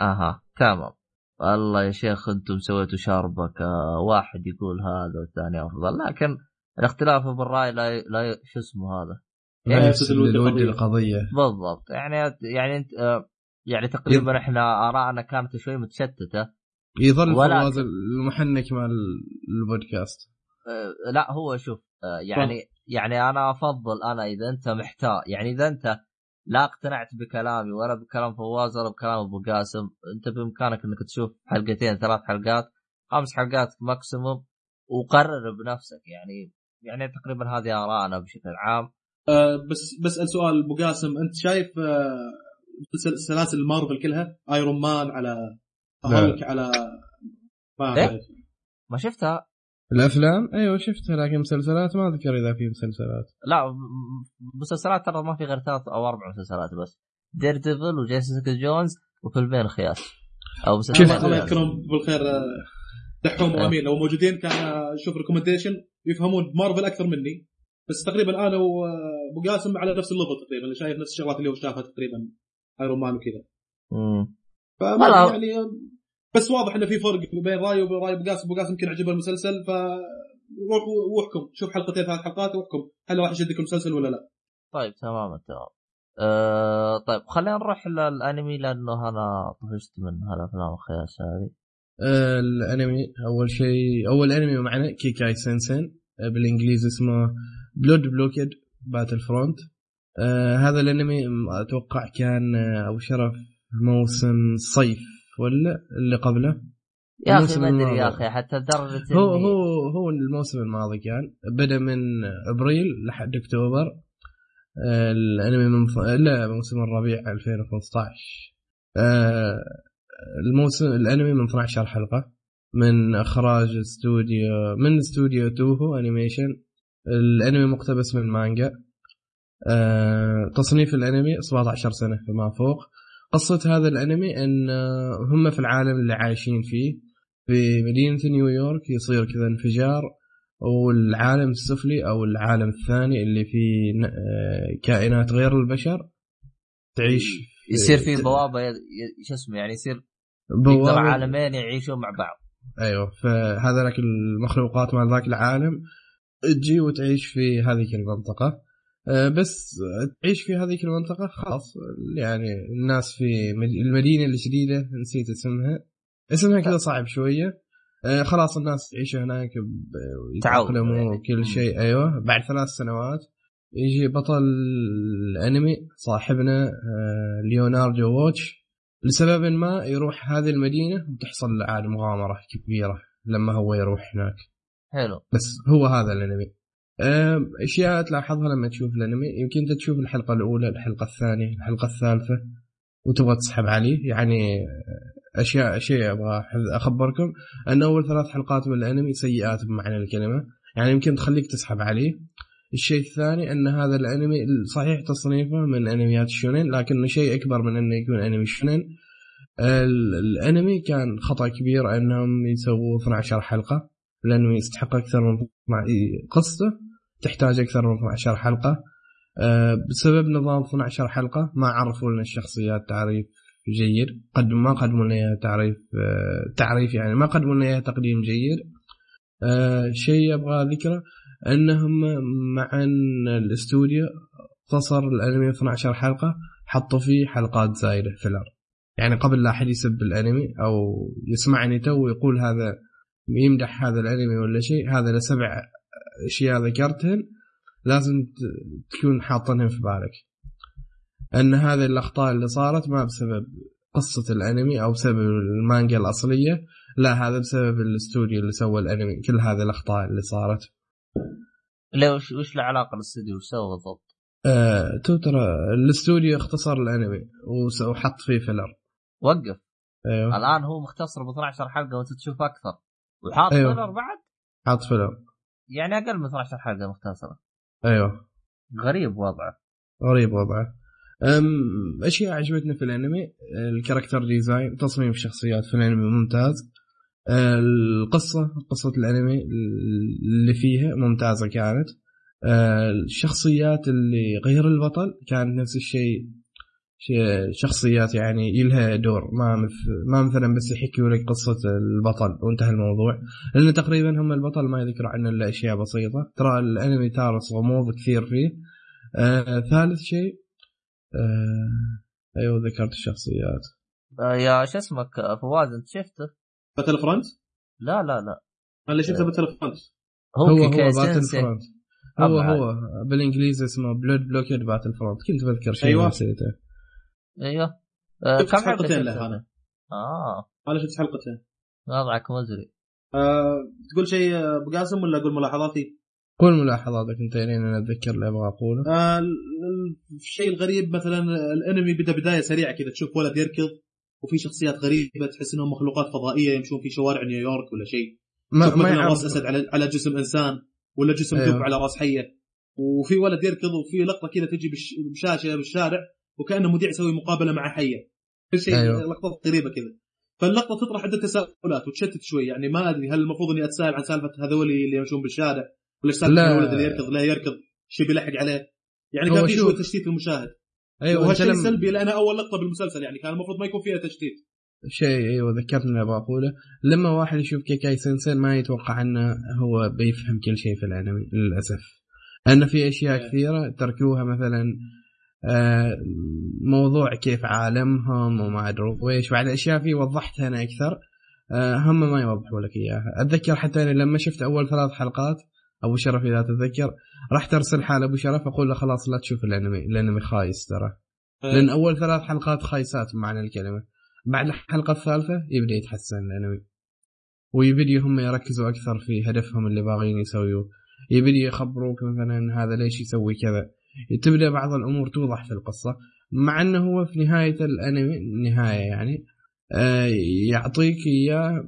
S1: أها تمام. والله يا شيخ أنتم سويتوا شاربك آه، واحد يقول هذا والثاني أفضل لكن الاختلاف بالراي لا ي- لا ي- شو اسمه هذا؟
S2: لا
S3: يعني
S2: يفسد
S3: الود.
S2: القضية.
S1: بالضبط يعني يعني أنت آه، يعني تقريبا إحنا آرائنا كانت شوي متشتتة.
S2: يظل
S1: ولكن-
S2: فواز المحنك مال البودكاست.
S1: آه، لا هو شوف يعني يعني أنا أفضل أنا إذا أنت محتار يعني إذا أنت لا اقتنعت بكلامي ولا بكلام فواز ولا بكلام أبو قاسم. أنت بإمكانك إنك تشوف حلقتين ثلاث حلقات خمس حلقات maximum وقرر بنفسك. يعني يعني تقريبا هذه آرائنا بشكل عام.
S3: آه بس بسال سؤال أبو قاسم. أنت شايف سل- سلاسل مارفل كلها؟ Iron Man على
S2: لا.
S3: هالك على ما
S1: إيه؟ ما شفتها؟
S2: الأفلام؟ أيوه شفتها لكن مسلسلات ما أذكر إذا في مسلسلات.
S1: لا مسلسلات ترى ما في غير ثلاث أو أربع مسلسلات بس. Daredevil و Jessica Jones وفيلمين خياس أو
S2: شفت-
S1: مسلسلات
S3: الله يذكرهم بالخير آه، دحوم
S1: إيه.
S3: وأمين. لو موجودين كان آه، أشوف recommendation يفهمون مارفل أكثر مني. بس تقريبا أنا وابو قاسم على نفس ال level تقريبا اللي شايف نفس الشغلات اللي هو شافها تقريبا Iron Man وكذا. فما يعني آه، بس واضح إنه في فرق بين راي وبين راي ابو قاسم يمكن عجبه المسلسل ف روح واحكم شوف حلقتين ثلاث حلقات واحكم هل راح يشدك المسلسل ولا لا؟
S1: طيب تماما تمام. أه طيب خلينا نروح للأنمي لأنه أنا طفشت من هالأفلام الخياس هذه
S2: آه، الأنمي أول شيء أول أنمي معنا Kekkai Sensen آه، بالإنجليزي اسمه Blood Blockade Battlefront هذا الأنمي أتوقع كان آه، ابو شرف موسم صيف ولا اللي قبله؟
S1: يا
S2: أخي
S1: ما
S2: أدري.
S1: يا أخي حتى لدرجه
S2: هو هو هو الموسم الماضي كان بدأ من أبريل لحد أكتوبر. آه، الأنمي من ف... لا موسم الربيع 2015 آه، الموسم الأنمي من 12 حلقة من إخراج استوديو من استوديو Toho Animation. الأنمي مقتبس من مانجا. آه، تصنيف الأنمي 17 سنة فما فوق. قصة هذا الأنمي أن آه، هم في العالم اللي عايشين فيه في مدينة نيويورك يصير كذا انفجار والعالم السفلي أو العالم الثاني اللي فيه آه، كائنات غير البشر تعيش
S1: يصير في بوابه ي- ي- شو اسمه يعني يصير
S2: بوابة
S1: عالمين يعيشون مع بعض.
S2: أيوه فهذا لك المخلوقات مال ذاك العالم تجي وتعيش في هذيك المنطقة بس تعيش في هذيك المنطقة خلاص. يعني الناس في مد- المدينة الجديدة نسيت اسمها. اسمها كذا صعب شوية. آه، خلاص الناس تعيش هناك يتأقلموا. وكل شيء. أيوه. بعد ثلاث سنوات يجي بطل الأنمي صاحبنا آه، ليوناردو ووتش. لسبب ما يروح هذه المدينة وتحصل عاد مغامرة كبيرة لما هو يروح هناك.
S1: حلو.
S2: بس هو هذا الأنمي. أشياء تلاحظها لما تشوف الأنمي. يمكن أنت تشوف الحلقة الأولى الحلقة الثانية الحلقة الثالثة وتبغى تسحب عليه. يعني أشياء شيء أبغى أخبركم أن أول ثلاث حلقات من الأنمي سيئات بمعنى الكلمة. يعني يمكن تخليك تسحب عليه. الشيء الثاني أن هذا الأنمي صحيح تصنيفه من أنميات الشونين لكنه شيء أكبر من أنه يكون أنمي شونين. ال- الأنمي كان خطأ كبير أنهم يسووا 12 حلقة. لأنه يستحق أكثر من 12 قصته تحتاج أكثر من 12 حلقة. أه، بسبب نظام 12 حلقة ما عرفوا لنا الشخصيات تعريف جيد. قدم ما قدموا لنا تعريف أه، تعريف يعني ما قدموا لنا تقديم جيد. أه، شيء أبغى ذكره أنهم مع أن الاستوديو اختصر الأنمي 12 حلقة حطوا فيه حلقات زايدة filler يعني قبل لا أحد يسب الأنمي أو يسمعني تو ويقول هذا يمدح هذا الأنمي ولا شيء هذا لسبع اشياء ذكرتهن لازم تكون حاطنهم في بالك. ان هذه الأخطاء اللي صارت ما بسبب قصة الأنمي أو بسبب المانجا الأصلية لا هذا بسبب الاستوديو اللي سوى الأنمي كل هذه الأخطاء اللي صارت.
S1: ليه وش وش العلاقه بالاستوديو؟ وش سوى بالضبط؟
S2: آه تو ترى الاستوديو اختصر الأنمي وحط فيه filler.
S1: وقف.
S2: أيوه.
S1: الآن هو مختصر ب 12 حلقة وأنت تشوف أكثر. وحاط
S2: أيوه.
S1: filler بعد؟
S2: حط filler.
S1: يعني أقل من 12 حلقة مختصرة.
S2: أيوه.
S1: غريب وضعه.
S2: غريب وضعه. أم اشياء عجبتني في الأنمي؟ ال character design تصميم الشخصيات في الأنمي ممتاز. القصة قصة الأنمي اللي فيها ممتازة كانت. الشخصيات اللي غير البطل كانت نفس الشيء. شيء- شخصيات يعني لها دور. ما مثل ما مثلا بس يحكوا لك قصة البطل وانتهى الموضوع. لأن تقريبا هم البطل ما يذكروا عنه إلا أشياء بسيطة. ترى الأنمي تارس غموض كثير فيه. آه ثالث شيء آه أيوه ذكرت الشخصيات.
S1: آه، يا شو اسمك آه، فواز أنت شفته؟
S3: Battlefront
S1: لا لا لا.
S3: أنا اللي شفته Battlefront
S1: هو
S2: هو هو
S1: Battle.
S2: front هو. هو. بالإنجليزي اسمه Blood Blockade Battlefront كنت بذكر شيء
S3: أيوة.
S2: نسيته.
S1: أيوه. آه،
S3: شفت
S1: كم
S3: حلقتين له؟ أنا.
S1: آه.
S3: أنا شفت حلقتين.
S1: وضعك مزري
S3: أه تقول شيء آه، أبو قاسم ولا أقول ملاحظاتي؟
S2: قول ملاحظاتك أنت لين أنا أتذكر اللي أبغى أقوله.
S3: آه ال- ال- الشيء الغريب مثلا الأنمي بدا بداية سريعة كذا تشوف ولد يركض وفي شخصيات غريبة تحس إنهم مخلوقات فضائية يمشون في شوارع نيويورك ولا شيء.
S2: ما ما يعرف.
S3: راس أسد على على جسم إنسان ولا جسم
S2: أيوه.
S3: دب على راس حية. وفي ولد يركض وفي لقطة كذا تجي بالش- بشاشة بالشارع. وكأنه مذيع يسوي مقابلة مع حية. كل شيء
S2: أيوه.
S3: لقطات غريبة كذا. فاللقطة تطرح عدة تساؤلات وتشتت شوي. يعني ما أدري هل المفروض إني أتساءل عن سالفة هذول اللي يمشون بالشارع ولا
S2: سالفة.
S3: الولد اللي يركض لا يركض شيء بيلحق عليه. يعني كان في. شوي تشتيت المشاهد
S2: أيوه
S3: وهالشيء
S2: لم...
S3: سلبي لانها أول لقطة بالمسلسل يعني كان المفروض ما يكون فيها تشتيت.
S2: شيء أيوه ذكرتني اللي أبغى أقوله. لما واحد يشوف كيكاي سنسن ما يتوقع أنه هو بيفهم كل شيء في الانمي للأسف. أن في أشياء
S3: إيه.
S2: كثيرة تركوها مثلا موضوع كيف عالمهم وما أدري ويش بعد اشياء فيه وضحتها أنا أكثر. آه، هم ما يوضحوا لك إياها. أتذكر حتى أنا لما شفت أول ثلاث حلقات أبو شرف إذا تتذكر راح ترسل حال أبو شرف أقول له خلاص لا تشوف الأنمي الأنمي خايس ترى. لأن أول ثلاث حلقات خايسات بمعنى الكلمة. بعد الحلقة الثالثة يبدأ يتحسن الأنمي. ويبدي هم يركزوا أكثر في هدفهم اللي باغيين يسويوه. يبدي يخبروك مثلا هذا ليش يسوي كذا. تبدأ بعض الأمور توضح في القصة مع إنه هو في نهاية الأنمي النهاية يعني آه، يعطيك إياه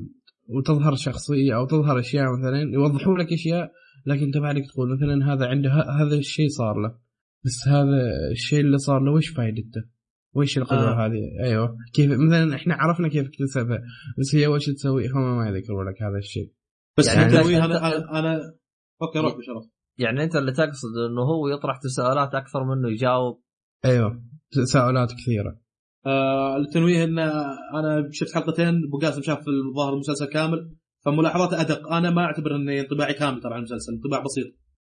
S2: وتظهر شخصية أو تظهر أشياء مثلا يوضحوا لك أشياء لكن انت بعدك تقول مثلا هذا عنده هذا الشيء صار له بس هذا الشيء اللي صار له وش فائدته؟ وش القدرة آه. هذه؟ أيوه كيف مثلا إحنا عرفنا كيف اكتسبها بس هي وش تسوي هم ما يذكروا لك هذا الشيء
S3: بس يعني أنا أنا, أنا... أوكي روح بشرف
S1: يعني انت اللي تقصد انه هو يطرح تساؤلات أكثر منه يجاوب؟
S2: أيوه تساؤلات كثيرة.
S3: آه التنويه إن أنا شفت حلقتين أبو قاسم شاف الظاهر المسلسل كامل فملاحظاته أدق. أنا ما أعتبر انه انطباعي كامل ترى عن المسلسل انطباع بسيط.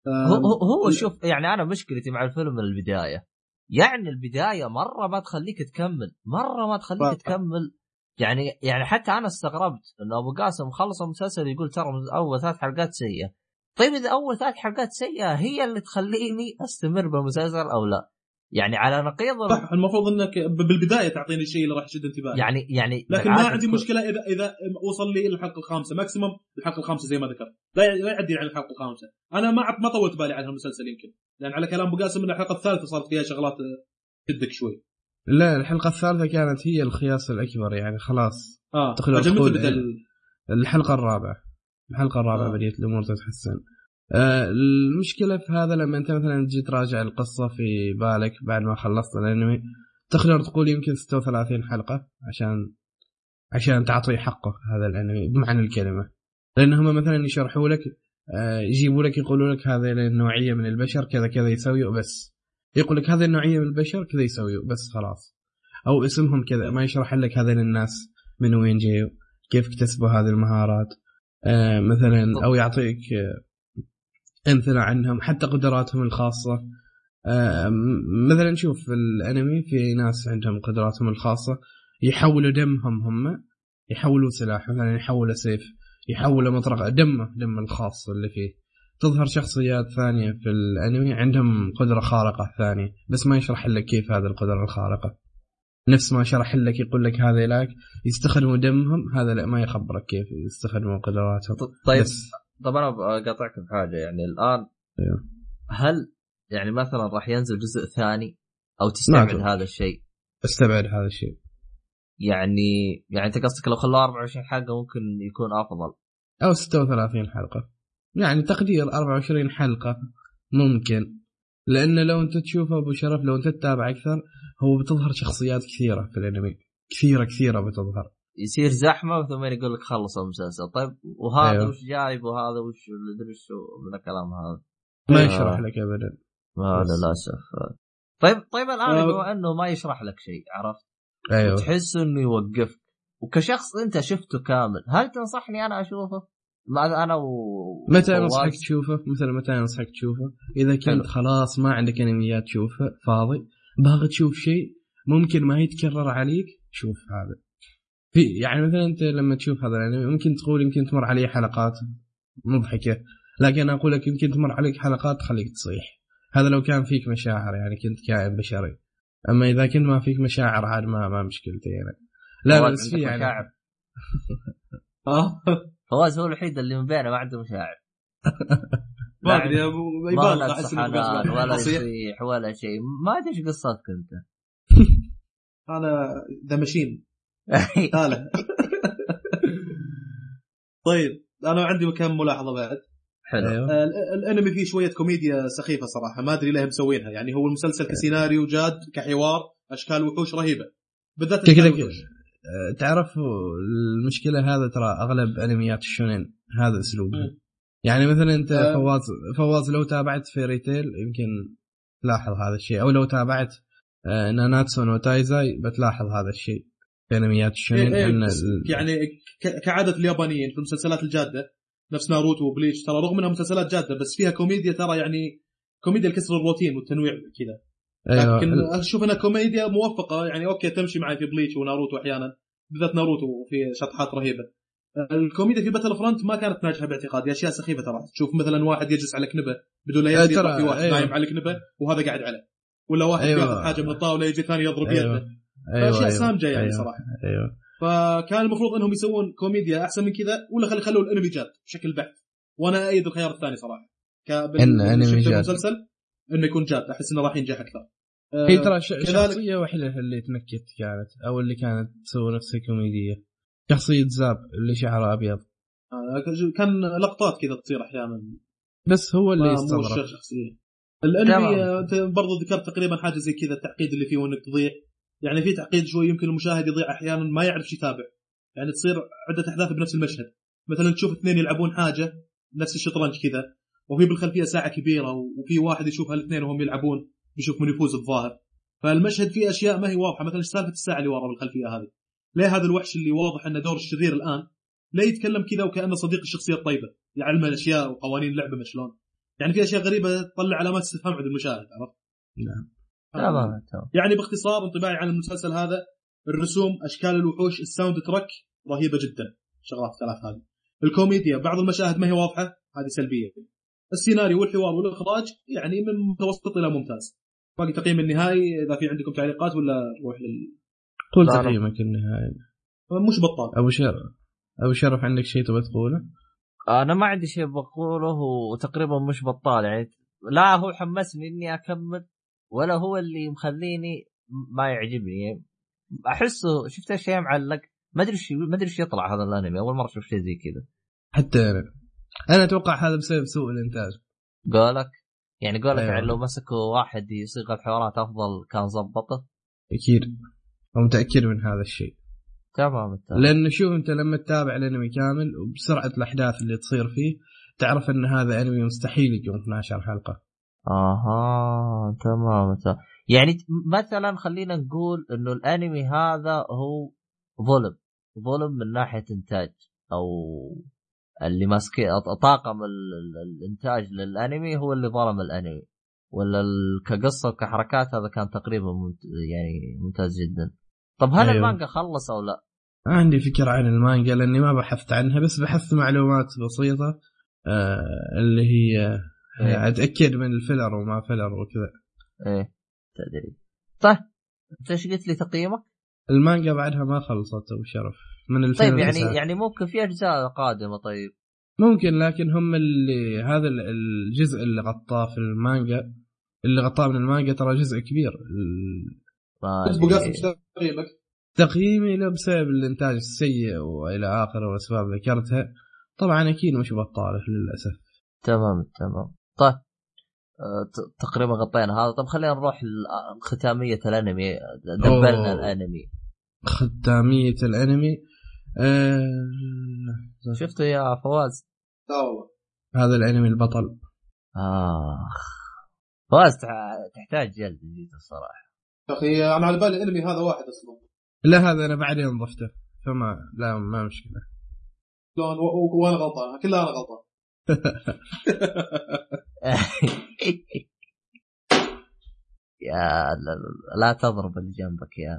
S1: آه هو هو شوف يعني أنا مشكلتي مع الفيلم من البداية. يعني البداية مرة ما تخليك تكمل مرة ما تخليك تكمل. يعني يعني حتى أنا استغربت انه أبو قاسم خلص المسلسل يقول ترى أول ثلاث حلقات سيئة. طيب إذا أول ثلاث حلقات سيئة هي اللي تخليني أستمر بالمسلسل أو لا؟ يعني على نقيض
S3: صح المفروض إنك بالبداية تعطيني الشيء اللي راح يشد انتباهي.
S1: يعني يعني
S3: لكن ما عندي مشكلة إذا إذا وصل لي الحلقة الخامسة ماكسيموم الحلقة الخامسة زي ما ذكرت. لا لا يعدي عن الحلقة الخامسة. أنا ما ما طولت بالي على المسلسل يمكن. لأن على كلام أبو قاسم إن الحلقة الثالثة صارت فيها شغلات تشدك شوي.
S2: لا الحلقة الثالثة كانت هي الخياس الأكبر يعني خلاص.
S3: آه تقدر
S2: الحلقة الرابعة. الحلقة الرابعة آه. بديت الأمور تتحسن. آه المشكلة في هذا لما أنت مثلا تجي تراجع القصة في بالك بعد ما خلصت الأنمي تقدر تقول يمكن 36 حلقة عشان عشان تعطي حقه هذا الأنمي بمعنى الكلمة. لأن هم مثلا يشرحوا لك آه يجيبوا لك يقولوا لك هذه النوعية من البشر كذا كذا يسوي بس يقول لك هذه النوعية من البشر كذا يسوي بس خلاص. أو اسمهم كذا ما يشرح لك هذين الناس من وين جايوا كيف اكتسبوا هذه المهارات. مثلا أو يعطيك آه أمثلة عنهم حتى قدراتهم الخاصة. آه مثلا شوف في الأنمي في ناس عندهم قدراتهم الخاصة يحولوا دمهم هم يحولوا سلاح مثلا يحولوا سيف يحولوا مطرقة دمه دم الخاص اللي فيه. تظهر شخصيات ثانية في الأنمي عندهم قدرة خارقة ثانية بس ما يشرح لك كيف هذه القدرة الخارقة. نفس ما شرح لك يقول لك هذا لاك يستخدموا دمهم هذا لا ما يخبرك كيف يستخدموا قدراتهم
S1: طيب بس. طب أنا بقاطعك بحاجه يعني الآن
S2: أيوه.
S1: هل يعني مثلا راح ينزل جزء ثاني أو تستبعد هذا الشيء؟
S2: أستبعد هذا الشيء.
S1: يعني يعني أنت قصدك لو خلوه 24 حلقة ممكن يكون أفضل.
S2: أو 36 حلقة. يعني تقدير 24 حلقة ممكن. لأن لو أنت تشوف أبو شرف لو أنت تتابع أكثر هو بتظهر شخصيات كثيرة في الأنمي. كثيرة كثيرة بتظهر.
S1: يصير زحمة ثم يقول لك خلص المسلسل. طيب وهذا أيوه. وش جايب وهذا وش ادري شو من الكلام هذا؟
S2: ما يشرح لك ابدا.
S1: ما للأسف. طيب طيب الآن أه. بما إنه ما يشرح لك شيء عرفت؟
S2: أيوه.
S1: تحس إنه يوقفك. وكشخص أنت شفته كامل هل تنصحني أنا أشوفه؟ ما أنا و
S2: متى أنصحك تشوفه؟ مثلا متى أنصحك تشوفه؟ إذا كنت حلو. خلاص ما عندك أنميات تشوفه فاضي. باغي تشوف شيء ممكن ما يتكرر عليك شوف هذا. في يعني مثلا أنت لما تشوف هذا الأنمي ممكن تقول يمكن تمر علي حلقات مضحكة لكن أنا أقول لك يمكن تمر عليك حلقات تخليك تصيح. هذا لو كان فيك مشاعر يعني كنت كائن بشري. أما إذا كنت ما فيك مشاعر عاد ما ما مشكلتي يعني. لا بس في يعني. مشاعر.
S1: فواز هو الوحيد اللي من بيننا ما عنده مشاعر.
S3: ما ادري
S1: ما ولا يصيح ولا شيء. ما أدري إيش قصتك أنت.
S3: أنا ذا ماشين. هلا طيب أنا عندي كم ملاحظة بعد.
S1: حلو.
S3: آه الأنمي فيه شوية كوميديا سخيفة صراحة ما أدري ليه مسوينها. يعني هو المسلسل كسيناريو جاد كحوار أشكال وحوش رهيبة. بالذات
S2: كذا آه، تعرف المشكلة هذا ترى أغلب أنميات الشونين هذا اسلوبه يعني مثلا أنت آه. فواز فواز لو تابعت Fairy Tail يمكن تلاحظ هذا الشيء أو لو تابعت آه، ناناتسو نو تايزاي بتلاحظ هذا الشيء في انميات الشونين
S3: إيه إيه يعني كعادة اليابانيين في المسلسلات الجادة نفس ناروتو وبليتش ترى رغم إنها مسلسلات جادة بس فيها كوميديا ترى يعني كوميديا الكسر الروتين والتنويع كذا أيوة. لكن أشوف إنها كوميديا موفقة يعني okay تمشي معي في بليتش وناروتو أحيانا بالذات ناروتو في شطحات رهيبة الكوميديا في Battlefront ما كانت ناجحة باعتقادي أشياء سخيفة ترى تشوف مثلا واحد يجلس على كنبة بدون لا
S2: آه،
S3: يدري
S2: ترى-
S3: في واحد
S2: أيوة.
S3: نايم على الكنبه وهذا قاعد عليه ولا واحد
S2: أيوة.
S3: ياخذ حاجة من الطاولة يجي ثاني يضرب
S2: أيوه
S3: يده
S2: أيوه
S3: اشياء
S2: أيوة.
S3: سامجه يعني
S2: أيوة.
S3: صراحة
S2: أيوه
S3: فكان المفروض إنهم يسوون كوميديا أحسن من كذا ولا خلي خلوا الأنمي جاد بشكل بحت وأنا ايد الخيار الثاني صراحة كبال-
S2: إن أنمي
S3: شفت
S2: جاد.
S3: المسلسل إنه يكون جاد أحس إنه راح ينجح أكثر
S2: هي ترى شخصية واحدة اللي تنكت كانت أو اللي كانت تسوي نفسها كوميديه شخصية زاب اللي شعره أبيض.
S3: آه، كان لقطات كذا تصير أحيانا.
S2: بس هو اللي
S3: الشيء شخصيه
S1: الأنمي.
S3: آه، أنت برضو ذكرت تقريبا حاجة زي كذا التعقيد اللي فيه وإنك تضيع. يعني في تعقيد شوي يمكن المشاهد يضيع أحيانا ما يعرف شو يتابع يعني تصير عدة أحداث بنفس المشهد. مثلا تشوف اثنين يلعبون حاجة نفس الشطرنج كذا وفي بالخلفية ساعة كبيرة وفي واحد يشوف هالاثنين وهم يلعبون يشوف من يفوز الظاهر. فالمشهد فيه أشياء ما هي واضحة. مثلا إيش سالفة الساعة اللي ورا بالخلفية هذه؟ ليه هذا الوحش اللي واضح أنه دور الشرير الآن؟ ليه يتكلم كذا وكأنه صديق الشخصية الطيبة؟ يعلمه الأشياء وقوانين اللعبة ما شلون. يعني في أشياء غريبة تطلع علامات استفهام عند المشاهد عرفت؟
S2: نعم.
S1: تمام.
S3: يعني باختصار انطباعي عن المسلسل هذا الرسوم أشكال الوحوش ال soundtrack رهيبة جدا. شغلات الثلاث هذه. الكوميديا بعض المشاهد ما هي واضحة هذه سلبية. السيناريو والحوار والإخراج يعني من متوسط إلى ممتاز. باقي تقييم النهائي إذا في عندكم تعليقات ولا نروح لل
S2: قول
S1: أنا-
S2: تقييمك النهائي.
S3: مش بطال.
S2: أبو شرف أبو شرف عندك شيء تبغى تقوله؟
S1: أنا ما عندي شيء بقوله وتقريبا مش بطال يعني. لا هو حمسني إني أكمل ولا هو اللي مخليني ما يعجبني. أحسه شفت اشياء معلق؟ ما أدري إيش ما أدري إيش يطلع هذا الأنمي. أول مرة أشوف شيء زي كذا.
S2: حتى أنا. أنا أتوقع هذا بسبب سوء الإنتاج.
S1: قولك؟ يعني قولك
S2: أيوة.
S1: يعني لو مسكوا واحد يصيغ الحوارات أفضل كان ظبطه؟
S2: أكيد. ومتاكد من هذا الشيء.
S1: تمام تمام.
S2: شوف أنت لما تتابع الأنمي كامل وبسرعة الأحداث اللي تصير فيه تعرف أن هذا أنمي مستحيل يقوم 12 حلقة.
S1: أها تمام تمام. يعني مثلا خلينا نقول إنه الأنمي هذا هو ظلم. ظلم من ناحية إنتاج أو اللي ماسك طاقم ال- ال- الإنتاج للأنمي هو اللي ظلم الأنمي. ولا كقصة وكحركات هذا كان تقريبا ممت... يعني ممتاز جدا. طب هل
S2: أيوة.
S1: المانجا خلص أو لا؟
S2: عندي فكرة عن المانجا لأني ما بحثت عنها بس بحثت معلومات بسيطة آه اللي هي
S1: إيه.
S2: أتأكد من ال filler وما filler وكذا
S1: إيه تدري طيب أنت إيش قلت لي تقييمك؟
S2: المانجا بعدها ما خلصت أبو شرف من الفيلم
S1: طيب يعني. يعني ممكن في أجزاء قادمة طيب
S2: ممكن لكن هم اللي هذا ال- الجزء اللي غطاه في المانجا اللي غطاه من المانجا ترى جزء كبير
S3: قاسم. إيش تقييمك؟
S2: تقييمي له بسبب الإنتاج السيء وإلى آخره واسباب ذكرتها. طبعا أكيد مش بطالة للأسف.
S1: تمام تمام. طيب آه، ت- تقريبا غطينا هذا. طب خلينا نروح لختامية الأنمي. دبلنا. الأنمي.
S2: ختامية الأنمي. آه
S1: شفته يا فواز؟
S3: لا والله.
S2: هذا الأنمي البطل.
S1: آخ. فواز تع- تحتاج جلد جديد
S3: الصراحة. أخي أنا على بالي إنمي هذا واحد أصلا.
S2: لا هذا أنا بعدين ضفته. فما لا ما مشكلة.
S3: شلون؟ و- و- وأنا غلطان. كلها أنا غلطان.
S1: يا لا, لا تضرب اللي جنبك يا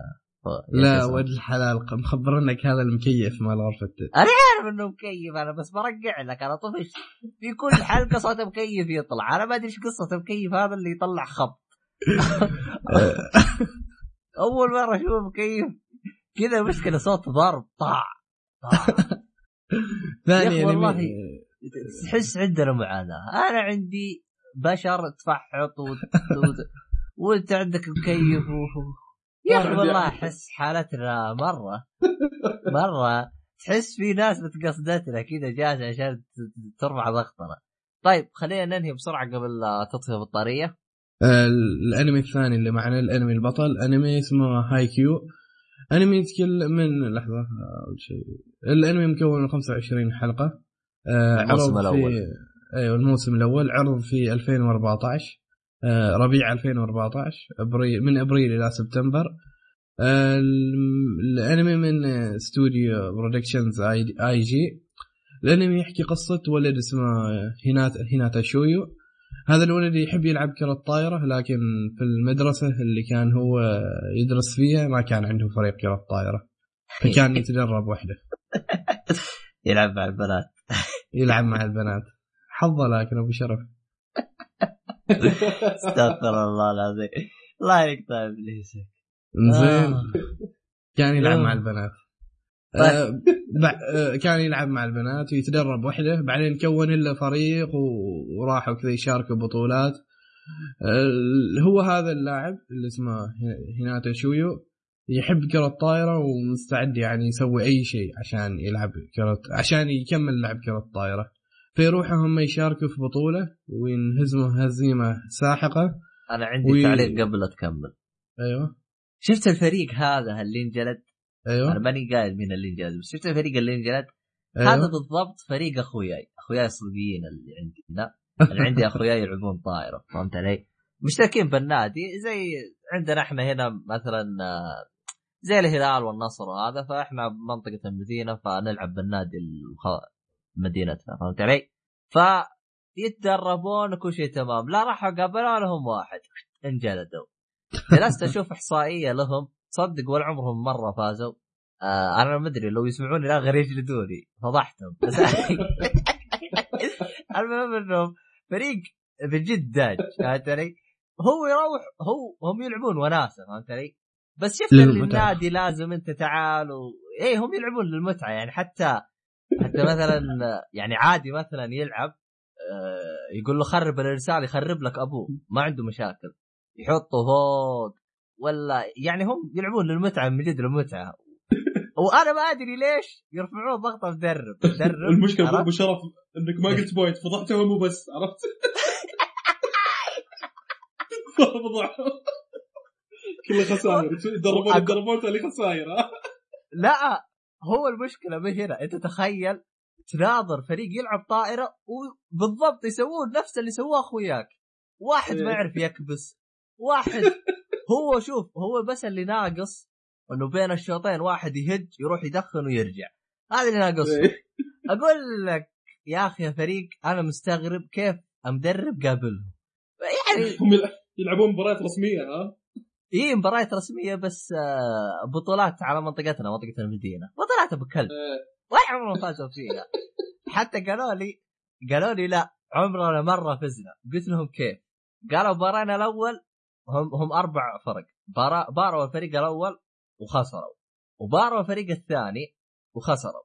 S1: يا
S2: لا. ولد الحلال مخبرنك هذا المكيف مال غرفتك
S1: عارف إنه مكيف أنا بس برجع لك. أنا طفش في كل حلقة صوت مكيف يطلع. أنا ما أدري إيش قصة المكيف هذا اللي يطلع خط اول مرة أشوف مكيف. كذا مشكله صوت ضرب. طاع. طاع.
S2: ثاني
S1: والله. تحس عندنا معاناة. أنا عندي بشر تفحط وت... وت... وأنت عندك مكيف و... يا أخي والله أحس حالتنا مرة. مرة. تحس في ناس متقصدتنا كذا جالسة عشان ترفع ضغطنا. طيب خلينا ننهي بسرعة قبل لا تطفي
S2: البطارية. الأنمي الثاني اللي معنا الأنمي البطل أنمي اسمه هاي كيو أنمي يتكلم من لحظة آه، أول شيء. الأنمي مكون من 25 حلقة. آه،
S1: الموسم.
S2: في أيوه الموسم الأول. عرض في 2014 آه، ربيع 2014 ابريل من أبريل إلى سبتمبر. آه، الأنمي من آه، استوديو Productions I.G. الأنمي يحكي قصة ولد اسمه آه، هيناتا هيناتا شويو. هذا الولد يحب يلعب كرة طايرة لكن في المدرسة اللي كان هو يدرس فيها ما كان عنده فريق كرة طايرة. فكان يتدرب وحده.
S1: يلعب مع البنات.
S2: يلعب مع البنات. حظه لكن أبو شرف.
S1: استغفر الله العظيم. الله يقطع إبليسك.
S2: زين
S1: آه.
S2: كان يلعب
S1: آه.
S2: مع البنات.
S1: طيب.
S2: آه، آه، كان يلعب مع البنات ويتدرب وحده بعدين كون له فريق وراحوا كذا يشاركوا بطولات. آه، هو هذا اللاعب اللي اسمه هيناتا شويو يحب كرة الطايرة ومستعد يعني يسوي أي شيء عشان يلعب كرة عشان يكمل لعب كرة الطايرة. فيروحوا هم يشاركوا في بطولة وينهزموا هزيمة ساحقة.
S1: أنا عندي
S2: وي-
S1: تعليق قبل لا تكمل.
S2: أيوه.
S1: شفت الفريق هذا اللي انجلد؟
S2: أيوه
S1: أنا ماني قايل مين اللي انجلد بس شفت الفريق اللي انجلد
S2: أيوه.
S1: هذا بالضبط فريق اخوياي اخوياي الصدقيين اللي عندي لا اللي عندي اخوياي يلعبون طائرة فهمت علي؟ مشتركين بالنادي زي عندنا إحنا هنا مثلا زي الهلال والنصر وهذا فإحنا بمنطقة المدينة فنلعب بالنادي الخ- مدينتنا فهمت علي؟ فيتدربون وكل شيء تمام لا راحوا قابلوا لهم واحد انجلدوا جلست أشوف إحصائية لهم صدق ولا عمرهم مرة فازوا. آه أنا ما أدري لو يسمعوني لا غير يجلدوني فضحتهم. المهم إنهم فريق بجد داج فهمت علي؟ هو يروح هو هم يلعبون وناسة فهمت علي؟ بس شفت اللي. النادي لازم أنت تعال و... إيه هم يلعبون للمتعة. يعني حتى حتى مثلا يعني عادي مثلا يلعب آه، يقول له خرب الإرسال يخرب لك أبوه. ما عنده مشاكل. يحطه فوق. ولا يعني هم يلعبون للمتعة من جد للمتعة وأنا ما أدري ليش يرفعون ضغطه مدرب مدرب المشكلة؟
S3: ابو شرف إنك ما قلت بوينت فضحتهم مو بس عرفت؟ كله خسائر يدربون
S1: أقول-
S3: يدربون تالي خسائر؟
S1: لا هو المشكلة ما هنا أنت تخيل تناظر فريق يلعب طائرة وبالضبط يسوون نفس اللي سواه أخوياك واحد ما
S3: إيه.
S1: يعرف يكبس واحد هو شوف هو بس اللي ناقص إنه بين الشوطين واحد يهج يروح يدخن ويرجع هذا اللي ناقص
S3: إيه.
S1: أقول لك يا أخي يا فريق أنا مستغرب كيف مدرب قابلهم يعني
S3: هم يلع- يلعبون مباريات رسمية ها؟
S1: هي مباريات رسمية بس آه، بطولات على منطقتنا منطقة المدينة بطولات أبو كلب. ولا عمرهم فازوا فيها حتى قالوا لي قالوا لي لا عمرنا مرة فزنا قلت لهم كيف؟ قالوا بارينا الأول هم هم أربع فرق. باروا الفريق الأول وخسروا. وباروا الفريق الثاني وخسروا.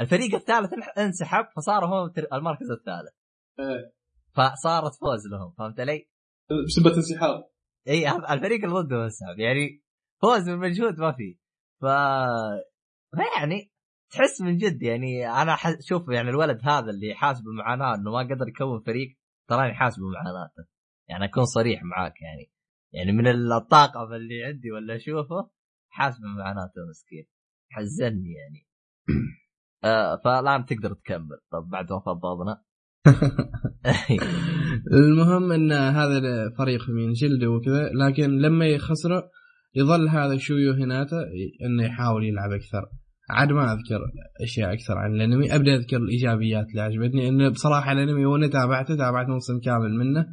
S1: الفريق الثالث انسحب فصاروا هم المركز الثالث.
S3: إيه.
S1: فصارت فوز لهم فهمت علي؟
S3: بسبه انسحاب
S1: إي الفريق اللي ضده انسحب يعني فوز من مجهود ما فيه ف فيعني تحس من جد يعني أنا ح... شوف يعني الولد هذا اللي حاسب بمعاناه إنه ما قدر يكون فريق تراني حاسب بمعاناته يعني أكون صريح معاك يعني. يعني من الطاقم اللي عندي ولا أشوفه حاسب بمعاناته مسكين. حزني يعني. آه فالان تقدر تكمل. طب بعد وفاة بعضنا.
S2: المهم إن هذا فريق من جلده وكذا لكن لما يخسره يظل هذا شويو هناتا إنه يحاول يلعب أكثر. عاد ما أذكر أشياء أكثر عن الأنمي. أبدأ أذكر الإيجابيات اللي عجبتني انه بصراحة الأنمي وأنا تابعته تابعت موسم كامل منه.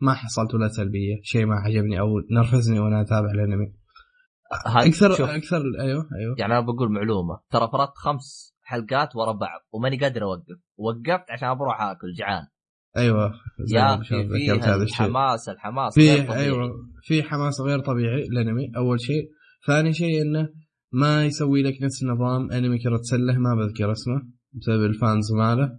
S2: ما حصلت ولا سلبية. شيء ما عجبني أو نرفزني وأنا أتابع الانمي أكثر
S1: شوف.
S2: أكثر أيوه أيوه.
S1: يعني أنا بقول معلومة. ترى فرطت خمس حلقات ورا بعض وماني قادر أوقف. وقفت عشان بروح آكل جعان.
S2: أيوه. زي
S1: يا
S2: أخي الشيء.
S1: الحماس الحماس
S2: في. أيوه. في حماس غير طبيعي الانمي أول شيء. ثاني شيء إنه ما يسوي لك نفس نظام أنمي كرة سلة. ما بذكر اسمه بسبب الفانز ماله.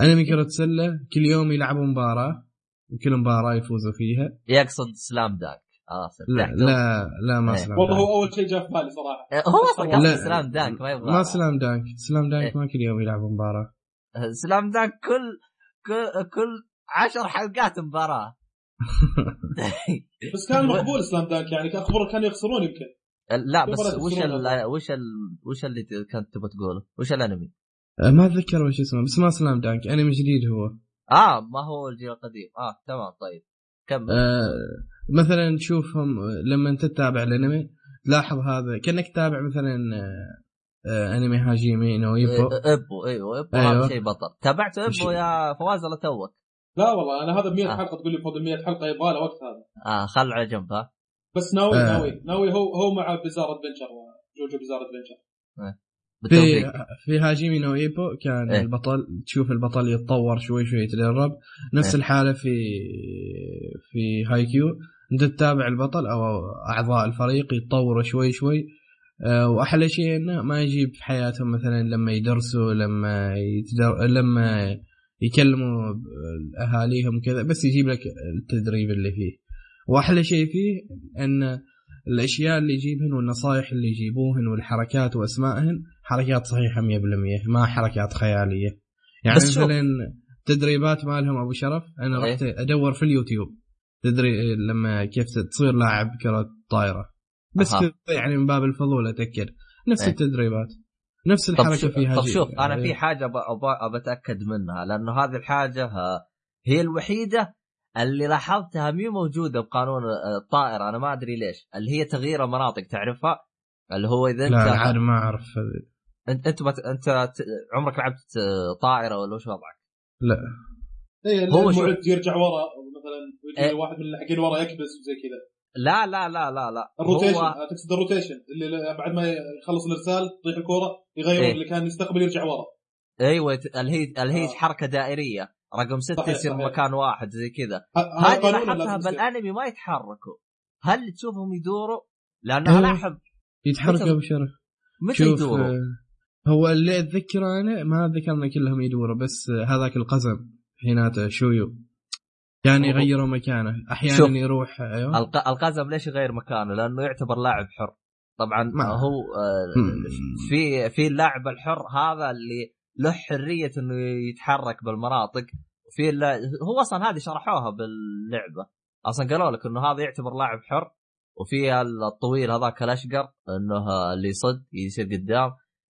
S2: أنمي كرة سلة كل يوم يلعبوا مباراة. وكل مباراة يفوزوا فيها
S1: يقصد سلام دانك خلاص
S2: لا؟ لا لا ما
S1: إيه.
S2: سلام
S3: والله هو أول شيء جاء في بالي صراحة
S1: هو أصلا قصد. سلام دانك ما يبغى
S2: ما سلام دانك سلام دانك
S1: إيه.
S2: ما كل يوم يلعبوا مباراة
S1: سلام دانك كل كل كل عشر حلقات مباراة
S3: بس كان مقبول سلام دانك يعني كان خبره كانوا يخسرون يمكن
S1: لا بس وش ال. وش ال وش اللي كنت تبغى تقوله؟ وش
S2: الأنمي؟ ما أتذكر وش اسمه بس ما Slam Dunk أنمي جديد هو
S1: آه ما هو الجيل القديم. آه تمام طيب. كمل.
S2: آه مثلا تشوفهم لما أنت تتابع الأنمي تلاحظ هذا كأنك تتابع مثلا آه آه أنمي هاجيمي نو إيبو.
S1: إيه، إيبو أيوه إيبو
S2: أيوه.
S1: هذا شيء بطل. تابعت إيبو يا فواز ولا توك؟
S3: لا والله أنا هذا 100
S1: آه.
S3: حلقة تقول لي فوق ال 100 حلقة يبغى له وقت هذا.
S1: آه خل على جنب ها.
S3: بس ناوي
S2: آه.
S3: ناوي ناوي هو هو مع Bizarre Adventure JoJo Bizarre Adventure.
S1: بالتوفيق
S2: في في هاجيمي نو إيبو كان
S1: إيه.
S2: البطل تشوف البطل يتطور شوي شوي يتدرب نفس
S1: إيه.
S2: الحالة في في هاي كيو أنت تتابع البطل أو أعضاء الفريق يتطوروا شوي شوي. آه، وأحلى شيء إنه ما يجيب في حياتهم مثلا لما يدرسوا لما يتدر... لما يكلموا أهاليهم كذا بس يجيب لك التدريب اللي فيه. وأحلى شيء فيه إن الأشياء اللي يجيبهن والنصائح اللي يجيبوهن والحركات وأسمائهن حركات صحيحة 100% ما حركات خيالية يعني. مثلا تدريبات مالهم أبو شرف أنا
S1: إيه.
S2: رحت أدور في اليوتيوب تدري لما كيف تصير لاعب كرة طايرة بس. كذا يعني من باب الفضول أتأكد نفس
S1: إيه.
S2: التدريبات نفس الحركة
S1: شوف,
S2: فيها
S1: طب. شوف أنا
S2: يعني
S1: في حاجة ب- أب- ابى أتأكد منها لأنه هذه الحاجة هي الوحيدة اللي لاحظتها مي موجودة بقانون آه، الطائره أنا ما أدري ليش اللي هي تغيير المناطق تعرفها اللي هو إذا أنت
S2: لا عاد ما أعرف.
S1: انت أنت, بت... أنت عمرك لعبت آه، طائرة ولا وش وضعك؟
S2: لا
S3: اي
S1: هو شو-
S3: المعد يرجع ورا مثلا
S1: إيه.
S3: واحد من اللي حقين ورا يكبس وزي كذا
S1: لا لا لا لا لا
S3: ال rotation
S1: هو
S3: هو... تقصد الروتيشن اللي بعد ما يخلص الإرسال تطيح الكورة يغير
S1: إيه.
S3: اللي كان يستقبل يرجع ورا
S1: أيوه اللي هي اللي هي
S3: آه.
S1: حركة دائرية رقم ستة
S3: صحيح،
S1: يصير
S3: صحيح.
S1: مكان واحد زي كذا هذه لاحظتها. بالأنمي ما يتحركوا هل تشوفهم يدوروا؟ لأنه
S2: أيوة.
S1: لاحظ
S2: يتحرك
S1: متى-
S2: أبو شرف
S1: متى يدوروا؟
S2: هو اللي أتذكره أنا ما اتذكرنا كلهم يدوروا بس هذاك القزم حيناته شويو.
S1: هو-
S2: يغيروا مكانه. أحيانا
S1: شوف.
S2: يروح أيوه.
S1: الق... القزم ليش يغير مكانه؟ لأنه يعتبر لاعب حر. طبعا
S2: ما-
S1: هو آه،. في في اللاعب الحر هذا اللي له حرية إنه يتحرك بالمناطق. في الل- هو أصلا هذه شرحوها باللعبة. أصلا قالوا لك إنه هذا يعتبر لاعب حر وفي الطويل هذاك الأشقر إنه اللي يصد يصير قدام.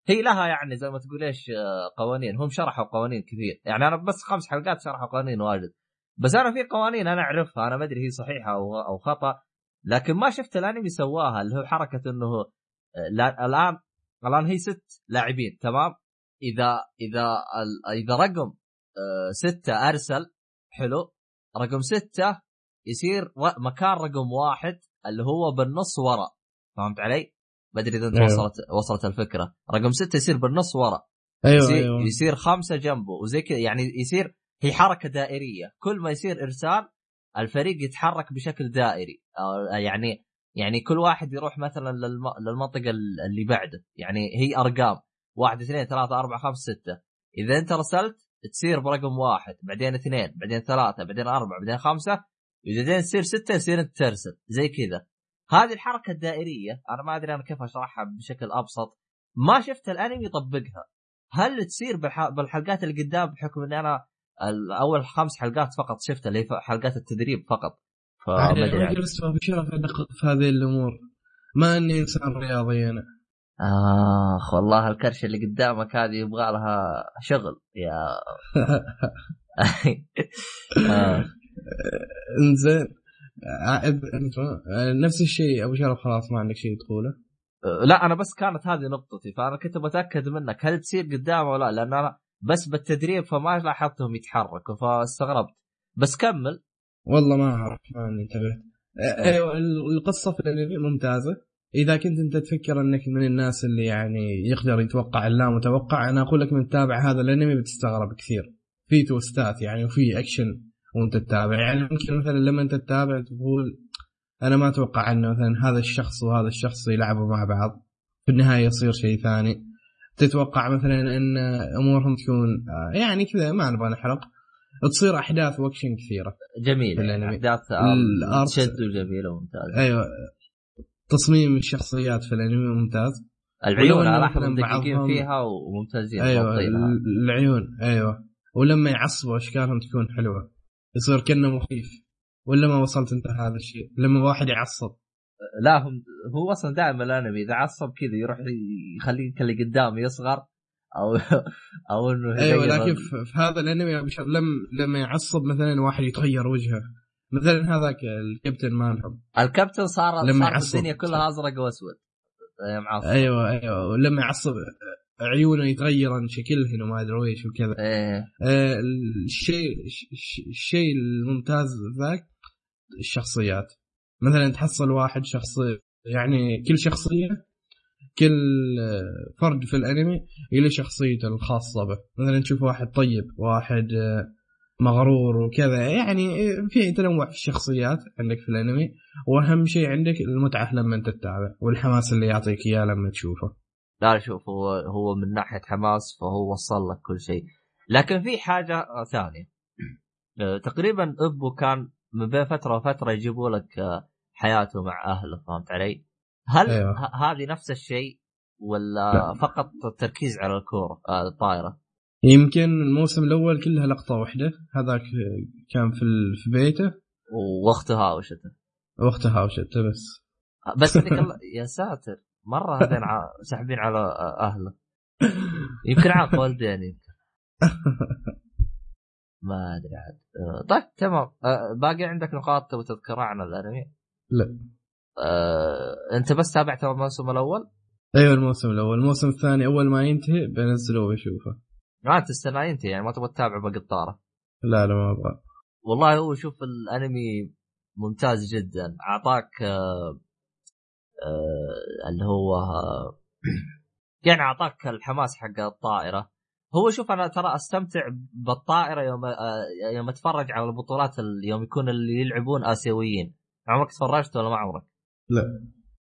S1: هي لها يعني زي ما تقول إيش آه، قوانين. هم شرحوا قوانين كثير. يعني أنا بس خمس حلقات شرحوا قوانين واجد. بس أنا في قوانين أنا أعرفها. أنا ما أدري هي صحيحة أو أو خطأ. لكن ما شفت الأنمي سواها اللي هو حركة إنه آه، لا الآن الآن هي ست لاعبين تمام؟ إذا إذا إذا رقم آه، ستة أرسل حلو؟ رقم ستة يصير مكان رقم واحد اللي هو بالنص ورا. فهمت علي؟ ما أدري إذا أنت
S2: أيوه.
S1: وصلت وصلت الفكرة. رقم ستة يصير بالنص ورا.
S2: أيوه
S1: يصير,
S2: أيوه.
S1: يصير خمسة جنبه وزي كذا يعني يصير هي حركة دائرية. كل ما يصير إرسال الفريق يتحرك بشكل دائري. يعني يعني كل واحد يروح مثلا للم... للمنطقة ال- اللي بعده. يعني هي أرقام. واحد اثنين ثلاثة أربعة خمسة ستة. إذا أنت رسلت تصير برقم واحد. بعدين اثنين بعدين ثلاثة بعدين أربعة بعدين خمسة. بعدين تصير ستة يصير أنت ترسل. زي كذا. هذه الحركة الدائرية أنا ما أدري أنا كيف أشرحها بشكل أبسط ما شفت الأنمي يطبقها. هل تصير بالح... بالحلقات اللي قدام بحكم إني أنا أول خمس حلقات فقط شفتها اللي حلقات التدريب فقط. فما أدري
S2: أنا
S1: يعني.
S2: في هذه الأمور. ما إني إنسان رياضي أنا.
S1: آخ والله الكرشه اللي قدامك هذه يبغى لها شغل يا آه.
S2: إنزين. نفس الشيء أبو شرف خلاص ما عندك شيء تقوله؟
S1: لا أنا بس كانت هذه نقطتي فأنا كنت بتأكد منك هل تصير قدام ولا لا لأن أنا بس بالتدريب فما لاحظتهم يتحركوا فاستغربت. بس كمل.
S2: والله ما أعرف ما انتبهت. أيوه القصة في الأنمي ممتازة. إذا كنت أنت تفكر أنك من الناس اللي يعني يقدر يتوقع اللا متوقع أنا أقول لك من تتابع هذا الأنمي بتستغرب كثير. في توستات يعني وفي أكشن. وانت تتابع. يعني ممكن مثلا لما انت تتابع تقول أنا ما أتوقع إنه مثلا هذا الشخص وهذا الشخص يلعبوا مع بعض. في النهاية يصير شيء ثاني. تتوقع مثلا إن أمورهم تكون آه، يعني كذا ما نبغى نحرق. تصير أحداث وأكشن كثيرة.
S1: جميل.
S2: الأنمي.
S1: أحداث
S2: الأرت-
S1: تشد وجميله وممتازه
S2: أيوه. تصميم الشخصيات في الأنمي ممتاز.
S1: العيون
S2: مثلاً
S1: مدققين فيها وممتازين
S2: أيوه العيون أيوه. ولما يعصبوا أشكالهم تكون حلوة. يصير كأنه مخيف ولا ما وصلت أنت هذا الشيء؟ لما واحد يعصب.
S1: لا هم هو أصلا دائما الانمي إذا عصب كذا يروح يخليك اللي قدامه يصغر أو أو
S2: إنه
S1: أيوه
S2: لكن في هذا الأنمي لم لما يعصب مثلا واحد يتغير وجهه. مثلا هذاك الكابتن مالهم.
S1: الكابتن صار
S2: لما
S1: صار. الدنيا كلها أزرق وأسود.
S2: أيوه أيوه. ولما يعصب عيونه يتغيرن شكلهن وما أدري إيش وكذا.
S1: إيه.
S2: آه، الشيء الش- الشيء الممتاز ذاك الشخصيات. مثلا تحصل واحد شخص يعني كل شخصية كل آه، فرد في الأنمي له شخصيته الخاصة به. مثلا تشوف واحد طيب واحد آه، مغرور وكذا. يعني في تنوع في الشخصيات عندك في الأنمي. وأهم شيء عندك المتعة لما أنت تتابع والحماس اللي يعطيك إياه لما تشوفه.
S1: لا شوف هو هو من ناحية حماس فهو وصل لك كل شيء لكن في حاجة ثانية آه، تقريبا ابو كان من بين فترة وفترة يجيبوا لك آه، حياته مع أهله فهمت علي؟ هل
S2: أيوة.
S1: هذه نفس الشيء ولا
S2: لا.
S1: فقط التركيز على الكورة آه، الطائره؟
S2: يمكن الموسم الأول كلها لقطة واحدة هذاك آه، كان في ال- في بيته
S1: واختها وشته
S2: واختها هاوشته بس
S1: بس يا ساتر مرة هذين ساحبين على آه، أهله. يمكن عاق والدين يمكن. ما أدري عاد. آه، طيب تمام. آه، باقي عندك نقاط تبغى تذكرها عن الأنمي؟
S2: لا.
S1: آه، أنت بس تابعت الموسم الأول؟
S2: أيوه الموسم الأول. الموسم الثاني أول ما ينتهي بنزله وبشوفه
S1: ما أنت السنة ينتهي يعني ما تبغى تتابع باقي الطارة.
S2: لا لا ما أبغى.
S1: والله هو شوف الأنمي ممتاز جدا. أعطاك آه، آه، اللي هو آه، يعني أعطاك الحماس حق الطائرة. هو شوف أنا ترى أستمتع بالطائرة يوم آه، يوم أتفرج على البطولات ال- يوم يكون اللي يلعبون آسيويين. عمرك تفرجت ولا ما عمرك؟
S2: لا.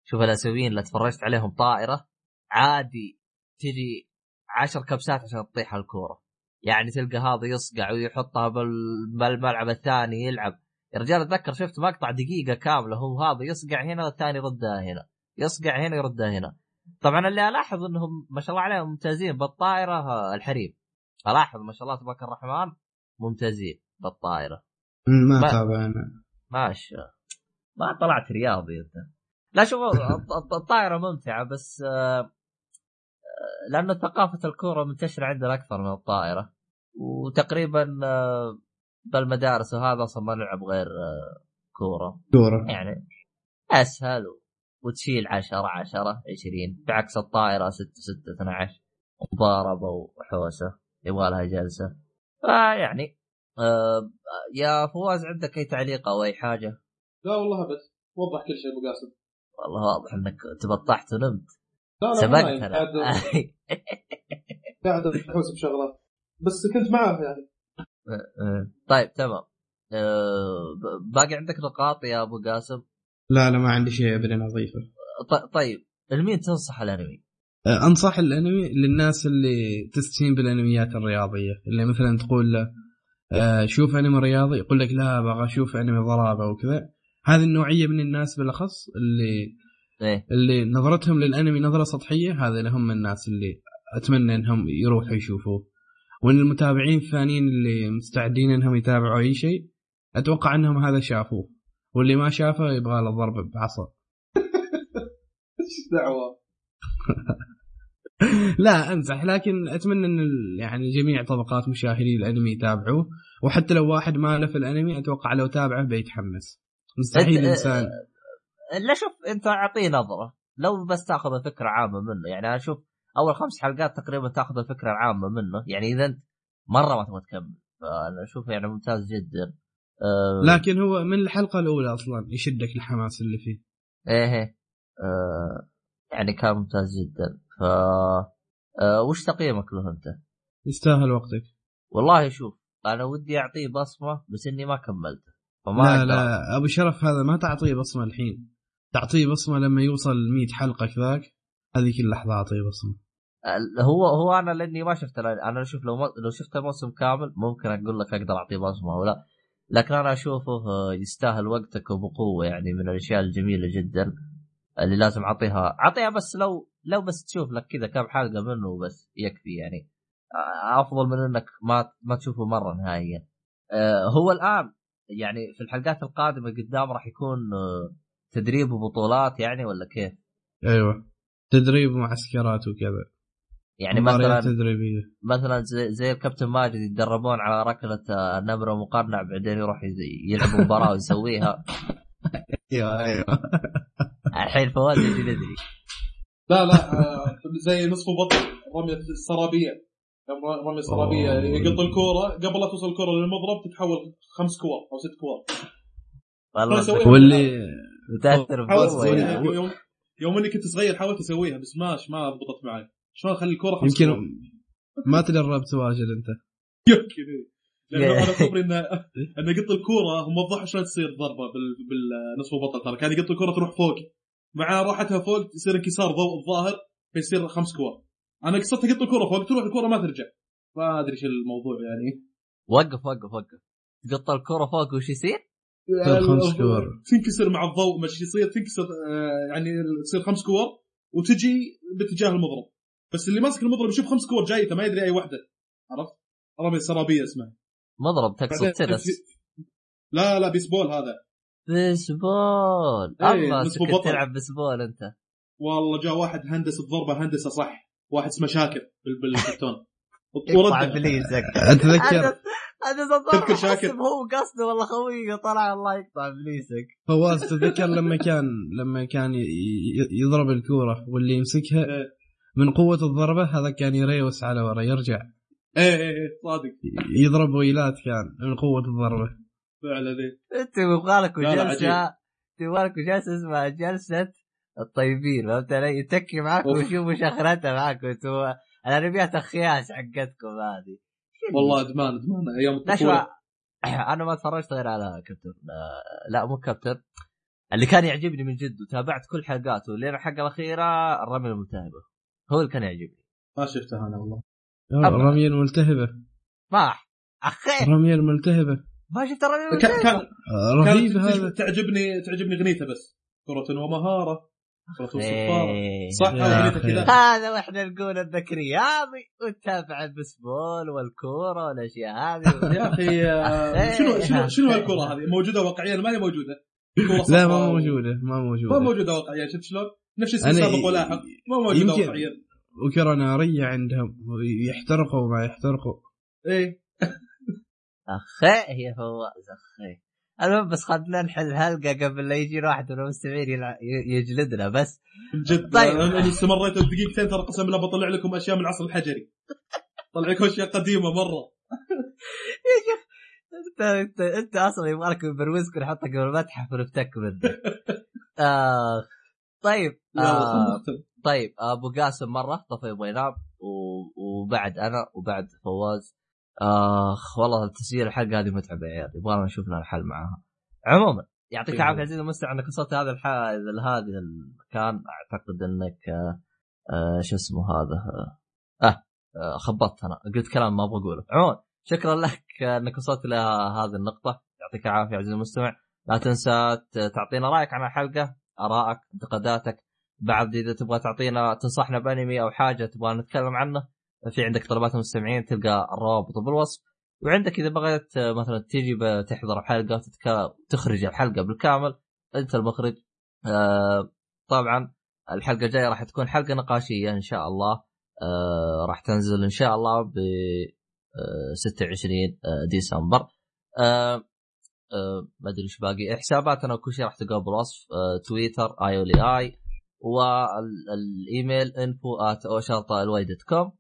S1: شوف الآسيويين اللي تفرجت عليهم طائرة عادي تجي عشر كبسات عشان تطيح الكورة. يعني تلقى هذا يصقع ويحطها بال- بالملعب الثاني يلعب. يا رجال أتذكر شفت مقطع دقيقة كاملة هو هذا يصقع هنا والثاني يردها هنا يصقع هنا يردها هنا. طبعا اللي ألاحظ إنهم ما شاء الله عليهم ممتازين بالطائرة آه، الحريم. ألاحظ ما شاء الله تبارك الرحمن ممتازين بالطائرة.
S2: ما
S1: ما-
S2: تابع أنا.
S1: ماشي ما طلعت رياضي أنت. لا شوف الط- الط- الطائرة ممتعة بس آه، آه، لأنه ثقافة الكورة منتشرة عندنا أكثر من الطائرة. وتقريبا بالمدارس وهذا أصلا ما نلعب غير آه، كورة.
S2: كورة.
S1: يعني أسهل وتشيل 10 10 20 بعكس الطائرة 6 6 12 مضاربة وحوسة يبغى لها جلسة. فيعني آه يا فواز عندك أي تعليق أو أي حاجة؟
S3: لا والله ابد وضح كل شيء أبو قاسم.
S1: والله واضح إنك تبطحت ونمت.
S3: لا لا
S1: سبقت أنا
S3: قاعد قاعد احوس بشغلات بس كنت معاه يعني.
S1: طيب تمام. آه، باقي عندك نقاط يا أبو قاسم؟
S2: لا لا ما عندي شيء ابدا
S1: أضيفه. طيب لمين تنصح الأنمي؟
S2: آه، أنصح الأنمي للناس اللي تستهين بالأنميات الرياضية. اللي مثلا تقول له آه، شوف أنمي رياضي يقول لك لا أبغى أشوف أنمي ضرابة وكذا. هذه النوعية من الناس بالأخص اللي
S1: إيه.
S2: اللي نظرتهم للأنمي نظرة سطحية هذا لهم الناس اللي أتمنى إنهم يروحوا يشوفوه. وإن المتابعين الثانيين اللي مستعدين إنهم يتابعوا أي شيء أتوقع إنهم هذا شافوه. واللي ما شافه يبغى له ضرب بعصا.
S3: إيش دعوة؟
S2: لا امزح لكن أتمنى إن ال- يعني جميع طبقات مشاهدي الأنمي يتابعوه. وحتى لو واحد ما له في الأنمي أتوقع لو تابعه بيتحمس. مستحيل إنسان.
S1: لا شوف أنت أعطيه نظرة. لو بس تاخذ الفكرة عامة منه يعني أنا أشوف أول خمس حلقات تقريبا تأخذ الفكرة العامة منه. يعني إذا انت مرة ما تبغى تكمل. فأنا اشوفه يعني ممتاز جدا. آه
S2: لكن هو من الحلقة الأولى أصلا يشدك الحماس اللي فيه.
S1: إيه إيه. آه يعني كان ممتاز جدا. ف آه وش تقييمك له أنت؟
S2: يستاهل وقتك.
S1: والله شوف أنا ودي أعطيه بصمة بس إني ما كملته. فما
S2: لا
S1: أقدر.
S2: لا أبو شرف هذا ما تعطيه بصمة الحين. تعطيه بصمة لما يوصل 100 حلقة كذاك. هذيك اللحظه أعطيه
S1: بصمة. هو هو أنا لأني ما شفت أنا أشوف لو لو شفت الموسم كامل ممكن أقول لك أقدر أعطيه بصمه أو لا. لكن أنا أشوفه آه، يستاهل وقتك وبقوة يعني من الأشياء الجميلة جدا اللي لازم أعطيها. أعطيها بس لو لو بس تشوف لك كذا كم حلقة منه وبس يكفي يعني. أفضل من إنك ما ما تشوفه مرة نهائيا. آه، هو الآن يعني في الحلقات القادمة قدام راح يكون آه، تدريب وبطولات يعني ولا كيف؟
S2: أيوه. تدريب ومعسكرات وكذا.
S1: يعني مثلا
S2: تدريبيه
S1: مثلا زي, زي الكابتن ماجد يتدربون على ركلة آه، نمره مقنع بعدين يروح يلعب مباراة ويسويها.
S2: أيوه أيوه.
S1: الحين فواز يجي ندري
S3: لا لا آه، زي نصف بطل رمية السرابية. رمية السرابية. يقط الكورة قبل لا توصل الكورة للمضرب تتحول خمس كور أو ست كور.
S1: والله
S2: واللي
S1: متأثر
S3: بقوة
S1: يعني.
S3: يوم يوم اني كنت صغير حاولت اسويها بس ماش ما ضبطت معي. شلون أخلي الكورة خمس كور؟
S2: يمكن ما تدربت واجد أنت.
S3: يمكن. لأنه أنا خبري ان ان قط الكورة هم وضحوا شلون تصير ضربة بال- بالنصف بطل ترى كان يقط الكورة تروح فوق. مع راحتها فوق يصير انكسار ضوء الظاهر فيصير خمس كور. أنا قصدت اقط الكورة فوق تروح الكورة ما ترجع. ما أدري إيش الموضوع يعني.
S1: وقف وقف وقف. تقط الكرة فوق وش يصير؟
S2: تصير خمس كور.
S3: تنكسر مع الضوء مش يصير. تنكسر آه، يعني تصير خمس كور وتجي باتجاه المضرب بس اللي ماسك المضرب يشوف خمس كور جايته ما يدري أي واحدة عرفت؟ رمي سرابيه اسمه.
S1: مضرب تقصد تنس.
S3: لا لا بيسبول هذا.
S1: بيسبول.
S3: إيه،
S1: الله
S3: بطل.
S1: تلعب بيسبول أنت.
S3: والله جاء واحد هندس الضربه هندسة صح. واحد اسمه شاكر بال- بالكرتون. ورد
S1: ابليسك
S2: أتذكر.
S1: هذا
S3: تذكر شاكر.
S1: هو قصده والله خويه طلع الله يقطع ابليسك
S2: فواز تتذكر لما كان لما كان ي- ي- يضرب الكورة واللي يمسكها؟
S3: إيه.
S2: من قوة الضربة هذا كان يريوس على ورا يرجع.
S3: إيه إيه إيه صادق.
S2: يضرب ويلات كان من قوة الضربة.
S3: فعلا إيه.
S1: أنت يبغى لك
S3: لا، لا،
S1: جلسه تبغى لك جلسه اسمها جلسة الطيبين فهمت علي؟ يتكي معاك
S3: أوف.
S1: ويشوف وش اخرتها معاك أنتوا الانميات الخياس حقتكم هذه.
S3: والله أدمان أدمان
S1: أيام
S3: الطفولة.
S1: أنا ما تفرجت غير على كابتن. آه، لا مو كابتن. اللي كان يعجبني من جد وتابعت كل حلقاته لين الحلقة الأخيرة الرمي الملتهبه هو اللي كان يعجبني.
S3: ما شفتها أنا والله.
S2: الرميه الملتهبه
S1: ما أخي.
S2: الرميه الملتهبه
S1: ما شفت الرمي
S3: كان
S1: الملتهبه
S3: كان
S2: رهيب هذا.
S3: تعجبني تعجبني اغنيته بس. كرة ومهارة. كرة وصفارة. صح اغنيته. كذا.
S1: هذا وإحنا نقول انك رياضي وتتابع البسبول والكورة والأشياء هذه.
S3: يا أخي شنو شنو شنو هالكرة هذه؟ موجودة واقعيا؟ ما هي موجودة.
S2: لا ما موجودة ما
S3: ما
S2: موجوده
S3: موجودة واقعيا. شفت شلون؟ نفس الشيء
S2: أنا
S3: سابق ولاحق ما واقعيا
S2: وكرة نارية عندهم يحترقوا ما يحترقوا.
S3: إيه.
S1: أخي يا فواز أخي. المهم بس خلنا نحل الحلقة قبل لا يجي واحد من المستمعين يجلدنا بس.
S3: جد
S1: طيب.
S3: أنا استمريت دقيقتين ترى قسم بالله بطلع لكم أشياء من العصر الحجري. طلع لكم أشياء قديمة مرة.
S1: يا شيخ انت انت أنت أصلا يبغى لك نبروزك ونحطك قبل المتحف ونفتك منك آه. طيب آه. طيب أبو قاسم مرة طفى يبغى ينام وبعد أنا وبعد فواز. آخ والله التسجيل الحلقة هذه متعبة يا عيال يبغى نشوف لنا الحل معاها. عموما يعطيك
S3: إيه.
S1: العافية عزيزي المستمع إنك وصلت هذا الح... هذا المكان. أعتقد إنك آه آه شو اسمه هذا آه, آه خبطت أنا قلت كلام ما أبغى أقوله. عموما شكرا لك إنك وصلت إلى هذه النقطة. يعطيك العافية عزيزي المستمع. لا تنسى تعطينا رأيك عن الحلقة. ارائك انتقاداتك. بعد إذا تبغى تعطينا تنصحنا بأنمي أو حاجة تبغى نتكلم عنه في عندك طلبات المستمعين تلقى الروابط بالوصف. وعندك إذا بغيت مثلا تيجي ب- تحضر تتك... تخرج الحلقة بالكامل أنت المخرج. آه طبعا الحلقة الجاية راح تكون حلقة نقاشية إن شاء الله. آه راح تنزل إن شاء الله ب آه 26 آه ديسمبر. ما أدري إيش باقي. حساباتنا وكل شيء راح تلقاه بالوصف. آه تويتر اي اولي اي والايميل info at O شرطه LY dot com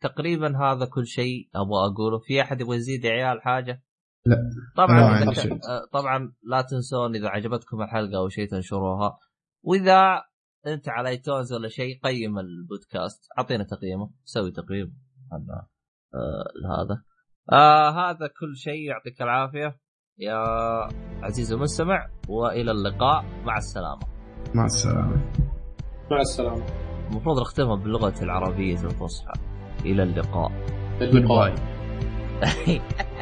S1: تقريبا هذا كل شيء أبغى أقوله. في أحد يبغى يزيد يا عيال حاجة؟
S2: لا.
S1: طبعا. آه، طبعا لا تنسون إذا عجبتكم الحلقة أو شيء تنشروها. وإذا أنت على iTunes ولا شيء قيم البودكاست. أعطينا تقييمه. سوي تقييم. على آه هذا آه هذا كل شيء. يعطيك العافية. يا عزيزي المستمع وإلى اللقاء. مع السلامة.
S2: مع السلامة.
S3: مع السلامة.
S1: المفروض نختمها باللغة العربية الفصحى. إلى اللقاء
S3: اللقاء.
S2: Goodbye.